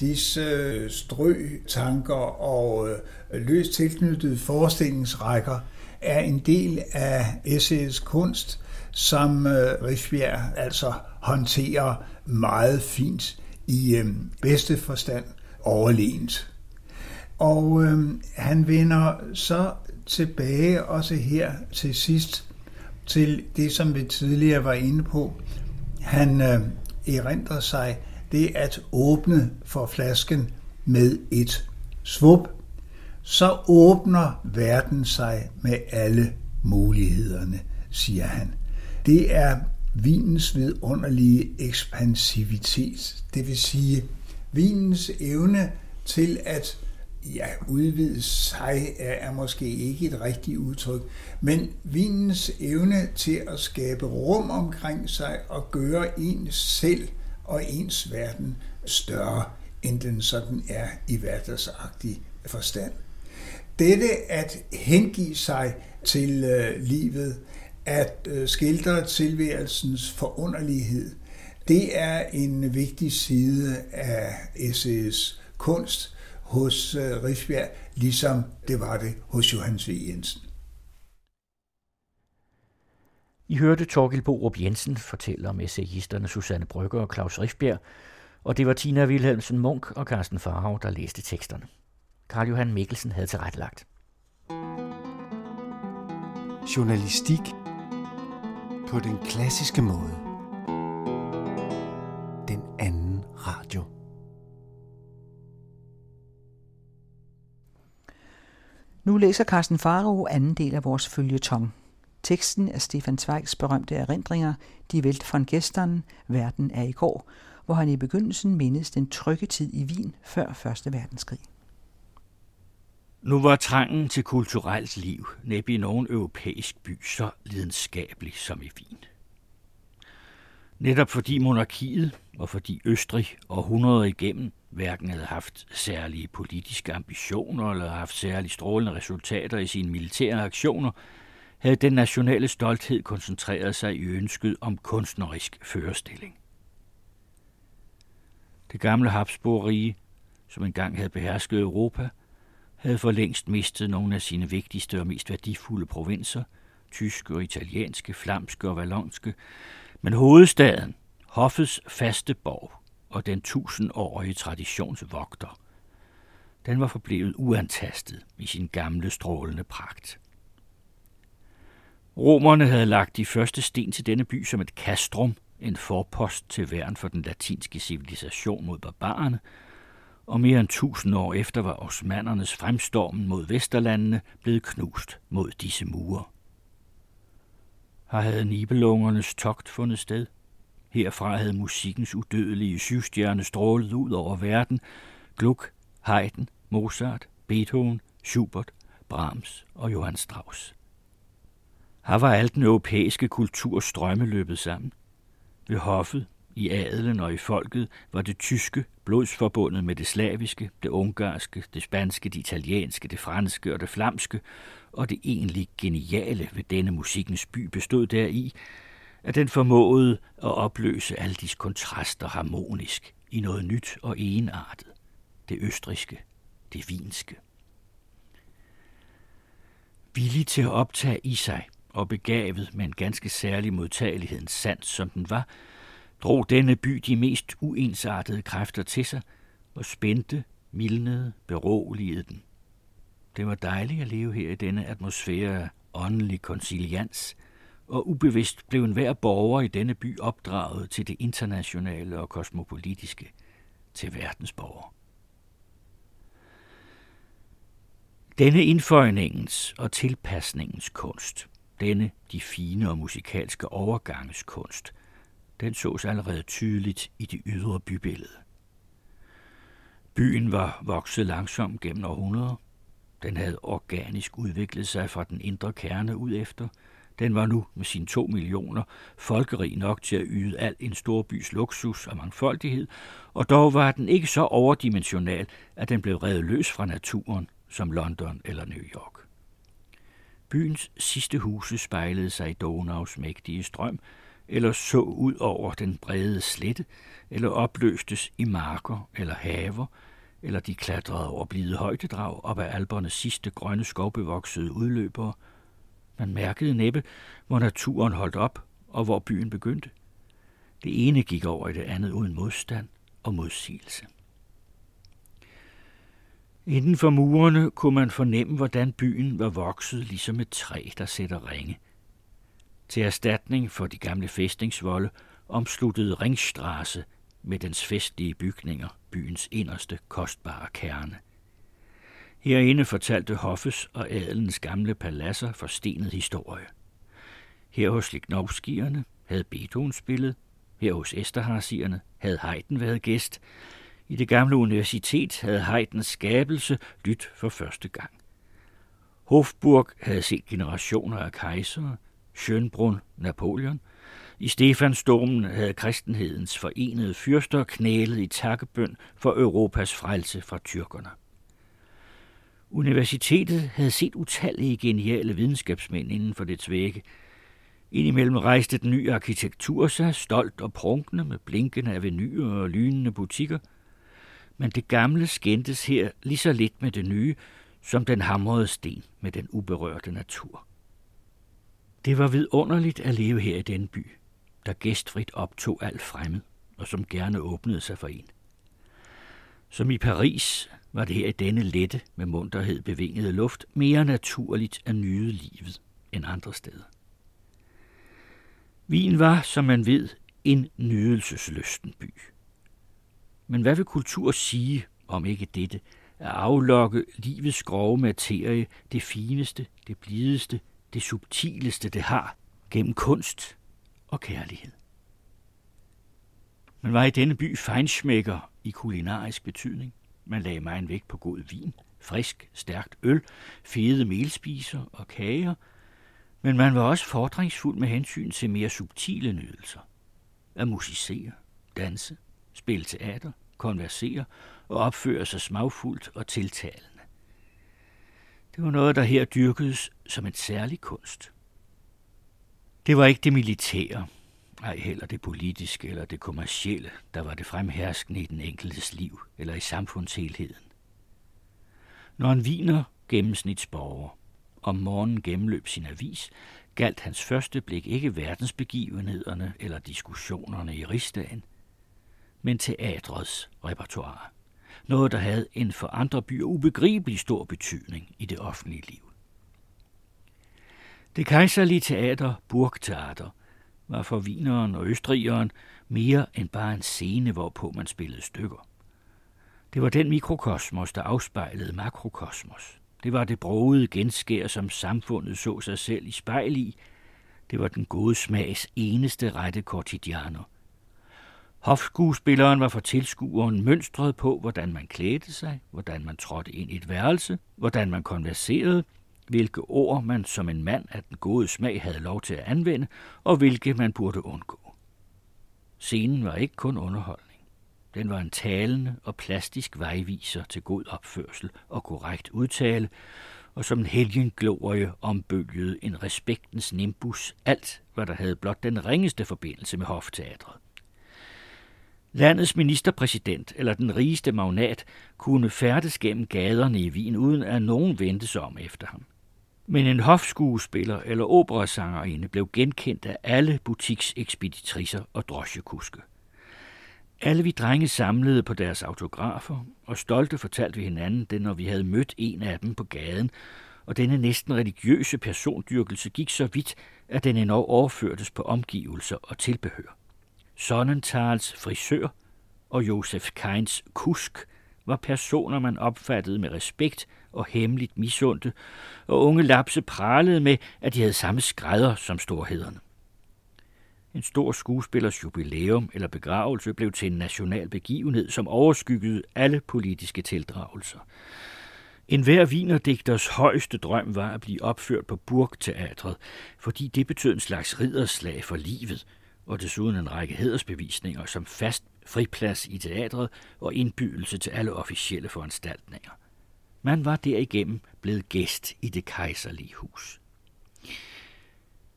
disse øh, strø-tanker og øh, løst tilknyttede forestillingsrækker er en del af essayets kunst, som øh, Rifbjerg altså håndterer meget fint i bedste forstand overlegent. Og øh, han vender så tilbage også her til sidst til det, som vi tidligere var inde på. Han øh, erindrer sig det at åbne for flasken med et svup. Så åbner verden sig med alle mulighederne, siger han. Det er vinens vidunderlige ekspansivitet, det vil sige vinens evne til at ja, udvide sig er, er måske ikke et rigtigt udtryk, men vinens evne til at skabe rum omkring sig og gøre en selv og ens verden større, end den sådan er i hverdagsagtig forstand. Dette at hengive sig til øh, livet, at øh, skildre tilværelsens forunderlighed, det er en vigtig side af SS kunst, hos øh, Rifbjerg, ligesom det var det hos Johannes V. Jensen. I hørte Torgild Borup Jensen fortælle om essayisterne Susanne Brygger og Claus Rifbjerg, og det var Tina Wilhelmsen Munk og Carsten Farhav, der læste teksterne. Karl Johan Mikkelsen havde tilrettelagt. Journalistik på den klassiske måde. Den anden radio. Nu læser Carsten Faro anden del af vores følgetong. Teksten er Stefan Zweigs berømte erindringer, De Welt von Gestern, Verden er i går, hvor han i begyndelsen mindes den trygge tid i Wien før 1. verdenskrig. Nu var trangen til kulturelt liv næppe i nogen europæisk by så lidenskabelig som i Wien. Netop fordi monarkiet og fordi Østrig århundreder igennem hverken havde haft særlige politiske ambitioner eller haft særlige strålende resultater i sine militære aktioner, havde den nationale stolthed koncentreret sig i ønsket om kunstnerisk førestilling. Det gamle Habsburg-rige, som engang havde behersket Europa, havde for længst mistet nogle af sine vigtigste og mest værdifulde provinser, tyske og italienske, flamske og vallonske, men hovedstaden, hoffets faste borg, og den tusindårige traditionsvogter. Den var forblevet uantastet i sin gamle strålende pragt. Romerne havde lagt de første sten til denne by som et castrum, en forpost til værn for den latinske civilisation mod barbarerne, og mere end tusind år efter var osmandernes fremstormen mod Vesterlandene blevet knust mod disse mure. Her havde Nibelungernes togt fundet sted. Herfra havde musikkens udødelige syvstjerne strålet ud over verden. Gluck, Haydn, Mozart, Beethoven, Schubert, Brahms og Johann Strauss. Her var alt den europæiske kultur strømmeløbet sammen. Ved hoffet, i adelen og i folket var det tyske blodsforbundet med det slaviske, det ungarske, det spanske, det italienske, det franske og det flamske, og det egentlig geniale ved denne musikkens by bestod deri, at den formåede at opløse alle disse kontraster harmonisk i noget nyt og enartet. Det østriske, det vinske. Villig til at optage i sig og begavet med en ganske særlig modtagelighedens sans, som den var, drog denne by de mest uensartede kræfter til sig og spændte, mildnede, beroligede den. Det var dejligt at leve her i denne atmosfære af åndelig konsilians, og ubevidst blev enhver borger i denne by opdraget til det internationale og kosmopolitiske, til verdensborger. Denne indføjningens og tilpasningens kunst, denne de fine og musikalske overgangskunst, den sås allerede tydeligt i det ydre bybillede. Byen var vokset langsomt gennem århundreder. Den havde organisk udviklet sig fra den indre kerne ud efter – den var nu med sine to millioner folkerig nok til at yde al en stor bys luksus og mangfoldighed, og dog var den ikke så overdimensional, at den blev revet løs fra naturen som London eller New York. Byens sidste huse spejlede sig i Donaus mægtige strøm, eller så ud over den brede slette, eller opløstes i marker eller haver, eller de klatrede over blide højdedrag op ad albernes sidste grønne skovbevoksede udløbere. Man mærkede næppe, hvor naturen holdt op og hvor byen begyndte. Det ene gik over i det andet uden modstand og modsigelse. Inden for murene kunne man fornemme, hvordan byen var vokset ligesom et træ, der sætter ringe. Til erstatning for de gamle fæstningsvolde omsluttede Ringstrasse med dens festlige bygninger byens inderste kostbare kerne. Herinde fortalte Hoffes og adelens gamle paladser forstenet historie. Her hos Lignovskierne havde Beethoven spillet, her hos Esterharsierne havde Haydn været gæst, i det gamle universitet havde Haydns skabelse lyt for første gang. Hofburg havde set generationer af kejsere, Schönbrunn, Napoleon. I Stefansdormen havde kristenhedens forenede fyrster knælet i takkebøn for Europas frelse fra tyrkerne. Universitetet havde set utallige geniale videnskabsmænd inden for dets vægge. Indimellem rejste den nye arkitektur sig, stolt og prunkende med blinkende avenuer og lynende butikker. Men det gamle skændtes her lige så lidt med det nye, som den hamrede sten med den uberørte natur. Det var vidunderligt at leve her i den by, der gæstfrit optog alt fremmed, og som gerne åbnede sig for en. Som i Paris var det her i denne lette med munterhed bevingede luft mere naturligt at nyde livet end andre steder. Wien var, som man ved, en nydelsesløsten by. Men hvad vil kultur sige om ikke dette, at aflokke livets grove materie, det fineste, det blideste, det subtileste, det har, gennem kunst og kærlighed. Man var i denne by fejnsmækker i kulinarisk betydning. Man lagde mig en vægt på god vin, frisk, stærkt øl, fede melspiser og kager, men man var også fordringsfuld med hensyn til mere subtile nydelser. At musicere, danse, spille teater, konversere og opføre sig smagfuldt og tiltalende. Det var noget, der her dyrkedes som en særlig kunst. Det var ikke det militære, ej heller det politiske eller det kommercielle, der var det fremherskende i den enkeltes liv eller i samfundshelheden. Når en viner gennemsnitsborger om morgenen gennemløb sin avis, galt hans første blik ikke verdensbegivenhederne eller diskussionerne i rigsdagen, men teatrets repertoire noget der havde en for andre byer ubegribelig stor betydning i det offentlige liv. Det kejserlige teater, Burgtheater, var for vineren og østrigeren mere end bare en scene, hvorpå man spillede stykker. Det var den mikrokosmos, der afspejlede makrokosmos. Det var det brogede genskær, som samfundet så sig selv i spejl i. Det var den gode smags eneste rette kortidianer – Hofskuespilleren var for tilskueren mønstret på, hvordan man klædte sig, hvordan man trådte ind i et værelse, hvordan man konverserede, hvilke ord man som en mand af den gode smag havde lov til at anvende, og hvilke man burde undgå. Scenen var ikke kun underholdning. Den var en talende og plastisk vejviser til god opførsel og korrekt udtale, og som en helgenglorie ombølgede en respektens nimbus alt, hvad der havde blot den ringeste forbindelse med hofteatret. Landets ministerpræsident eller den rigeste magnat kunne færdes gennem gaderne i Wien, uden at nogen vendte sig om efter ham. Men en hofskuespiller eller operasangerinde blev genkendt af alle butiksekspeditriser og drosjekuske. Alle vi drenge samlede på deres autografer, og stolte fortalte vi hinanden det, når vi havde mødt en af dem på gaden, og denne næsten religiøse persondyrkelse gik så vidt, at den endnu overførtes på omgivelser og tilbehør. Sonnentals frisør og Josef Keins kusk var personer, man opfattede med respekt og hemmeligt misundte, og unge lapse pralede med, at de havde samme skrædder som storhederne. En stor skuespillers jubilæum eller begravelse blev til en national begivenhed, som overskyggede alle politiske tildragelser. En hver vinerdigters højeste drøm var at blive opført på Burgteatret, fordi det betød en slags ridderslag for livet – og desuden en række hedersbevisninger som fast friplads i teatret og indbydelse til alle officielle foranstaltninger. Man var derigennem blevet gæst i det kejserlige hus.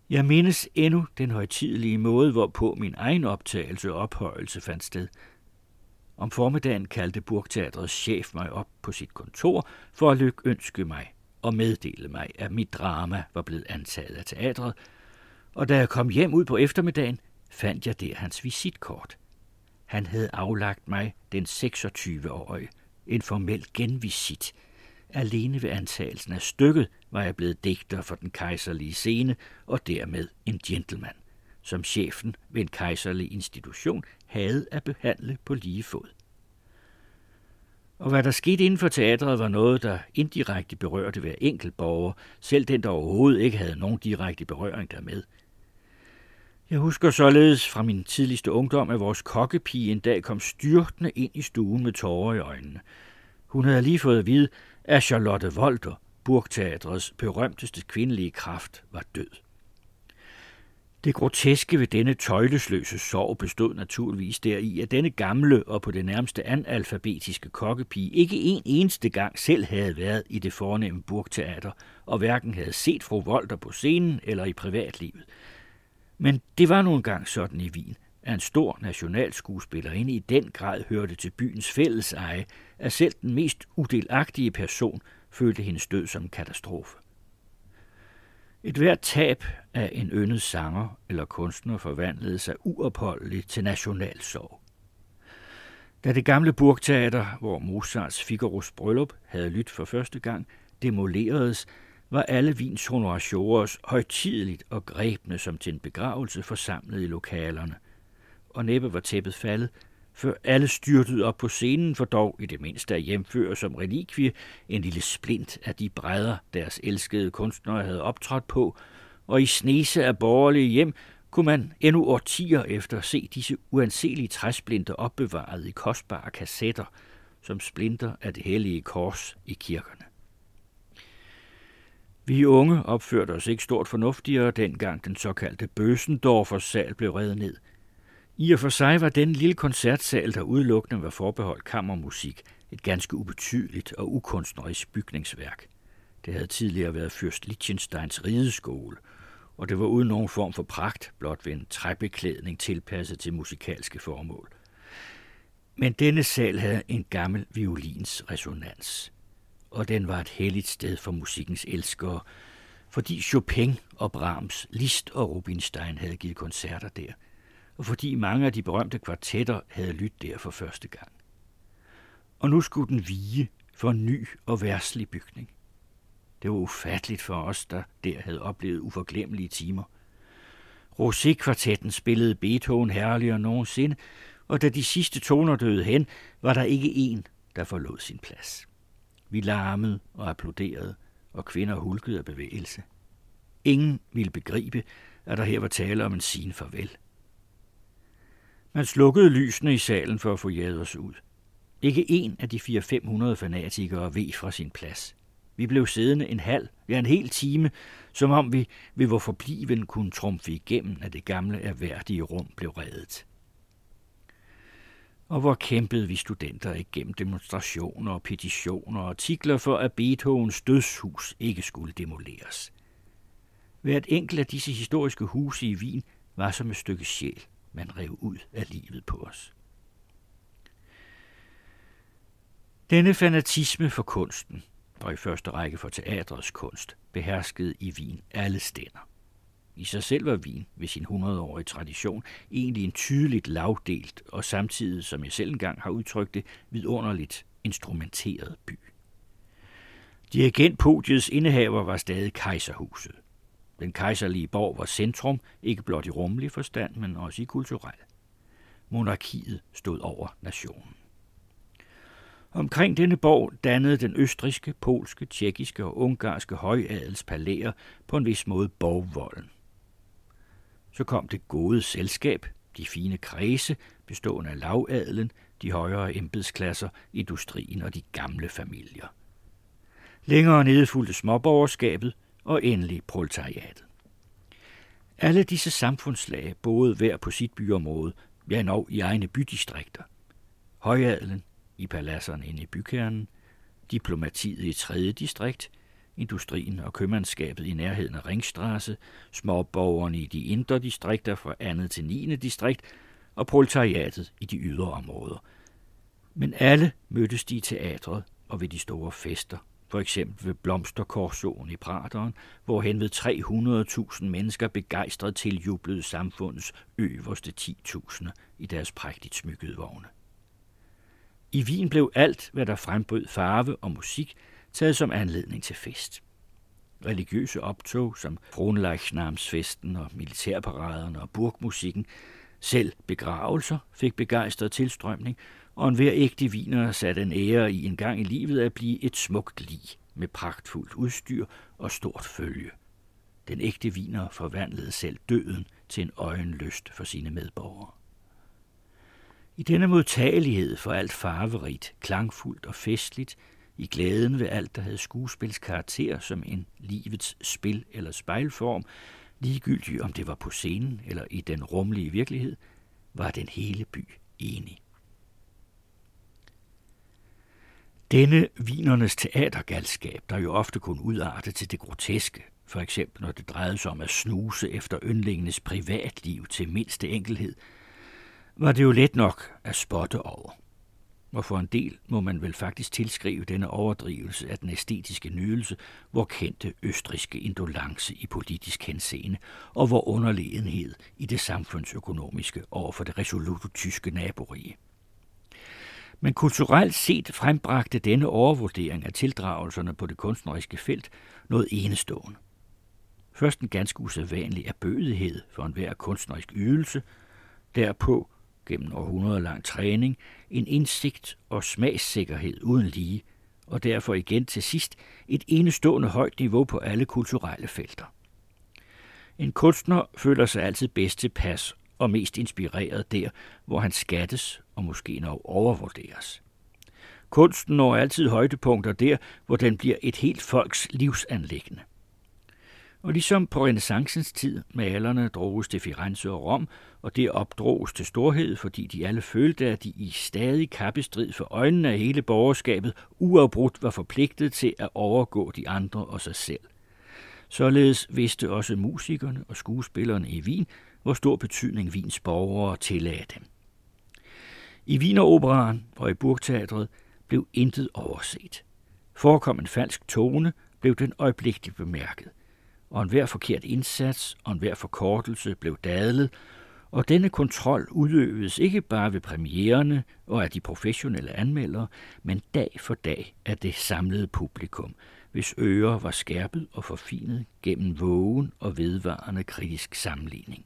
Jeg mindes endnu den højtidelige måde, hvorpå min egen optagelse og ophøjelse fandt sted. Om formiddagen kaldte Burgteatrets chef mig op på sit kontor for at lykønske mig og meddele mig, at mit drama var blevet antaget af teatret, og da jeg kom hjem ud på eftermiddagen, fandt jeg der hans visitkort. Han havde aflagt mig den 26-årige en formel genvisit. Alene ved antagelsen af stykket var jeg blevet digter for den kejserlige scene og dermed en gentleman, som chefen ved en kejserlig institution havde at behandle på lige fod. Og hvad der skete inden for teatret var noget, der indirekte berørte hver enkelt borger, selv den, der overhovedet ikke havde nogen direkte berøring dermed. Jeg husker således fra min tidligste ungdom, at vores kokkepige en dag kom styrtende ind i stuen med tårer i øjnene. Hun havde lige fået at vide, at Charlotte Volter, Burgteatrets berømteste kvindelige kraft, var død. Det groteske ved denne tøjlesløse sorg bestod naturligvis deri, at denne gamle og på det nærmeste analfabetiske kokkepige ikke en eneste gang selv havde været i det fornemme burgteater, og hverken havde set fru Volter på scenen eller i privatlivet. Men det var nu engang sådan i Wien, at en stor nationalskuespillerinde i den grad hørte til byens fælles eje, at selv den mest udelagtige person følte hendes død som en katastrofe. Et hvert tab af en yndet sanger eller kunstner forvandlede sig uopholdeligt til nationalsorg. Da det gamle burgteater, hvor Mozarts Figaros bryllup havde lyttet for første gang, demoleredes, var alle vins honoratiorer højtideligt og grebne som til en begravelse forsamlet i lokalerne. Og næppe var tæppet faldet, før alle styrtede op på scenen, for dog i det mindste at hjemføre som relikvie en lille splint af de brædder, deres elskede kunstnere havde optrådt på, og i snese af borgerlige hjem kunne man endnu årtier efter se disse uanselige træsplinter opbevaret i kostbare kassetter, som splinter af det hellige kors i kirkerne. Vi unge opførte os ikke stort fornuftigere, dengang den såkaldte Bøsendorfers sal blev reddet ned – i og for sig var den lille koncertsal, der udelukkende var forbeholdt kammermusik, et ganske ubetydeligt og ukunstnerisk bygningsværk. Det havde tidligere været Fyrst Liechtensteins rideskole, og det var uden nogen form for pragt, blot ved en træbeklædning tilpasset til musikalske formål. Men denne sal havde en gammel violins resonans, og den var et helligt sted for musikkens elskere, fordi Chopin og Brahms, Liszt og Rubinstein havde givet koncerter der – og fordi mange af de berømte kvartetter havde lyttet der for første gang. Og nu skulle den vige for en ny og værslig bygning. Det var ufatteligt for os, der der havde oplevet uforglemmelige timer. Rosé-kvartetten spillede Beethoven herligere nogensinde, og da de sidste toner døde hen, var der ikke en, der forlod sin plads. Vi larmede og applauderede, og kvinder hulkede af bevægelse. Ingen ville begribe, at der her var tale om en sin farvel – man slukkede lysene i salen for at få jaget os ud. Ikke en af de 400-500 fanatikere ved fra sin plads. Vi blev siddende en halv, ja en hel time, som om vi ved vor forbliven kunne trumfe igennem, at det gamle erhverdige rum blev reddet. Og hvor kæmpede vi studenter igennem demonstrationer og petitioner og artikler for, at Beethovens dødshus ikke skulle demoleres. Hvert enkelt af disse historiske huse i Wien var som et stykke sjæl man rev ud af livet på os. Denne fanatisme for kunsten, og i første række for teatrets kunst, beherskede i Wien alle stænder. I sig selv var Wien ved sin 100-årige tradition egentlig en tydeligt lavdelt og samtidig, som jeg selv engang har udtrykt det, vidunderligt instrumenteret by. Dirigentpodiets indehaver var stadig kejserhuset. Den kejserlige borg var centrum, ikke blot i rummelig forstand, men også i kulturel. Monarkiet stod over nationen. Omkring denne borg dannede den østriske, polske, tjekkiske og ungarske højadels palæer på en vis måde borgvolden. Så kom det gode selskab, de fine kredse, bestående af lavadelen, de højere embedsklasser, industrien og de gamle familier. Længere nede fulgte småborgerskabet, og endelig proletariatet. Alle disse samfundslag boede hver på sit byområde, ja nok i egne bydistrikter. Højadelen i paladserne inde i bykernen, diplomatiet i tredje distrikt, industrien og købmandskabet i nærheden af Ringstrasse, småborgerne i de indre distrikter fra andet til 9. distrikt og proletariatet i de ydre områder. Men alle mødtes de i teatret og ved de store fester, for eksempel ved Blomsterkorsoen i Prateren, hvor hen ved 300.000 mennesker begejstret tiljublede samfundets øverste 10.000 i deres prægtigt smykkede vogne. I Wien blev alt, hvad der frembød farve og musik, taget som anledning til fest. Religiøse optog som Kronleichnamsfesten og militærparaderne og burgmusikken, selv begravelser fik begejstret tilstrømning, og en hver ægte viner satte en ære i en gang i livet at blive et smukt lig med pragtfuldt udstyr og stort følge. Den ægte viner forvandlede selv døden til en øjenlyst for sine medborgere. I denne modtagelighed for alt farverigt, klangfuldt og festligt, i glæden ved alt, der havde skuespilskarakter som en livets spil eller spejlform, ligegyldigt om det var på scenen eller i den rumlige virkelighed, var den hele by enig. Denne vinernes teatergalskab, der jo ofte kunne udarte til det groteske, for eksempel når det drejede sig om at snuse efter yndlingenes privatliv til mindste enkelhed, var det jo let nok at spotte over. Og for en del må man vel faktisk tilskrive denne overdrivelse af den æstetiske nydelse, hvor kendte østriske indolence i politisk henseende, og hvor underlegenhed i det samfundsøkonomiske over for det resolute tyske naborige. Men kulturelt set frembragte denne overvurdering af tildragelserne på det kunstneriske felt noget enestående. Først en ganske usædvanlig erbødighed for enhver kunstnerisk ydelse, derpå gennem århundreder lang træning, en indsigt og smagssikkerhed uden lige, og derfor igen til sidst et enestående højt niveau på alle kulturelle felter. En kunstner føler sig altid bedst tilpas og mest inspireret der, hvor han skattes og måske nok overvurderes. Kunsten når altid højdepunkter der, hvor den bliver et helt folks livsanlæggende. Og ligesom på renaissancens tid, malerne droges til Firenze og Rom, og det opdroges til storhed, fordi de alle følte, at de i stadig kappestrid for øjnene af hele borgerskabet uafbrudt var forpligtet til at overgå de andre og sig selv. Således vidste også musikerne og skuespillerne i Wien, hvor stor betydning Wiens borgere tillagde dem. I Wieneroperaen og i Burgteatret blev intet overset. Forekom en falsk tone, blev den øjeblikkeligt bemærket og enhver forkert indsats og enhver forkortelse blev dadlet, og denne kontrol udøvedes ikke bare ved premiererne og af de professionelle anmeldere, men dag for dag af det samlede publikum, hvis ører var skærpet og forfinet gennem vågen og vedvarende kritisk sammenligning.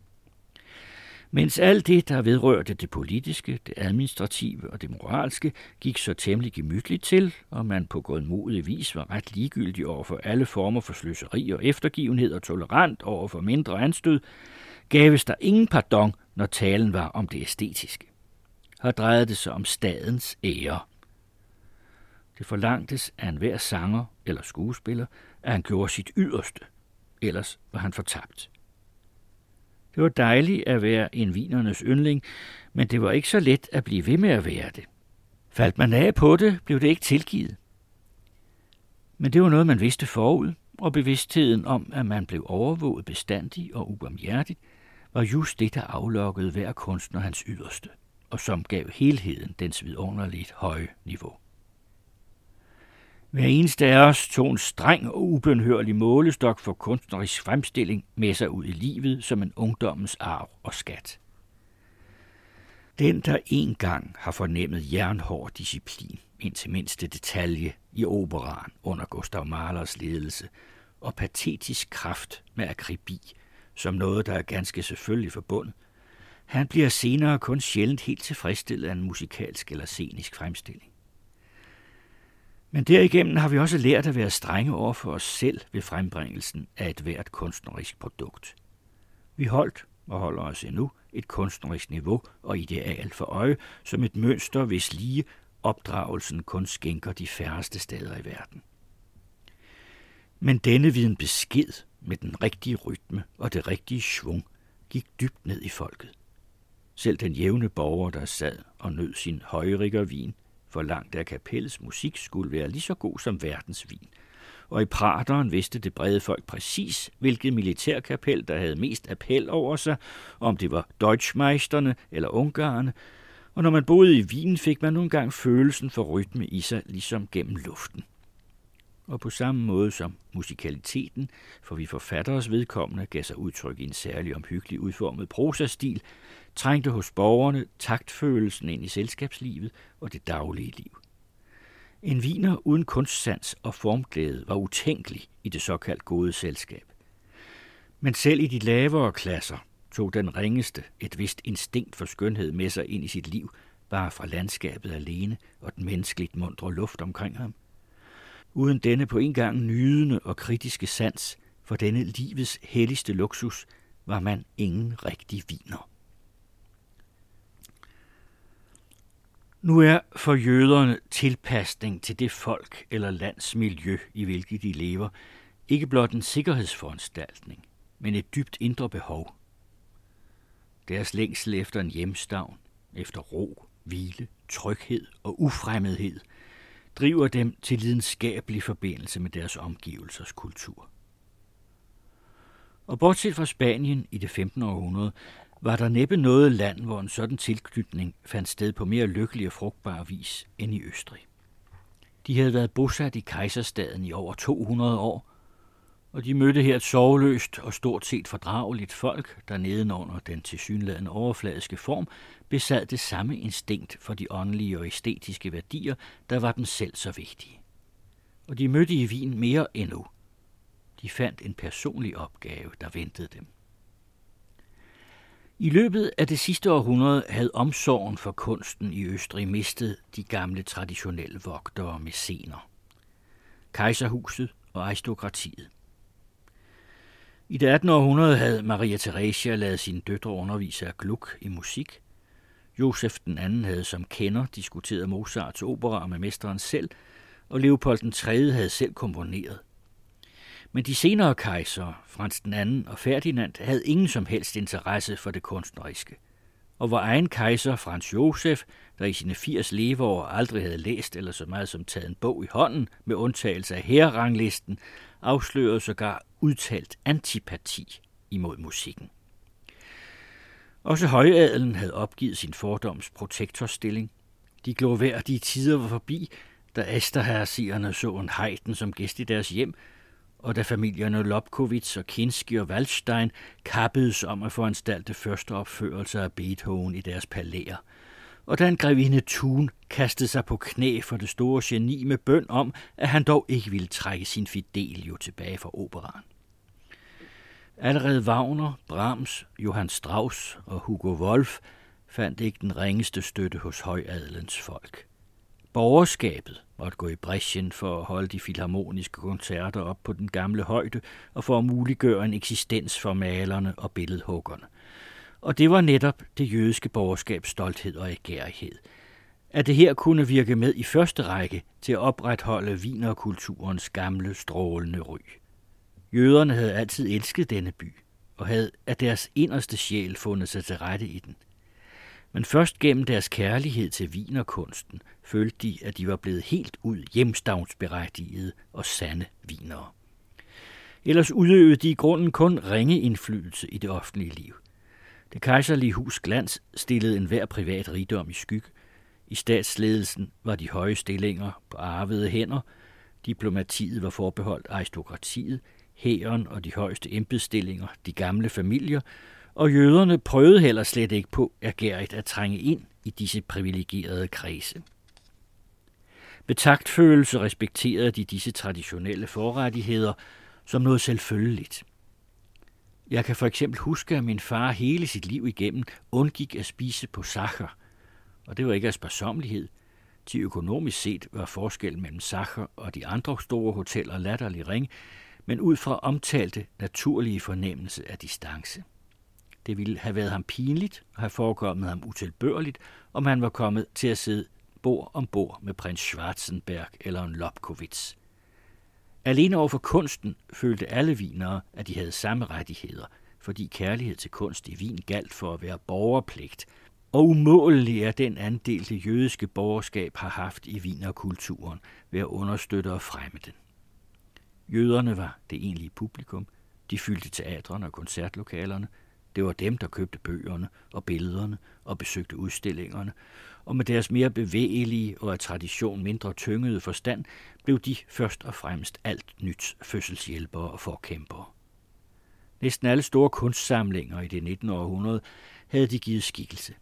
Mens alt det, der vedrørte det politiske, det administrative og det moralske, gik så temmelig gemytligt til, og man på godmodig vis var ret ligegyldig over for alle former for sløseri og eftergivenhed og tolerant over for mindre anstød, gaves der ingen pardon, når talen var om det æstetiske. Her drejede det sig om stadens ære. Det forlangtes af enhver sanger eller skuespiller, at han gjorde sit yderste, ellers var han fortabt. Det var dejligt at være en vinernes yndling, men det var ikke så let at blive ved med at være det. Faldt man af på det, blev det ikke tilgivet. Men det var noget, man vidste forud, og bevidstheden om, at man blev overvåget bestandig og ubarmhjertigt, var just det, der aflokkede hver kunstner hans yderste, og som gav helheden dens vidunderligt høje niveau. Hver eneste af os tog en streng og ubenhørlig målestok for kunstnerisk fremstilling med sig ud i livet som en ungdommens arv og skat. Den, der engang har fornemmet jernhård disciplin indtil mindste detalje i operan under Gustav Mahlers ledelse, og patetisk kraft med akribi, som noget, der er ganske selvfølgelig forbundet, han bliver senere kun sjældent helt tilfredsstillet af en musikalsk eller scenisk fremstilling. Men derigennem har vi også lært at være strenge over for os selv ved frembringelsen af et hvert kunstnerisk produkt. Vi holdt og holder os endnu et kunstnerisk niveau og ideal for øje som et mønster, hvis lige opdragelsen kun skænker de færreste steder i verden. Men denne viden besked med den rigtige rytme og det rigtige svung gik dybt ned i folket. Selv den jævne borger, der sad og nød sin højrigger vin, for langt af kapellets musik skulle være lige så god som verdens vin, og i Prateren vidste det brede folk præcis, hvilket militærkapel, der havde mest appel over sig, om det var Deutschmeisterne eller Ungarerne, og når man boede i Wien, fik man nogle gange følelsen for rytme i sig, ligesom gennem luften. Og på samme måde som musikaliteten, for vi forfatteres vedkommende gav sig udtryk i en særlig omhyggelig udformet prosastil, trængte hos borgerne taktfølelsen ind i selskabslivet og det daglige liv. En viner uden kunstsans og formglæde var utænkelig i det såkaldt gode selskab. Men selv i de lavere klasser tog den ringeste et vist instinkt for skønhed med sig ind i sit liv, bare fra landskabet alene og den menneskeligt mundre luft omkring ham. Uden denne på en gang nydende og kritiske sans for denne livets helligste luksus, var man ingen rigtig viner. Nu er for jøderne tilpasning til det folk eller lands miljø, i hvilket de lever, ikke blot en sikkerhedsforanstaltning, men et dybt indre behov. Deres længsel efter en hjemstavn, efter ro, hvile, tryghed og ufremmedhed, driver dem til lidenskabelig forbindelse med deres omgivelsers kultur. Og bortset fra Spanien i det 15. århundrede, var der næppe noget land, hvor en sådan tilknytning fandt sted på mere lykkelig og frugtbar vis end i Østrig. De havde været bosat i kejserstaden i over 200 år, og de mødte her et sovløst og stort set fordrageligt folk, der nedenunder den tilsyneladende overfladiske form besad det samme instinkt for de åndelige og æstetiske værdier, der var dem selv så vigtige. Og de mødte i Wien mere endnu. De fandt en personlig opgave, der ventede dem. I løbet af det sidste århundrede havde omsorgen for kunsten i Østrig mistet de gamle traditionelle vogtere med scener. Kejserhuset og aristokratiet. I det 18. århundrede havde Maria Theresia lavet sine døtre undervise af Gluck i musik. Josef den anden havde som kender diskuteret Mozarts opera med mesteren selv, og Leopold den 3. havde selv komponeret – men de senere kejsere, Frans den anden og Ferdinand, havde ingen som helst interesse for det kunstneriske. Og vor egen kejser, Frans Josef, der i sine 80 leveår aldrig havde læst eller så meget som taget en bog i hånden, med undtagelse af herranglisten, afslørede sågar udtalt antipati imod musikken. Også højadelen havde opgivet sin fordoms protektorstilling. De glorværdige tider var forbi, da Esterhersierne så en hejden som gæst i deres hjem, og da familierne Lobkowitz og Kinski og Waldstein kappedes om at foranstalte første opførelse af Beethoven i deres palæer, og da en grevinde Thun kastede sig på knæ for det store geni med bøn om, at han dog ikke ville trække sin Fidelio tilbage fra operan. Allerede Wagner, Brahms, Johann Strauss og Hugo Wolf fandt ikke den ringeste støtte hos højadelens folk. Borgerskabet at gå i bræschen for at holde de filharmoniske koncerter op på den gamle højde og for at muliggøre en eksistens for malerne og billedhuggerne. Og det var netop det jødiske borgerskabs stolthed og ægærighed. At det her kunne virke med i første række til at opretholde vinerkulturens gamle, strålende ry. Jøderne havde altid elsket denne by, og havde af deres inderste sjæl fundet sig til rette i den – men først gennem deres kærlighed til vinerkunsten følte de, at de var blevet helt ud hjemstavnsberettigede og sande vinere. Ellers udøvede de i grunden kun ringe indflydelse i det offentlige liv. Det kejserlige hus Glans stillede enhver privat rigdom i skygge. I statsledelsen var de høje stillinger på arvede hænder. Diplomatiet var forbeholdt aristokratiet, hæren og de højeste embedsstillinger, de gamle familier, og jøderne prøvede heller slet ikke på ergærigt at trænge ind i disse privilegerede kredse. Med taktfølelse respekterede de disse traditionelle forrettigheder som noget selvfølgeligt. Jeg kan for eksempel huske, at min far hele sit liv igennem undgik at spise på sakker, og det var ikke af sparsomlighed. Til økonomisk set var forskellen mellem Sacher og de andre store hoteller latterlig ring, men ud fra omtalte naturlige fornemmelse af distance. Det ville have været ham pinligt og have forekommet ham utilbørligt, om han var kommet til at sidde bord om bord med prins Schwarzenberg eller en Lobkowitz. Alene over for kunsten følte alle vinere, at de havde samme rettigheder, fordi kærlighed til kunst i Wien galt for at være borgerpligt, og umålelig er den andel, det jødiske borgerskab har haft i vinerkulturen ved at understøtte og fremme den. Jøderne var det egentlige publikum. De fyldte teatrene og koncertlokalerne. Det var dem, der købte bøgerne og billederne og besøgte udstillingerne, og med deres mere bevægelige og af tradition mindre tyngede forstand blev de først og fremmest alt nyt fødselshjælpere og forkæmpere. Næsten alle store kunstsamlinger i det 19. århundrede havde de givet skikkelse.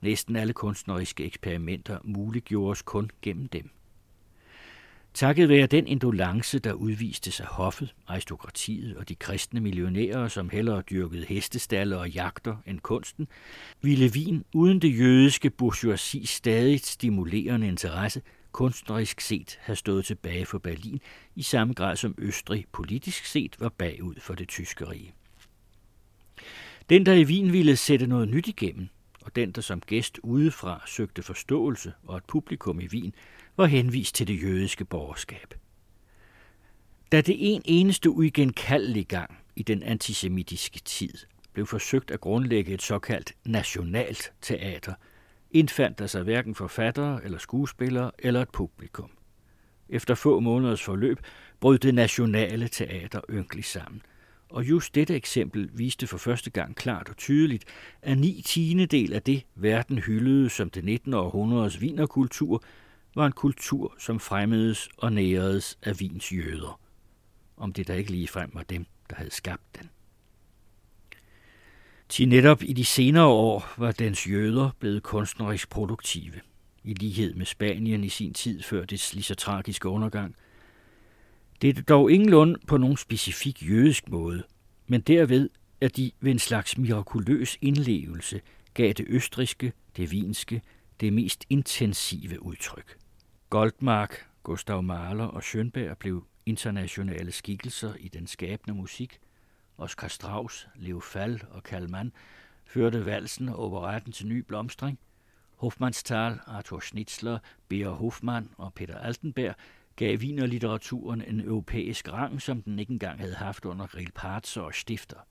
Næsten alle kunstneriske eksperimenter muliggjordes kun gennem dem. Takket være den indolence, der udviste sig hoffet, aristokratiet og de kristne millionærer, som hellere dyrkede hestestalle og jagter end kunsten, ville Wien uden det jødiske bourgeoisi stadig stimulerende interesse kunstnerisk set have stået tilbage for Berlin i samme grad som Østrig politisk set var bagud for det tyske rige. Den, der i Wien ville sætte noget nyt igennem, og den, der som gæst udefra søgte forståelse og et publikum i Wien, var henvist til det jødiske borgerskab. Da det en eneste uigenkaldelig gang i den antisemitiske tid blev forsøgt at grundlægge et såkaldt nationalt teater, indfandt der sig hverken forfattere eller skuespillere eller et publikum. Efter få måneders forløb brød det nationale teater ynkeligt sammen, og just dette eksempel viste for første gang klart og tydeligt, at ni tiende del af det, verden hyldede som det 19. århundredes vinerkultur, var en kultur, som fremmedes og næredes af vins jøder, om det der ikke lige frem var dem, der havde skabt den. Til netop i de senere år var dens jøder blevet kunstnerisk produktive, i lighed med Spanien i sin tid før dets lige så tragiske undergang. Det er dog ingenlunde på nogen specifik jødisk måde, men derved, at de ved en slags mirakuløs indlevelse gav det østriske, det vinske, det mest intensive udtryk. Goldmark, Gustav Mahler og Schönberg blev internationale skikkelser i den skabende musik. Oscar Strauss, Leo Fall og Kalman førte valsen og operetten til ny blomstring. Hofmannsthal, Arthur Schnitzler, Beer Hofmann og Peter Altenberg gav vinerlitteraturen en europæisk rang, som den ikke engang havde haft under Grillparzer og Stifter.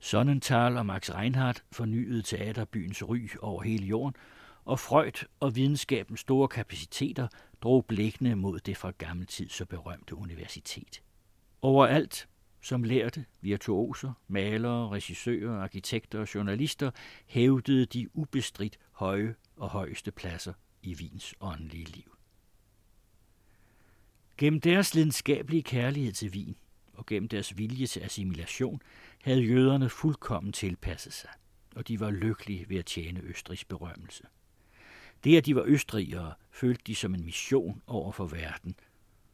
Sonnenthal og Max Reinhardt fornyede teaterbyens ry over hele jorden – og Freud og videnskabens store kapaciteter drog blikkene mod det fra gammel tid så berømte universitet. Overalt, som lærte, virtuoser, malere, regissører, arkitekter og journalister, hævdede de ubestridt høje og højeste pladser i Wiens åndelige liv. Gennem deres lidenskabelige kærlighed til Wien og gennem deres vilje til assimilation havde jøderne fuldkommen tilpasset sig, og de var lykkelige ved at tjene Østrigs berømmelse. Det, at de var østrigere, følte de som en mission over for verden.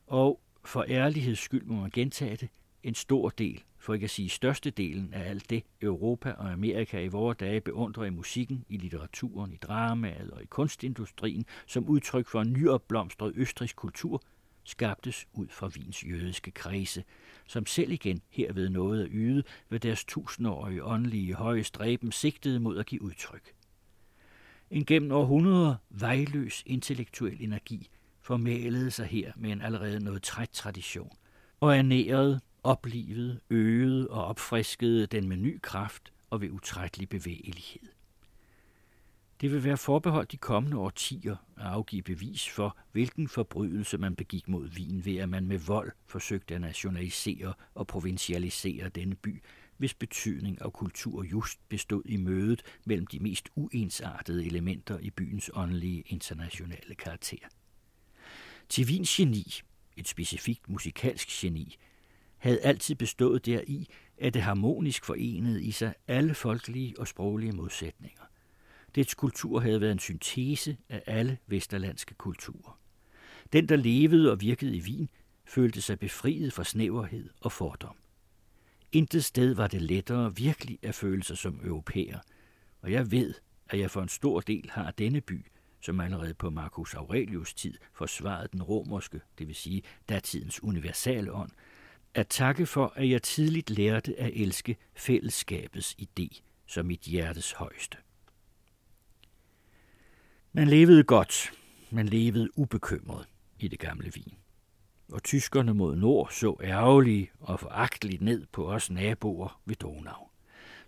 Og for ærligheds skyld må man gentage det, en stor del, for ikke at sige størstedelen af alt det, Europa og Amerika i vore dage beundrer i musikken, i litteraturen, i dramaet og i kunstindustrien, som udtryk for en nyopblomstret østrisk kultur, skabtes ud fra Wiens jødiske kredse, som selv igen herved nåede at yde, hvad deres tusindårige åndelige høje stræben sigtede mod at give udtryk. En gennem århundreder vejløs intellektuel energi formalede sig her med en allerede noget træt tradition, og ernærede, oplivede, øgede og opfriskede den med ny kraft og ved utrættelig bevægelighed. Det vil være forbeholdt de kommende årtier at afgive bevis for, hvilken forbrydelse man begik mod Wien ved, at man med vold forsøgte at nationalisere og provincialisere denne by, hvis betydning og kultur just bestod i mødet mellem de mest uensartede elementer i byens åndelige internationale karakter. Tivins geni, et specifikt musikalsk geni, havde altid bestået deri, at det harmonisk forenede i sig alle folkelige og sproglige modsætninger. Dets kultur havde været en syntese af alle vesterlandske kulturer. Den, der levede og virkede i Wien, følte sig befriet fra snæverhed og fordom. Intet sted var det lettere virkelig at føle sig som europæer, og jeg ved, at jeg for en stor del har denne by, som allerede på Marcus Aurelius tid forsvarede den romerske, det vil sige datidens universale ånd, at takke for, at jeg tidligt lærte at elske fællesskabets idé som mit hjertes højeste. Man levede godt, man levede ubekymret i det gamle vin og tyskerne mod nord så ærgerlige og foragteligt ned på os naboer ved Donau,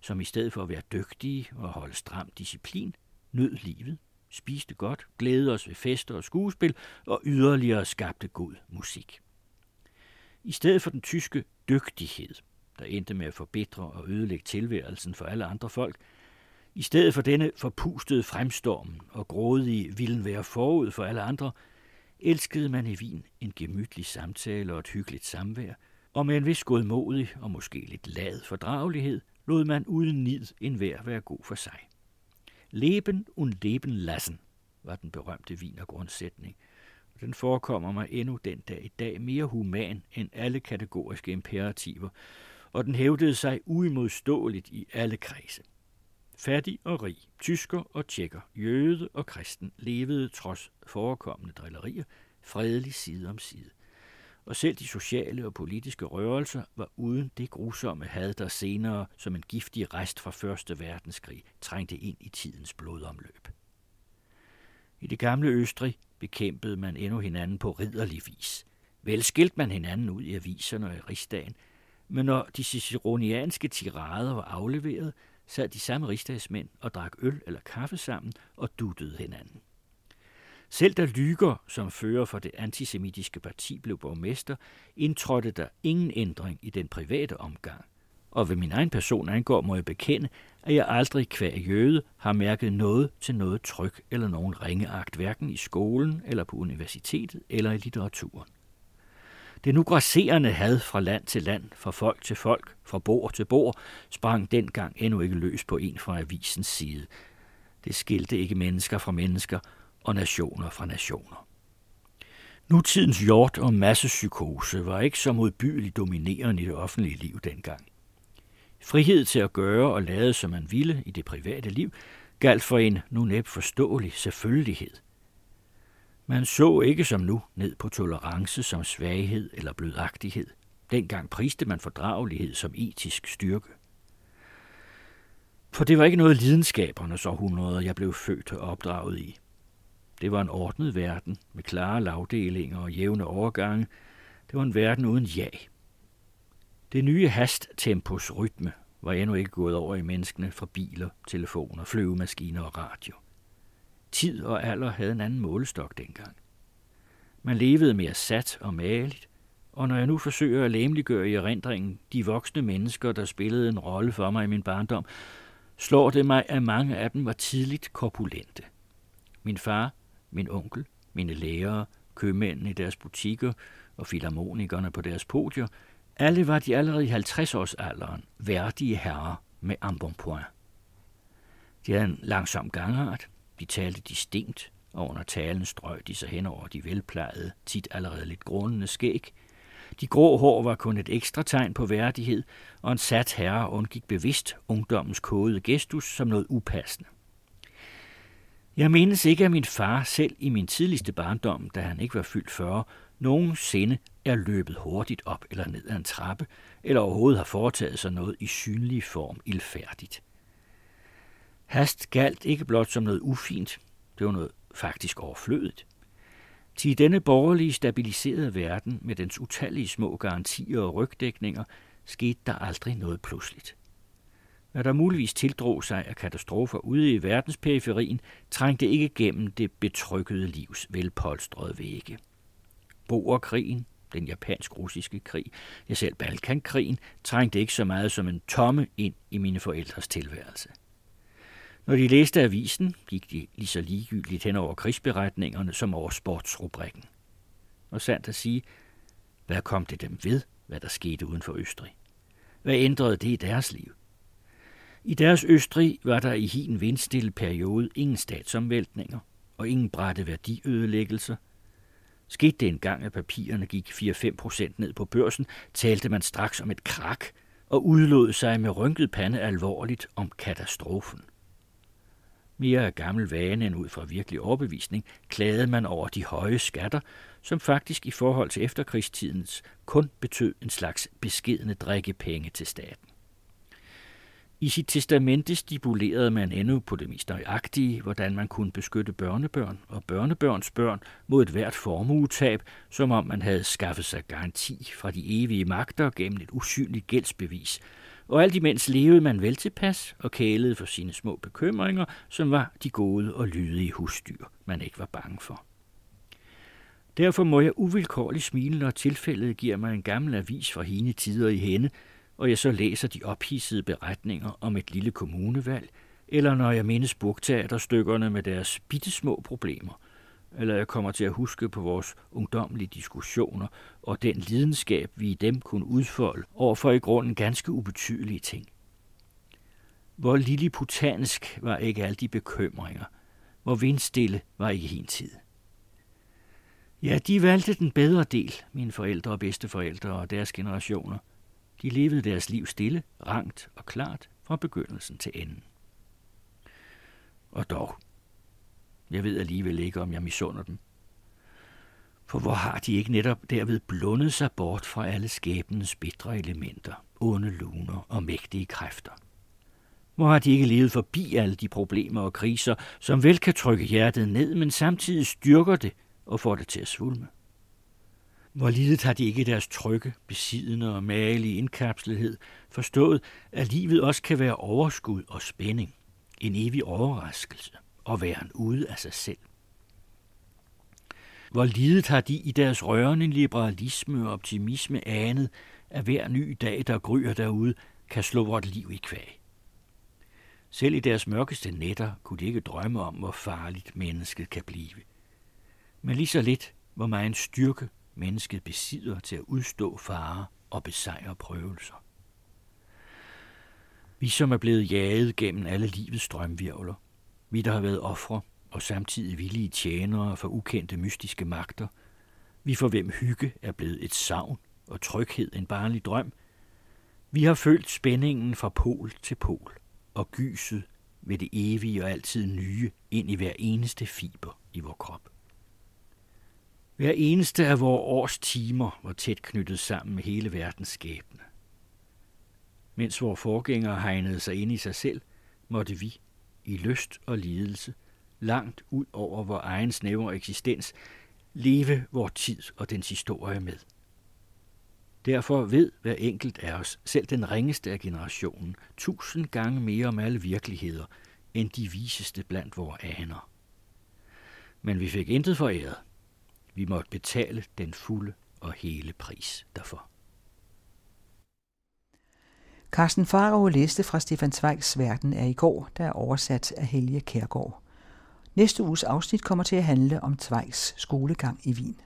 som i stedet for at være dygtige og holde stram disciplin, nød livet, spiste godt, glædede os ved fester og skuespil og yderligere skabte god musik. I stedet for den tyske dygtighed, der endte med at forbedre og ødelægge tilværelsen for alle andre folk, i stedet for denne forpustede fremstormen og grådige vilden være forud for alle andre, elskede man i Wien en gemytlig samtale og et hyggeligt samvær, og med en vis godmodig og måske lidt lad fordragelighed, lod man uden nid en hver være god for sig. Leben und leben lassen var den berømte Wiener grundsætning, og den forekommer mig endnu den dag i dag mere human end alle kategoriske imperativer, og den hævdede sig uimodståeligt i alle kredse. Fattig og rig, tysker og tjekker, jøde og kristen levede trods forekommende drillerier fredelig side om side. Og selv de sociale og politiske rørelser var uden det grusomme had, der senere som en giftig rest fra Første Verdenskrig trængte ind i tidens blodomløb. I det gamle Østrig bekæmpede man endnu hinanden på ridderlig vis. Vel skilte man hinanden ud i aviserne og i rigsdagen, men når de ciceronianske tirader var afleveret, sad de samme rigsdagsmænd og drak øl eller kaffe sammen og duttede hinanden. Selv da Lyger, som fører for det antisemitiske parti, blev borgmester, indtrådte der ingen ændring i den private omgang. Og ved min egen person angår, må jeg bekende, at jeg aldrig kvæg jøde har mærket noget til noget tryk eller nogen ringeagt, hverken i skolen eller på universitetet eller i litteraturen. Det nu grasserende had fra land til land, fra folk til folk, fra bord til bord, sprang dengang endnu ikke løs på en fra avisens side. Det skilte ikke mennesker fra mennesker og nationer fra nationer. Nutidens hjort og massepsykose var ikke så modbydeligt dominerende i det offentlige liv dengang. Frihed til at gøre og lade, som man ville i det private liv, galt for en nu næb forståelig selvfølgelighed – man så ikke som nu ned på tolerance som svaghed eller blødagtighed. Dengang priste man fordragelighed som etisk styrke. For det var ikke noget lidenskabernes århundrede, jeg blev født og opdraget i. Det var en ordnet verden med klare lavdelinger og jævne overgange. Det var en verden uden ja. Det nye hasttempos rytme var endnu ikke gået over i menneskene fra biler, telefoner, flyvemaskiner og radio. Tid og alder havde en anden målestok dengang. Man levede mere sat og maligt, og når jeg nu forsøger at læmeliggøre i erindringen de voksne mennesker, der spillede en rolle for mig i min barndom, slår det mig, at mange af dem var tidligt korpulente. Min far, min onkel, mine lærere, købmændene i deres butikker og filharmonikerne på deres podier, alle var de allerede i 50-årsalderen værdige herrer med embonpoint. De havde en langsom gangart, de talte distinkt, og under talen strøg de sig hen over de velplejede, tit allerede lidt grundende skæg. De grå hår var kun et ekstra tegn på værdighed, og en sat herre undgik bevidst ungdommens kodede gestus som noget upassende. Jeg mindes ikke, at min far selv i min tidligste barndom, da han ikke var fyldt 40, nogensinde er løbet hurtigt op eller ned ad en trappe, eller overhovedet har foretaget sig noget i synlig form ildfærdigt. Hast galt ikke blot som noget ufint, det var noget faktisk overflødigt. Til denne borgerlige stabiliserede verden med dens utallige små garantier og rygdækninger, skete der aldrig noget pludseligt. Hvad der muligvis tildrog sig af katastrofer ude i verdensperiferien, trængte ikke gennem det betrykkede livs velpolstrede vægge. Boerkrigen, den japansk-russiske krig, ja selv Balkankrigen, trængte ikke så meget som en tomme ind i mine forældres tilværelse. Når de læste avisen, gik de lige så ligegyldigt hen over krigsberetningerne som over sportsrubrikken. Og sandt at sige, hvad kom det dem ved, hvad der skete uden for Østrig? Hvad ændrede det i deres liv? I deres Østrig var der i hin vindstille periode ingen statsomvæltninger og ingen brætte værdiødelæggelser. Skete det engang, at papirerne gik 4-5 procent ned på børsen, talte man straks om et krak og udlod sig med rynket pande alvorligt om katastrofen mere af gammel vane end ud fra virkelig overbevisning, klagede man over de høje skatter, som faktisk i forhold til efterkrigstidens kun betød en slags beskedende drikkepenge til staten. I sit testamente stipulerede man endnu på det mest nøjagtige, hvordan man kunne beskytte børnebørn og børnebørns børn mod et hvert formuetab, som om man havde skaffet sig garanti fra de evige magter gennem et usynligt gældsbevis, og alt imens levede man vel tilpas og kælede for sine små bekymringer, som var de gode og lydige husdyr, man ikke var bange for. Derfor må jeg uvilkårligt smile, når tilfældet giver mig en gammel avis fra hende tider i hende, og jeg så læser de ophissede beretninger om et lille kommunevalg, eller når jeg mindes bogteaterstykkerne med deres bittesmå problemer, eller jeg kommer til at huske på vores ungdomlige diskussioner og den lidenskab, vi i dem kunne udfolde over for i grunden ganske ubetydelige ting. Hvor lilliputansk var ikke alle de bekymringer, hvor vindstille var ikke hin tid. Ja, de valgte den bedre del, mine forældre og bedsteforældre og deres generationer. De levede deres liv stille, rangt og klart fra begyndelsen til enden. Og dog, jeg ved alligevel ikke, om jeg misunder dem. For hvor har de ikke netop derved blundet sig bort fra alle skæbnens bitre elementer, onde luner og mægtige kræfter? Hvor har de ikke levet forbi alle de problemer og kriser, som vel kan trykke hjertet ned, men samtidig styrker det og får det til at svulme? Hvor lidet har de ikke deres trygge, besiddende og malige indkapslethed forstået, at livet også kan være overskud og spænding, en evig overraskelse og væren ude af sig selv. Hvor lidet har de i deres rørende liberalisme og optimisme anet, at hver ny dag, der gryer derude, kan slå vort liv i kvæg. Selv i deres mørkeste nætter kunne de ikke drømme om, hvor farligt mennesket kan blive. Men lige så lidt, hvor meget styrke mennesket besidder til at udstå fare og besejre prøvelser. Vi som er blevet jaget gennem alle livets strømvirvler, vi der har været ofre og samtidig villige tjenere for ukendte mystiske magter, vi for hvem hygge er blevet et savn og tryghed en barnlig drøm, vi har følt spændingen fra pol til pol og gyset ved det evige og altid nye ind i hver eneste fiber i vor krop. Hver eneste af vores års timer var tæt knyttet sammen med hele verdens skæbne. Mens vores forgængere hegnede sig ind i sig selv, måtte vi, i lyst og lidelse, langt ud over vores egen snævre eksistens, leve vor tid og dens historie med. Derfor ved hver enkelt af os, selv den ringeste af generationen, tusind gange mere om alle virkeligheder, end de viseste blandt vores aner. Men vi fik intet foræret. Vi måtte betale den fulde og hele pris derfor. Carsten Faro læste fra Stefan Zweigs Verden er i går, der er oversat af Helge Kærgaard. Næste uges afsnit kommer til at handle om Zweigs skolegang i Wien.